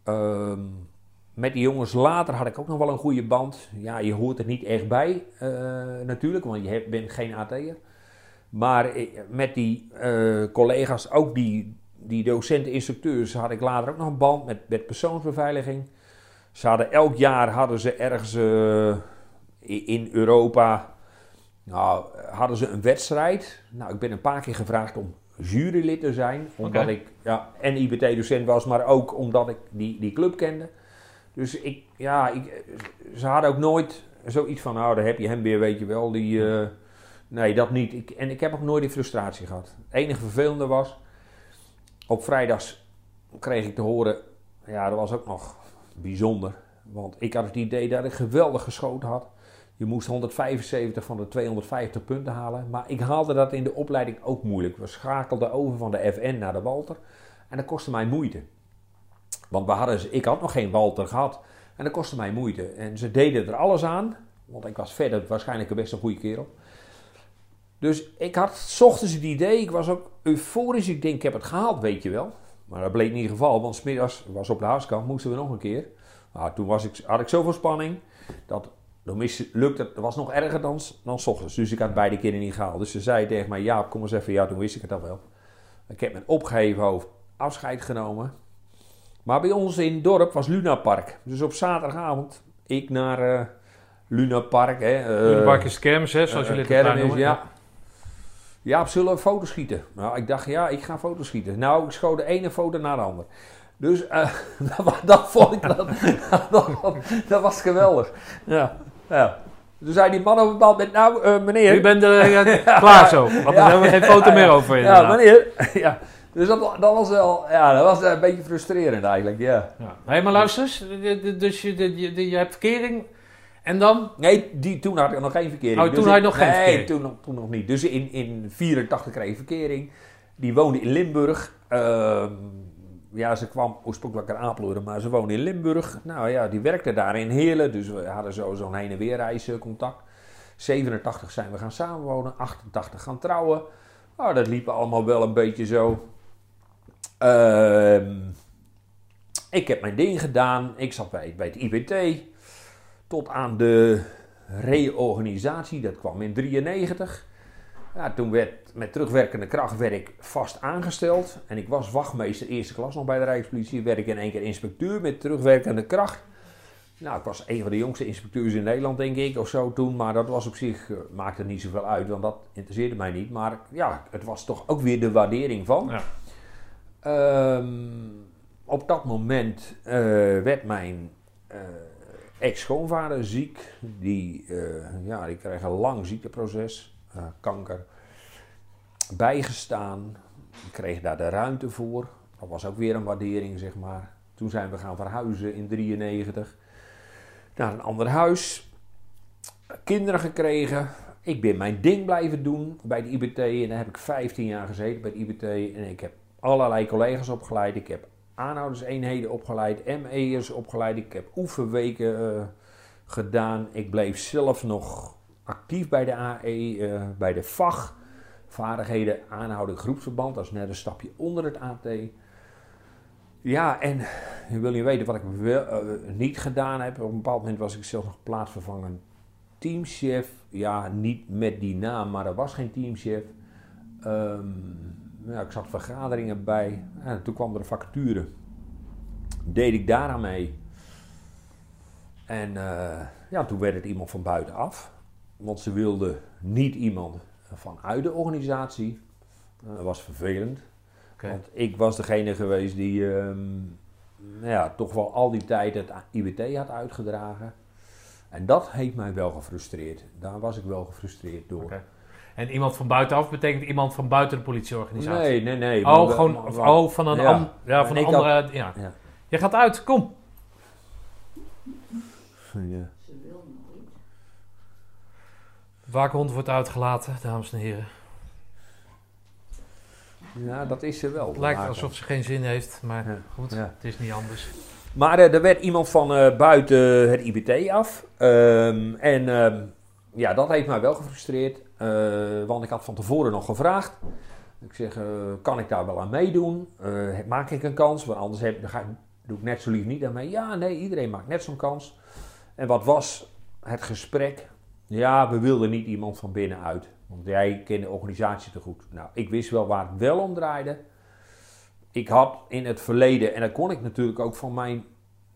Ehm, met die jongens later had ik ook nog wel een goede band. Ja, je hoort er niet echt bij eh, natuurlijk, want je bent geen AT'er. Maar eh, met die eh, collega's, ook die, die docenten, instructeurs, had ik later ook nog een band met, met persoonsbeveiliging. Ze hadden elk jaar hadden ze ergens in Europa, nou, hadden ze een wedstrijd. Nou, ik ben een paar keer gevraagd om jurylid te zijn, omdat ik ja, en IBT-docent was, maar ook omdat ik die, die club kende. Dus ik, ja, ik, ze hadden ook nooit zoiets van, nou, daar heb je hem weer, weet je wel, die... eh, Nee, dat niet. Ik, en ik heb ook nooit die frustratie gehad. Het enige vervelende was, op vrijdags kreeg ik te horen, ja, dat was ook nog bijzonder. Want ik had het idee dat ik geweldig geschoten had. Je moest 175 van de 250 punten halen. Maar ik haalde dat in de opleiding ook moeilijk. We schakelden over van de FN naar de Walter. En dat kostte mij moeite. Want we hadden, ik had nog geen Walter gehad. En dat kostte mij moeite. En ze deden er alles aan. Want ik was verder waarschijnlijk een best een goede kerel. Dus ik had ochtends het idee, ik was ook euforisch. Ik denk, ik heb het gehaald, weet je wel. Maar dat bleek niet het geval, want smiddags was op de huiskamp, moesten we nog een keer. Nou, toen was ik, had ik zoveel spanning, dat dan lukte het, het was nog erger dan, dan s ochtends. Dus ik had beide keren niet gehaald. Dus ze zei tegen mij, Jaap, kom eens even. Ja, toen wist ik het al wel. Ik heb met opgeheven hoofd afscheid genomen. Maar bij ons in het dorp was Luna Park. Dus op zaterdagavond, ik naar eh Luna Park. Hè, eh,
de Park is kermis, hè, zoals
eh,
jullie het noemen.
ja. Ja, zullen we foto's schieten? Nou, ik dacht, ja, ik ga foto's schieten. Nou, ik schoot de ene foto naar de andere. Dus dat, dat vond ik, dat, dat, dat was geweldig. Ja, ja. Toen zei die man op een bepaald moment, nou, eh, meneer...
U bent er ja, klaar zo, want
Ja,
hebben we geen foto
ja,
meer
ja.
over
Ja,
inderdaad.
meneer. Ja. Dus dat, dat was wel, ja, dat was een beetje frustrerend eigenlijk, ja.
Ja. Hé, maar luister eens, dus je, je, je hebt verkering en dan?
Nee, die, toen had ik nog geen verkering.
Oh, toen
Dus
had je nog geen
nee, toen, nog- toen nog niet. Dus in, in 84 kreeg ik verkering. Die woonde in Limburg. Ehm, ja, ze kwam oorspronkelijk uit Apeldoorn, maar ze woonde in Limburg. Nou ja, die werkte daar in Heerlen. Dus we hadden zo zo'n heen en weer reizen contact. 87 zijn we gaan samenwonen. 88 gaan trouwen. Nou, dat liep allemaal wel een beetje zo. Ehm, ik heb mijn ding gedaan. Ik zat bij, bij het IBT. Tot aan de reorganisatie. Dat kwam in 93. Ja, toen werd met terugwerkende kracht werd ik vast aangesteld. En ik was wachtmeester eerste klas nog bij de Rijkspolitie. Werd ik in één keer inspecteur met terugwerkende kracht. Nou, ik was een van de jongste inspecteurs in Nederland, denk ik, of zo toen. Maar dat was op zich, eh, maakte niet zoveel uit, want dat interesseerde mij niet. Maar ja, het was toch ook weer de waardering van.
Ja.
Ehm, op dat moment eh, werd mijn eh, ex-schoonvader ziek. Die, ja, die kreeg een lang ziekteproces, kanker. Bijgestaan. Ik kreeg daar de ruimte voor. Dat was ook weer een waardering, zeg maar. Toen zijn we gaan verhuizen in 93 naar een ander huis. Kinderen gekregen. Ik ben mijn ding blijven doen bij de IBT. En daar heb ik 15 jaar gezeten bij de IBT. En ik heb allerlei collega's opgeleid. Ik heb aanhouderseenheden opgeleid. ME'ers opgeleid. Ik heb oefenweken eh, gedaan. Ik bleef zelf nog actief bij de AE. eh, bij de VAG. Vaardigheden aanhouden groepsverband. Dat is net een stapje onder het AT. Ja, en je wil niet weten wat ik eh, niet gedaan heb. Op een bepaald moment was ik zelfs nog plaatsvervangend teamchef. Ja, niet met die naam, maar er was geen teamchef. Ehm, ja, ik zat vergaderingen bij. En toen kwam er een vacature. Deed ik daaraan mee. En eh, ja, toen werd het iemand van buitenaf. Want ze wilden niet iemand vanuit de organisatie. Eh, Dat was vervelend. Want ik was degene geweest die ehm, nou ja, toch wel al die tijd het IBT had uitgedragen. En dat heeft mij wel gefrustreerd. Daar was ik wel gefrustreerd door.
En iemand van buitenaf betekent iemand van buiten de politieorganisatie?
Nee, nee, nee.
Oh,
maar-
gewoon oh, van een,
ja.
ja, van
En
een
had-
andere... ja.
Ja.
Je gaat uit, kom.
Ja.
Waakhond wordt uitgelaten, dames en heren.
Ja, dat is ze wel.
Het lijkt alsof ze geen zin heeft, maar
Ja.
goed,
Ja.
het is niet anders.
Maar eh, er werd iemand van eh, buiten het IBT af. Ehm, en ehm, ja, dat heeft mij wel gefrustreerd. eh, want ik had van tevoren nog gevraagd. Ik zeg, kan ik daar wel aan meedoen? Maak ik een kans? Want anders heb, ga doe ik net zo lief niet aan mee. Ja, nee, iedereen maakt net zo'n kans. En wat was het gesprek? Ja, we wilden niet iemand van binnenuit. Want jij kent de organisatie te goed. Nou, ik wist wel waar het wel om draaide. Ik had in het verleden, en dat kon ik natuurlijk ook van mijn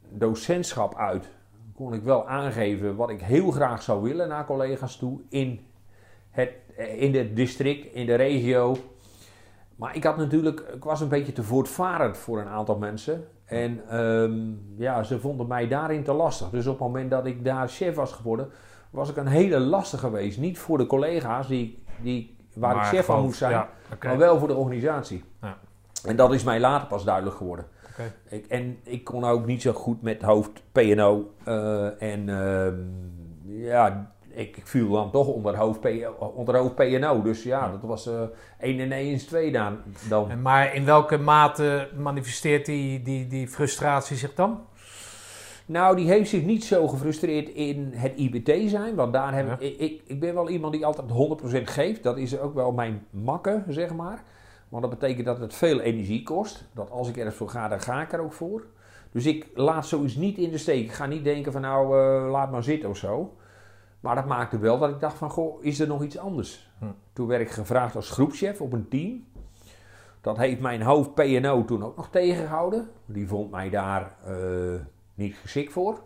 docentschap uit, kon ik wel aangeven wat ik heel graag zou willen naar collega's toe in het, in het district, in de regio. Maar ik had natuurlijk, ik was een beetje te voortvarend voor een aantal mensen. En ehm, ja, ze vonden mij daarin te lastig. Dus op het moment dat ik daar chef was geworden, was ik een hele lastig geweest. Niet voor de collega's die, die, waar
Maar
ik chef van moest zijn,
Ja,
maar wel voor de organisatie.
Ja.
En dat is mij later pas duidelijk geworden. Ik, en ik kon ook niet zo goed met hoofd P&O. eh, en ehm, ja, ik, ik viel dan toch onder hoofd, P, onder hoofd P&O. Dus ja, dat was eh 1 en 1 is 2 dan. dan.
En maar in welke mate manifesteert die, die, die frustratie zich dan?
Nou, die heeft zich niet zo gefrustreerd in het IBT zijn. Want daar heb
Ja.
ik, ik, ik ben wel iemand die altijd 100% geeft. Dat is ook wel mijn makke, zeg maar. Want dat betekent dat het veel energie kost. Dat als ik ergens voor ga, dan ga ik er ook voor. Dus ik laat zoiets niet in de steek. Ik ga niet denken van nou, eh, laat maar zitten of zo. Maar dat maakte wel dat ik dacht van, goh, is er nog iets anders?
Hm.
Toen werd ik gevraagd als groepschef op een team. Dat heeft mijn hoofd P&O toen ook nog tegengehouden. Die vond mij daar eh, niet geschikt voor.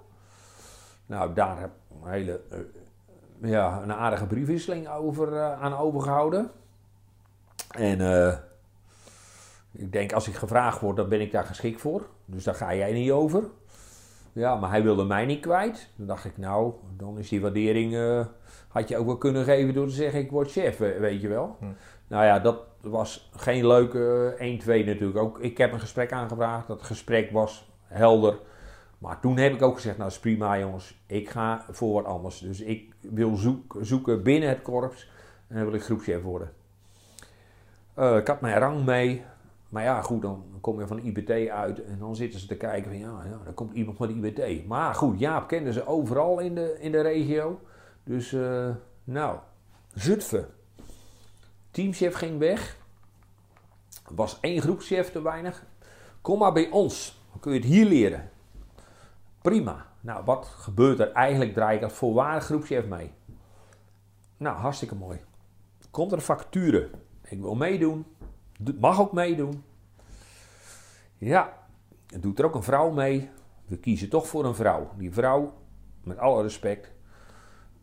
Nou, daar heb ik een hele eh, ja, een aardige briefwisseling over, eh, aan overgehouden. En eh, ik denk, als ik gevraagd word, dan ben ik daar geschikt voor. Dus daar ga jij niet over. Ja, maar hij wilde mij niet kwijt. Dan dacht ik, nou, dan is die waardering... had je ook wel kunnen geven door te zeggen, ik word chef, we- weet je wel.
Hm.
Nou ja, dat was geen leuke 1-2 natuurlijk. Ook, ik heb een gesprek aangevraagd. Dat gesprek was helder. Maar toen heb ik ook gezegd, nou is prima jongens, ik ga voor wat anders. Dus ik wil zoek, zoeken binnen het korps en dan wil ik groepschef worden. Eh, ik had mijn rang mee. Maar ja, goed, dan kom je van IBT uit en dan zitten ze te kijken van ja, ja dan komt iemand van IBT. Maar goed, Jaap kenden ze overal in de, in de regio. Dus eh, nou, Zutphen. Teamchef ging weg. Was één groepschef te weinig. Kom maar bij ons, dan kun je het hier leren. Prima. Nou, wat gebeurt er? Eigenlijk draai ik als volwaardig groepschef mee. Nou, hartstikke mooi. Komt er vacature? Ik wil meedoen. Do- Mag ook meedoen. Ja, doet er ook een vrouw mee. We kiezen toch voor een vrouw. Die vrouw, met alle respect,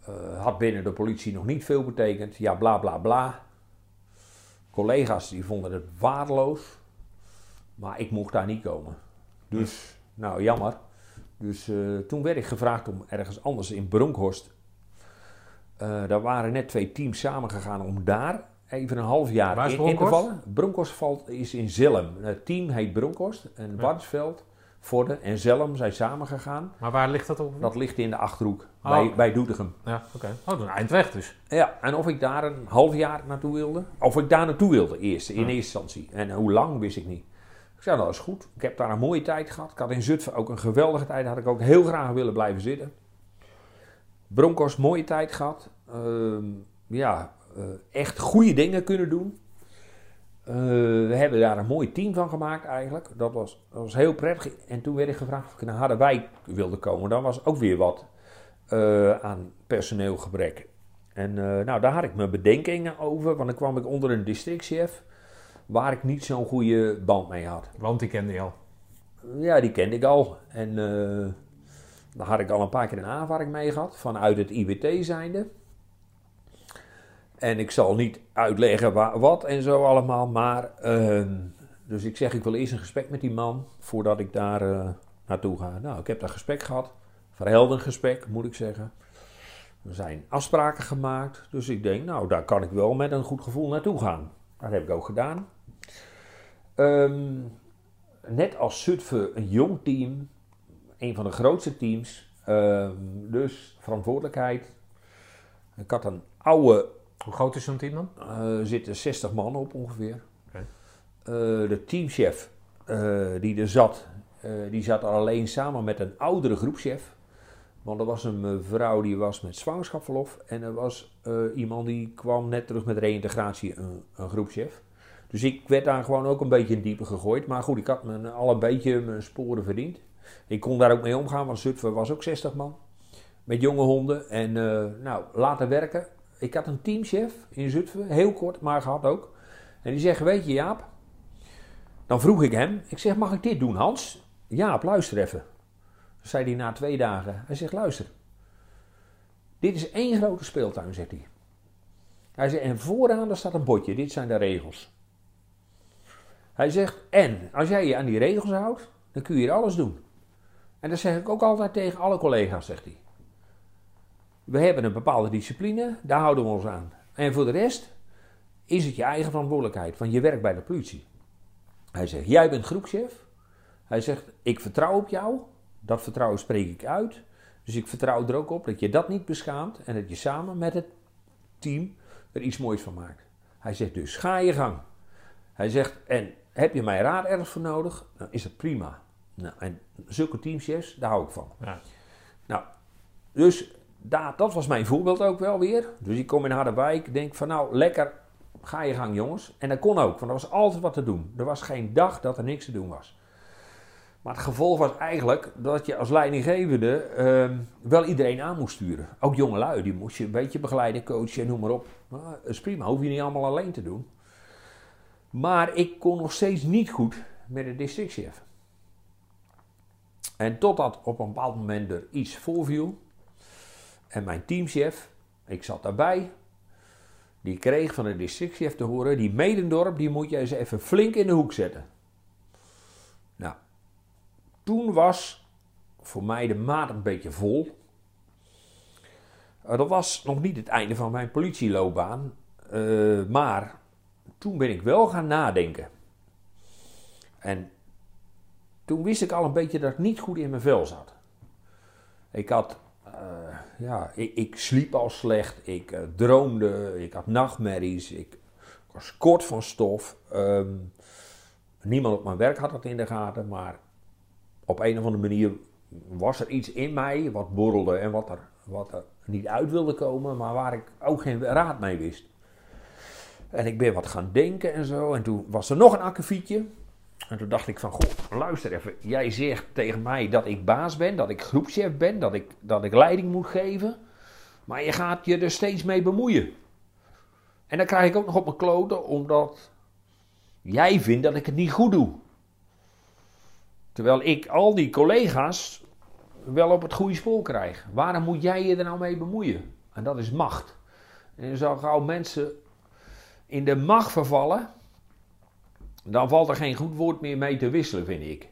eh, had binnen de politie nog niet veel betekend. Ja, bla bla bla. Collega's die vonden het waardeloos. Maar ik mocht daar niet komen. Dus, nou jammer. Dus eh, toen werd ik gevraagd om ergens anders in Bronkhorst. Eh, daar waren net twee teams samengegaan om daar even een half jaar in, in te
Bronkhorst?
vallen. Bronkhorst valt, is in Zellem. Het team heet Bronkhorst. En
Ja.
Warnsveld, Vorden en Zellem zijn samengegaan.
Maar waar ligt dat ongeveer?
Dat ligt in de Achterhoek,
Oh.
bij, bij Doetinchem.
Ja, oké. Oh, is een eindweg dus.
Ja, en of ik daar een half jaar naartoe wilde. Of ik daar naartoe wilde eerst, in
Ja.
eerste instantie. En hoe lang wist ik niet. Zei, dat is goed. Ik heb daar een mooie tijd gehad. Ik had in Zutphen ook een geweldige tijd. Had ik ook heel graag willen blijven zitten. Broncos, mooie tijd gehad. Ehm, ja, eh, echt goede dingen kunnen doen. Eh, we hebben daar een mooi team van gemaakt eigenlijk. Dat was, was heel prettig. En toen werd ik gevraagd of ik naar Harderwijk wilde komen. Dan was ook weer wat eh, aan personeelgebrek. En nou, daar had ik mijn bedenkingen over. Want dan kwam ik onder een districtchef waar ik niet zo'n goede band mee had.
Want die kende je al.
Ja, die kende ik al. En eh daar had ik al een paar keer een aanvaring mee gehad, vanuit het IBT zijnde. En ik zal niet uitleggen wa- wat en zo allemaal, maar... ehm, dus ik zeg, ik wil eerst een gesprek met die man, voordat ik daar eh, naartoe ga. Nou, ik heb dat gesprek gehad. Verhelderend gesprek, moet ik zeggen. Er zijn afspraken gemaakt, dus ik denk, nou, daar kan ik wel met een goed gevoel naartoe gaan. Dat heb ik ook gedaan. Ehm, net als Zutphen een jong team, een van de grootste teams. Ehm, dus verantwoordelijkheid. Ik had een oude,
Hoe groot is zo'n team dan?
eh zitten 60 man op ongeveer. Eh, de teamchef eh, die er zat, die zat alleen samen met een oudere groepschef. Want er was een mevrouw die was met zwangerschapsverlof. En er was iemand die kwam net terug met reïntegratie, een, een groepschef. Dus ik werd daar gewoon ook een beetje in diepe gegooid. Maar goed, ik had me al een beetje mijn sporen verdiend. Ik kon daar ook mee omgaan, want Zutphen was ook 60 man. Met jonge honden. En eh, nou, laten werken. Ik had een teamchef in Zutphen, heel kort, maar gehad ook. En die zegt, weet je Jaap, dan vroeg ik hem, ik zeg, mag ik dit doen Hans? Jaap, luister even. Zei hij na twee dagen, hij zegt, luister. Dit is één grote speeltuin, zegt hij. Hij zegt, en vooraan daar staat een bordje, dit zijn de regels. Hij zegt, en als jij je aan die regels houdt, dan kun je hier alles doen. En dat zeg ik ook altijd tegen alle collega's, zegt hij. We hebben een bepaalde discipline, daar houden we ons aan. En voor de rest is het je eigen verantwoordelijkheid, want je werkt bij de politie. Hij zegt, jij bent groepschef, Hij zegt, ik vertrouw op jou. Dat vertrouwen spreek ik uit. Dus ik vertrouw er ook op dat je dat niet beschaamt. En dat je samen met het team er iets moois van maakt. Hij zegt dus, ga je gang. Hij zegt, en heb je mijn raad ergens voor nodig? Dan is het prima. Nou, en zulke teamchefs, daar hou ik van.
Ja.
Nou, dus daar, dat was mijn voorbeeld ook wel weer. Dus ik kom in Harderwijk, denk van nou, lekker, ga je gang jongens. En dat kon ook, want er was altijd wat te doen. Er was geen dag dat er niks te doen was. Maar het gevolg was eigenlijk dat je als leidinggevende ehm, wel iedereen aan moest sturen. Ook jongelui, die moest je een beetje begeleiden, coachen en noem maar op. Nou, dat is prima, hoef je niet allemaal alleen te doen. Maar ik kon nog steeds niet goed met de districtchef. En totdat op een bepaald moment er iets voorviel. En mijn teamchef, ik zat daarbij, die kreeg van de districtchef te horen: die Medendorp, die moet je eens even flink in de hoek zetten. Nou, toen was voor mij de maat een beetje vol. Dat was nog niet het einde van mijn politieloopbaan, eh, maar toen ben ik wel gaan nadenken. En toen wist ik al een beetje dat ik niet goed in mijn vel zat. Ik had, eh, ja, ik, ik sliep al slecht, ik eh, droomde, ik had nachtmerries, ik, was kort van stof. Ehm, niemand op mijn werk had dat in de gaten, maar op een of andere manier was er iets in mij wat borrelde en wat er, wat er niet uit wilde komen, maar waar ik ook geen raad mee wist. En ik ben wat gaan denken en zo. En toen was er nog een akkefietje. En toen dacht ik van, goh, luister even. Jij zegt tegen mij dat ik baas ben, dat ik groepschef ben, dat ik, dat ik leiding moet geven. Maar je gaat je er steeds mee bemoeien. En dan krijg ik ook nog op mijn kloten, omdat jij vindt dat ik het niet goed doe. Terwijl ik al die collega's wel op het goede spoor krijg. Waarom moet jij je er nou mee bemoeien? En dat is macht. En zo gauw mensen in de macht vervallen, dan valt er geen goed woord meer mee te wisselen, vind ik.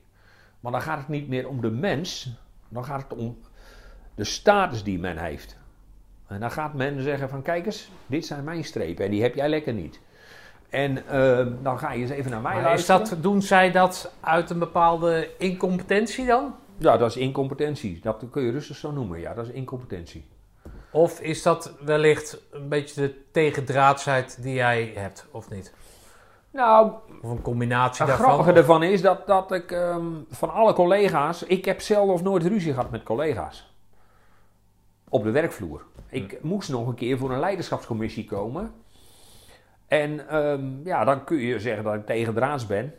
Maar dan gaat het niet meer om de mens, dan gaat het om de status die men heeft. En dan gaat men zeggen van, kijk eens, dit zijn mijn strepen en die heb jij lekker niet. En eh, dan ga je eens even naar mij
Maar is
luisteren.
dat, doen zij dat uit een bepaalde incompetentie dan?
Ja, dat is incompetentie. Dat kun je rustig zo noemen. Ja, dat is incompetentie.
Of is dat wellicht een beetje de tegendraadsheid die jij hebt, of niet?
Nou,
Of een combinatie
het
daarvan?
grappige ervan is dat, dat ik ehm, van alle collega's... Ik heb zelden of nooit ruzie gehad met collega's. Op de werkvloer. Ik moest nog een keer voor een leiderschapscommissie komen. En ehm, ja, dan kun je zeggen dat ik tegendraads ben.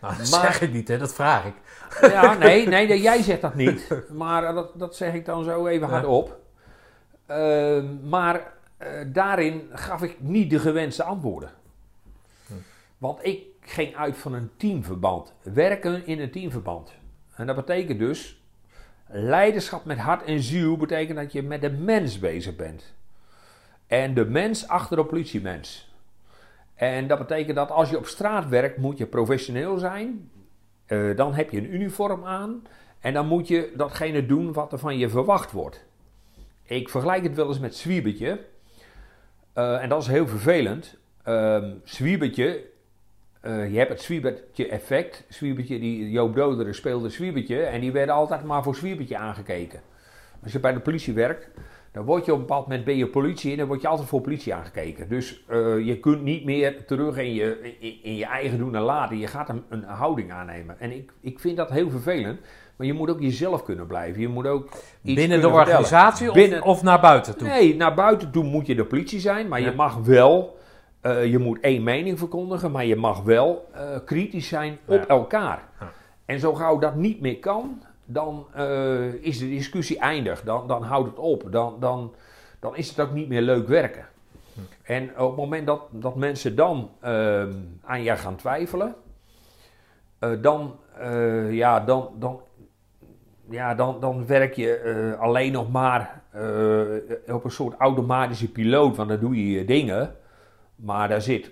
Nou, dat
Maar-
zeg ik niet, hè? dat vraag ik.
Ja, nee, nee, jij zegt dat niet. Maar eh, dat, dat zeg ik dan zo even hardop. Ehm, maar eh, daarin gaf ik niet de gewenste antwoorden. Want ik ging uit van een teamverband. Werken in een teamverband. En dat betekent dus... Leiderschap met hart en ziel betekent dat je met de mens bezig bent. En de mens achter de politiemens. En dat betekent dat als je op straat werkt, moet je professioneel zijn. Eh, dan heb je een uniform aan. En dan moet je datgene doen wat er van je verwacht wordt. Ik vergelijk het wel eens met zwiebertje. Eh, en dat is heel vervelend. Ehm zwiebertje, eh, je hebt het zwiebertje effect. Zwiebertje, die Joop Doderen speelde zwiebertje. En die werden altijd maar voor zwiebertje aangekeken. Als je bij de politie werkt, dan word je op een bepaald moment ben je politie en dan word je altijd voor politie aangekeken. Dus eh, je kunt niet meer terug in je, in, in je eigen doen en laten. Je gaat een, een houding aannemen. En ik, ik vind dat heel vervelend. Maar je moet ook jezelf kunnen blijven. Je moet ook iets
Binnen de organisatie of,
Binnen-
of naar buiten toe?
Nee, naar buiten toe moet je de politie zijn, maar
Ja.
je mag wel, eh, je moet één mening verkondigen, maar je mag wel eh, kritisch zijn op
Ja.
elkaar.
Ja.
En zo gauw dat niet meer kan, dan eh, is de discussie eindig, dan, dan houdt het op, dan, dan, dan is het ook niet meer leuk werken.
Hm.
En op het moment dat, dat mensen dan ehm, aan je gaan twijfelen, eh, dan, eh, ja, dan, dan, ja, dan, dan werk je alleen nog maar op een soort automatische piloot, want dan doe je je dingen, maar daar zit,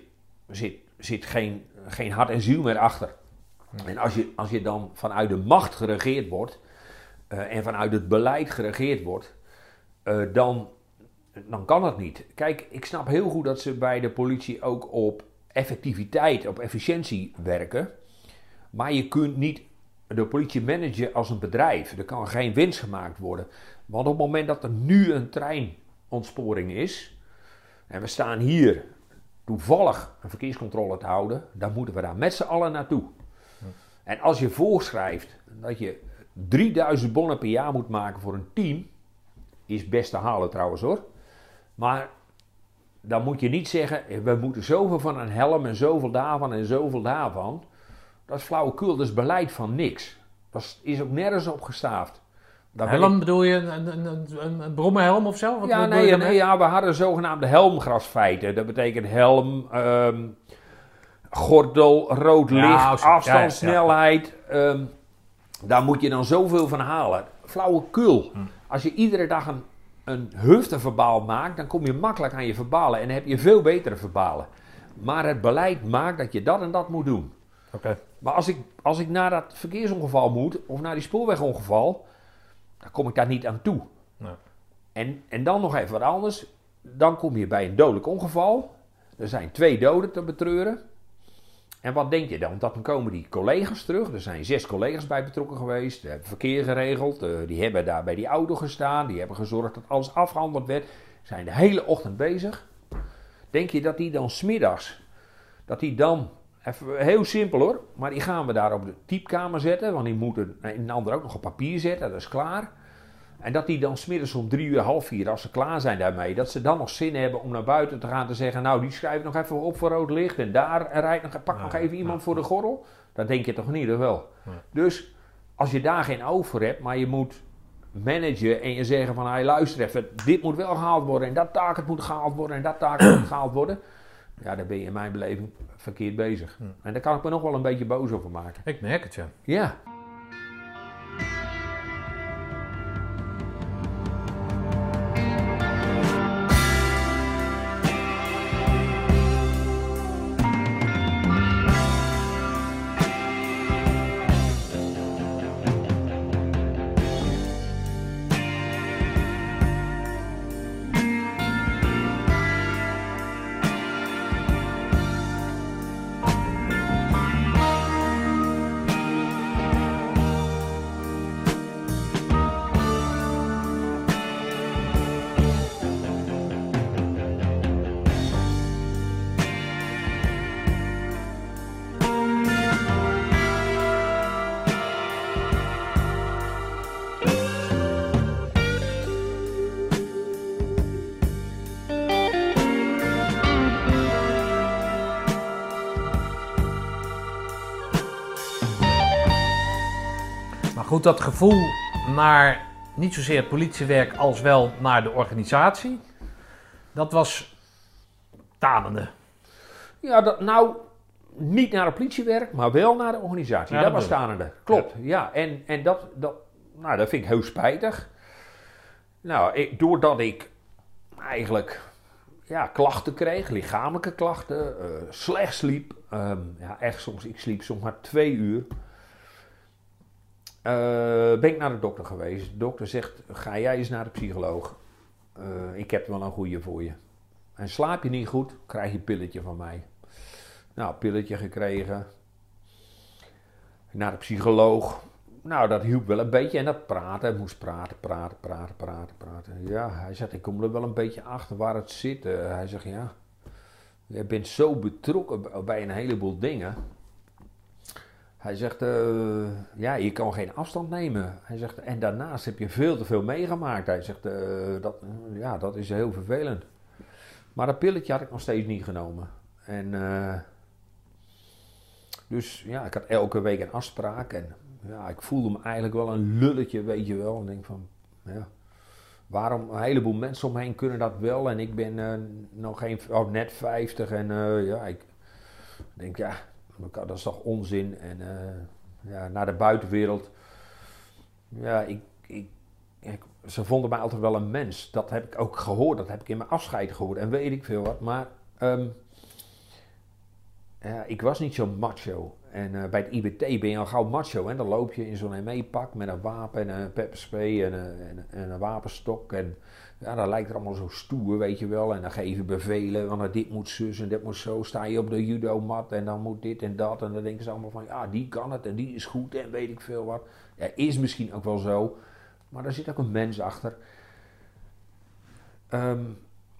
zit, zit geen, geen hart en ziel meer achter. En als je, als je dan vanuit de macht geregeerd wordt eh, en vanuit het beleid geregeerd wordt, eh, dan, dan kan dat niet. Kijk, ik snap heel goed dat ze bij de politie ook op effectiviteit, op efficiëntie werken. Maar je kunt niet de politie managen als een bedrijf. Er kan geen winst gemaakt worden. Want op het moment dat er nu een treinontsporing is, en we staan hier toevallig een verkeerscontrole te houden, dan moeten we daar met z'n allen naartoe. En als je voorschrijft dat je 3000 bonnen per jaar moet maken voor een team, is best te halen trouwens hoor. Maar dan moet je niet zeggen, we moeten zoveel van een helm en zoveel daarvan en zoveel daarvan. Dat is flauwekul, dat is beleid van niks. Dat is, ook nergens op gestaafd. Ik-
Helm bedoel je een, een, een, een, een brommenhelm of zo? Wat
ja, nee, nee, ja, we hadden zogenaamde helmgrasfeiten. Dat betekent helm, ehm, gordel, rood licht,
ja,
afstandssnelheid. ehm, daar moet je dan zoveel van halen. Flauwekul.
Hm.
Als je iedere dag een, een hufteverbaal maakt, dan kom je makkelijk aan je verbalen. En dan heb je veel betere verbalen. Maar het beleid maakt dat je dat en dat moet doen.
Oké.
Maar als ik, als ik naar dat verkeersongeval moet, of naar die spoorwegongeval, dan kom ik daar niet aan toe.
Nee.
En, en dan nog even wat anders. Dan kom je bij een dodelijk ongeval. Er zijn twee doden te betreuren. En wat denk je dan? Dan komen die collega's terug. Er zijn zes collega's bij betrokken geweest. Die hebben verkeer geregeld. eh, die hebben daar bij die auto gestaan. Die hebben gezorgd dat alles afgehandeld werd. Zijn de hele ochtend bezig. Denk je dat die dan smiddags, dat die dan, even heel simpel hoor, maar die gaan we daar op de typkamer zetten. Want die moeten in een ander ook nog op papier zetten. Dat is klaar. En dat die dan smiddags om drie uur, half vier, als ze klaar zijn daarmee, dat ze dan nog zin hebben om naar buiten te gaan te zeggen, nou die schrijft nog even op voor rood licht en daar rijdt nog, pak nog even iemand
ja,
voor de gordel. Dat denk je toch niet, of wel?
Ja.
Dus als je daar geen voor hebt, maar je moet managen en je zeggen van, hey, luister even, dit moet wel gehaald worden en dat taak het moet gehaald worden en dat taak het moet gehaald worden. Ja, dan ben je in mijn beleving verkeerd bezig. En daar kan ik me nog wel een beetje boos over maken.
Ik merk het, ja.
Ja.
Dat gevoel naar niet zozeer het politiewerk als wel naar de organisatie, dat was tanende.
Ja, dat, nou, niet naar het politiewerk, maar wel naar de organisatie.
Ja,
dat
dat
was tanende. Klopt, ja. En, en dat, dat, nou, dat vind ik heel spijtig. Nou, ik, doordat ik eigenlijk ja, klachten kreeg, lichamelijke klachten, eh, slecht sliep. ehm, ja, echt soms, ik sliep soms maar twee uur. Eh, ben ik naar de dokter geweest. De dokter zegt, ga jij eens naar de psycholoog. Eh, ik heb wel een goede voor je. En slaap je niet goed, krijg je een pilletje van mij. Nou, pilletje gekregen. Naar de psycholoog. Nou, dat hielp wel een beetje. En dat praten, moest praten, praten, praten, praten, praten. Ja, hij zegt, ik kom er wel een beetje achter waar het zit. Eh, hij zegt, ja, je bent zo betrokken bij een heleboel dingen. Hij zegt, eh, ja, je kan geen afstand nemen. Hij zegt, en daarnaast heb je veel te veel meegemaakt. Hij zegt, eh, dat, ja, dat is heel vervelend. Maar dat pilletje had ik nog steeds niet genomen. En eh, dus ja, ik had elke week een afspraak. En ja, ik voelde me eigenlijk wel een lulletje, weet je wel. En denk van, ja, waarom een heleboel mensen omheen kunnen dat wel. En ik ben eh, nog geen, oh, net 50. En eh, ja, ik denk, ja, dat is toch onzin. En eh, ja, naar de buitenwereld. Ja, ik, ik, ik, ze vonden mij altijd wel een mens. Dat heb ik ook gehoord. Dat heb ik in mijn afscheid gehoord. En weet ik veel wat. Maar ehm, ik was niet zo macho. en eh, bij het IBT ben je al gauw macho. En dan loop je in zo'n ME-pak met een wapen en een pepperspray en, en, en een wapenstok. En ja, dat lijkt er allemaal zo stoer, weet je wel. En dan geef je bevelen, want dit moet zus en dit moet zo. Sta je op de judo-mat en dan moet dit en dat. En dan denken ze allemaal van, ja, die kan het en die is goed en weet ik veel wat. Ja, is misschien ook wel zo. Maar daar zit ook een mens achter. Ehm,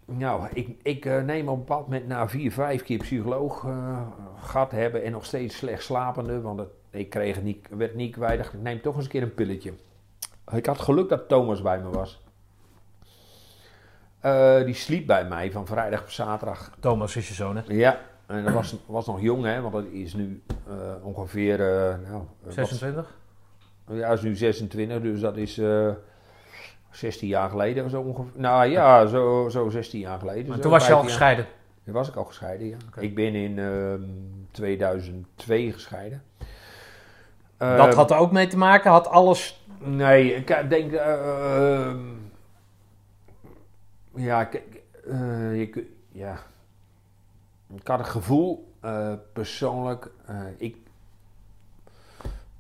nou, ik, ik eh, neem op een moment na vier, vijf keer psycholoog eh, gehad hebben en nog steeds slecht slapende, want ik kreeg niet, werd niet kwijt. Ik neem toch eens een keer een pilletje. Ik had geluk dat Thomas bij me was. Eh, die sliep bij mij van vrijdag op zaterdag.
Thomas is je zoon, hè?
Ja, en dat was, was nog jong, hè, want dat is nu eh, ongeveer. eh, nou, eh, wat-
26?
ja, is nu 26, dus dat is eh 16 jaar geleden of zo ongeveer. Nou ja, zo, zo 16 jaar geleden.
Maar toen was je al
15 jaar.
gescheiden.
Toen was ik al gescheiden, ja. Ik ben in ehm, 2002 gescheiden.
dat
Ehm,
had er ook mee te maken? Had alles...
Nee, ik denk... ja, kijk, eh, je ja. Ik had het gevoel, eh, persoonlijk, eh, ik...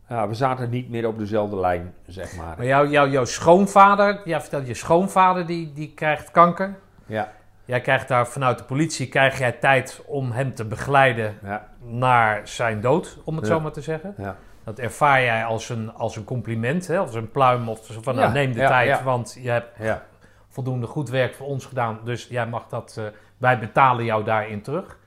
Ja, we zaten niet meer op dezelfde lijn, zeg maar.
Maar jou, jou, jouw schoonvader, ja, vertel je schoonvader, die, die krijgt kanker.
Ja,
Jij krijgt daar vanuit de politie, krijg jij tijd om hem te begeleiden
ja,
naar zijn dood, om het
Ja.
zo maar te zeggen.
ja.
Dat ervaar jij als een, als een compliment, hè? als een pluim of van nou, neem de tijd, want je hebt
ja.
Voldoende goed werk voor ons gedaan, dus jij mag dat, eh, wij betalen jou daarin terug.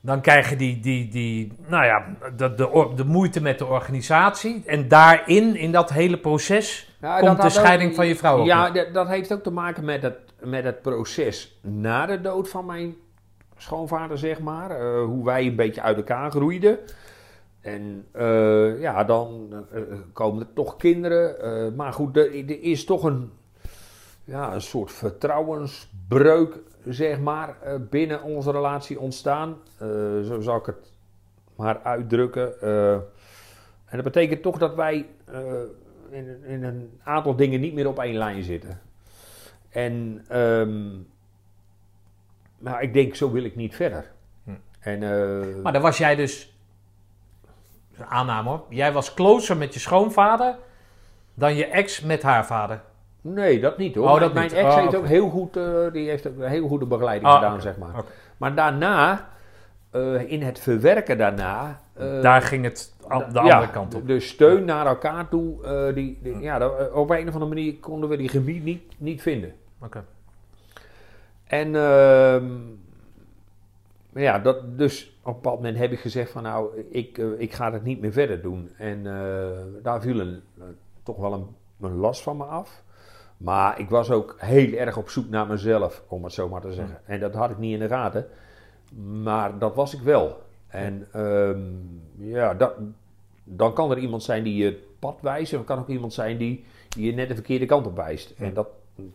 Dan krijg je die, die, die nou ja, de, de, de moeite met de organisatie. En daarin, in dat hele proces, komt de
ook-
scheiding van je vrouw ook
Ja, dat, heeft ook te maken met het, met het proces na de dood van mijn schoonvader, zeg maar. Eh, hoe wij een beetje uit elkaar groeiden. En eh, ja, dan komen er toch kinderen. Maar goed, er, er is toch een, ja, een soort vertrouwensbreuk, zeg maar, eh, binnen onze relatie ontstaan. Eh, zo zal ik het maar uitdrukken. Eh, en dat betekent toch dat wij eh, in, in een aantal dingen niet meer op één lijn zitten. En ehm, nou, ik denk, zo wil ik niet verder.
Hm.
En, eh,
Maar dan was jij dus, een aanname hoor, jij was closer met je schoonvader dan je ex met haar vader.
Nee, dat niet hoor.
Oh,
mijn
dat
mijn ex
Oh,
heeft
oké.
ook heel goed, eh, die heeft ook een heel goede begeleiding
Ah,
gedaan, zeg maar. Maar daarna, eh, in het verwerken daarna... eh,
Daar ging het de
ja,
andere kant op.
De steun naar elkaar toe, eh, die, die- ja, dat- eh, op een of andere manier konden we die chemie niet, niet vinden.
Oké.
En ehm, ja, dat, dus op een bepaald moment heb ik gezegd van nou, ik, eh, ik ga het niet meer verder doen. En eh, daar viel een, eh, toch wel een, een last van me af. Maar ik was ook heel erg op zoek naar mezelf, om het zo maar te zeggen. En dat had ik niet in de gaten. Maar dat was ik wel. En ehm, ja, dat, dan kan er iemand zijn die je pad wijst. En er kan ook iemand zijn die, die je net de verkeerde kant op wijst. En dat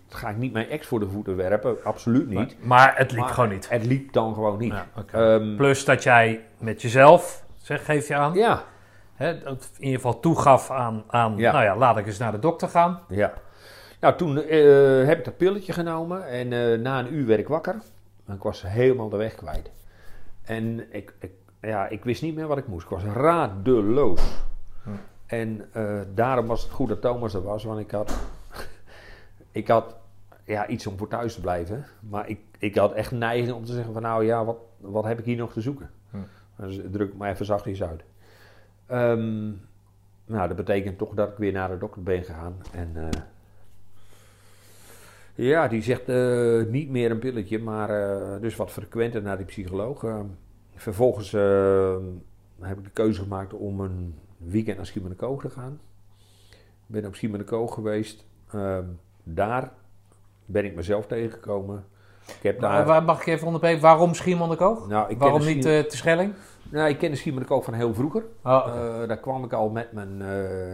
ga ik niet mijn ex voor de voeten werpen. Absoluut niet.
Maar, maar het liep
Maar
gewoon niet.
Het liep dan gewoon niet.
Ja.
Ehm,
Plus dat jij met jezelf, zeg, geef je aan,
ja,
hè, in ieder geval toegaf aan, aan
Ja.
nou ja, laat ik eens naar de dokter gaan.
ja. Nou, toen eh, heb ik dat pilletje genomen en eh, na een uur werd ik wakker. En ik was helemaal de weg kwijt. En ik, ik, ja, ik wist niet meer wat ik moest. Ik was radeloos.
Hm.
En eh, daarom was het goed dat Thomas er was, want ik had, ik had ja, iets om voor thuis te blijven. Maar ik, ik had echt neiging om te zeggen van nou ja, wat, wat heb ik hier nog te zoeken?
Hm.
Dus druk maar even zachtjes uit. Ehm, nou, dat betekent toch dat ik weer naar de dokter ben gegaan. En ja, die zegt eh, niet meer een pilletje, maar eh, dus wat frequenter naar die psycholoog. Eh, vervolgens eh, heb ik de keuze gemaakt om een weekend naar Schiermonnikoog te gaan. Ik ben op Schiermonnikoog geweest. Ehm, daar ben ik mezelf tegengekomen. Ik heb
Maar,
daar...
waar, mag ik even onderbreken? Waarom Schiermonnikoog?
nou, ik
Waarom niet eh te Schelling?
nou, ik ken de Schiermonnikoog van heel vroeger.
Oh.
Eh, daar kwam ik al met mijn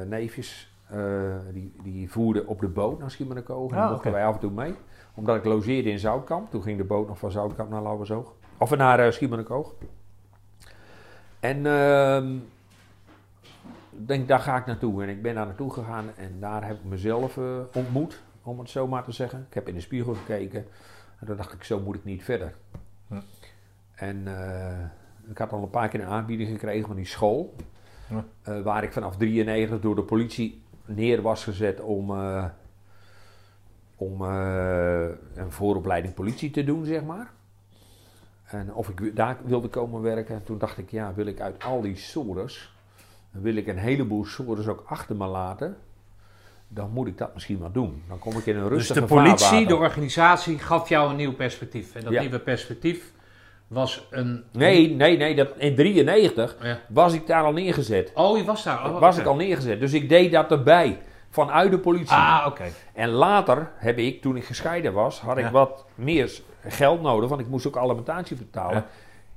neefjes. Eh, die, die voerden op de boot naar Schiermonnikoog. En
Ah,
daar mochten wij af en toe mee. Omdat ik logeerde in Zoutkamp. Toen ging de boot nog van Zoutkamp naar Lauwersoog. Of naar uh, Schiermonnikoog. En ehm, ik denk, daar ga ik naartoe. En ik ben daar naartoe gegaan. En daar heb ik mezelf eh, ontmoet. Om het zo maar te zeggen. Ik heb in de spiegel gekeken. En toen dacht ik, zo moet ik niet verder.
Hm.
En Ik had al een paar keer een aanbieding gekregen van die school. Waar ik vanaf 93 door de politie neer was gezet om, eh, om eh, een vooropleiding politie te doen, zeg maar. En of ik daar wilde komen werken. Toen dacht ik, ja, wil ik uit al die sores, wil ik een heleboel sores ook achter me laten, dan moet ik dat misschien wel doen. Dan kom ik in een
Dus
rustige
de politie,
vaarwater.
de organisatie, gaf jou een nieuw perspectief. En dat
Ja.
nieuwe perspectief was een...
Nee, nee, nee. Dat, in 93
Ja.
was ik daar al neergezet.
Oh, je was daar. Oh,
was ik al neergezet. Dus ik deed dat erbij. Vanuit de politie.
Ah, oké.
En later heb ik, toen ik gescheiden was, had ik
Ja.
wat meer geld nodig. Want ik moest ook alimentatie betalen.
Ja.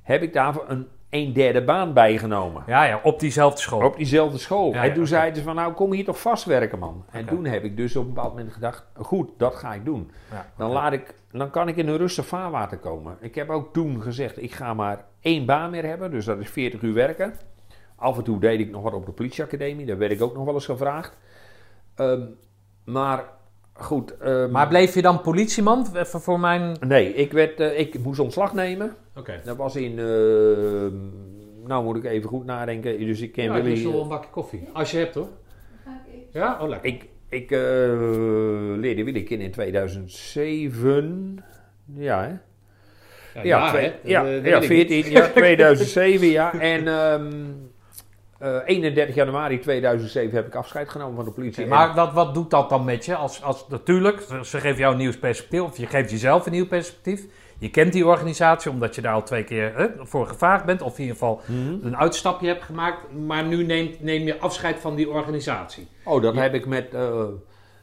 Heb ik daarvoor een, een derde baan bijgenomen.
Ja, ja, op diezelfde school.
Op diezelfde school.
Ja,
en
ja,
toen
oké.
zeiden ze van, nou kom hier toch vastwerken man. En toen heb ik dus op een bepaald moment gedacht, goed, dat ga ik doen.
Ja,
Dan, laat ik, dan kan ik in een rustig vaarwater komen. Ik heb ook toen gezegd, ik ga maar één baan meer hebben. Dus dat is 40 uur werken. Af en toe deed ik nog wat op de politieacademie. Daar werd ik ook nog wel eens gevraagd. Ehm, maar goed. ehm,
Maar bleef je dan politieman? Even voor mijn...
Nee, ik, werd, eh, ik moest ontslag nemen.
Oké.
Dat was in... ehm, nou moet ik even goed nadenken. Dus ik ken
Ja,
Willy...
ik wil een bakje koffie. Als je hebt hoor. Ja? Oh, lekker.
Ik, ik eh, leerde Willy kennen in 2007. Ja, hè? Ja,
ja,
twee- ja,
Dat, eh, dat
ja,
weet ik niet.
14, ja, 2007, ja. En ehm, eh, 31 januari 2007 heb ik afscheid genomen van de politie.
Maar wat, wat doet dat dan met je? Als, als, natuurlijk, ze geven jou een nieuw perspectief, of je geeft jezelf een nieuw perspectief. Je kent die organisatie omdat je daar al twee keer hè, voor gevraagd bent, of in ieder geval
Mhm.
een uitstapje hebt gemaakt. Maar nu neem je afscheid van die organisatie.
Oh, dat heb ik met eh,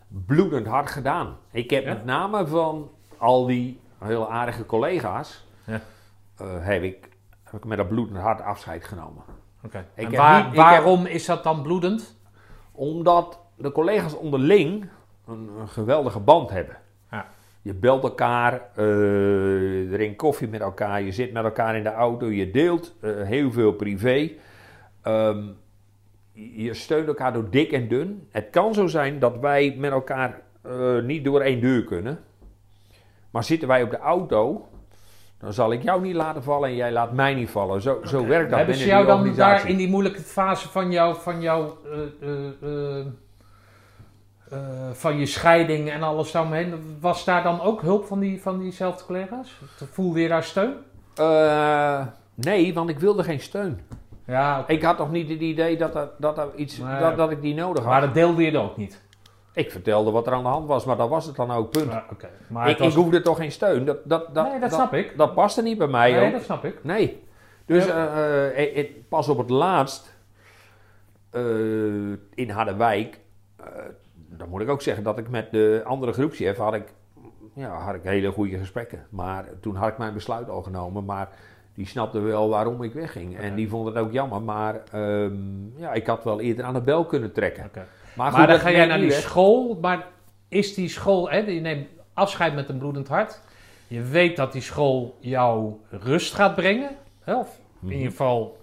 bloedend hart gedaan. Ik heb
Ja?
met name van al die hele aardige collega's...
Ja.
eh, heb, ik, heb ik met dat bloedend hart afscheid genomen.
Oké. Waar- waarom is dat dan bloedend?
Omdat de collega's onderling een, een geweldige band hebben. Je belt elkaar, eh drinkt koffie met elkaar, je zit met elkaar in de auto, je deelt eh, heel veel privé. Ehm, je steunt elkaar door dik en dun. Het kan zo zijn dat wij met elkaar eh, niet door één deur kunnen. Maar zitten wij op de auto, dan zal ik jou niet laten vallen en jij laat mij niet vallen. Zo, zo werkt dat
Hebben ze
binnen
jou
die
dan daar in die moeilijke fase van jou, van jou, eh, van je scheiding en alles daaromheen, was daar dan ook hulp van, die, van diezelfde collega's? Voelde je daar steun?
Eh, nee, want ik wilde geen steun.
Ja.
Ik had nog niet het idee dat, er, dat, er iets,
Nee,
dat, dat ik die nodig had.
maar dat deelde je dan ook niet.
Ik vertelde wat er aan de hand was, maar dat was het dan ook, punt.
Ja. Maar
ik,
het was...
ik hoefde toch geen steun. Dat, dat, dat,
nee, dat, snap ik.
Dat paste niet bij mij
Nee,
ook.
dat snap ik.
Nee. Dus
Ja.
eh, pas op het laatst in Harderwijk, dan moet ik ook zeggen dat ik met de andere groepschef had ik, ja, had ik hele goede gesprekken. Maar toen had ik mijn besluit al genomen, maar die snapte wel waarom ik wegging. En die vond het ook jammer, maar ehm, ja, ik had wel eerder aan de bel kunnen trekken. Maar,
dan ga jij naar die
weg.
school, maar is die school, hè, je neemt afscheid met een bloedend hart. Je weet dat die school jou rust gaat brengen, hè, of in
Mhm.
ieder geval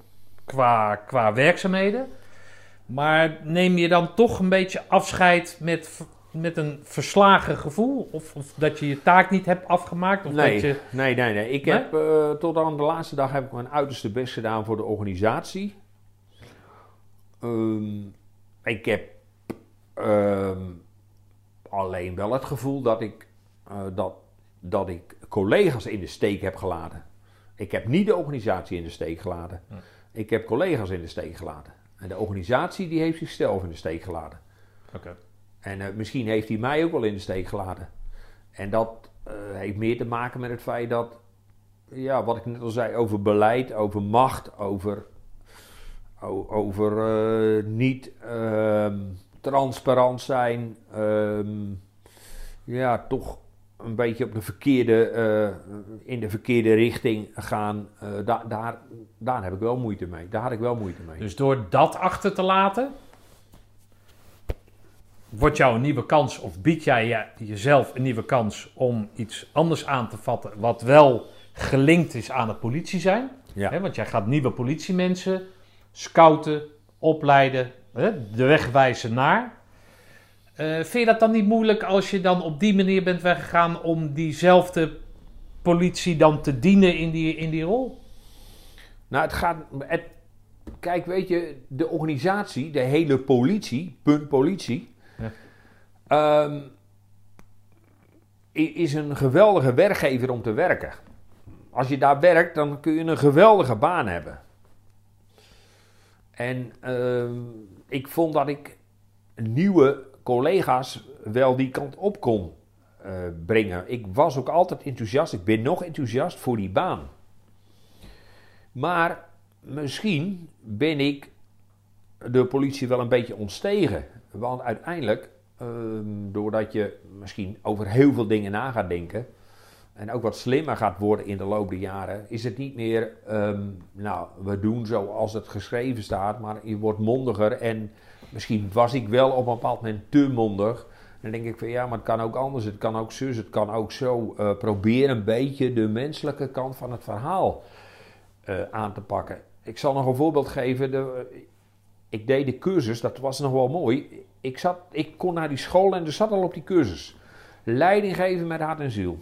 qua, qua werkzaamheden. Maar neem je dan toch een beetje afscheid met, met een verslagen gevoel? Of, of dat je je taak niet hebt afgemaakt? Of
Nee,
dat je,
nee, nee, nee. Ik
Nee?
heb eh, tot aan de laatste dag heb ik mijn uiterste best gedaan voor de organisatie. Ehm, ik heb ehm, alleen wel het gevoel dat ik, eh, dat, dat ik collega's in de steek heb gelaten. Ik heb niet de organisatie in de steek gelaten.
Hm.
Ik heb collega's in de steek gelaten. En de organisatie die heeft zichzelf in de steek gelaten.
Oké.
En eh, misschien heeft hij mij ook wel in de steek gelaten. En dat eh, heeft meer te maken met het feit dat, ja, wat ik net al zei, over beleid, over macht, over, o- over eh, niet ehm, transparant zijn, ehm, ja, toch een beetje op de verkeerde, eh, in de verkeerde richting gaan. eh, daar, daar, daar heb ik wel moeite mee. Daar had ik wel moeite mee.
Dus door dat achter te laten, wordt jou een nieuwe kans of bied jij je- jezelf een nieuwe kans om iets anders aan te vatten, wat wel gelinkt is aan het politie zijn.
Ja.
Want jij gaat nieuwe politiemensen scouten, opleiden, de weg wijzen naar. Eh, vind je dat dan niet moeilijk als je dan op die manier bent weggegaan om diezelfde politie dan te dienen in die, in die rol?
Nou, het gaat. Het, kijk, weet je, de organisatie, de hele politie, punt politie.
Ja.
ehm, is een geweldige werkgever om te werken. Als je daar werkt, dan kun je een geweldige baan hebben. En ehm, ik vond dat ik nieuwe collega's wel die kant op kon eh, brengen. Ik was ook altijd enthousiast. Ik ben nog enthousiast voor die baan. Maar misschien ben ik de politie wel een beetje ontstegen. Want uiteindelijk, ehm, doordat je misschien over heel veel dingen na gaat denken. En ook wat slimmer gaat worden in de loop der jaren, is het niet meer, ehm, nou, we doen zoals het geschreven staat, maar je wordt mondiger. En misschien was ik wel op een bepaald moment te mondig. Dan denk ik van ja, maar het kan ook anders, het kan ook zus, het kan ook zo. Eh, probeer een beetje de menselijke kant van het verhaal eh, aan te pakken. Ik zal nog een voorbeeld geven. De, ik deed de cursus, dat was nog wel mooi. Ik, zat, ik kon naar die school en er zat al op die cursus. Leiding geven met hart en ziel.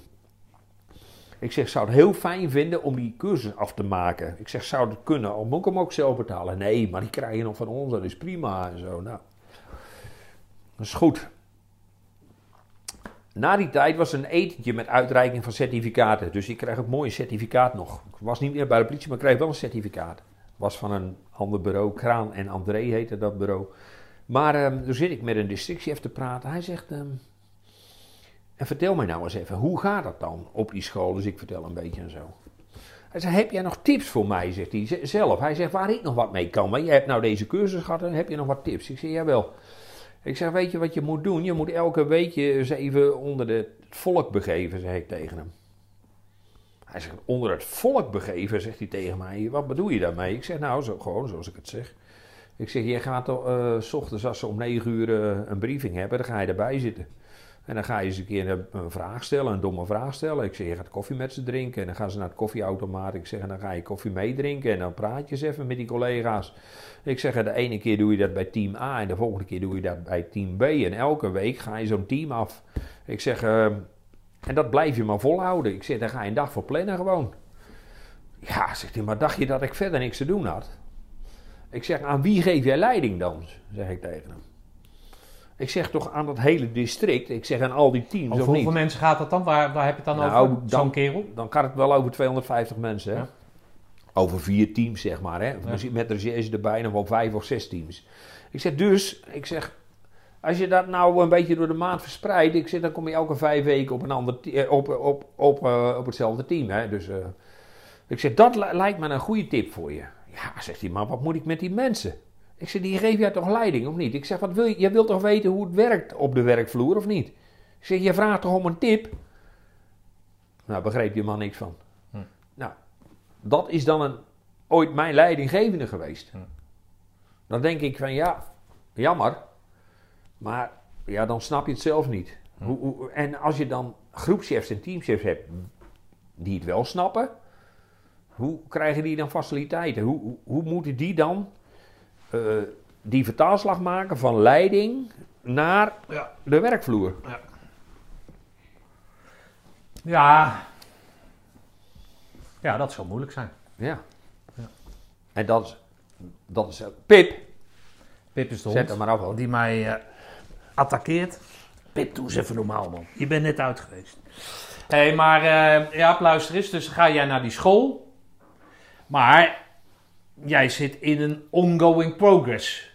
Ik zeg, zou het heel fijn vinden om die cursus af te maken. Ik zeg, zou het kunnen? Al moet ik hem ook zelf betalen? Nee, maar die krijg je nog van ons, dat is prima en zo. Nou, dat is goed. Na die tijd was een etentje met uitreiking van certificaten. Dus ik kreeg ook mooie certificaat nog. Ik was niet meer bij de politie, maar ik kreeg wel een certificaat. Was van een ander bureau, Kraan en André heette dat bureau. Maar toen zit ik met een districtchef te praten. Hij zegt, ehm, en vertel mij nou eens even, hoe gaat dat dan op die school? Dus ik vertel een beetje en zo. Hij zegt, heb jij nog tips voor mij, zegt hij zelf. Hij zegt, waar ik nog wat mee kan. Maar jij hebt nou deze cursus gehad en heb je nog wat tips? Ik zeg, jawel. Ik zeg, weet je wat je moet doen? Je moet elke week je eens even onder de- het volk begeven, zeg ik tegen hem. Hij zegt, onder het volk begeven, zegt hij tegen mij. Wat bedoel je daarmee? Ik zeg, nou, zo, gewoon zoals ik het zeg. Ik zeg, je gaat toch, eh, s ochtends als ze om negen uur eh, een briefing hebben, dan ga je erbij zitten. En dan ga je eens een keer een, vraag stellen, een domme vraag stellen. Ik zeg, je gaat koffie met ze drinken. En dan gaan ze naar het koffieautomaat. Ik zeg, dan ga je koffie meedrinken. En dan praat je eens even met die collega's. Ik zeg, de ene keer doe je dat bij team A. En de volgende keer doe je dat bij team B. En elke week ga je zo'n team af. Ik zeg, ehm, en dat blijf je maar volhouden. Ik zeg, daar ga je een dag voor plannen gewoon. Ja, zegt hij, maar dacht je dat ik verder niks te doen had? Ik zeg, aan wie geef jij leiding dan? Zeg ik tegen hem. Ik zeg toch aan dat hele district. Ik zeg aan al die teams
Over
niet.
hoeveel mensen gaat dat dan? Waar, waar heb je het dan
Nou,
over? Zo'n kerel?
Dan gaat het wel over 250 mensen. Hè?
Ja.
Over vier teams, zeg maar. Hè? Misschien Met de recherche erbij nog wel vijf of zes teams. Ik zeg dus, ik zeg, als je dat nou een beetje door de maand verspreidt, ik zeg, dan kom je elke vijf weken op, een ander, eh, op, op, op, eh, op hetzelfde team. Hè? Dus eh, ik zeg, dat li- lijkt me een goede tip voor je. Ja, zegt hij, maar wat moet ik met die mensen? Ik zeg, die geef jij toch leiding of niet? Ik zeg, wat wil je? Je wilt toch weten hoe het werkt op de werkvloer of niet? Ik zeg, je vraagt toch om een tip? Nou, begreep je man niks van.
Hm.
Nou, dat is dan een, ooit mijn leidinggevende geweest.
Hm.
Dan denk ik van ja, jammer. Maar ja, dan snap je het zelf niet.
Hm.
Hoe, hoe- en als je dan groepschefs en teamchefs hebt die het wel snappen, hoe krijgen die dan faciliteiten? Hoe, hoe, hoe moeten die dan eh, die vertaalslag maken van leiding naar
Ja.
de werkvloer?
Ja. Ja, dat zou moeilijk zijn.
Ja.
Ja.
En dat is, dat is Pip,
Pip is de
zet
hond
hem maar af. hoor.
die mij eh attaqueert. Pip, doe eens even normaal, man. Je bent net uit geweest. Hé, hey, maar eh ja, luister eens. Dus ga jij naar die school. Maar jij zit in een ongoing progress.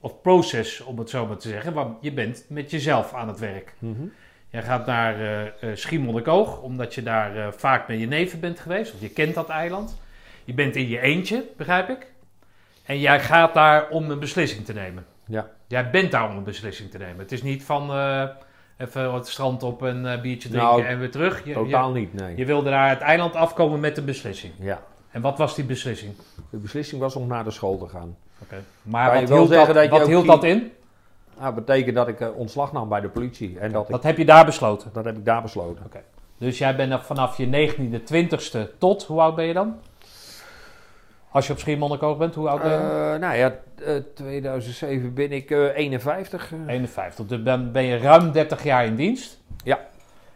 Of proces, om het zo maar te zeggen. Want je bent met jezelf aan het werk.
Mhm.
Jij gaat naar eh, Schiermonnikoog, omdat je daar eh, vaak met je neven bent geweest. Of je kent dat eiland. Je bent in je eentje, begrijp ik. En jij gaat daar om een beslissing te nemen.
Ja.
Jij bent daar om een beslissing te nemen. Het is niet van eh, even het strand op een biertje drinken
Nou,
en weer terug. Je,
Totaal
je,
niet, nee.
je wilde daar het eiland afkomen met een beslissing.
Ja.
En wat was die beslissing?
De beslissing was om naar de school te gaan.
Maar
Kan je
wat hield, dat,
dat
wat hield dat in?
Dat betekent dat ik eh, ontslag nam bij de politie. En dat, ik,
Dat heb je daar besloten.
dat heb ik daar besloten.
Dus jij bent vanaf je 19e, 20ste tot, hoe oud ben je dan? Als je op Schiermonnikoog bent, hoe oud ben je?
Eh, nou ja, eh, 2007 ben ik eh, 51. eh.
51. Dus dan ben je ruim 30 jaar in dienst.
Ja.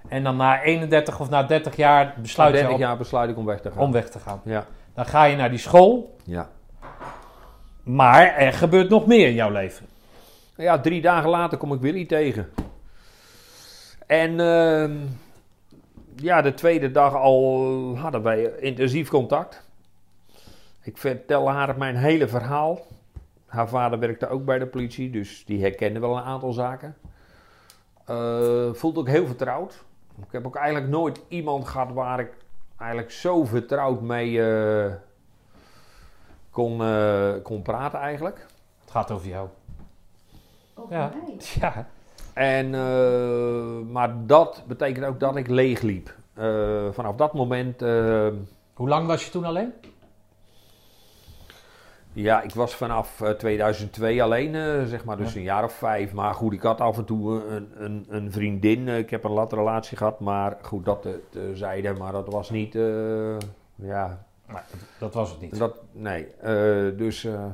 En dan na 31 of na 30 jaar
Na
besluit je
30
op-
jaar besluit ik om weg te gaan.
om weg te gaan.
Ja.
Dan ga je naar die school,
Ja.
maar er gebeurt nog meer in jouw leven.
Ja, drie dagen later kom ik Willy tegen. En ehm, ja, de tweede dag al hadden wij intensief contact. Ik vertel haar mijn hele verhaal. Haar vader werkte ook bij de politie, dus die herkende wel een aantal zaken. Eh voelt ook heel vertrouwd. Ik heb ook eigenlijk nooit iemand gehad waar ik eigenlijk zo vertrouwd mee eh, kon, eh, kon praten eigenlijk.
Het gaat over jou.
Over
Ja.
mij.
Ja.
En, eh, maar dat betekent ook dat ik leeg liep. Eh, vanaf dat moment,
Hoe lang was je toen alleen?
Ja, ik was vanaf eh, 2002 alleen, eh, zeg maar, dus
Ja.
een jaar of vijf. Maar goed, ik had af en toe een, een, een vriendin. Eh, ik heb een latte relatie gehad, maar goed, dat terzijde. Maar dat was niet, eh, ja,
Maar dat was het niet.
dat, nee. Eh, dus, eh,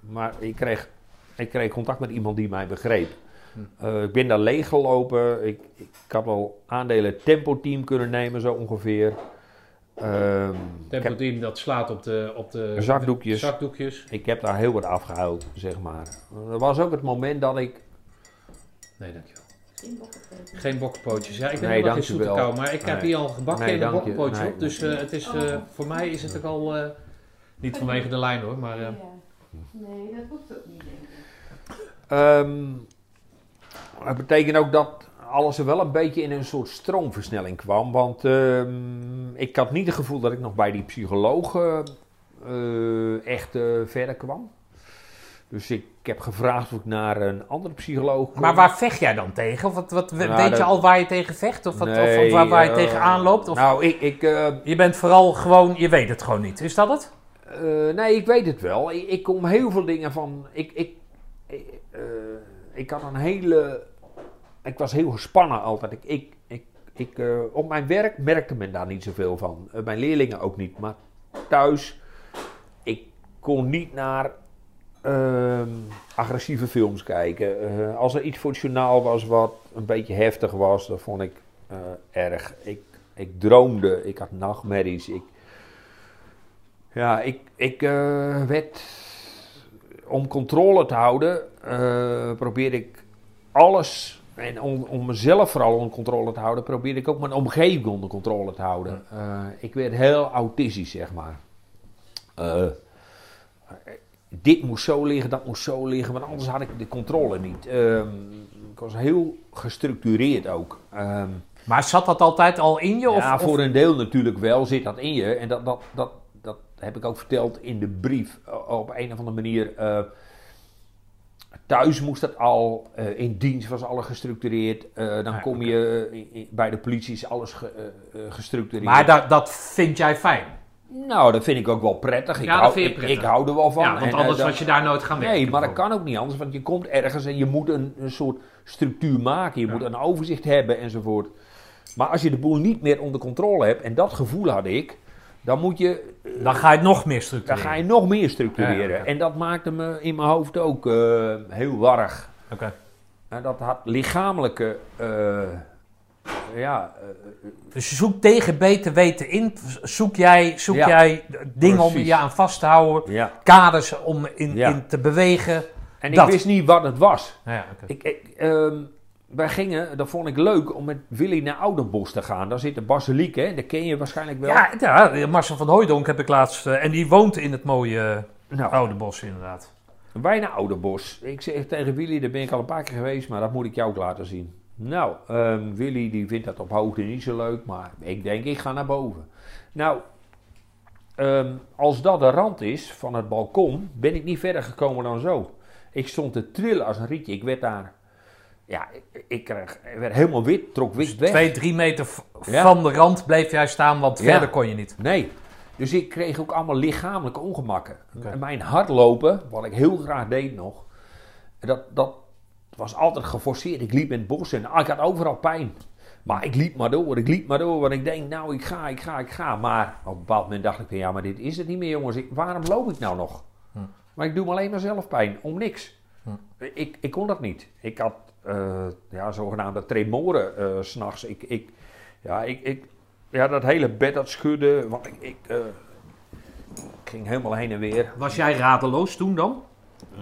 maar ik kreeg, ik kreeg contact met iemand die mij begreep.
Hm.
Eh, ik ben daar leeggelopen. Ik, ik had wel aandelen tempo team kunnen nemen, zo ongeveer. Ehm, ik,
Tempo
heb,
team dat slaat op de, op de
Zakdoekjes.
zakdoekjes.
ik heb daar heel wat afgehuild, zeg maar. Er was ook het moment dat ik...
Nee, dankjewel.
Geen
bokkenpootjes. Ja, ik ben
Nee,
helemaal geen zoete
dankjewel.
kou, maar ik heb
Nee.
hier al een gebakje
Nee,
en een bokkenpootje op. Dus eh, het is, eh,
Oh.
voor mij is het ook al... eh, niet vanwege de lijn hoor, maar... eh,
Ja. Nee, dat hoeft ook niet, denk ik.
Ehm, het betekent ook dat alles er wel een beetje in een soort stroomversnelling kwam. Want ehm, ik had niet het gevoel dat ik nog bij die psycholoog eh, echt eh, verder kwam. Dus ik heb gevraagd of ik naar een andere psycholoog kon.
Maar waar vecht jij dan tegen? Of wat, wat,
Nou,
weet je al waar je tegen vecht? Of, wat, of-
Nee,
of waar, waar je
eh,
tegen aanloopt? Of
Nou, ik, ik,
je bent vooral gewoon... Je weet het gewoon niet. Is dat het?
Nee, ik weet het wel. Ik, ik kom heel veel dingen van. Ik, ik, ik had een hele. Ik was heel gespannen altijd. Ik, ik, ik, ik, eh, op mijn werk merkte men daar niet zoveel van. Eh, mijn leerlingen ook niet. Maar thuis, ik kon niet naar ehm, agressieve films kijken. Eh, als er iets voor het journaal was wat een beetje heftig was, dat vond ik erg. Ik, ik droomde, ik had nachtmerries. Ik, ja, ik, ik werd. Om controle te houden, probeerde ik alles. En om, om mezelf vooral onder controle te houden, probeerde ik ook mijn omgeving onder controle te houden. Eh, ik werd heel autistisch, zeg maar. Eh, dit moest zo liggen, dat moest zo liggen, want anders had ik de controle niet. Ehm, ik was heel gestructureerd ook. Ehm,
Maar zat dat altijd al in je? Of,
ja,
of-
voor een deel natuurlijk wel zit dat in je. En dat, dat, dat, dat heb ik ook verteld in de brief. Op een of andere manier. Thuis moest dat al. eh, in dienst was alles gestructureerd. eh, dan kom je eh, bij de politie is alles ge- gestructureerd.
Maar dat, dat vind jij fijn?
Nou, dat vind ik ook wel prettig. Ik,
Ja,
hou,
vind je
ik,
prettig.
ik hou er wel van.
ja, want
En,
anders was je daar nooit gaan werken.
Nee, maar dat kan ook niet anders, want je komt ergens en je moet een, een soort structuur maken. Je
Ja.
moet een overzicht hebben enzovoort. Maar als je de boel niet meer onder controle hebt, en dat gevoel had ik, dan moet je,
Dan ga je het nog meer
dan
structureren.
ga je nog meer structureren.
Ja.
En dat maakte me in mijn hoofd ook eh, heel warrig.
Oké.
En dat had lichamelijke, eh, ja, eh,
Dus je zoekt tegen beter weten in. Zoek jij, zoek jij dingen om je aan vast te houden.
ja.
Kaders om in, in te bewegen.
En
Dat.
ik wist niet wat het was.
Nou ja,
ik, ehm, wij gingen, dat vond ik leuk, om met Willy naar Oudenbos te gaan. Daar zit de basiliek, hè? Dat ken je waarschijnlijk wel.
Ja, ja, Marcel van Hooijdonk heb ik laatst. eh, en die woont in het mooie
Nou,
oude bos, inderdaad.
wij naar Oudenbos. Ik zeg tegen Willy, daar ben ik al een paar keer geweest, maar dat moet ik jou ook laten zien. Nou, ehm, Willy die vindt dat op hoogte niet zo leuk, maar ik denk ik ga naar boven. Nou, ehm, als dat de rand is van het balkon, ben ik niet verder gekomen dan zo. Ik stond te trillen als een rietje. Ik werd daar, ja, ik, ik, kreeg, ik werd helemaal wit, trok wit weg.
Twee, drie meter
Ja.
van de rand bleef jij staan, want
Ja.
verder kon je niet.
Nee. Dus ik kreeg ook allemaal lichamelijke ongemakken. En mijn hardlopen, wat ik heel graag deed nog, dat, dat was altijd geforceerd. Ik liep in het bos en ah, ik had overal pijn. Maar ik liep maar door, ik liep maar door, want ik denk, nou, ik ga, ik ga, ik ga. Maar op een bepaald moment dacht ik, van, ja, maar dit is het niet meer, jongens. Ik, waarom loop ik nou nog?
Hm.
Maar ik doe me alleen maar zelf pijn, om niks.
Hm.
Ik, ik kon dat niet. Ik had eh, ja, zogenaamde tremoren s s'nachts. Ik, ik, ja, ik, ik, ja, dat hele bed dat schudde. Want ik, ik, eh, ging helemaal heen en weer.
Was jij radeloos toen dan?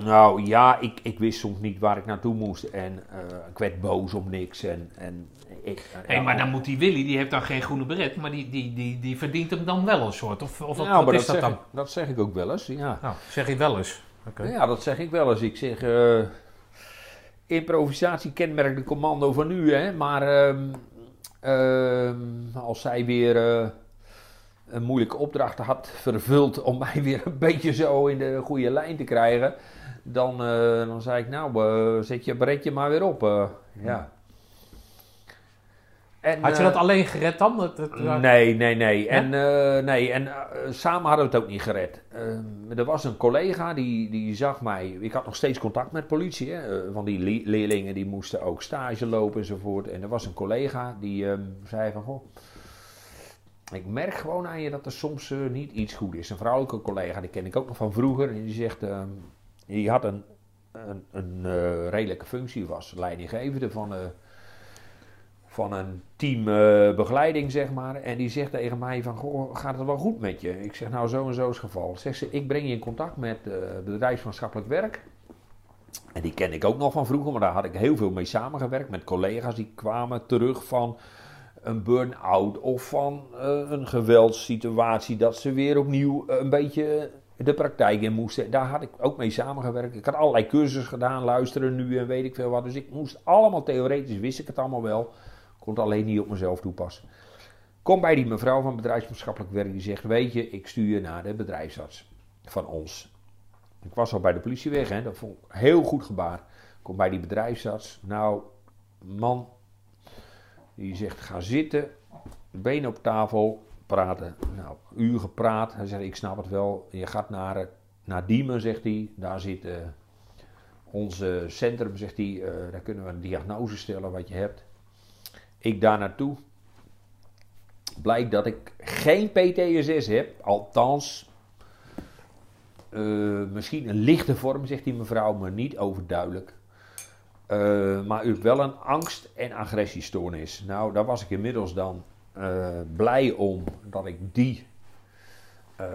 Nou ja, ik, ik wist soms niet waar ik naartoe moest. En ik werd boos om niks. En, en ik, ja,
maar dan moet die Willy, die heeft dan geen groene beret, maar die, die, die, die verdient hem dan wel een soort. Of, of wat,
Nou,
wat is
dat,
dan?
ik, dat zeg ik ook wel eens. Ja.
Nou, zeg je wel eens.
Ja, dat zeg ik wel eens. Ik zeg, improvisatie kenmerkt de commando van nu, hè. Maar ehm, ehm, als zij weer eh, een moeilijke opdracht had vervuld om mij weer een beetje zo in de goede lijn te krijgen, dan, eh, dan zei ik, nou, eh, zet je beretje maar weer op. ja. En,
Had je
eh,
dat alleen gered dan? Dat, dat-
Nee, nee, nee. En, eh, nee. en eh, samen hadden we het ook niet gered. Eh, er was een collega die, die zag mij. Ik had nog steeds contact met politie. Hè, van die le- leerlingen die moesten ook stage lopen enzovoort. En er was een collega die ehm, zei van... Goh, ik merk gewoon aan je dat er soms niet iets goed is. Een vrouwelijke collega, die ken ik ook nog van vroeger. En die zegt... ehm, die had een, een, een redelijke functie. Was leidinggevende van... van een team eh, begeleiding, zeg maar. En die zegt tegen mij van, goh, gaat het wel goed met je? Ik zeg, nou, zo en zo is het geval. Zegt ze, ik breng je in contact met eh bedrijfsmaatschappelijk werk. En die ken ik ook nog van vroeger, maar daar had ik heel veel mee samengewerkt. Met collega's die kwamen terug van een burn-out of van eh, een geweldssituatie. Dat ze weer opnieuw een beetje de praktijk in moesten. Daar had ik ook mee samengewerkt. Ik had allerlei cursussen gedaan, luisteren nu en weet ik veel wat. Dus ik moest allemaal theoretisch, wist ik het allemaal wel. Kon het alleen niet op mezelf toepassen. Kom bij die mevrouw van bedrijfsmaatschappelijk werk die zegt: Weet je, ik stuur je naar de bedrijfsarts van ons. Ik was al bij de politie weg, hè? dat vond ik heel goed gebaar. Kom bij die bedrijfsarts. Nou, man, die zegt: Ga zitten, benen op tafel, praten. Nou, uur gepraat. Hij zegt: Ik snap het wel. Je gaat naar, eh, naar Diemen, zegt hij. Daar zit eh, ons eh, centrum, zegt hij. eh, daar kunnen we een diagnose stellen wat je hebt. Ik daar naartoe. Blijkt dat ik geen PTSS heb. Althans, eh, misschien een lichte vorm, zegt die mevrouw, maar niet overduidelijk. Eh, maar u hebt wel een angst- en agressiestoornis. Nou, daar was ik inmiddels dan eh, blij om dat ik die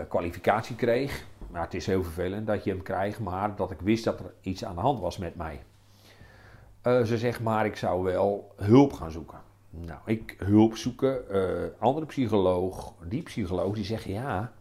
kwalificatie kreeg. Maar het is heel vervelend dat je hem krijgt, maar dat ik wist dat er iets aan de hand was met mij. Ze zegt maar, ik zou wel hulp gaan zoeken. Nou, ik hulp zoeken, eh, andere psycholoog, die psycholoog, die zegt ja,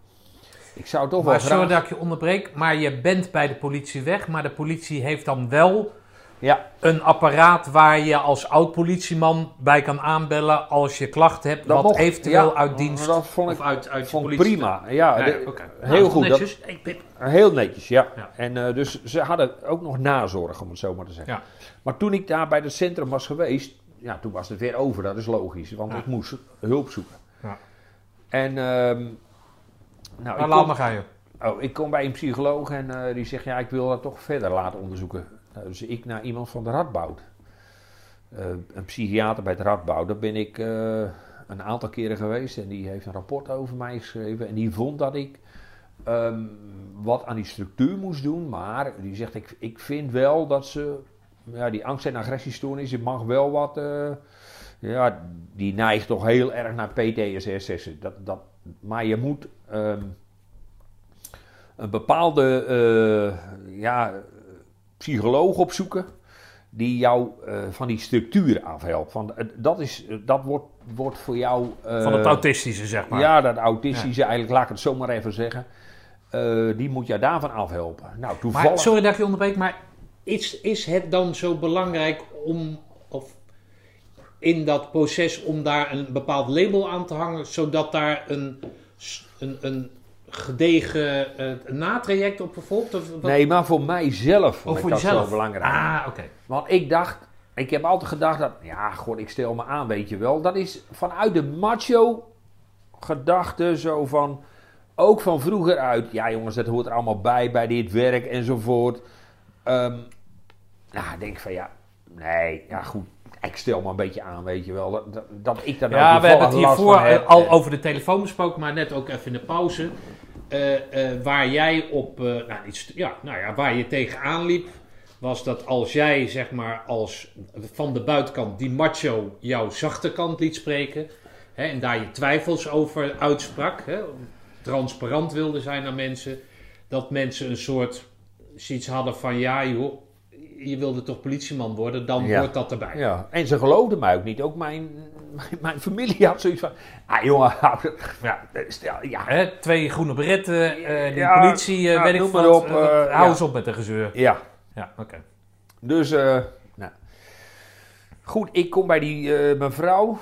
ik zou toch
Maar
wel
sorry
graag...
dat ik je onderbreek, maar je bent bij de politie weg, maar de politie heeft dan wel
Ja,
een apparaat waar je als oud-politieman bij kan aanbellen als je klachten hebt,
Dat
wat
mocht,
eventueel
ja.
uit dienst
dat vond ik,
of uit, uit
vond
politie.
prima. Ja,
Ja,
de-
oké.
heel
Nou,
goed. Dat.
Hey,
heel netjes, ja.
Ja.
En eh, dus ze hadden ook nog nazorg, om het zo maar te zeggen.
Ja.
Maar toen ik daar bij het centrum was geweest, ja, toen was het weer over. Dat is logisch, want
Ja.
ik moest hulp zoeken.
Ja.
En, ehm, nou,
Nou, laat maar gaan, joh.
oh, ik kom bij een psycholoog en eh, die zegt, ja, ik wil dat toch verder laten onderzoeken. Nou, dus ik naar iemand van de Radboud. Eh, een psychiater bij het Radboud. Daar ben ik eh, een aantal keren geweest en die heeft een rapport over mij geschreven. En die vond dat ik ehm, wat aan die structuur moest doen. Maar die zegt, ik, ik vind wel dat ze, ja, die angst- en agressiestoornis, je mag wel wat, eh, ja, die neigt toch heel erg naar PTSS. Dat, dat, maar je moet ehm, een bepaalde eh, ja, psycholoog opzoeken die jou eh, van die structuur afhelpt. Van, eh, dat, is, dat wordt, wordt voor jou...
Van het autistische, zeg maar.
ja, dat autistische, eigenlijk laat ik het zo maar even zeggen. Die moet jou daarvan afhelpen. Nou, toevallig...
Maar sorry dat ik je onderbreek, maar is, is het dan zo belangrijk om, of in dat proces, om daar een bepaald label aan te hangen, zodat daar een, een, een gedegen eh, natraject op vervolgt? Of, wat?
Nee, maar voor mijzelf
Oh,
ik
voor
dat
jezelf?
zo belangrijk.
Ah, oké.
Want ik dacht, ik heb altijd gedacht dat, ja, god, ik stel me aan, weet je wel. Dat is vanuit de macho gedachte zo van, ook van vroeger uit. Ja, jongens, dat hoort er allemaal bij, bij dit werk enzovoort. Ehm nou, ik denk van, ja, nee, ja goed. Ik stel me een beetje aan, weet je wel. Dat, dat, dat ik daar nou
Ja, we hebben het hiervoor
heb.
al over de telefoon besproken, maar net ook even in de pauze. Eh, eh, waar jij op, eh, nou, iets, ja, nou ja, waar je tegenaan liep, was dat als jij zeg maar als van de buitenkant die macho jouw zachte kant liet spreken, hè, en daar je twijfels over uitsprak, hè,
transparant wilde zijn naar mensen. Dat mensen een soort zoiets hadden van ja joh, je wilde toch politieman worden, dan
Ja.
hoort dat erbij.
Ja, en ze geloofden mij ook niet. Ook mijn, mijn, mijn familie had zoiets van... Ah jongen, ja, stel, ja,
Hè, twee groene beretten, eh die
Ja,
politie,
ja,
weet ik wat.
op,
eh, hou
ja.
eens op met de gezeur.
ja.
Ja, oké.
Dus, eh, nou. Goed, ik kom bij die eh, mevrouw.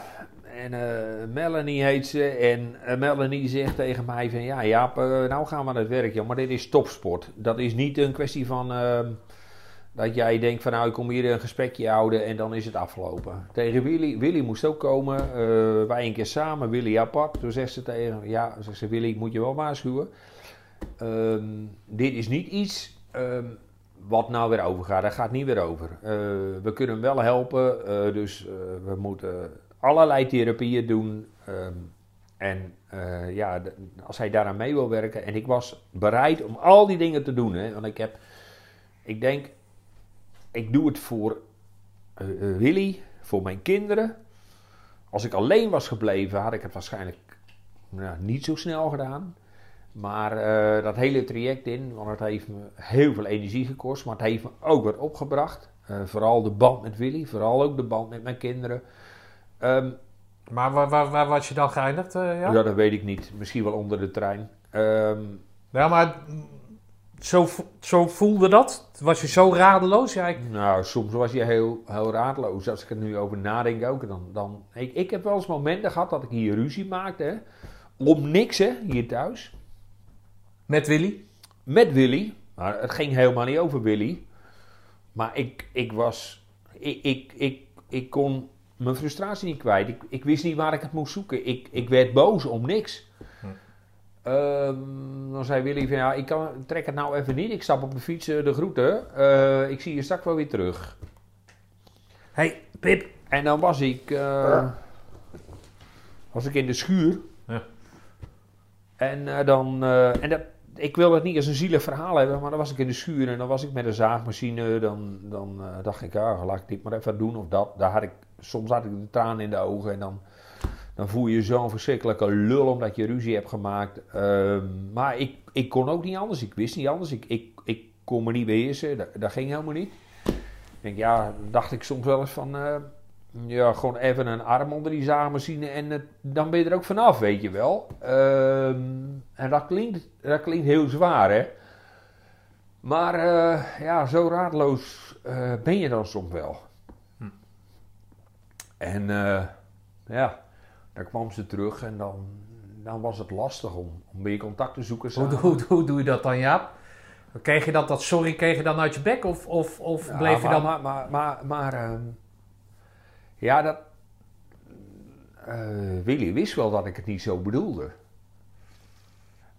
En eh, Melanie heet ze. En eh, Melanie zegt tegen mij van... Ja, Jaap, eh, nou gaan we aan het werk, joh. Maar dit is topsport. Dat is niet een kwestie van... ehm, dat jij denkt van nou, ik kom hier een gesprekje houden en dan is het afgelopen. Tegen Willy, Willy moest ook komen. wij een keer samen, Willy apart. Toen zegt ze tegen ja, zegt ze, Willy, ik moet je wel waarschuwen. Ehm, dit is niet iets ehm, wat nou weer overgaat. Dat gaat niet weer over. We kunnen hem wel helpen, dus we moeten allerlei therapieën doen. ehm, en eh, ja, als hij daaraan mee wil werken. En ik was bereid om al die dingen te doen. Hè, want ik heb, ik denk, ik doe het voor eh, eh, Willy, voor mijn kinderen. Als ik alleen was gebleven, had ik het waarschijnlijk nou, niet zo snel gedaan. Maar dat hele traject in, want het heeft me heel veel energie gekost, maar het heeft me ook wat opgebracht. Vooral de band met Willy, vooral ook de band met mijn kinderen. Ehm,
Maar waar, waar, waar was je dan geëindigd? eh, ja?
ja? dat weet ik niet. Misschien wel onder de trein. Ehm,
ja, maar zo, zo voelde dat? Was je zo radeloos? Ja, ik,
Nou, soms was je heel, heel raadloos. Als ik er nu over nadenk ook. Dan, dan, ik, ik heb wel eens momenten gehad dat ik hier ruzie maakte. Hè. Om niks, hè, hier thuis.
met Willy?
Met Willy. Maar het ging helemaal niet over Willy. Maar ik, ik was... Ik, ik, ik, ik kon mijn frustratie niet kwijt. Ik, ik wist niet waar ik het moest zoeken. Ik, ik werd boos om niks. Ehm, dan zei Willy van ja, ik kan, trek het nou even niet. Ik stap op de fiets, eh, de groeten. Eh, ik zie je straks wel weer terug.
hey, Pip.
En dan was ik, eh, was ik in de schuur.
Ja.
En eh, dan, eh, en dat, ik wil het niet als een zielig verhaal hebben, maar dan was ik in de schuur en dan was ik met een zaagmachine. Dan, dan eh, dacht ik, ja, laat ik dit maar even doen of dat. Daar had ik, soms had ik de tranen in de ogen en dan, dan voel je zo'n verschrikkelijke lul omdat je ruzie hebt gemaakt. Ehm, maar ik, ik kon ook niet anders, ik wist niet anders. Ik, ik, ik kon me niet beheersen, dat, ging helemaal niet. Ik denk, ja, dacht ik soms wel eens van, eh, ja, gewoon even een arm onder die zaagmachine en het- dan ben je er ook vanaf, weet je wel. Ehm, en dat klinkt, dat klinkt heel zwaar, hè. Maar eh, ja, zo raadloos eh, ben je dan soms wel. En eh, ja, dan kwam ze terug en dan, dan was het lastig om, om weer contact te zoeken
Hoe, hoe, hoe doe je dat dan, Jaap? Kreeg je dat, dat sorry kreeg je dan uit je bek? Of, of, of
Ja,
bleef je dan...
Maar, maar, maar, maar, ehm, ja, dat... eh, Willy wist wel dat ik het niet zo bedoelde.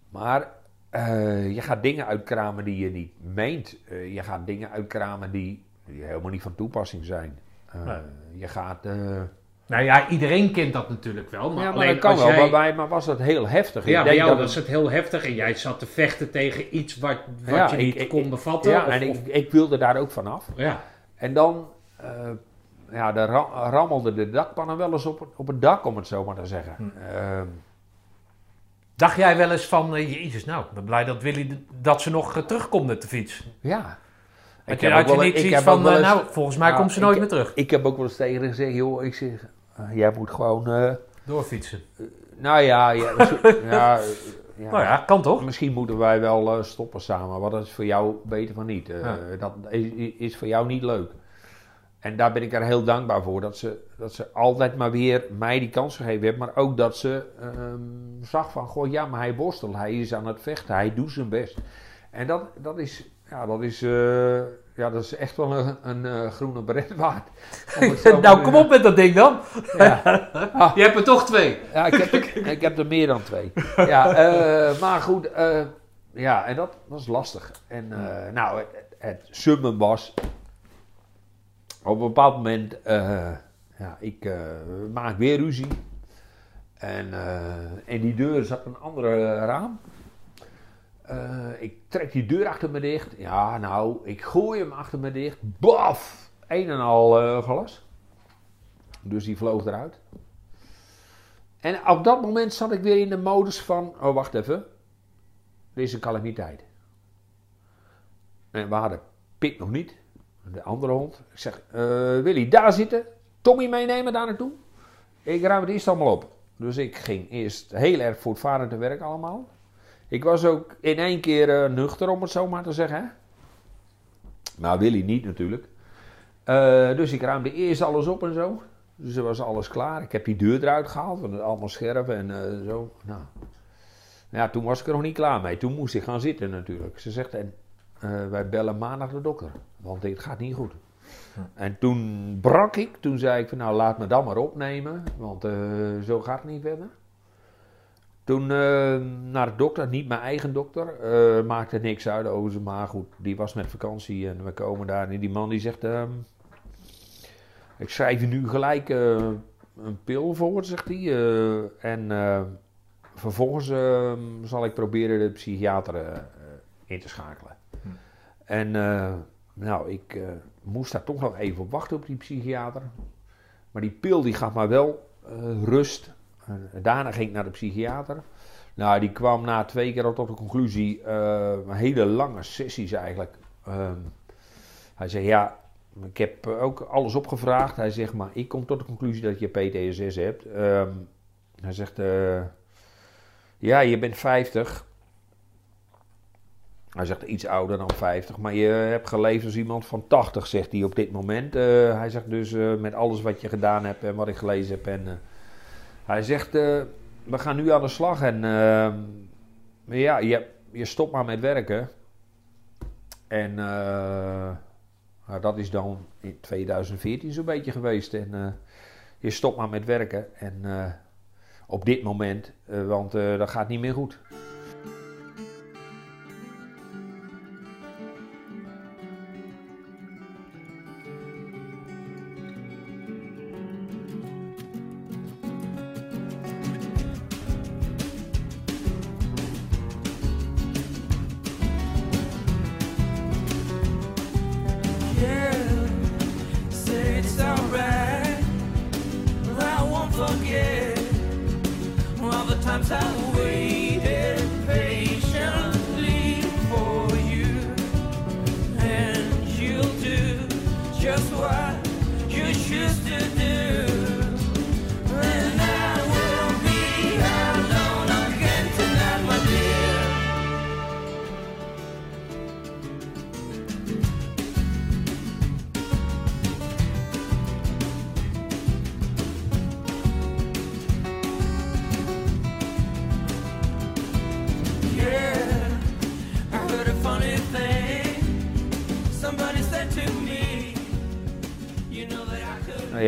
Maar eh, je gaat dingen uitkramen die je niet meent. Je gaat dingen uitkramen die, die helemaal niet van toepassing zijn. Eh,
Nee.
Je gaat... eh,
Nou ja, iedereen kent dat natuurlijk wel. Maar
ja, maar
alleen
dat kan
als
wel.
jij...
Maar, bij, maar was dat heel heftig.
Ja,
Ik
bij jou
dat
was het heel heftig en jij zat te vechten tegen iets wat, wat
Ja,
je
ik-
niet
ik-
kon bevatten.
Ja,
of-
en
of-
ik, ik wilde daar ook vanaf.
ja.
En dan eh, ja, daar ra- rammelde de dakpannen wel eens op, het- op het dak, om het zo maar te zeggen.
Hm.
Ehm,
Dacht jij wel eens van, eh, jezus nou, ik ben blij dat Willy dat ze nog terugkomt met de fiets.
ja.
Ik
heb
had
ook wel-
niet
ik
zoiets
heb
van,
wel
eh,
eens-
nou, volgens mij
Ja,
komt ze nooit meer terug.
Ik heb ook wel eens tegen haar gezegd, joh, ik zeg, eh, jij moet gewoon, eh,
Doorfietsen.
nou ja, ja, zo- ja, ja.
Nou ja, kan toch?
Misschien moeten wij wel stoppen samen, want dat is voor jou beter van niet.
Ja.
Dat is, is voor jou niet leuk. En daar ben ik er heel dankbaar voor, dat ze, dat ze altijd maar weer mij die kans gegeven heeft. Maar ook dat ze ehm, zag van, goh ja, maar hij worstelt, hij is aan het vechten, hij doet zijn best. En dat, dat is, ja, dat is, eh, ja, dat is echt wel een, een eh, groene beret waard.
Nou, kom op met dat ding dan.
Ja.
Je hebt er toch twee.
Ja, ik heb, er- ik heb er meer dan twee. Ja, eh, maar goed, eh, ja, en dat was lastig. En eh, nou, het, het, summum was, op een bepaald moment, eh, ja, ik eh, maak weer ruzie. En eh, in die deur zat een andere raam. Eh, ik trek die deur achter me dicht. Ja, nou, ik gooi hem achter me dicht. Baf! Een en al eh, glas. Dus die vloog eruit. En op dat moment zat ik weer in de modus van, oh wacht even, dit is een calamiteit. En we hadden Pip nog niet, de andere hond. Ik zeg, eh, Willy, daar zitten. Tommy meenemen daar naartoe. Ik ruim het eerst allemaal op. Dus ik ging eerst heel erg voortvarend te werk allemaal. Ik was ook in één keer eh, nuchter, om het zo maar te zeggen. Hè? Maar Willy niet natuurlijk. Eh, dus ik ruimde eerst alles op en zo. Dus er was alles klaar. Ik heb die deur eruit gehaald, want het allemaal scherp en eh, zo. Nou. Ja, toen was ik er nog niet klaar mee. Toen moest ik gaan zitten natuurlijk. Ze zegt, en, wij bellen maandag de dokter, want dit gaat niet goed. En toen brak ik. Toen zei ik van nou laat me dan maar opnemen, want zo gaat het niet verder. Toen eh, naar de dokter, niet mijn eigen dokter, eh, maakte niks uit over ze, maar goed, die was met vakantie en we komen daar en die man die zegt, ehm, ik schrijf je nu gelijk eh, een pil voor, zegt hij, en vervolgens ehm, zal ik proberen de psychiater in te schakelen. En eh, nou, ik moest daar toch nog even op wachten op die psychiater. Maar die pil die gaf me wel rust. Daarna ging ik naar de psychiater. Nou, die kwam na twee keer al tot de conclusie, eh, hele lange sessies eigenlijk. Ehm, hij zei, ja, ik heb ook alles opgevraagd. Hij zegt, maar ik kom tot de conclusie dat je PTSS hebt. Ehm, hij zegt, eh, ja, je bent 50. Hij zegt iets ouder dan 50, maar je hebt geleefd als iemand van 80, zegt hij op dit moment. Eh, hij zegt dus met alles wat je gedaan hebt en wat ik gelezen heb. En, hij zegt, eh, we gaan nu aan de slag en eh, ja, je, je stopt maar met werken. En eh, nou, dat is dan in 2014 zo'n beetje geweest. En eh, je stopt maar met werken en op dit moment, want dat gaat niet meer goed.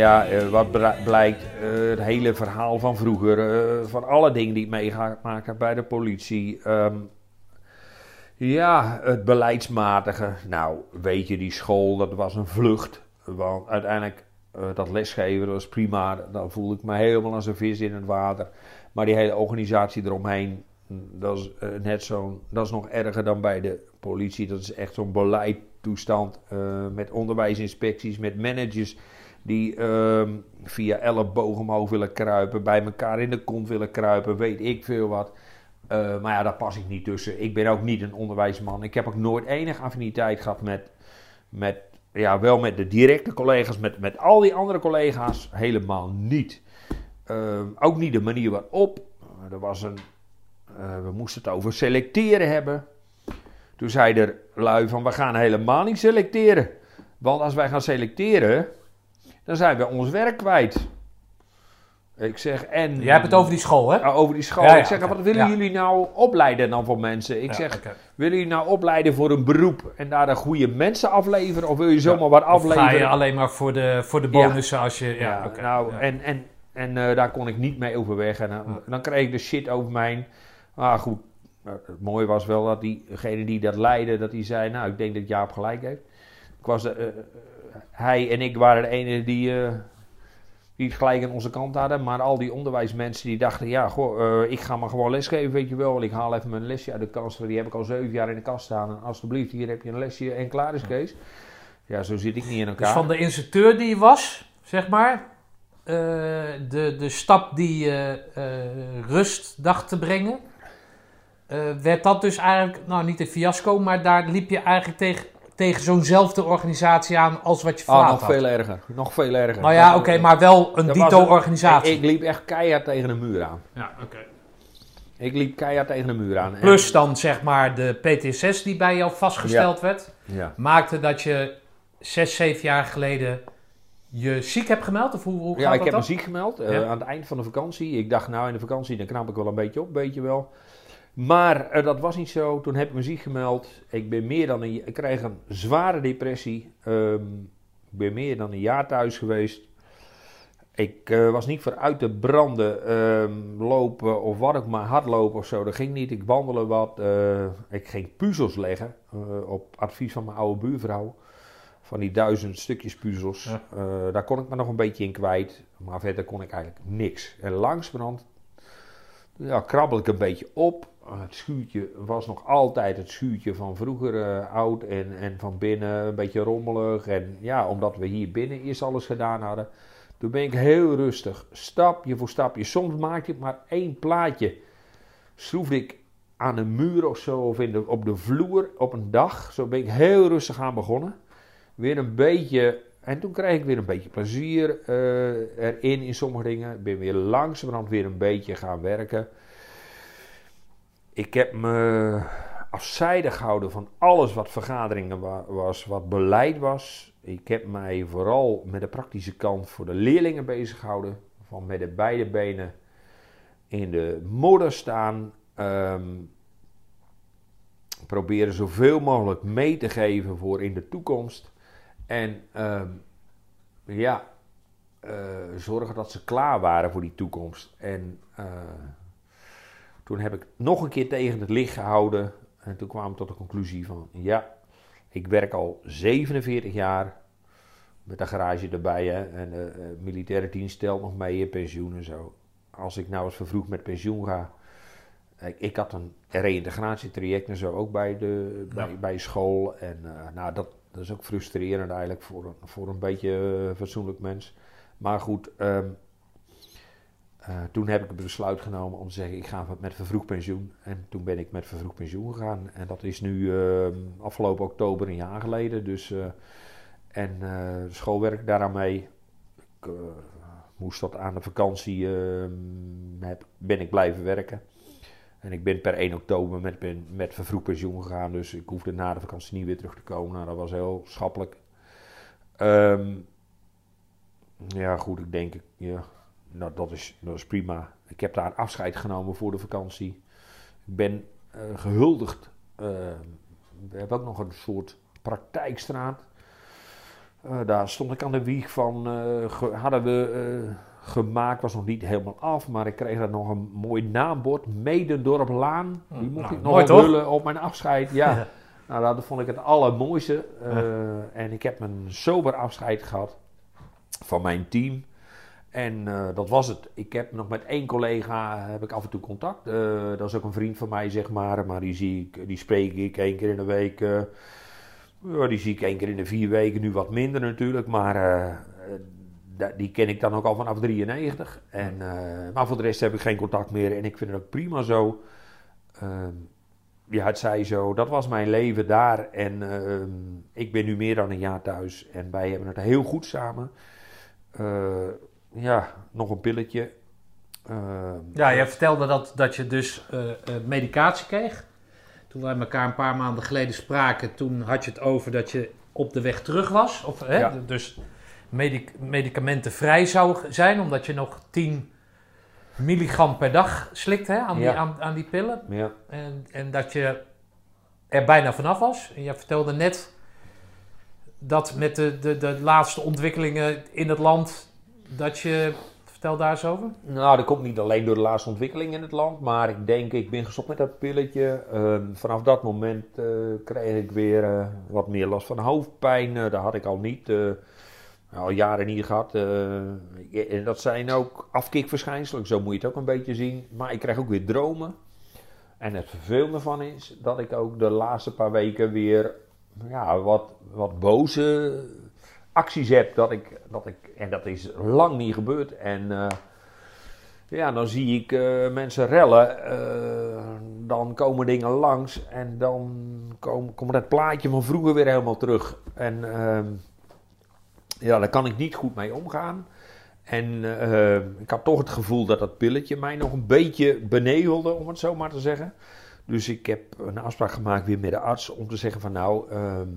Ja, eh, wat blijkt, eh, het hele verhaal van vroeger, eh, van alle dingen die ik meegemaakt heb bij de politie. ehm, ja, het beleidsmatige. Nou, weet je, die school, dat was een vlucht. Want uiteindelijk, dat lesgeven, was prima. Dan voelde ik me helemaal als een vis in het water. Maar die hele organisatie eromheen, mm, dat is net zo'n, dat is nog erger dan bij de politie. Dat is echt zo'n beleidtoestand met onderwijsinspecties, met managers die ehm, via ellebogen omhoog willen kruipen, bij elkaar in de kont willen kruipen, weet ik veel wat. Eh, maar ja, daar pas ik niet tussen. Ik ben ook niet een onderwijsman. Ik heb ook nooit enige affiniteit gehad met, met ja, wel met de directe collega's, met, met al die andere collega's, helemaal niet. Ehm, ook niet de manier waarop. Eh, er was een, eh, we moesten het over selecteren hebben. Toen zei er lui van, we gaan helemaal niet selecteren. Want als wij gaan selecteren, dan zijn we ons werk kwijt. Ik zeg, en...
Jij hebt het over die school, hè?
Ah, over die school.
Ja, ja,
ik zeg, wat willen
Ja.
jullie nou opleiden dan voor mensen? Ik zeg, willen jullie nou opleiden voor een beroep en daar de goede mensen afleveren? Of wil je zomaar wat
Of
afleveren?
ga je alleen maar voor de, voor de bonussen als je... Ja,
nou, en, en, en eh, daar kon ik niet mee overweg. En dan, dan kreeg ik de shit over mij. Maar goed, nou, het mooie was wel dat diegene die dat leidde, dat hij zei, nou, ik denk dat Jaap gelijk heeft. Ik was, de, eh, eh, hij en ik waren de enigen die, eh, die het gelijk aan onze kant hadden. Maar al die onderwijsmensen die dachten, ja, goh, eh, ik ga maar gewoon lesgeven, weet je wel. Want ik haal even mijn lesje uit de kast, die heb ik al zeven jaar in de kast staan. En alsjeblieft, hier heb je een lesje en klaar is Kees. Ja, zo zit ik niet in elkaar.
Dus van de instructeur die je was, zeg maar, eh, de, de stap die je rust dacht te brengen, werd dat dus eigenlijk, nou niet een fiasco, maar daar liep je eigenlijk tegen, tegen zo'nzelfde organisatie aan als wat je
Oh,
verlaat
nog
had.
veel erger. Nog veel erger.
Nou ja, oké, maar wel een dito-organisatie.
Ik, ik liep echt keihard tegen de muur aan.
Ja, oké.
Ik liep keihard tegen de muur aan. En-
Plus dan zeg maar de PTSS die bij jou vastgesteld werd,
Ja.
maakte dat je zes, zeven jaar geleden je ziek hebt gemeld? Of hoe, hoe gaat
Ja, ik
dat
heb
dan?
me ziek gemeld eh,
Ja.
aan het eind van de vakantie. Ik dacht, nou in de vakantie dan knap ik wel een beetje op, weet je wel. Maar eh, dat was niet zo. Toen heb ik me ziek gemeld. Ik ben meer dan een, ik kreeg een zware depressie. Ehm, ik ben meer dan een jaar thuis geweest. Ik eh, was niet voor uit te branden, ehm, lopen of wat ook maar, hardlopen of zo. Dat ging niet. Ik wandelde wat. eh, ik ging puzzels leggen op advies van mijn oude buurvrouw. Van die duizend stukjes puzzels.
Ja.
Daar kon ik me nog een beetje in kwijt. Maar verder kon ik eigenlijk niks. En langsbrand ja, krabbel ik een beetje op. Uh, Het schuurtje was nog altijd het schuurtje van vroeger eh, oud en, en van binnen een beetje rommelig. En ja, omdat we hier binnen eerst alles gedaan hadden. Toen ben ik heel rustig, stapje voor stapje. Soms maakte ik maar één plaatje. Schroefde ik aan een muur of zo, of in de, op de vloer op een dag. Zo ben ik heel rustig aan begonnen. Weer een beetje, en toen kreeg ik weer een beetje plezier eh, erin in sommige dingen. Ben weer langzamerhand weer een beetje gaan werken. Ik heb me afzijdig gehouden van alles wat vergaderingen wa- was, wat beleid was. Ik heb mij vooral met de praktische kant voor de leerlingen bezig gehouden. Van met de beide benen in de modder staan. Ehm, proberen zoveel mogelijk mee te geven voor in de toekomst. En ehm, ja, eh, zorgen dat ze klaar waren voor die toekomst. En eh, toen heb ik nog een keer tegen het licht gehouden. En toen kwam ik tot de conclusie van, ja, ik werk al 47 jaar met een garage erbij. Hè, en de eh, militaire dienst stelt nog mee in pensioen en zo. Als ik nou eens vervroegd met pensioen ga. Ik, ik had een reïntegratietraject en zo ook bij, de, bij,
Ja.
bij school. En eh, nou, dat, dat is ook frustrerend eigenlijk voor een, voor een beetje eh, fatsoenlijk mens. Maar goed, ehm, eh, toen heb ik het besluit genomen om te zeggen: ik ga met vervroegd pensioen. En toen ben ik met vervroegd pensioen gegaan. En dat is nu ehm, afgelopen oktober een jaar geleden. Dus, eh, en eh schoolwerk daaraan mee. Ik moest dat aan de vakantie, ehm, heb, ben ik blijven werken. En ik ben per 1 oktober met, ben, met vervroegd pensioen gegaan. Dus ik hoefde na de vakantie niet weer terug te komen. Nou, dat was heel schappelijk. Ehm, ja, goed, ik denk, ja, nou, dat, is, dat is prima. Ik heb daar afscheid genomen voor de vakantie. Ik ben eh, gehuldigd. eh, we hebben ook nog een soort praktijkstraat. Eh, daar stond ik aan de wieg van. hadden we gemaakt, was nog niet helemaal af. Maar ik kreeg daar nog een mooi naambord. Medendorp Laan. Die mocht
Nou,
ik nog onthullen op mijn afscheid. Ja. Nou, dat vond ik het allermooiste. Eh, En ik heb een sober afscheid gehad van mijn team. En eh, dat was het. Ik heb nog met één collega heb ik af en toe contact. Eh, dat is ook een vriend van mij, zeg maar. Maar die, zie ik, die spreek ik één keer in de week. eh, die zie ik één keer in de vier weken. Nu wat minder natuurlijk. Maar eh, eh, die ken ik dan ook al vanaf 93. En, eh, maar voor de rest heb ik geen contact meer. En ik vind het ook prima zo. Ehm, ja, het zij zo. Dat was mijn leven daar. En ehm, ik ben nu meer dan een jaar thuis. En wij hebben het heel goed samen. Eh, ja, nog een pilletje. Ehm,
Ja, jij vertelde dat, dat je dus eh, eh, medicatie kreeg. Toen wij elkaar een paar maanden geleden spraken, toen had je het over dat je op de weg terug was. Of, hè,
Ja.
Dus medic medicamentenvrij zou zijn, omdat je nog 10 milligram per dag slikt hè, aan, die, aan, aan die pillen.
ja.
En, en dat je er bijna vanaf was. En jij vertelde net dat met de, de, de laatste ontwikkelingen in het land, dat je... Vertel daar eens over.
Nou, dat komt niet alleen door de laatste ontwikkeling in het land, maar ik denk, ik ben gestopt met dat pilletje. Ehm, vanaf dat moment eh, kreeg ik weer eh, wat meer last van hoofdpijn. Eh, dat had ik al niet, al jaren niet gehad. Eh, en dat zijn ook afkikverschijnselen, zo moet je het ook een beetje zien. Maar ik krijg ook weer dromen. En het vervelende van is dat ik ook de laatste paar weken weer ja, wat, wat boze acties heb. Dat ik, dat ik, en dat is lang niet gebeurd. En eh, Ja, dan zie ik eh, mensen rellen. eh, dan komen dingen langs en dan kom- komt dat plaatje van vroeger weer helemaal terug. En ehm, ja, daar kan ik niet goed mee omgaan. En ik had toch het gevoel dat dat pilletje mij nog een beetje benevelde, om het zo maar te zeggen. Dus ik heb een afspraak gemaakt weer met de arts om te zeggen van nou, ehm,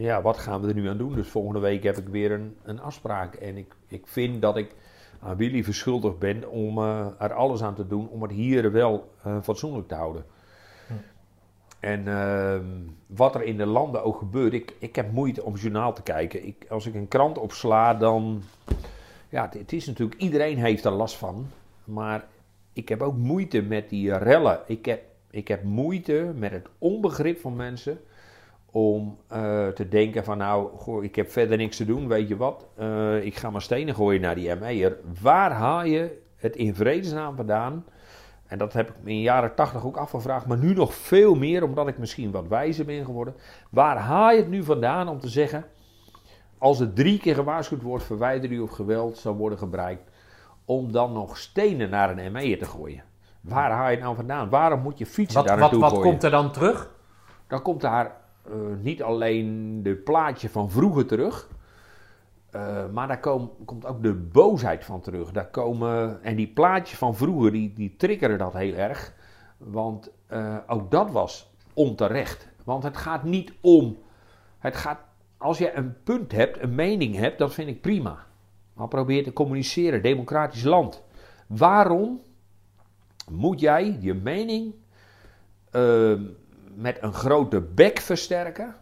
ja, wat gaan we er nu aan doen? Dus volgende week heb ik weer een, een afspraak. En ik, ik vind dat ik aan Willy verschuldigd ben om eh, er alles aan te doen om het hier wel eh, fatsoenlijk te houden. En ehm, wat er in de landen ook gebeurt, ik, ik heb moeite om journaal te kijken. Ik, als ik een krant opsla, dan... Ja, het, het is natuurlijk, iedereen heeft er last van. Maar ik heb ook moeite met die rellen. Ik heb, ik heb moeite met het onbegrip van mensen om eh, te denken van nou, goh, ik heb verder niks te doen, weet je wat? Eh, ik ga maar stenen gooien naar die ME'er. Waar haal je het in vredesnaam vandaan? En dat heb ik me in de jaren tachtig ook afgevraagd, maar nu nog veel meer, omdat ik misschien wat wijzer ben geworden. Waar haal je het nu vandaan om te zeggen, als er drie keer gewaarschuwd wordt, verwijder u of geweld zou worden gebruikt, om dan nog stenen naar een ME'er te gooien? Waar haal je het nou vandaan? Waarom moet je fietsen
Wat,
daar
wat,
naartoe
wat
gooien?
komt er dan terug?
Dan komt daar eh, niet alleen de plaatje van vroeger terug, eh, maar daar kom- komt ook de boosheid van terug. Daar komen, en die plaatjes van vroeger, die, die triggeren dat heel erg. Want eh, ook dat was onterecht. Want het gaat niet om. Het gaat, als je een punt hebt, een mening hebt, dat vind ik prima. Maar probeer te communiceren, democratisch land. Waarom moet jij je mening eh, met een grote bek versterken?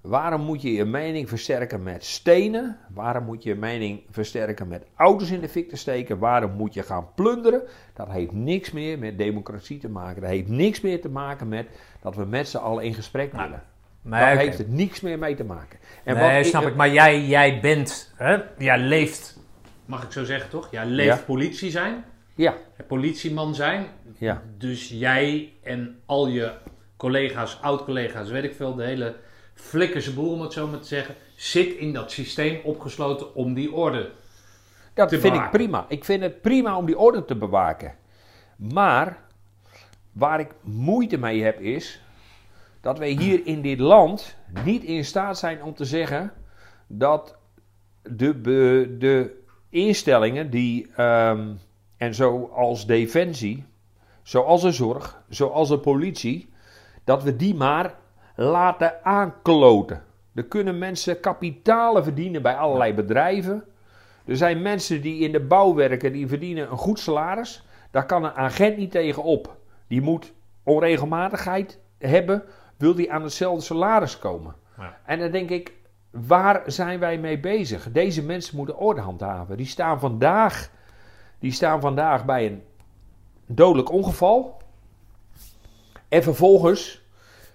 Waarom moet je je mening versterken met stenen? Waarom moet je je mening versterken met auto's in de fik te steken? Waarom moet je gaan plunderen? Dat heeft niks meer met democratie te maken. Dat heeft niks meer te maken met dat we met z'n allen in gesprek
Nou,
willen.
Nee,
Daar heeft het niks meer mee te maken. En
nee,
wat
snap ik. Maar jij, jij bent, hè? jij leeft, mag ik zo zeggen toch? Jij leeft
Ja.
politie zijn,
Ja,
politieman zijn.
ja.
Dus jij en al je collega's, oud-collega's, weet ik veel, de hele flikkerse boel om het zo maar te zeggen, zit in dat systeem opgesloten om die orde.
Dat
te
vind ik prima. Ik vind het prima om die orde te bewaken. Maar waar ik moeite mee heb is dat wij hier in dit land niet in staat zijn om te zeggen dat de instellingen die, ehm, en zoals defensie, zoals de zorg, zoals de politie, dat we die maar laten aankloten. Er kunnen mensen kapitalen verdienen bij allerlei bedrijven. Er zijn mensen die in de bouw werken, die verdienen een goed salaris. Daar kan een agent niet tegen op. Die moet onregelmatigheid hebben, wil die aan hetzelfde salaris komen.
Ja.
En dan denk ik, waar zijn wij mee bezig? Deze mensen moeten orde handhaven. Die staan vandaag, die staan vandaag bij een dodelijk ongeval. En vervolgens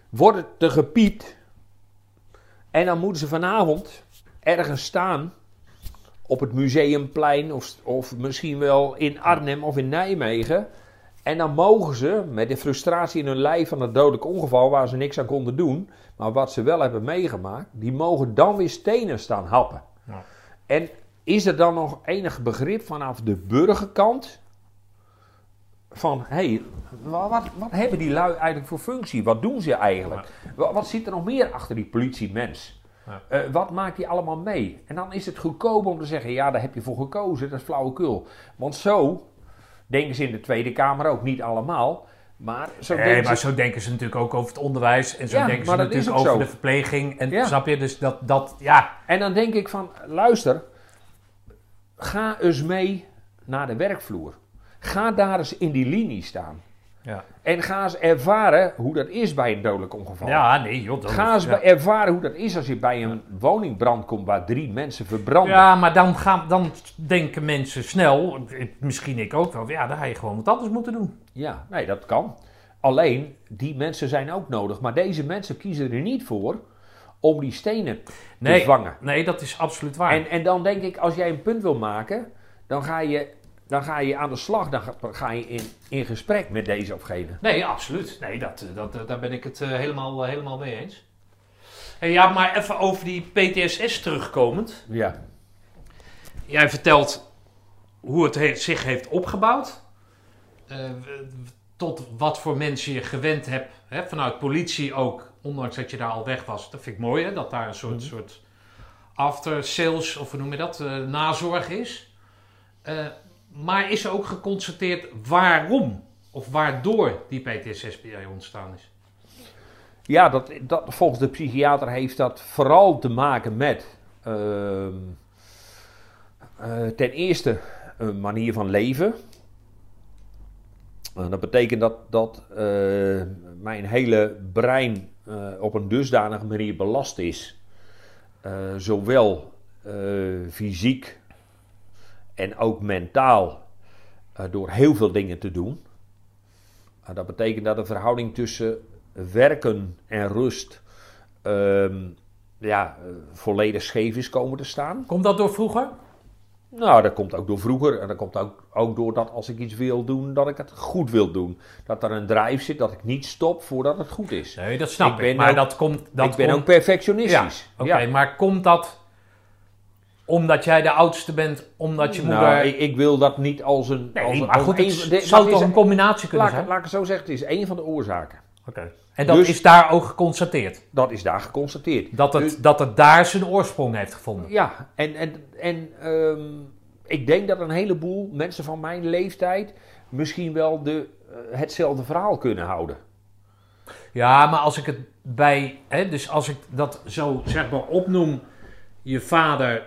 wordt het te gepiept. En dan moeten ze vanavond ergens staan op het museumplein of, of misschien wel in Arnhem of in Nijmegen. En dan mogen ze met de frustratie in hun lijf van het dodelijk ongeval waar ze niks aan konden doen, maar wat ze wel hebben meegemaakt, die mogen dan weer stenen staan happen.
Ja.
En is er dan nog enig begrip vanaf de burgerkant van, hé, hey, wa- wat, wat hebben die lui eigenlijk voor functie? Wat doen ze eigenlijk? Wa- Wat, zit er nog meer achter die politiemens?
Ja.
Eh, wat maakt die allemaal mee? En dan is het goedkoop om te zeggen, ja, daar heb je voor gekozen, dat is flauwekul. Want zo denken ze in de Tweede Kamer ook, niet allemaal, maar zo
Nee,
denken
maar
ze...
zo denken ze natuurlijk ook over het onderwijs en zo
Ja,
denken ze natuurlijk
ook
over
zo.
de verpleging. En snap je? Dus dat, dat ja,
En dan denk ik van, luister, ga eens mee naar de werkvloer. Ga daar eens in die linie staan.
ja.
En ga eens ervaren hoe dat is bij een dodelijk ongeval.
ja, nee joh. dat-
Ga eens
ja.
ervaren hoe dat is als je bij een woningbrand komt waar drie mensen verbranden.
Ja, maar dan, gaan, dan denken mensen snel, misschien ik ook wel, ja, dan ga je gewoon wat anders moeten doen.
Ja, nee, dat kan. Alleen, die mensen zijn ook nodig. Maar deze mensen kiezen er niet voor om die stenen
Nee,
te vangen.
nee dat is absoluut waar.
En, en dan denk ik, als jij een punt wil maken, dan ga je, dan ga je aan de slag. Dan ga, je in, in gesprek met deze of gene.
Nee, absoluut. Nee, dat, eh, dat, eh, daar ben ik het eh, helemaal, helemaal mee eens. Hey, ja, maar even over die PTSS terugkomend.
Ja.
Jij vertelt hoe het he- zich heeft opgebouwd. tot wat voor mensen je gewend hebt, hè, vanuit politie ook, ondanks dat je daar al weg was. Dat vind ik mooi, hè, dat daar een soort, soort after sales, of hoe noem je dat, nazorg is. Eh, maar is er ook geconstateerd waarom of waardoor die PTSS bij jou ontstaan is?
Ja, dat, dat, volgens de psychiater heeft dat vooral te maken met ehm, eh, ten eerste een manier van leven. Dat betekent dat, dat eh, mijn hele brein eh, op een dusdanige manier belast is. Zowel fysiek en ook mentaal eh, door heel veel dingen te doen. Uh, dat betekent dat de verhouding tussen werken en rust ehm, ja, eh, volledig scheef is komen te staan.
Komt dat door vroeger?
Nou, dat komt ook door vroeger. En dat komt ook, ook door dat als ik iets wil doen, dat ik het goed wil doen. Dat er een drijf zit, dat ik niet stop voordat het goed is.
Nee, dat snap
Ik
ik. maar
ook-
dat komt. Dat
ik ben
komt,
ook perfectionistisch.
Ja, oké, maar komt dat omdat jij de oudste bent, omdat je moeder...
Nou, ik, ik wil dat niet als een...
nee,
als een,
maar
als
goed,
een-
het
de-
zou toch een combinatie kunnen
laat,
zijn?
laat ik het zo zeggen, het is één van de oorzaken.
Oké. En dat
Dus-
is daar ook geconstateerd?
Dat is daar geconstateerd.
Dat het,
Dus-
dat het daar zijn oorsprong heeft gevonden?
Ja, en, en, en ehm, ik denk dat een heleboel mensen van mijn leeftijd misschien wel de, eh, hetzelfde verhaal kunnen houden.
Ja, maar als ik het bij, hè, dus als ik dat zo zeg maar opnoem, je vader,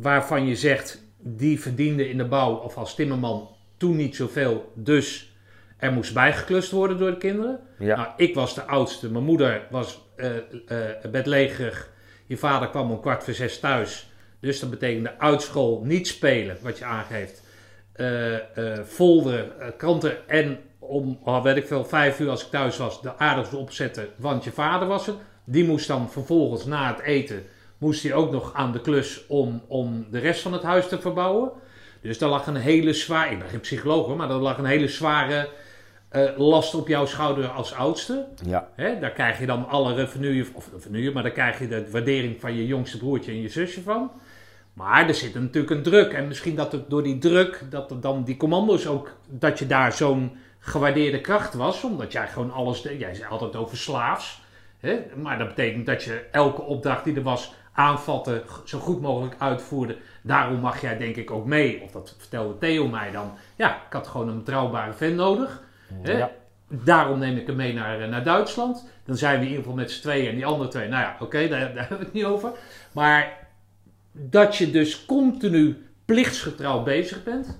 waarvan je zegt, die verdiende in de bouw of als timmerman toen niet zoveel, dus er moest bijgeklust worden door de kinderen.
Ja.
Nou, ik was de oudste, mijn moeder was eh eh, bedlegerig, je vader kwam om kwart voor zes thuis, dus dat betekende uit school niet spelen, wat je aangeeft. eh eh folder, eh, kranten en om, oh, weet ik veel, vijf uur als ik thuis was, de aardappels opzetten, want je vader was er. Die moest dan vervolgens na het eten, moest hij ook nog aan de klus om, om de rest van het huis te verbouwen. Dus daar lag een hele zware, ik ben geen psycholoog hoor, maar er lag een hele zware eh, last op jouw schouder als oudste.
Ja.
Hè, daar krijg je dan alle revenue, of revenue, maar daar krijg je de waardering van je jongste broertje en je zusje van. Maar er zit natuurlijk een druk. En misschien dat het door die druk, dat er dan die commando's ook, dat je daar zo'n gewaardeerde kracht was. Omdat jij gewoon alles deed. Jij zei altijd over slaafs. Hè? Maar dat betekent dat je elke opdracht die er was, aanvatte, g- zo goed mogelijk uitvoerde. Daarom mag jij denk ik ook mee. Of dat vertelde Theo mij dan. Ja, ik had gewoon een betrouwbare vent nodig. Hè? Daarom neem ik hem mee naar, eh, naar Duitsland. Dan zijn we in ieder geval met z'n tweeën en die andere twee. Nou ja, oké, daar, daar hebben we het niet over. Maar dat je dus continu plichtsgetrouw bezig bent.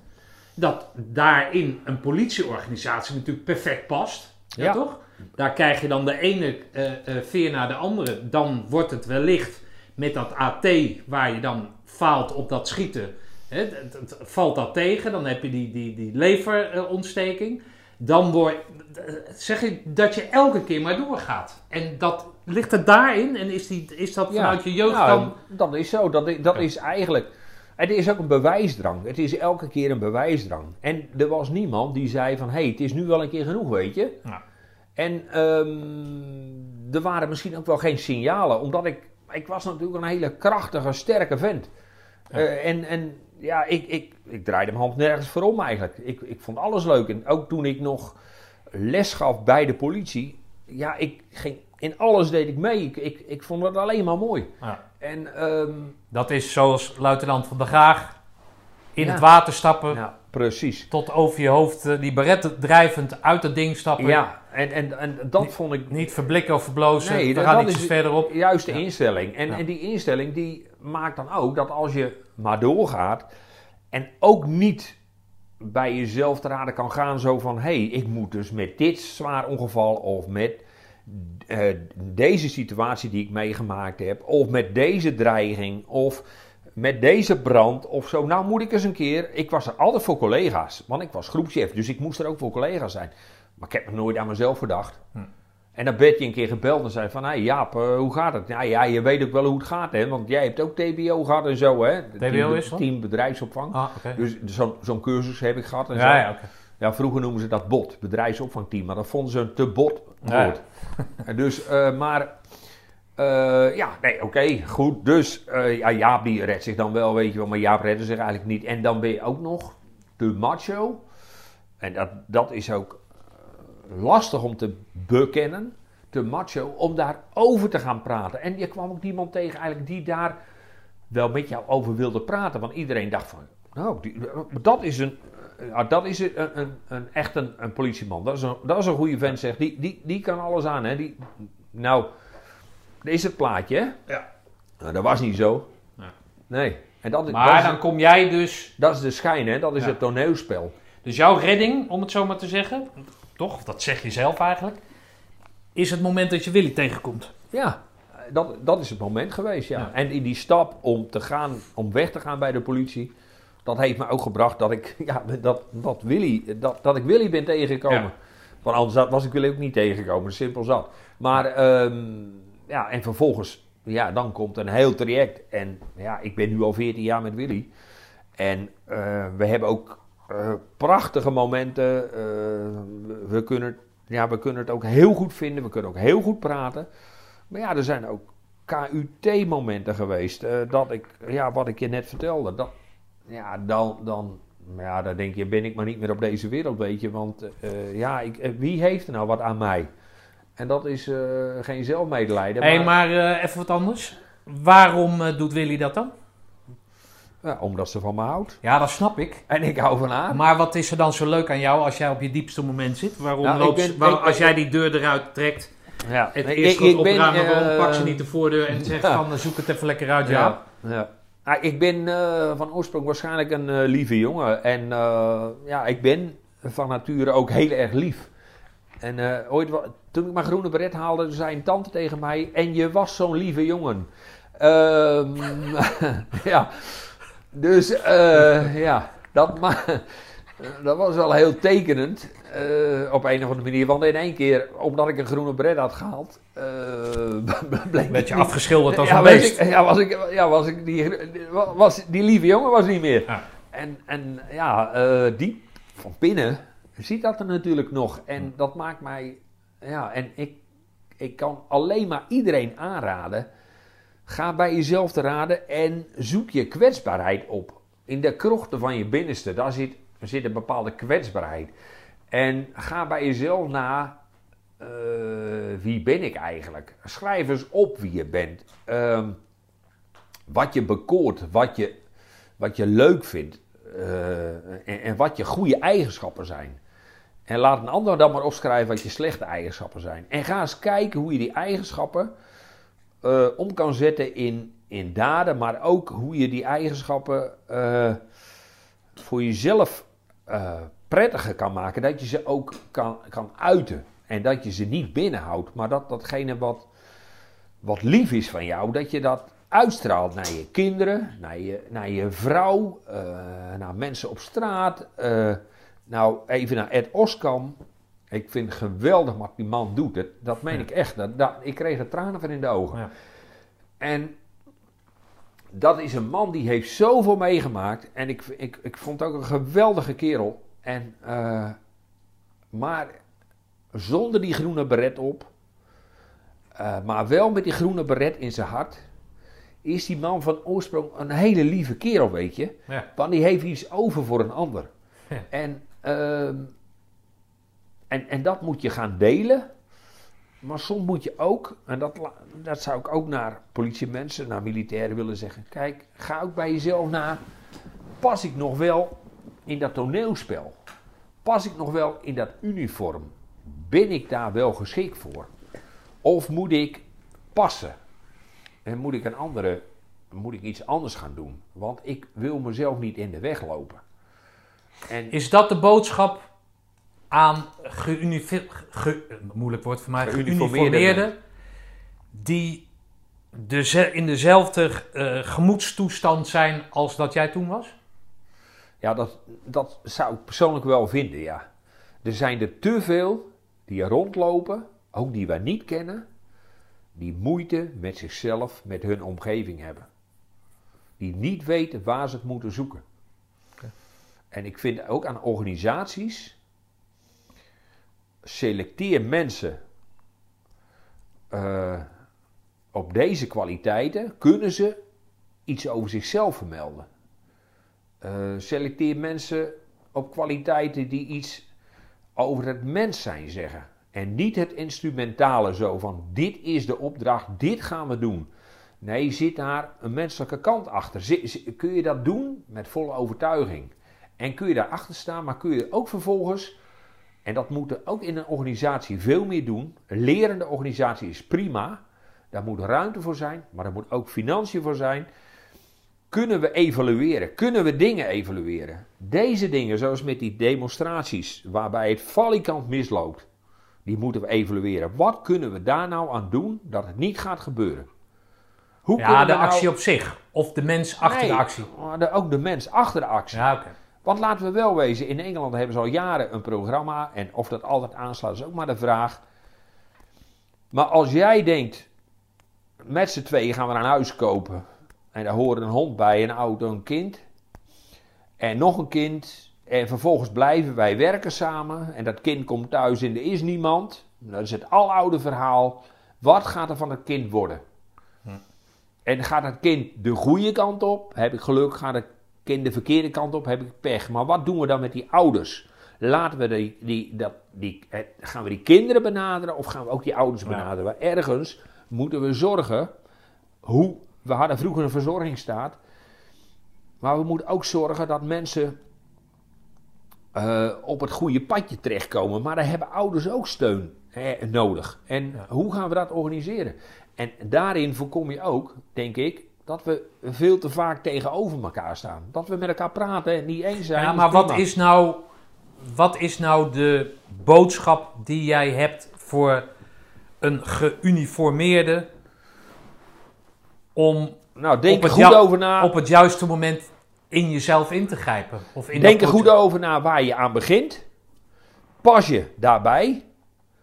Dat daarin een politieorganisatie natuurlijk perfect past. Ja,
Ja.
toch? Daar krijg je dan de ene eh, eh, veer naar de andere. Dan wordt het wellicht met dat AT waar je dan faalt op dat schieten. Hè, het, het- valt dat tegen, dan heb je die, die, die leverontsteking. Dan word, zeg je dat je elke keer maar doorgaat. En dat ligt het daarin? En is, die, is dat
Ja.
vanuit je jeugd
Nou,
dan...
Dat is zo. Dat is, dat is eigenlijk. Het is ook een bewijsdrang. Het is elke keer een bewijsdrang. En er was niemand die zei van... hé, hey, het is nu wel een keer genoeg, weet je.
Ja.
En ehm, er waren misschien ook wel geen signalen. Omdat ik... Ik was natuurlijk een hele krachtige, sterke vent.
Ja.
Eh, en, en ja, ik, ik, ik draaide mijn hand nergens voor om eigenlijk. Ik, ik vond alles leuk. En ook toen ik nog les gaf bij de politie... Ja, ik ging... In alles deed ik mee. Ik, ik, ik vond het alleen maar mooi.
Ja.
En ehm,
Dat is zoals luitenant van der Graag in
Ja.
het water stappen,
ja, precies.
tot over je hoofd eh, die beretten drijvend uit het ding stappen.
Ja, en, en, en dat vond ik
Niet verblikken of verblozen,
Nee,
we
dat-
gaan
dat is-
verderop.
juist de
Ja.
instelling. En,
Ja.
en die instelling die maakt dan ook dat als je maar doorgaat en ook niet bij jezelf te raden kan gaan zo van... hé, hey, ik moet dus met dit zwaar ongeval of met eh, deze situatie die ik meegemaakt heb... of met deze dreiging of met deze brand of zo. Nou moet ik eens een keer... Ik was er altijd voor collega's, want ik was groepschef, dus ik moest er ook voor collega's zijn. Maar ik heb me nooit aan mezelf gedacht. En dan werd je een keer gebeld en zei van... Hé Jaap, eh, hoe gaat het? Nou ja, je weet ook wel hoe het gaat, hè? Want jij hebt ook TBO gehad en zo, hè?
TBO is wat?
Team bedrijfsopvang.
Ah.
Dus zo'n zo'n cursus heb ik gehad en zo.
ja, ja.
Ja, vroeger noemen ze dat bot, bedrijfsopvangteam. Maar dat vonden ze een te bot
Ja,
woord. En dus, eh, maar... eh, ja, nee, oké, goed. Dus ja, Jaap die redt zich dan wel, weet je wel. Maar Jaap redde zich eigenlijk niet. En dan ben je ook nog te macho. En dat, dat is ook lastig om te bekennen, te macho, om daarover te gaan praten. En je kwam ook niemand tegen eigenlijk die daar wel met jou over wilde praten. Want iedereen dacht van, nou, die, dat is een... Ja, dat is een, een, een, echt een, een politieman. Dat is een, dat is een goede vent, zeg. Die, die, die kan alles aan, hè. Die, nou, dit is het plaatje, hè.
Ja.
Nou, dat was niet zo.
Ja.
Nee. En dat, dat,
Maar
is,
dan kom jij dus...
dat is de schijn, hè. Dat is
Ja.
het toneelspel.
Dus jouw redding, om het zo maar te zeggen, toch, dat zeg je zelf eigenlijk, is het moment dat je Willy tegenkomt.
Ja, dat, dat is het moment geweest, ja.
Ja.
En in die stap om, te gaan, om weg te gaan bij de politie, dat heeft me ook gebracht dat ik, ja, dat, dat, Willy, dat, dat ik Willy ben tegengekomen.
Ja.
Want anders was ik Willy ook niet tegengekomen, simpel zat. Maar, ehm, ja, en vervolgens, ja, dan komt een heel traject. En ja, ik ben nu al 14 jaar met Willy. En eh, we hebben ook eh, prachtige momenten. eh, we- kunnen, ja, we kunnen het ook heel goed vinden, we kunnen ook heel goed praten. Maar ja, er zijn ook KUT-momenten geweest. eh, dat ik, ja, wat ik je net vertelde. Dat, ja, dan, dan, ja, dan denk je, ben ik maar niet meer op deze wereld, weet je. Want ja, ik, wie heeft er nou wat aan mij? En dat is geen zelfmedelijden.
Hé, maar eh, even wat anders. Waarom doet Willy dat dan?
Ja, omdat ze van me houdt.
Ja, dat snap ik.
En ik hou van haar.
Maar wat is er dan zo leuk aan jou als jij op je diepste moment zit? Waarom
Nou,
loopt,
ben-
waar-
ik-
als jij die deur eruit trekt,
Ja,
het
nee,
eerst
ik- ik ben,
opruimen, waarom
eh,
pak je niet de voordeur en zegt
ja.
van zoek het even lekker uit, ja.
Ja. Ah, ik ben eh, van oorsprong waarschijnlijk een eh, lieve jongen. En ja, ik ben van nature ook heel erg lief. En ooit, toen ik mijn groene beret haalde, zei een tante tegen mij... En je was zo'n lieve jongen. Ehm, ja, dus eh, ja, dat, dat was wel heel tekenend. eh, op een of andere manier. Want in één keer, omdat ik een groene beret had gehaald... eh bleek
Werd je
niet-
afgeschilderd als
ja,
een beest.
ik, ja, was ik, ja, was ik die, was, die lieve jongen was niet meer.
Ja.
En, en ja, die van binnen ziet dat er natuurlijk nog. En dat maakt mij, ja, en ik, ik kan alleen maar iedereen aanraden. Ga bij jezelf te raden en zoek je kwetsbaarheid op. In de krochten van je binnenste, daar zit, zit een bepaalde kwetsbaarheid. En ga bij jezelf na, eh, wie ben ik eigenlijk? Schrijf eens op wie je bent. Ehm, wat je bekoort, wat je, wat je leuk vindt. eh, en, en wat je goede eigenschappen zijn. En laat een ander dan maar opschrijven wat je slechte eigenschappen zijn. En ga eens kijken hoe je die eigenschappen eh, om kan zetten in, in daden, maar ook hoe je die eigenschappen eh, voor jezelf eh, prettiger kan maken. Dat je ze ook kan, kan uiten. En dat je ze niet binnenhoudt, maar dat datgene wat, wat lief is van jou, dat je dat uitstraalt naar je kinderen, naar je, naar je vrouw, naar mensen op straat. nou, even naar Ed Oskam. Ik vind het geweldig wat die man doet. Dat, dat meen
Ja.
ik echt. Dat, dat, ik kreeg er tranen van in de ogen.
Ja.
En dat is een man die heeft zoveel meegemaakt. En ik, ik, ik vond het ook een geweldige kerel. En, eh, maar zonder die groene beret op, eh, maar wel met die groene beret in zijn hart, is die man van oorsprong een hele lieve kerel, weet je.
Ja.
Want die heeft iets over voor een ander. En, ehm, en, en dat moet je gaan delen. Maar soms moet je ook, en dat, dat zou ik ook naar politiemensen, naar militairen willen zeggen. Kijk, ga ook bij jezelf na. Pas ik nog wel in dat toneelspel? Pas ik nog wel in dat uniform? Ben ik daar wel geschikt voor? Of moet ik passen? En moet ik een andere, moet ik iets anders gaan doen? Want ik wil mezelf niet in de weg lopen. En
Is dat de boodschap aan geunifi- ge- eh, moeilijk woord voor mij,
Geuniformeerde
geuniformeerden die deze- in dezelfde eh, gemoedstoestand zijn als dat jij toen was?
Ja, dat, dat zou ik persoonlijk wel vinden, ja. Er zijn er te veel die rondlopen, ook die wij niet kennen, die moeite met zichzelf, met hun omgeving hebben. Die niet weten waar ze het moeten zoeken. En ik vind ook aan organisaties, selecteer mensen eh, op deze kwaliteiten, kunnen ze iets over zichzelf vermelden. Eh, selecteer mensen op kwaliteiten die iets over het mens zijn zeggen. En niet het instrumentale zo van dit is de opdracht, dit gaan we doen. Nee, zit daar een menselijke kant achter. Kun je dat doen met volle overtuiging? En kun je daarachter staan, maar kun je ook vervolgens, en dat moeten ook in een organisatie veel meer doen. Een lerende organisatie is prima, daar moet ruimte voor zijn, maar er moet ook financiën voor zijn. Kunnen we evalueren? Kunnen we dingen evalueren? Deze dingen, zoals met die demonstraties, waarbij het valikant misloopt, die moeten we evalueren. Wat kunnen we daar nou aan doen dat het niet gaat gebeuren? Hoe
Ja, de
nou-
actie op zich. Of de mens achter
Nee,
de actie.
ook de mens achter de actie.
Ja, oké.
Want laten we wel wezen, in Engeland hebben ze al jaren een programma. En of dat altijd aanslaat is ook maar de vraag. Maar als jij denkt, met z'n tweeën gaan we een huis kopen. En daar hoort een hond bij, een auto, een kind. En nog een kind. En vervolgens blijven wij werken samen. En dat kind komt thuis en er is niemand. Dat is het aloude verhaal. Wat gaat er van het kind worden? En gaat het kind de goede kant op? Heb ik geluk? Gaat het kind de verkeerde kant op? Heb ik pech? Maar wat doen we dan met die ouders? Laten we die, die, dat, die, eh, gaan we die kinderen benaderen of gaan we ook die ouders benaderen? Maar ergens moeten we zorgen hoe. We hadden vroeger een verzorgingsstaat. Maar we moeten ook zorgen dat mensen eh, op het goede padje terechtkomen. Maar daar hebben ouders ook steun nodig. En
Ja.
hoe gaan we dat organiseren? En daarin voorkom je ook, denk ik, dat we veel te vaak tegenover elkaar staan. Dat we met elkaar praten en niet eens zijn.
Ja, maar wat is, nou, wat is nou de boodschap die jij hebt voor een geuniformeerde om
Nou, denk
op
er
het
goed over na.
op het juiste moment in jezelf in te grijpen? Of in
Denk er goed over na waar je aan begint. Pas je daarbij.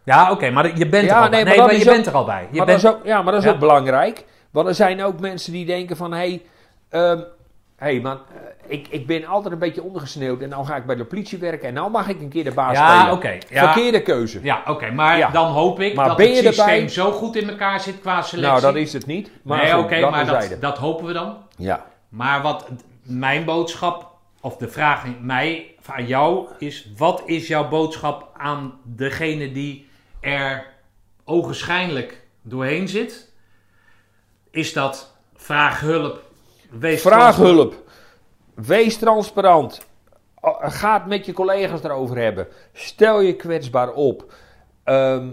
Ja, oké, maar je bent
Ja,
er al
nee,
bij.
maar
Nee,
dat
maar je
ook-
bent er al bij. Je bent,
ook, ja, maar dat is
Ja.
ook belangrijk. Want er zijn ook mensen die denken van... Hé, hey, hey man, eh, ik, ik ben altijd een beetje ondergesneeuwd... en nou ga ik bij de politie werken... en nou mag ik een keer de baas
ja,
spelen.
oké. ja,
Verkeerde keuze.
ja, oké, maar
Ja.
dan hoop ik
Maar
dat het systeem
erbij?
zo goed in elkaar zit qua selectie.
nou, dat is het niet. Maar
nee, oké,
dat
maar dat, dat hopen we dan.
Ja.
Maar wat mijn boodschap, of de vraag aan mij, aan jou, is: wat is jouw boodschap aan degene die er ogenschijnlijk doorheen zit? Is dat vraag hulp? Wees
Vraag
transparant.
hulp. Wees transparant. Ga het met je collega's erover hebben. Stel je kwetsbaar op. Ehm,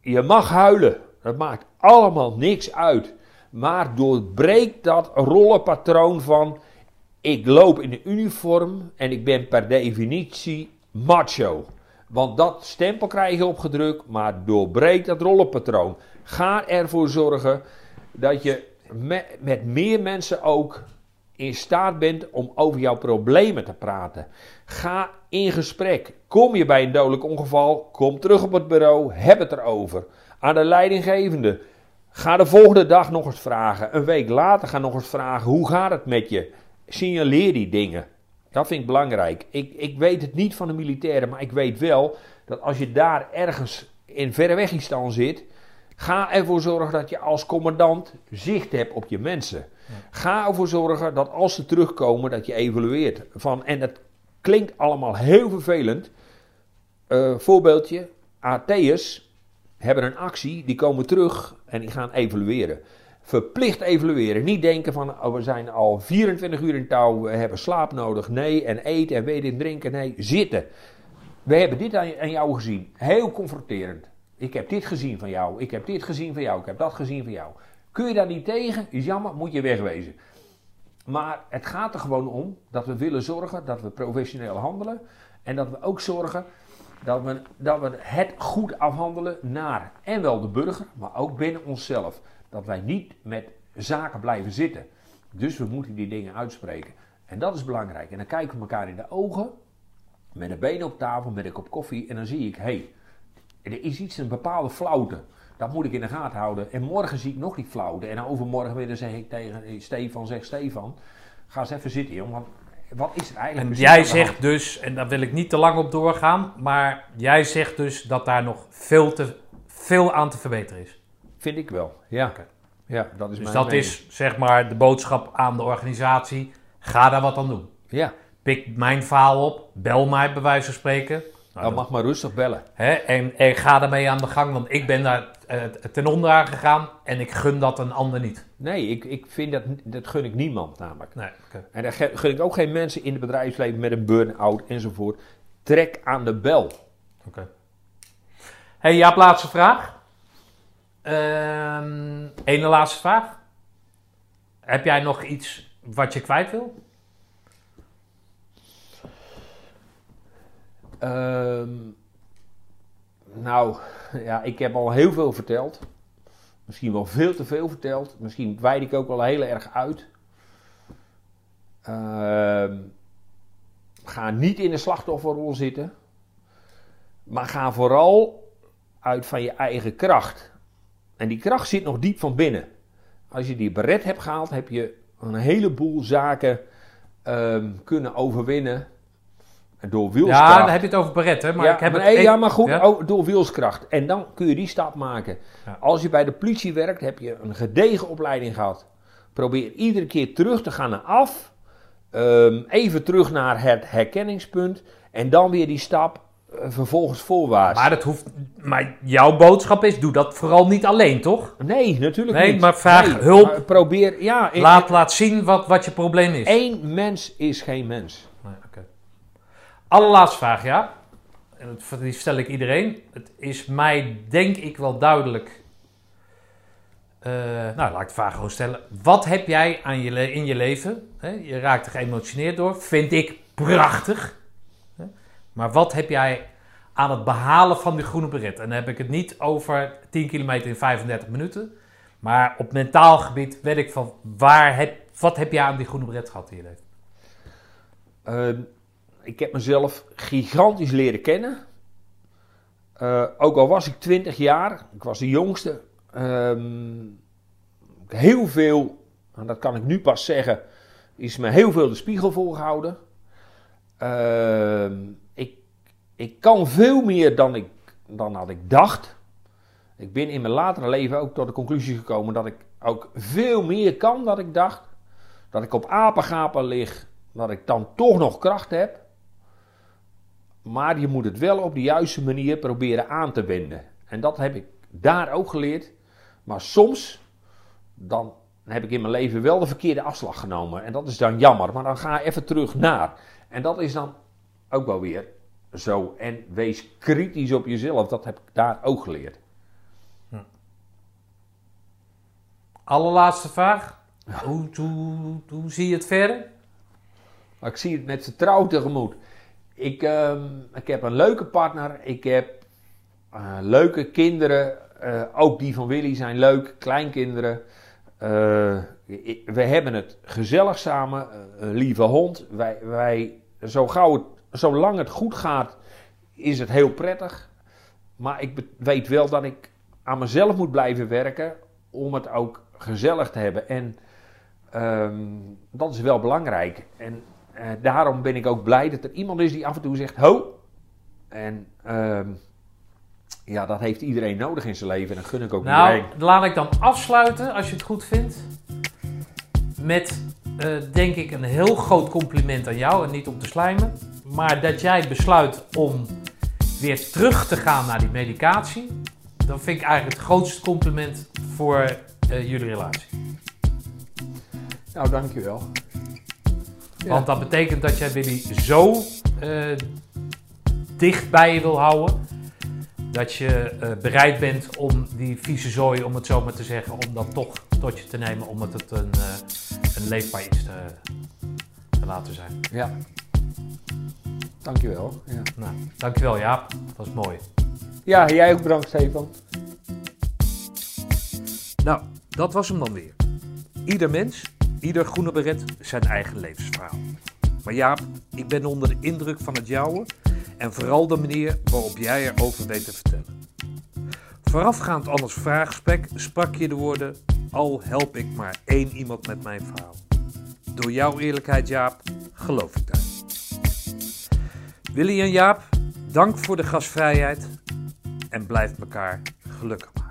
je mag huilen. Dat maakt allemaal niks uit. Maar doorbreek dat rollenpatroon van... Ik loop in een uniform en ik ben per definitie macho. Want dat stempel krijg je opgedrukt, maar doorbreek dat rollenpatroon. Ga ervoor zorgen dat je met, meer mensen ook in staat bent om over jouw problemen te praten. Ga in gesprek. Kom je bij een dodelijk ongeval, kom terug op het bureau, heb het erover. Aan de leidinggevende. Ga de volgende dag nog eens vragen. Een week later ga nog eens vragen: hoe gaat het met je? Signaleer die dingen. Dat vind ik belangrijk. Ik, ik weet het niet van de militairen, maar ik weet wel dat als je daar ergens in Verrewegistan zit, ga ervoor zorgen dat je als commandant zicht hebt op je mensen. Ga ervoor zorgen dat als ze terugkomen, dat je evalueert. Van, en dat klinkt allemaal heel vervelend. Eh, voorbeeldje, AT'ers hebben een actie, die komen terug en die gaan evalueren. Verplicht evalueren. Niet denken van, oh, we zijn al 24 uur in touw, we hebben slaap nodig. Nee, en eten en weten en drinken. Nee, zitten. We hebben dit aan jou gezien. Heel confronterend. Ik heb dit gezien van jou. Ik heb dit gezien van jou. Ik heb dat gezien van jou. Kun je daar niet tegen? Is jammer, moet je wegwezen. Maar het gaat er gewoon om dat we willen zorgen dat we professioneel handelen. En dat we ook zorgen dat we, dat we het goed afhandelen naar en wel de burger, maar ook binnen onszelf. Dat wij niet met zaken blijven zitten. Dus we moeten die dingen uitspreken. En dat is belangrijk. En dan kijken we elkaar in de ogen, met de benen op tafel, met een kop koffie. En dan zie ik, hé, hey, er is iets, een bepaalde flauwte. Dat moet ik in de gaten houden. En morgen zie ik nog die flauwte. En overmorgen weer dan zeg ik tegen Stefan, zeg Stefan, ga eens even zitten, jongen. Want wat is er eigenlijk
En jij zegt dus, en daar wil ik niet te lang op doorgaan, maar jij zegt dus dat daar nog veel, te, veel aan te verbeteren is.
Vind ik wel, ja.
Oké.
Ja, dat is
Dus
mijn
dat
mening.
is zeg maar de boodschap aan de organisatie. Ga daar wat aan doen.
Ja,
Pik mijn verhaal op, bel mij bij wijze van spreken.
Dan mag maar rustig bellen.
Hè? En, en ga daarmee aan de gang, want ik ben daar eh, ten onder aan gegaan en ik gun dat een ander niet.
Nee, ik, ik vind dat, dat gun ik niemand namelijk.
Nee.
En ge- gun ik ook geen mensen in het bedrijfsleven met een burn-out enzovoort. Trek aan de bel.
Oké. Hey Jaap, laatste vraag. Ehm ene laatste vraag. Heb jij nog iets wat je kwijt wil?
Ehm, nou, ja, ik heb al heel veel verteld. Misschien wel veel te veel verteld. Misschien wijd ik ook wel heel erg uit. Ehm, ga niet in de slachtofferrol zitten. Maar ga vooral uit van je eigen kracht. En die kracht zit nog diep van binnen. Als je die beret hebt gehaald, heb je een heleboel zaken ehm, kunnen overwinnen. Door wilskracht.
Ja, dan heb je het over Beret, hè? Maar
ja,
ik heb
maar,
het e-
ja, maar goed,
Ja?
ook door wilskracht. En dan kun je die stap maken.
Ja.
Als je bij de politie werkt, heb je een gedegen opleiding gehad. Probeer iedere keer terug te gaan naar af. Ehm, even terug naar het herkenningspunt. En dan weer die stap eh, vervolgens voorwaarts.
Maar, dat hoeft, maar jouw boodschap is, doe dat vooral niet alleen, toch?
nee, natuurlijk
Nee,
niet.
maar vraag hulp.
maar probeer, ja.
Laat, laat zien wat, wat je probleem is.
Eén mens is geen mens.
Nee, oké. Allerlaatste vraag, ja. En die stel ik iedereen. Het is mij, denk ik, wel duidelijk. Eh, nou, laat ik de vraag gewoon stellen. Wat heb jij aan je in je leven? Hè? Je raakt er geëmotioneerd door. Vind ik prachtig. Hè? Maar wat heb jij aan het behalen van die groene beret? En dan heb ik het niet over 10 kilometer in 35 minuten. Maar op mentaal gebied weet ik van waar heb, wat heb jij aan die groene beret gehad in je leven?
Ehm, ik heb mezelf gigantisch leren kennen. Eh, ook al was ik 20 jaar, ik was de jongste. ehm, heel veel, en dat kan ik nu pas zeggen, is me heel veel de spiegel voorgehouden. Ehm, ik, ik kan veel meer dan ik, dan dat ik dacht. Ik ben in mijn latere leven ook tot de conclusie gekomen dat ik ook veel meer kan dan ik dacht. Dat ik op apengapen lig, dat ik dan toch nog kracht heb. Maar je moet het wel op de juiste manier proberen aan te wenden. En dat heb ik daar ook geleerd. Maar soms, dan heb ik in mijn leven wel de verkeerde afslag genomen. En dat is dan jammer. Maar dan ga je even terug naar. En dat is dan ook wel weer zo. En wees kritisch op jezelf. Dat heb ik daar ook geleerd.
Allerlaatste vraag. Hoe, hoe, hoe zie je het verder?
Maar ik zie het met vertrouwen tegemoet. Ik, ehm, ik heb een leuke partner. Ik heb eh, leuke kinderen. eh, ook die van Willy zijn leuk. Kleinkinderen. Eh, we hebben het gezellig samen. een lieve hond. Wij, wij, zo gauw het, zolang het goed gaat, is het heel prettig. Maar ik weet wel dat ik aan mezelf moet blijven werken. Om het ook gezellig te hebben. En ehm, dat is wel belangrijk. En daarom ben ik ook blij dat er iemand is die af en toe zegt: Ho! En ehm, ja, dat heeft iedereen nodig in zijn leven. En dat gun ik ook
Nou,
iedereen.
laat ik dan afsluiten, als je het goed vindt. Met, eh, denk ik, een heel groot compliment aan jou. En niet om te slijmen. Maar dat jij besluit om weer terug te gaan naar die medicatie. Dan vind ik eigenlijk het grootste compliment voor eh, jullie relatie.
Nou, dankjewel. Ja.
Want dat betekent dat jij Willy zo eh, dicht bij je wil houden. Dat je eh, bereid bent om die vieze zooi, om het zo maar te zeggen, om dat toch tot je te nemen. Omdat het een, eh, een leefbaar iets te, te laten zijn.
Ja. Dankjewel. Ja.
Nou, dankjewel Jaap. Dat was mooi.
ja, jij ook bedankt, Stefan.
Nou, dat was hem dan weer. Ieder mens, ieder groene beret zijn eigen levensverhaal. Maar Jaap, ik ben onder de indruk van het jouwe en vooral de manier waarop jij erover weet te vertellen. Voorafgaand aan ons vraaggesprek sprak je de woorden: Al help ik maar één iemand met mijn verhaal. Door jouw eerlijkheid, Jaap, geloof ik daar. Willy en Jaap, dank voor de gastvrijheid en blijf elkaar gelukkig.